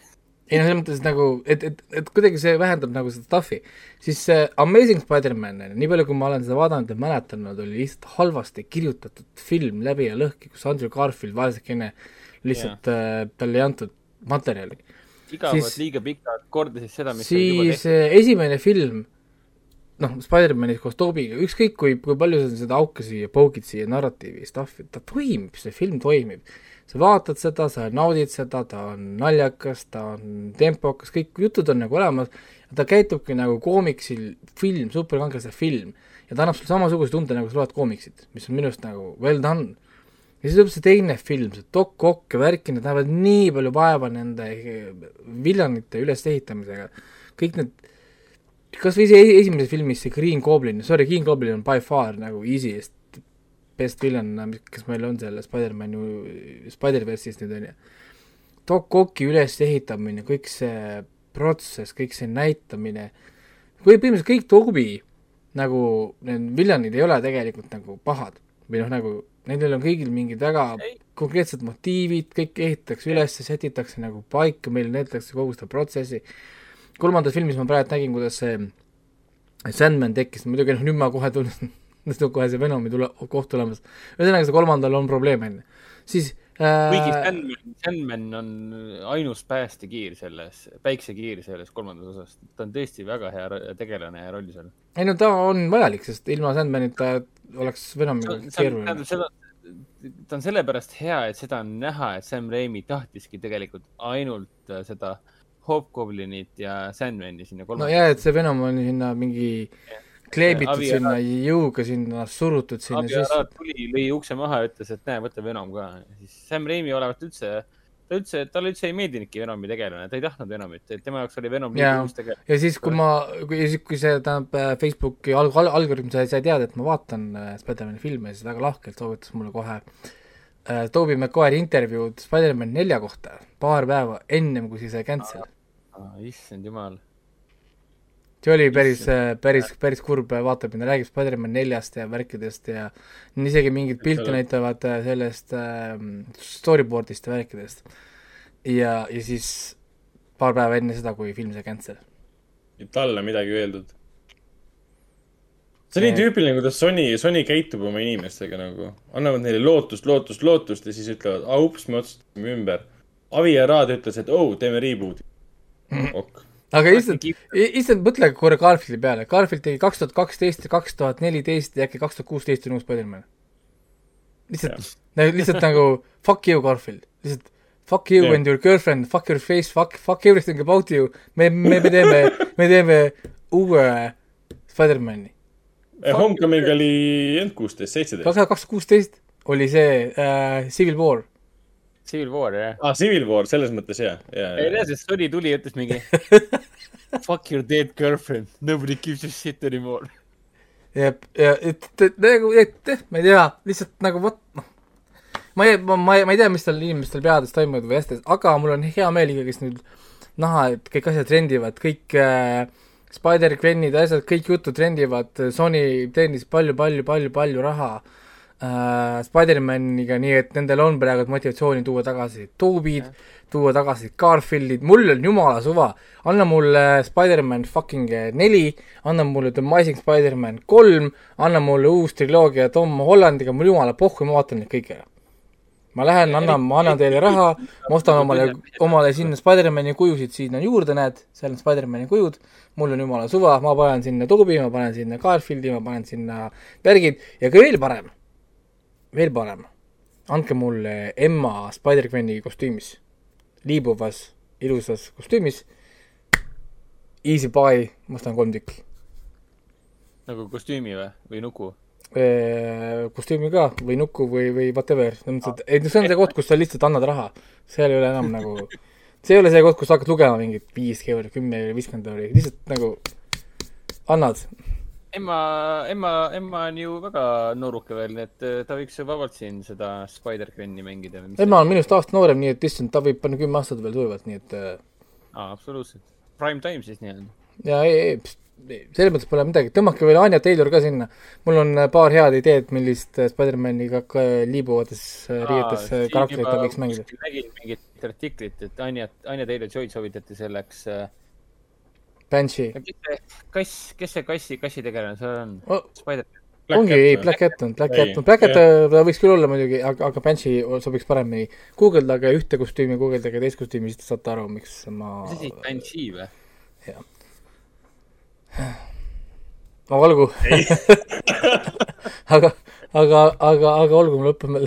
ei no selles mõttes nagu, et, et, et kuidagi see vähendab nagu seda stuff'i, siis see Amazing Spider-man, nii palju kui ma olen seda vaadanud ja mäletanud, oli lihtsalt halvasti kirjutatud film läbi ja lõhki, kus Andrew Garfield vaesekene lihtsalt yeah. äh, talle ei antud materjali. Igavalt Siis- liiga pikalt kordasid seda, mis siis äh, esimene film, noh, Spider-manis koos Tobiga, ükskõik kui, kui palju sa seda auke siia poogid siia narratiivi stuff'i, ta toimib, see film toimib. sa vaatad seda, sa naudid seda, ta on naljakas, ta on tempokas, kõik jutud on nagu olemas, ta käitubki nagu koomiksil film, superkangelase film ja ta annab sulle samasuguse tunde, nagu sa loed koomiksit, mis on minu arust nagu well done. Ja siis tuleb see teine film, see Doc Ock ja värk, nad näevad nii palju vaeva nende villanite ülesehitamisega, kõik need kas või see e- esimeses filmis see Green Goblin, sorry, Green Goblin on by far nagu easiest best villain, kes meil on selle Spider-man ju, Spider-verse'is nüüd on ju. Doc Ocki ülesehitamine, kõik see protsess, kõik see näitamine, või põhimõtteliselt kõik Tobi nagu need villanid ei ole tegelikult nagu pahad või noh, nagu nendel on kõigil mingid väga Ei. konkreetsed motiivid, kõik ehitatakse üles, sätitakse nagu paika, meile näidatakse kogu seda protsessi kolmandas filmis ma praegu nägin, kuidas see Sandman tekkis, muidugi noh, nüüd ma kohe tunnen, nüüd on kohe see Venomi tule, koht tulemas. ühesõnaga, see kolmandal on probleem, on ju. siis kuigi äh, Sandman, Sandman on ainus päästekiir selles, päiksekiir selles kolmandas osas. ta on tõesti väga hea tegelane ja roll seal. ei no ta on vajalik, sest ilma Sandmanita oleks on, keeruline. seda, ta on sellepärast hea, et seda on näha, et Sam Raimi tahtiski tegelikult ainult äh, seda Hobgoblinit ja Sandmani sinna no kolmandasse jaa, et see Venom on sinna mingi kleebitud Avi- sinna jõuga sinna, surutud sinna sisse tuli, lõi ukse maha ja ütles, et näe, võta Venom ka. siis Sam Raimi olevat üldse, ta üldse, talle üldse ei meeldinudki Venomi tegelane, ta ei tahtnud Venomit, et tema jaoks oli Venom Jaa. liiga uus tegelane. ja siis, kui ma, kui, kui see tähendab äh, Facebooki alg-, al-, algoritm sai, sai teada, et ma vaatan äh, Spider-man'i filme, siis väga lahkelt soovitas mulle kohe äh, Tobey Maguire'i intervjuud Spider-man nelja kohta paar päeva ennem, kui see sai cancel. issand jumal. See oli päris, päris, päris kurb vaatamine, räägib Spider-man neljast ja värkidest ja isegi mingeid pilte näitavad äh, sellest äh, storyboard'ist ja värkidest. ja, ja siis paar päeva enne seda, kui film sai cancel. talle midagi öeldud. see on nii tüüpiline, kuidas Sony, Sony käitub oma inimestega nagu, annavad neile lootust, lootust, lootust ja siis ütlevad, ups, me otsustasime ümber. Avi Arad ütles, et oo oh,, teeme reboot'i. ok. Aga lihtsalt, lihtsalt mõtle korra Garfieldi peale, Garfield tegi kaks tuhat kaksteist ja kaks tuhat neliteist ja äkki kaks tuhat kuusteist on uus Spider-man. lihtsalt, lihtsalt nagu fuck you, Garfield, lihtsalt fuck you Jah. and your girlfriend, fuck your face, fuck, fuck everything about you. me, me, me teeme, me teeme uue Spider-man'i. Homecoming oli end kuusteist, seitseteist. kaks tuhat kuusteist oli see äh, Civil War. Civil War, jah. aa, Civil War, selles mõttes jah, ja, ei tea, sest Sony tuli ja ütles mingi Fuck your dead girlfriend, nobody gives a shit anymore. ja, ja et, et nagu, et ma ei tea, lihtsalt nagu vot, noh. ma ei, ma, ma ei, ma ei tea, mis tal inimestel peades toimuvad või asjades, aga mul on hea meel ikkagist nüüd näha, et kõik asjad trendivad, kõik äh, Spider-Gwenid ja asjad, kõik jutud trendivad, Sony teenis palju, palju, palju, palju raha äh, Spider-maniga, nii et nendel on praegu motivatsiooni tuua tagasi Tobid, tuua tagasi Garfieldid, mul on jumala suva, anna mulle Spider-man fucking neli, anna mulle The Amazing Spider-man kolm, anna mulle uus triloogia Tom Hollandiga, mul jumala pohhu, ma vaatan neid kõiki ära. ma lähen, annan, ma annan teile raha, ma ostan omale, omale sinna Spider-mani kujusid. Sinna juurde, näed, seal on Spider-mani kujud, mul on jumala suva, ma panen sinna Tobi, ma panen sinna Garfieldi, ma panen sinna värgid. Ja ka veel parem, veel parem, andke mulle Emma Spider-Gweni kostüümis, liibuvas ilusas kostüümis, easy buy, ma ostan kolm tükki. nagu kostüümi või, või nuku? kostüümi ka või nukku või, või whatever, selles mõttes, et ei, see on see koht, kus sa lihtsalt annad raha. seal ei ole enam nagu, see ei ole see koht, kus sa hakkad lugema mingit viis euri, kümme euri, viiskümmend euri, lihtsalt nagu annad. Emma, Emma, Emma on ju väga nooruke veel, nii et äh, ta võiks ju vabalt siin seda Spider-Gwen'i mängida. ema on minust aasta noorem, nii et issand, ta võib panna kümme aastat veel sujuvalt, nii et äh, aa, absoluutselt. Prime time siis nii-öelda. ja ei, ei, selles mõttes pole midagi, tõmmake veel Anya Taylor ka sinna. mul on äh, paar head ideed, millist Spider-mani ka ka liibuvates riietes karakterit ta võiks mängida. nägin mingit artiklit, et Anja, Anja Taylor-Joy soovitati selleks äh,. Banshee. kes see kass, kes see kassi, kassitegelane seal on Oh, Spider? ongi, ei, Black Cat on, Black Cat on, Black Cat äh, ta võiks küll olla muidugi, aga, aga Banshee sobiks paremini. guugeldage ühte kostüümi, guugeldage teist kostüümi, siis te saate aru, miks ma. mis asi, Banshee või? no olgu. aga, aga, aga, aga olgu, me lõpeme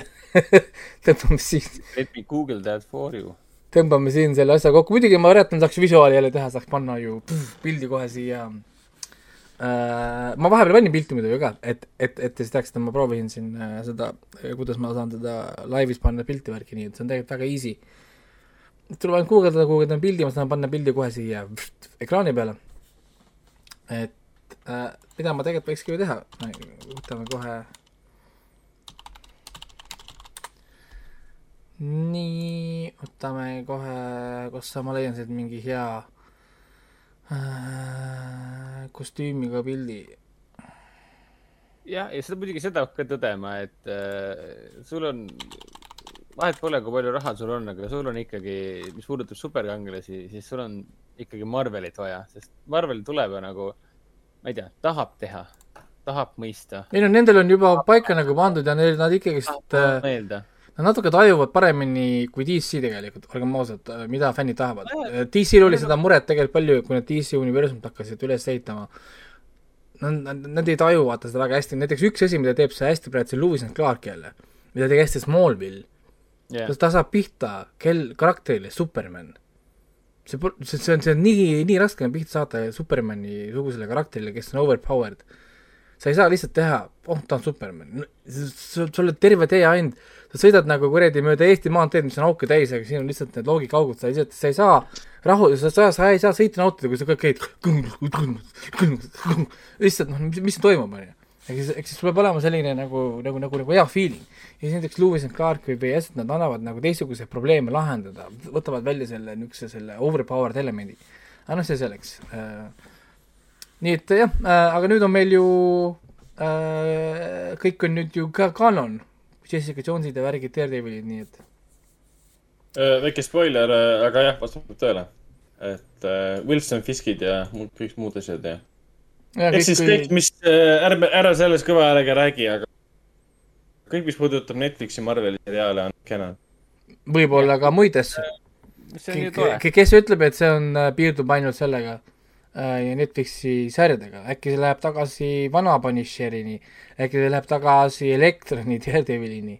tõmbame siin, Let me google that for you. Tõmbame siin selle asja kokku, muidugi ma üritan, saaks visuaali jälle teha, saaks panna ju pff, pildi kohe siia äh,. ma vahepeal panin pilti muidugi ka, et, et, et te siis teaksite, ma proovisin siin äh, seda, kuidas ma saan seda laivis panna pilti värki, nii et see on tegelikult väga easy. tuleb ainult guugeldada, guugeldan pildi, ma saan panna pildi kohe siia pff, ekraani peale. et äh, mida ma tegelikult võikski ju teha, võtame kohe. nii, võtame kohe, kus sa, ma leian sealt mingi hea äh, kostüümiga pildi. jah, ja seda muidugi seda ka tõdema, et äh, sul on, vahet pole, kui palju raha sul on, aga sul on ikkagi, mis puudutab superkangelasi, siis sul on ikkagi Marvelit vaja, sest Marvel tuleb ja nagu, ma ei tea, tahab teha, tahab mõista, ei no nendel on juba paika nagu pandud ja neil nad ikkagist äh, mõelda. Nad natuke tajuvad paremini kui DC tegelikult, olgem ausad, mida fännid tahavad. DC-l oli seda muret tegelikult palju, kui nad DC universumit hakkasid üles ehitama. Nad, nad, nad ei taju vaata seda väga hästi, näiteks üks asi, mida teeb see hästi praegu, see Lewis and Clark jälle, mida tegi hästi Smallville jah, ta saab pihta kel-, karakterile Superman. see, see, see on, see on nii, nii raske on pihta saada Supermani sugusele karakterile, kes on overpowered. sa ei saa lihtsalt teha, oh, ta on Superman, sul oled terve tee ainult, sa sõidad nagu kuradi mööda Eesti maanteed, mis on auke täis, aga siin on lihtsalt need loogikaaugud, sa lihtsalt, sa ei saa rahu, sa, sa, sa ei saa sõita nautida, kui sa kõik käid lihtsalt noh, mis, mis toimub, onju. ehk siis, ehk siis peab olema selline nagu, nagu, nagu, nagu hea feeling. ja siis näiteks Lewis and Clark või BS, nad annavad nagu teistsuguseid probleeme lahendada, võtavad välja selle niisuguse selle overpowered elemendi. aga noh, see selleks äh,. nii et jah äh,, aga nüüd on meil ju äh,, kõik on nüüd ju ka kanon. Jessica Jones'id ja värgid, Daredevilid, nii et väike spoiler, aga jah, vastab tõele. et äh, Wilson Fiskid ja muud, kõik muud asjad ja. ja ehk siis kõik, mis, ärme, ära selles kõva häälega räägi, aga kõik, mis puudutab Netflixi Marveli seriaale on kena. võib-olla ka muid asju. see on ju tore. kes ütleb, et see on, piirdub ainult sellega äh, ja Netflixi sarjadega, äkki see läheb tagasi vana Punisherini, äkki see läheb tagasi Elektroni, Daredevilini.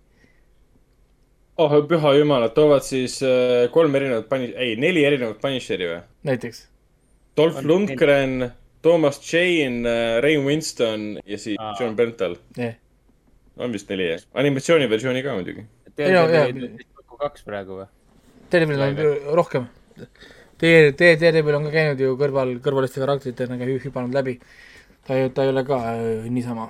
oh püha jumal, nad toovad siis äh, kolm erinevat Puni-, ei, neli erinevat Punisheri või? näiteks. Dolph On Lundgren, Thomas Jane, Ray Winston ja siis Aa. John Berntal. jah, on vist neli jah? animatsiooniversiooni ka muidugi. Jaa, jaa. Daredevil kaks praegu või? Daredevilil on rohkem. Dare, Dare, Daredevil on ka käinud ju kõrval, kõrvaliste karakteritena hü- hüpanud läbi. ta ei, ta ei ole ka äh, niisama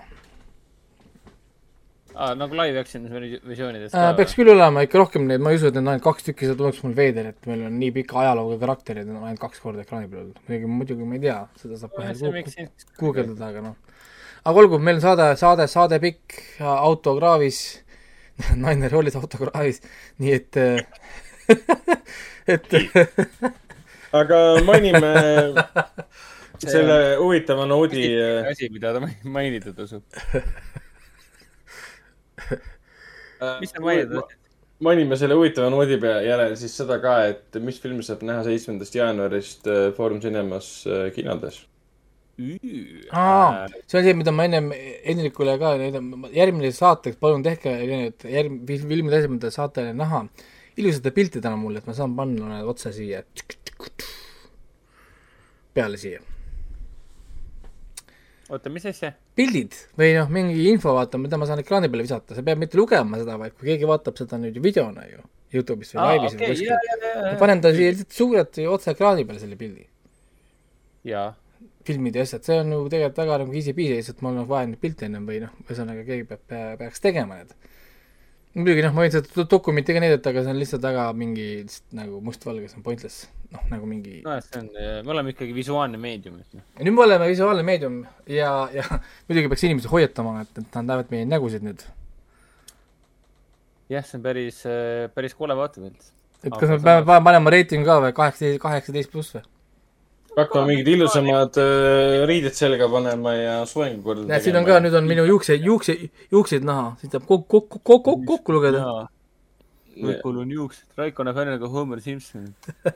aa, nagu live action versioonides äh,. peaks küll olema ikka rohkem neid, ma ei usu, et need on ainult kaks tükki, see tundub mul veider, et meil on nii pika ajalooga karakterid, on ainult kaks korda ekraani peal olnud. muidugi, muidugi ma ei tea, seda saab kohe guugeldada, aga noh. aga olgu, meil on saade, saade, saade pikk, autokraavis, naine roolis autokraavis, nii et, et aga mainime selle huvitava noodi. asi, mida ta mainida tasub. mis sa mainid? mainime selle huvitava noodi pea järel siis seda ka, et mis filmi saab näha seitsmendast jaanuarist äh, Foorum Cinemas äh, kinodes. aa, see on see, mida ma ennem Hendrikule ka, järgmine saateks palun tehke need järg-, filmide asjad, mida saate näha ilusate piltidena mulle, et ma saan panna need otse siia. Peale siia. oota, mis asja? pildid või noh, mingi info vaata, mida ma saan ekraani peale visata, sa pead mitte lugema seda, vaid kui keegi vaatab seda nüüd ju videona ju, Youtube'is või laivis või kuskil. ma panen ta siia lihtsalt suurelt otse ekraani peale selle pildi, ja, filmid ja asjad, see on ju tegelikult väga nagu easy-peasy, lihtsalt mul on vaja neid pilte ennem või noh, ühesõnaga keegi peab, peaks tegema need. Muidugi noh, ma võin seda do- dokumenti ka näidata, aga see on lihtsalt väga mingi lihtsalt nagu mustvalge, see on pointless, noh nagu mingi nojah, see on, me oleme ikkagi visuaalne meedium, et noh. nüüd me oleme visuaalne meedium ja, ja muidugi peaks inimesi hoiatama, et, et nad näevad meie nägusid nüüd. jah, see on päris, päris kole vaatepilt. et kas me peame pa- panema reitingu ka või kaheksateist, kaheksateist pluss või? Hakkame mingid ilusamad äh, riided selga panema ja soengu korda näed, siin on ka, nüüd on minu juukse, juukse, juukseid näha, siin saab kokku, kokku, kokku, kokku lugeda. Raikol on juuksed, Raiko näeb välja nagu Homer Simpson,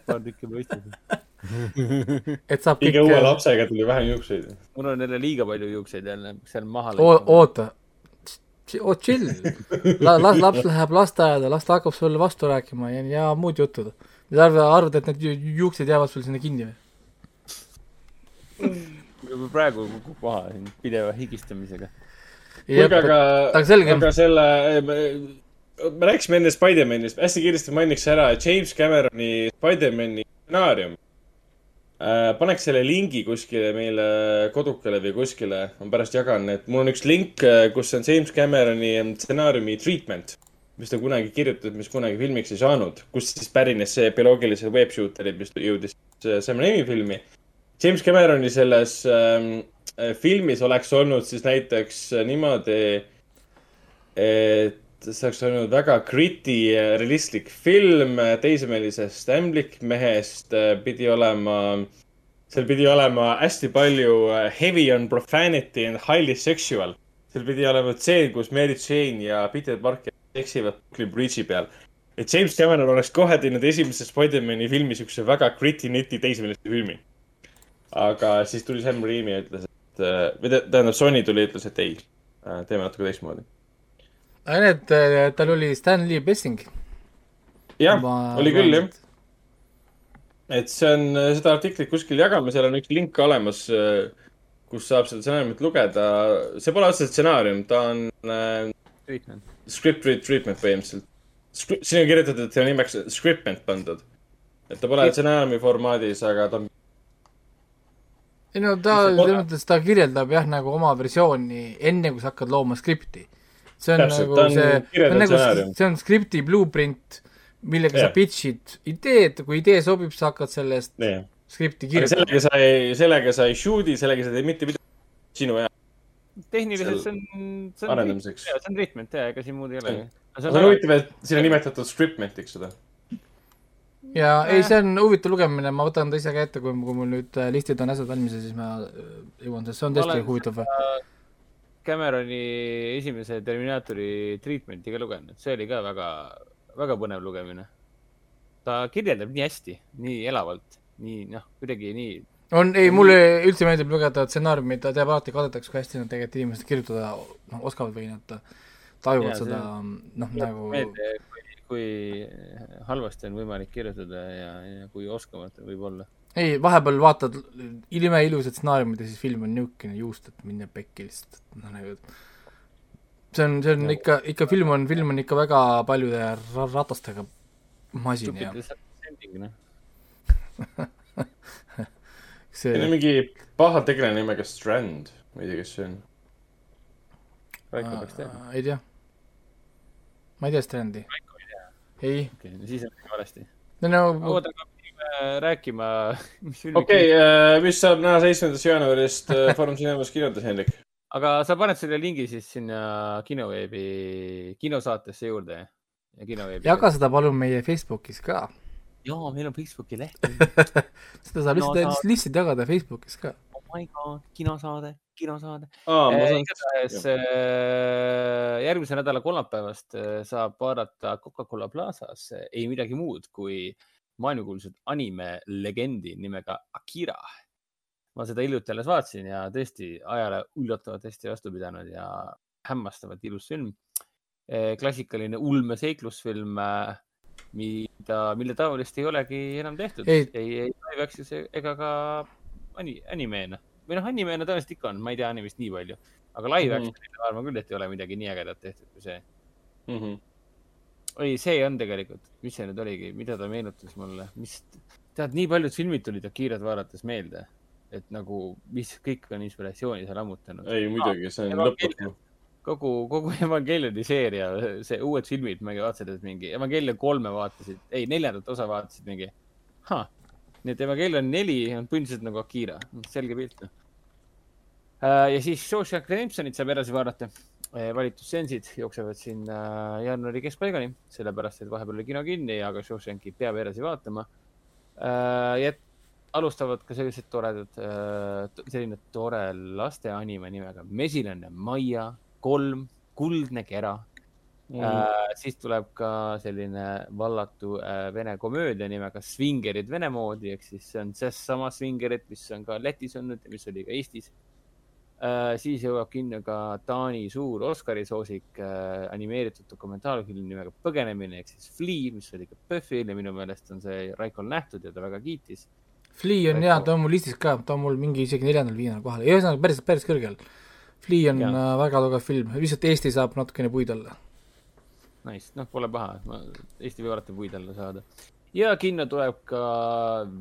paar tükki paistab. et saab iga uue kõik, lapsega tuli vähem juukseid. mul on jälle liiga palju juukseid jälle, seal maha oota, oo chill, las laps läheb lasteaeda, las ta hakkab sulle vastu rääkima ja, ja muud jutud. sa arvad, arvad, et need ju- juuksed jäävad sul sinna kinni või? Juba praegu kukub maha siin pideva higistamisega. kuulge, aga, aga selge, aga selle, me, me rääkisime enne Spider-manist, hästi kiiresti mainiks ära James Cameroni Spider-mani stsenaarium. paneks selle lingi kuskile meile kodukale või kuskile, ma pärast jagan, et mul on üks link, kus on James Cameroni stsenaariumi treatment, mis ta kunagi kirjutas, mis kunagi filmiks ei saanud, kust siis pärines see bioloogilised webshooterid, mis jõudis äh, Sam Raimi filmi. James Cameroni selles ähm, äh, filmis oleks olnud siis näiteks äh, niimoodi, et see oleks olnud väga gritty, realistlik film äh, teismelisest ämblikmehest, pidi olema, seal pidi olema hästi palju äh, heavy on profanity and highly sexual. seal pidi olema tseen, kus Mary Jane ja Peter Parker seksivad Brooklyn Bridge'i peal. et James Cameron oleks kohe teinud esimese Spider-man'i filmi siukse väga gritty, neti teismelise filmi. Aga siis tuli Sam Raimi ja ütles, et äh, või tä- tähendab, Sony tuli ja ütles, et ei, teeme natuke teistmoodi. aga need, tal oli Stan Lee blessing. jah, oli küll jah. et see on, seda artiklit kuskil jagame, seal on üks link olemas, kus saab seda stsenaariumit lugeda. see pole otseselt stsenaarium, ta on äh, treatment. script read treatment põhimõtteliselt. siin on kirjutatud, et selle nimeks scriptment pandud. et ta pole stsenaariumi formaadis, aga ta on ei no ta, selles mõttes ta kirjeldab jah, nagu oma versiooni enne, kui sa hakkad looma skripti. see on Täpselt, nagu on see, see on nagu see on skripti blueprint, millega sa Jah. pitch'id ideed, kui idee sobib, sa hakkad sellest nii. skripti aga kirjutama. sellega sa ei, sellega sa ei shoot'i, sellega sa ei tee mitte midagi sinu hea tehniliselt see on, see on, see on treatment jaa, ega siin muud ei olegi. see on huvitav, et siin on nimetatud scriptmentiks seda. Ja ei, see on huvitav lugemine, ma võtan ta ise ka ette, kui, kui mul nüüd äh, listid on asjad valmis ja siis ma äh, jõuan, sest see on tõesti huvitav. Cameroni esimese Terminaatori treatment'i ka lugenud, see oli ka väga, väga põnev lugemine. ta kirjeldab nii hästi, nii elavalt, nii noh, kuidagi nii, on, ei, mulle üldse meeldib lugeda stsenaariumi, ta teab alati kadedaks, kui hästi nad tegelikult inimesed kirjutada noh, oskavad või nad tajuvad see seda noh, nagu kui halvasti on võimalik kirjutada ja, ja kui oskamatu võib olla ei, vahepeal vaatad ilimeilusat stsenaariumit ja siis film on niisugune juust, et mine pekki lihtsalt, noh nagu see on, see on No. ikka, ikka film on, film on ikka väga paljude ra- ratastega masin ja noh. see on mingi paha tegelane nimega Strand, ma ei tea, kes see on. Raiko peaks teadma. ei tea. ma ei tea Strandi. ei, okei, siis on midagi valesti. no no oota, aga me pidime rääkima, mis filmi okei, mis saab näha seitsmendast jaanuarist äh, Foorum Cinemas kinodes, Hendrik? aga sa paned selle lingi siis sinna kinoveebi, kinosaatesse juurde ja kinoveebi. jaga seda palun meie Facebookis ka. jaa, meil on Facebooki leht. seda saab No lihtsalt lihtsalt jagada Facebookis ka. oh my god, kinosaade, kinosaade. saan. igatahes äh, järgmise nädala kolmapäevast äh, saab vaadata Coca-Cola Plazas äh, ei midagi muud kui maailmakuulsat anime legendi nimega Akira. ma seda hiljuti alles vaatasin ja tõesti ajale üllatavalt hästi vastu pidanud ja hämmastavalt ilus film. klassikaline ulmeseiklusfilm, mida, mille taolist ei olegi enam tehtud. Ei. ei, ei live action'is ega ka ani-, animeena või noh, animeena tõenäoliselt ikka on, ma ei tea animist nii palju, aga live Mhm. action'is ma arvan küll, et ei ole midagi nii ägedat tehtud kui see. Mhm. oi, see on tegelikult, mis see nüüd oligi, mida ta meenutas mulle, mis, tead, nii paljud filmid tulid Akirat vaadates meelde, et nagu, mis kõik on inspiratsiooni seal ammutanud. ei, muidugi, see on lõputu. kogu, kogu Evangelioni seeria, see uued filmid, ma vaatasin, et mingi Evangelion kolme vaatasid, ei, neljandat osa vaatasid mingi. Nii et Evangelion neli on põhimõtteliselt nagu Akira, selge pilt. ja siis Shawshank Redemptionit saab edasi vaadata. valitussensid jooksevad siin äh, jaanuari keskpaigani, sellepärast et vahepeal oli kino kinni, aga Shawshanki peab edasi vaatama. ja alustavad ka sellised toredad, selline tore lasteanime nimega Mesilane Maia kolm, Kuldne kera mm.. Äh, siis tuleb ka selline vallatu äh, vene komöödia nimega Svingerid vene moodi, ehk siis see on seesama Svingerid, mis on ka Lätis olnud ja mis oli ka Eestis äh,. siis jõuab kinno ka Taani suur Oscari soosik äh, animeeritud dokumentaalfilm nimega Põgenemine ehk siis Flea, mis oli ka PÖFFil ja minu meelest on see Raikol nähtud ja ta väga kiitis Flea on Väga- hea, ta on mul listis ka, ta on mul mingi isegi neljandal-viiendal kohal, ühesõnaga päris, päris kõrgel. Flea on Jaa. äh, väga tugev film, lihtsalt Eesti saab natukene puid alla. Nice, noh, pole paha, ma Eesti võib alati puid alla saada. ja kinno tuleb ka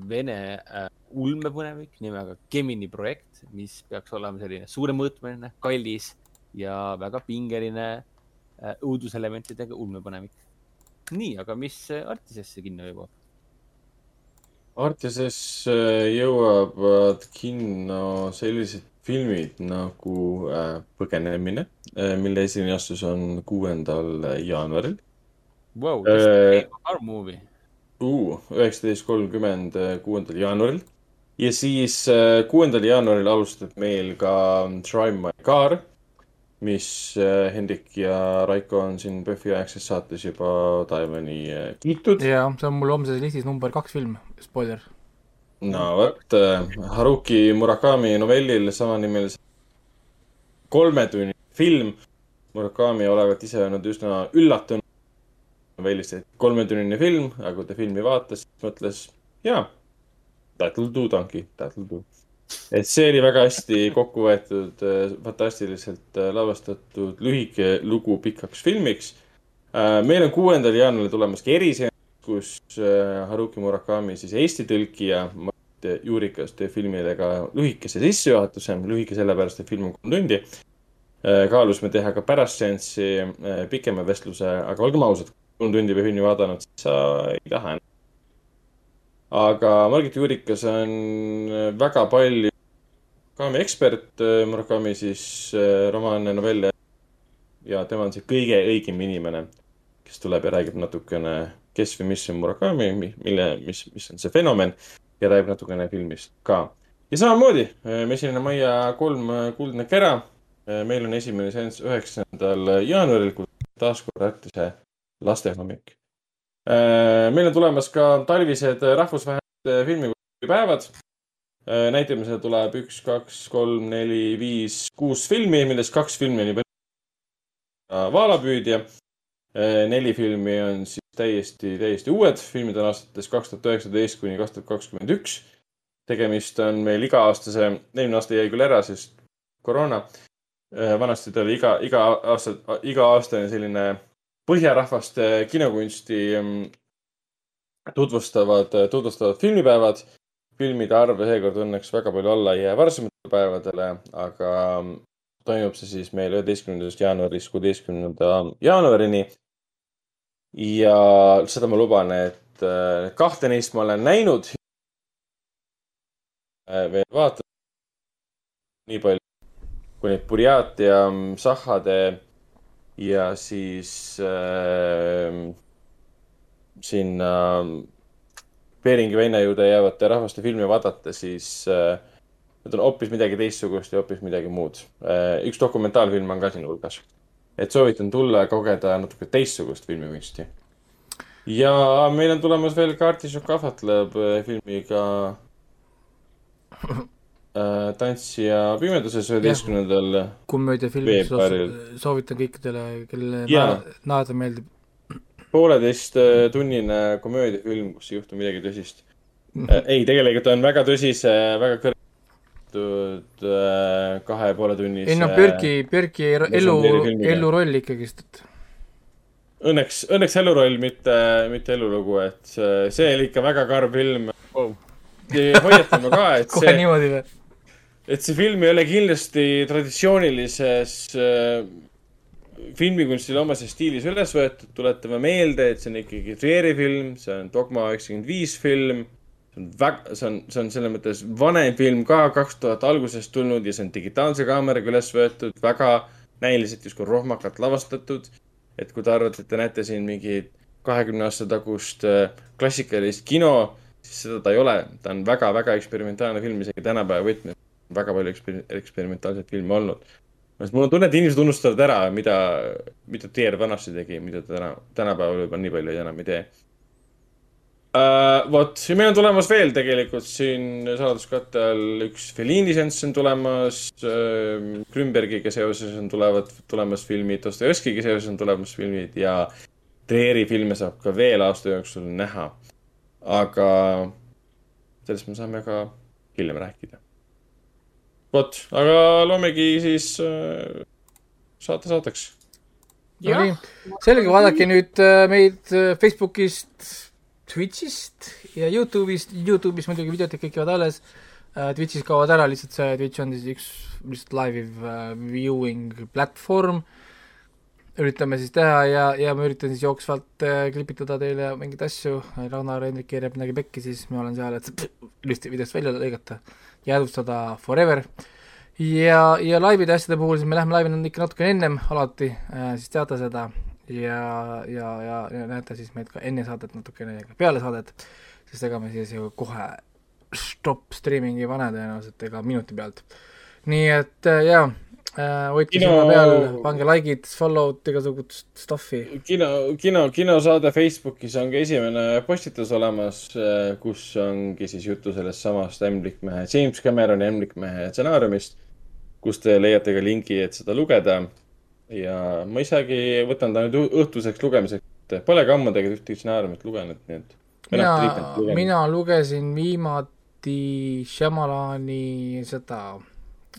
vene äh, ulmepõnevik nimega Gemini projekt, mis peaks olema selline suuremõõtmeline, kallis ja väga pingeline äh, õuduselementidega ulmepõnevik. nii, aga mis äh, Artisesse kinno jõuab? Artises äh, jõuavad kinno sellised filmid nagu äh, Põgenemine, mille esimene astus on kuuendal jaanuaril Wow, Äh, movie. uh,. üheksateist kolmkümmend kuuendal jaanuaril. ja siis äh, kuuendal jaanuaril alustab meil ka Drive My Car, mis äh, Hendrik ja Raiko on siin PÖFFi aegses saates juba taevani äh, kiitud. jaa, see on mul homses listis number kaks film, spoiler. No vot äh,, Haruki Murakami novellil samanimelise kolmetunnine film. Murakami olevat ise olnud üsna üllatunud novellist, et kolmetunnine film, aga kui ta filmi vaatas, mõtles, jaa, that'll do, donkey, that'll do. et see oli väga hästi kokku võetud, fantastiliselt äh, lavastatud lühike lugu pikaks filmiks. meil on kuuendal jaanuaril tulemas ka eriseadus, kus äh, Haruki Murakami siis Eesti tõlkija Juurikas teeb filmile ka lühikese sissejuhatuse, lühike sellepärast, et film on kolm tundi. kaalusime teha ka pärast seanssi äh, pikema vestluse, aga olgem ausad, kolm tundi juba filmi vaadanud, siis sa ei taha enam. aga Margit Juurikas on äh, väga palju Murakami ekspert, Murakami siis äh, romaane, novelle ja tema on see kõige õigem inimene, kes tuleb ja räägib natukene, kes või mis on Murakami, mille, mis, mis on see fenomen ja räägib natukene filmist ka. ja samamoodi Mesilane Maia kolm Kuldne kera. meil on esimene seanss üheksandal jaanuaril, kui taaskord Artise lastehommik. meil on tulemas ka talvised rahvusvahelised filmipäevad. näitamisele tuleb üks, kaks, kolm, neli, viis, kuus filmi, millest kaks filmi on juba Vaalapüüdja. neli filmi on siis täiesti, täiesti uued filmid on aastates kaks tuhat üheksateist kuni kaks tuhat kakskümmend üks. tegemist on meil iga-aastase, eelmine aasta jäi küll ära, sest koroona. vanasti ta oli iga, iga aasta, iga-aastane selline põhjarahvaste kinokunsti mm, tutvustavad, tutvustavad filmipäevad. filmide arv seekord õnneks väga palju alla ei jää varasematele päevadele, aga toimub see siis meil üheteistkümnendast jaanuarist kuueteistkümnenda jaanuarini. Ja seda ma luban, et äh, kahte neist ma olen näinud. veel vaatan. nii palju kuni Burjaatia, Sahhade ja siis äh, sinna Beringi väina juurde jäävate rahvaste filmi vaadata, siis äh, need on hoopis midagi teistsugust ja hoopis midagi muud äh,. üks dokumentaalfilm on ka siin hulgas. Et soovitan tulla ja kogeda natuke teistsugust filmikunsti. ja meil on tulemas veel ka Artišok ahvatleb äh, filmiga äh, Tantsija pimeduses üheteistkümnendal komöödiafilm, soovitan kõikidele, kellele naerda meeldib. pooleteisttunnine komöödiafilm, kus ei juhtu midagi tõsist. ei, tegelikult on väga tõsise, väga kõrgetatud äh, kahe ja poole tunnise. ei noh, Björki, Björki elu eluroll ikkagist, et Õnneks, õnneks eluroll, mitte, mitte elulugu, et see, see oli ikka väga karm film Wow.. hoiatame ka, et kohe see, niimoodi või? et see film ei ole kindlasti traditsioonilises äh, filmikunstil omases stiilis üles võetud, tuletame meelde, et see on ikkagi Trieri film, see on Dogma üheksakümmend viis film. See on väga, see on, see on selles mõttes vanem film ka, kaks tuhat algusest tulnud ja see on digitaalse kaameraga üles võetud, väga näiliselt justkui rohmakalt lavastatud. et kui te arvate, et te näete siin mingit kahekümne aasta tagust äh, klassikalist kino, siis seda ta ei ole, ta on väga-väga eksperimentaalne film isegi tänapäeva võtmes. väga palju eksper-, eksperimentaalseid filme olnud. mul on tunne, et inimesed unustavad ära, mida, mida Trier vanasti tegi, mida ta täna, tänapäeval juba nii palju enam ei tee uh,. vot, ja meil on tulemas veel tegelikult siin saladuskatte all üks Fellini seanss on tulemas uh,. Grünbergiga seoses on tulevad, tulemas filmid, Dostojevskiga seoses on tulemas filmid ja Trieri filme saab ka veel aasta jooksul näha. aga sellest me saame ka hiljem rääkida. vot, aga loomegi siis äh, saate saateks. selge, vaadake nüüd äh, meid Facebookist, Twitchist ja Youtube'ist, Youtube'is muidugi videod kõik jäävad alles. Äh,, Twitch'is kaovad ära, lihtsalt see Twitch on siis üks lihtsalt live äh, viewing platvorm, üritame siis teha ja, ja ma üritan siis jooksvalt äh, klipitada teile mingeid asju, Ragnar Hendrik keerab midagi pekki, siis ma olen seal, et ilusti videost välja lõigata, jäädvustada forever. Ja, ja laivid ja asjade puhul siis me läheme laivi ikka natukene ennem alati siis teate seda ja, ja, ja, ja näete siis meid ka enne saadet natukene ja ka peale saadet, sest ega me siis ju kohe stop streaming ei pane tõenäoliselt ega minuti pealt. nii et äh, jaa äh,, hoidke Kino- silma peal, pange like'id, follow'd, igasugust stuff'i. kino, kino, kinosaade Facebookis on ka esimene postitus olemas, kus ongi siis juttu sellest samast ämblikmehe, James Cameroni ämblikmehe stsenaariumist, kus te leiate ka lingi, et seda lugeda. Ja ma isegi võtan ta nüüd õhtuseks lugemiseks, polegi ammu tegelikult ühtegi stsenaariumit lugenud, nii et. mina, mina lugesin viimati Shyamalani seda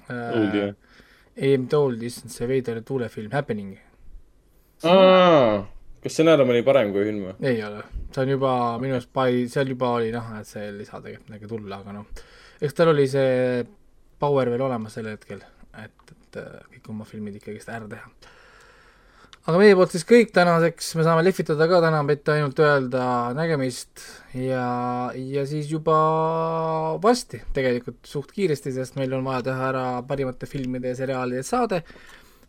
Oldi, jah? ei, mitte Old, issand, see veider tuulefilm Happening. kas stsenaarium oli parem kui film või? ei ole, see on juba minu arust pai-, seal juba oli näha, et see lisa tegelikult midagi tulla, aga noh, eks tal oli see power veel olemas sel hetkel, et, et äh, kõik oma filmid ikkagist ära teha. aga meie poolt siis kõik tänaseks, me saame lehvitada ka täna, mitte ainult öelda nägemist ja, ja siis juba varsti tegelikult suht kiiresti, sest meil on vaja teha ära parimate filmide ja seriaalide saade.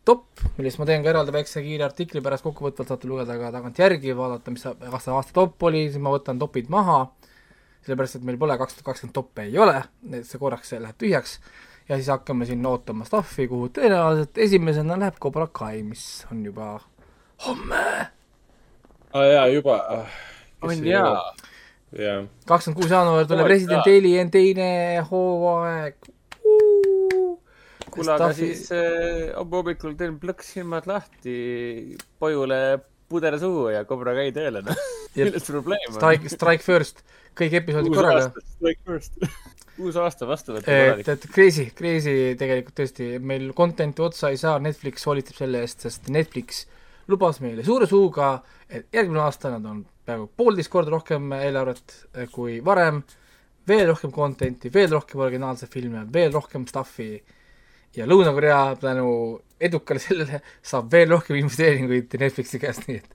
Top, millest ma teen ka eraldi väikse kiire artikli pärast kokkuvõtvalt saate lugeda ka tagantjärgi, vaadata, mis, see aasta top oli, siis ma võtan topid maha, sellepärast et meil pole kaks tuhat kakskümmend toppe ei ole, et see korraks läheb tühjaks ja siis hakkame siin ootama stuff'i, kuhu tõenäoliselt esimesena läheb Cobra Kai, mis on juba homme, aa jaa, juba ah,. on jaa. kakskümmend kuus jaanuar tuleb Oh Resident. Alien teine hooaeg. kuule, aga siis äh, hommikul teen plõks silmad lahti, pojule puder suhu ja Cobra Kai tööle, noh. milles probleem on? Strike, Strike First, kõik episoodid korraga. strike first. uus aasta vastu võtta et, korralik. et crazy, crazy tegelikult tõesti, meil content'i otsa ei saa, Netflix hoolitseb selle eest, sest Netflix lubas meile suure suuga, et järgmine aasta nad on peaaegu poolteist korda rohkem eelarvet eh, kui varem, veel rohkem content'i, veel rohkem originaalseid filme, veel rohkem stuff'i ja Lõuna-Korea tänu edukale sellele saab veel rohkem investeeringuid Netflixi käest, nii et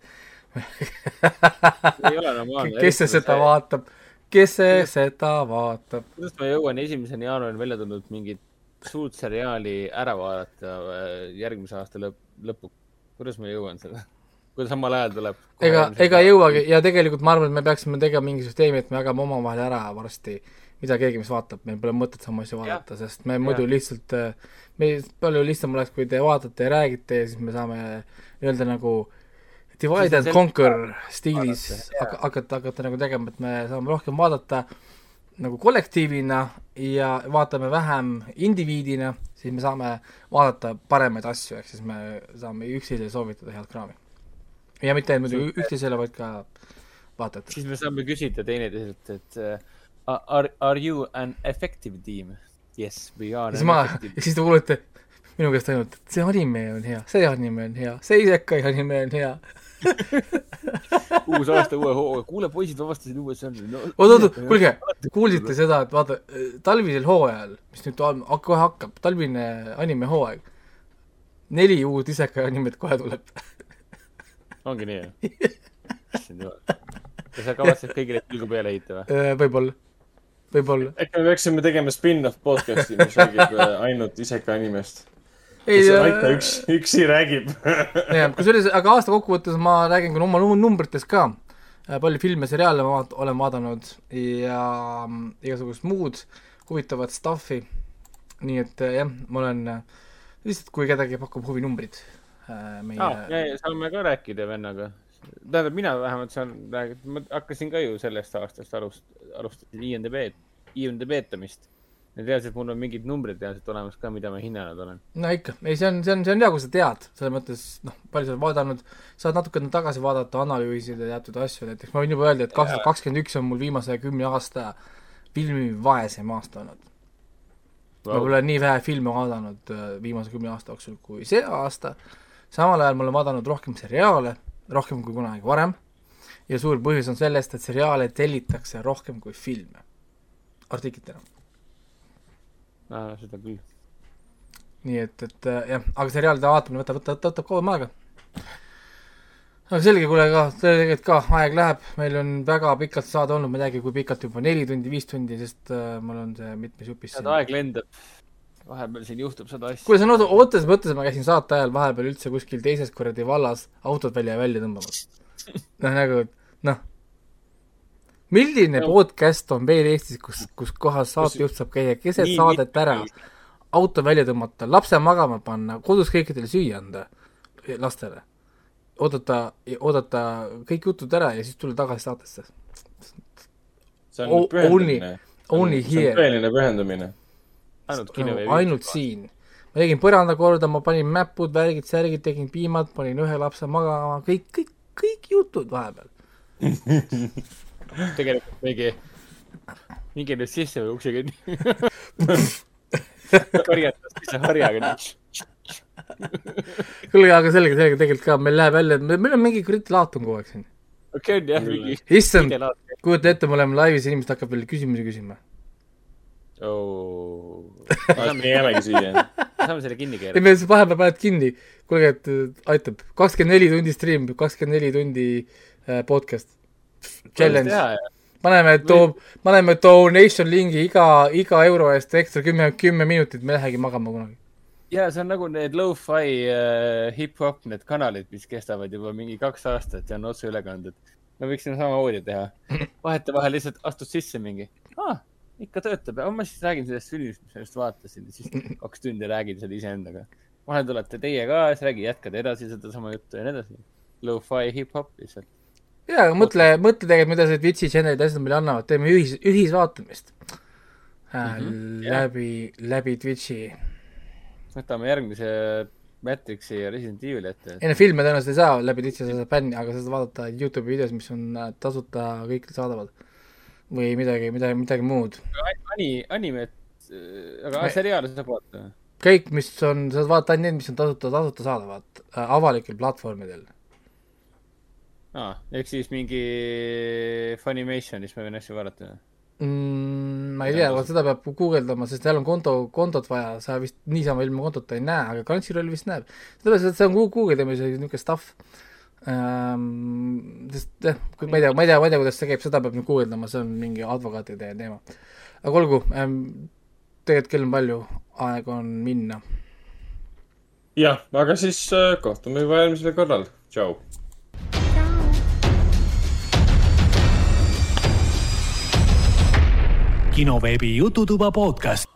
ei ole normaalne. kes see seda? vaatab, kes see seda vaatab? kuidas ma jõuan esimeseni jaanuaril välja tulnud mingit suurt seriaali ära vaadata äh, järgmise aasta lõpp, lõpuks? kuidas ma jõuan selle? kui samal ajal tuleb. ega, ega ei jõuagi ja tegelikult ma arvan, et me peaksime tegema mingi süsteemi, et me jagame omavahel ära varsti, mida keegi meist vaatab, meil pole mõtet samu asju vaadata, sest me muidu lihtsalt, meil palju lihtsam oleks, kui te vaatate ja räägite ja siis me saame nii-öelda nagu divide and conquer stiilis Vaadata, jaa. hak- hakata, hakata nagu tegema, et me saame rohkem vaadata nagu kollektiivina ja vaatame vähem indiviidina, siis me saame vaadata paremaid asju, ehk siis me saame üksteisele soovitada head kraami. ja mitte ainult muidugi üksteisele, vaid ka vaatajatele. siis me saame küsida teineteiselt, et uh, are, are you an effective team? Yes, we are siis ma, siis te kuulete minu käest ainult, et see anime on hea, see anime on hea, see isekai anime on hea. Uus aasta uue hooga, kuule poisid, vabastasin uue žanri no,. oot, oot, kuulge, kuulsite seda, et vaata, talvisel hooajal, mis nüüd kohe hakkab, talvine anime hooaeg, neli uut isekai animet kohe tuleb. ongi nii, jah? issand jumal. ja sa kavatsed kõigile pilgu peale heita või? Äh, võib-olla, võib-olla. äkki me peaksime tegema spin-off podcast'i, mis räägib äh, ainult iseka animest. ei, kus Raiko üks, üksi räägib. jah, kusjuures, aga aasta kokkuvõttes ma räägin ka oma num- numbrites ka. palju filme, seriaale ma vaat- olen vaadanud ja mm, igasugust muud huvitavat stuff'i. nii et äh, jah, ma olen äh, lihtsalt, kui kedagi pakub huvi numbrid äh, meie aa, saame ka rääkida vennaga. tähendab, mina vähemalt saan rääkida, ma hakkasin ka ju sellest aastast alust-, alustasin INDB-d, INDB-tamist. teadsid, mul on mingid numbrid reaalselt olemas ka, mida ma hinnanud olen. no ikka, ei see on, see on, see on hea, kui sa tead, selles mõttes noh, palju sa oled vaadanud, saad natukene tagasi vaadata, analüüsida teatud asju, näiteks ma võin juba öelda, et kaks tuhat kakskümmend üks on mul viimase kümne aasta filmi vaesem aasta olnud. ma pole nii vähe filme vaadanud äh, viimase kümne aasta jooksul kui see aasta, samal ajal ma olen vaadanud rohkem seriaale, rohkem kui kunagi varem, ja suur põhjus on sellest, et seriaale tellitakse rohkem kui filme, artiklitena. Seda küll. nii et, et äh, jah, aga seriaalide vaatamine võtab, võtab, võtab kauem aega. aga selge, kuule ka, tegelikult ka aeg läheb, meil on väga pikalt saade olnud, ma ei teagi, kui pikalt juba, neli tundi, viis tundi, sest äh, mul on see mitmes jupis tead, aeg lendab. vahepeal siin juhtub sada asja. kuule, sa no ootas mõttes, ma käisin saate ajal vahepeal üldse kuskil teises kuradi vallas autot välja ja välja tõmbamas. noh, nagu, noh. Milline No. podcast on veel Eestis, kus, kus kohas saatejuht saab käia keset Nii saadet ära, auto välja tõmmata, lapse magama panna, kodus kõikidele süüa anda, lastele. oodata, oodata kõik jutud ära ja siis tulla tagasi saatesse. see O- on pühendumine. Only see on here, tõeline pühendumine. ainult kino ja ainult siin. ma tegin põranda korda, ma panin mäpud, värgid, särgid, tegin piimad, panin ühe lapse magama, kõik, kõik, kõik jutud vahepeal. tegelikult mingi, mingi nüüd sisse või ukse kinni. karjatas ise harjaga nii. kuule, aga selge, selge, tegelikult ka, meil läheb jälle, meil on mingi kuradi laatung kogu aeg siin. okei on jah, mingi. issand, kujuta ette, me oleme laivis, inimesed hakkavad veel küsimusi küsima. me jäämegi siia. saame selle kinni ei, keerata. me siis vahepeal paned kinni, kuulge, et aitab, kakskümmend neli tundi stream, kakskümmend neli tundi äh, podcast. Challenge, paneme too, paneme donation lingi iga, iga euro eest ekstra kümme, kümme minutit, me ei lähegi magama kunagi. ja see on nagu need lo-fi äh, hip-hop, need kanalid, mis kestavad juba mingi kaks aastat ja on otseülekanded. me võiksime samamoodi teha. vahetevahel lihtsalt astud sisse mingi ah,, ikka töötab ja ma siis räägin sellest filmist, mis ma just vaatasin siis kaks tundi räägid seal iseendaga. vahel tulete teie ka siis räägi, jätkad edasi sedasama juttu ja nii edasi. Lo-fi hip-hop lihtsalt. jaa, aga mõtle, mõtle tegelikult, mida see Twitch'i channel'id ja asjad meile annavad, teeme ühis, ühisvaatamist äh,. Mhm, jah. läbi, läbi Twitch'i. võtame järgmise Matrixi ja Resident Evil'i ette. ei no filme tõenäoliselt ei saa läbi Disney sa saad bänni, aga sa saad vaadata Youtube'i videos, mis on äh, tasuta kõikidele saadavad. või midagi, midagi, midagi muud. Ani-, animet, aga Me- seriaale saab vaadata. kõik, mis on, sa saad vaadata ainult need, mis on tasuta, tasuta saadavad äh, avalikel platvormidel. aa, ehk siis mingi Funimationis ma võin asju vaadata. mm,. ma ei tea, aga seda peab guugeldama, sest seal on konto, kontot vaja, sa vist niisama ilma kontota ei näe, aga Crunchyroll vist näeb. sellepärast, et see on guugeldamise niisugune stuff ähm,. sest jah, ma ei tea, ma ei tea, ma ei tea, kuidas see käib, seda peab nüüd guugeldama, see on mingi advokaatide teema. aga olgu ähm,, tegelikult kell on palju, aeg on minna. jah, aga siis äh, kohtume juba järgmisel korral. tšau. Kinoveebi Jututuba podcast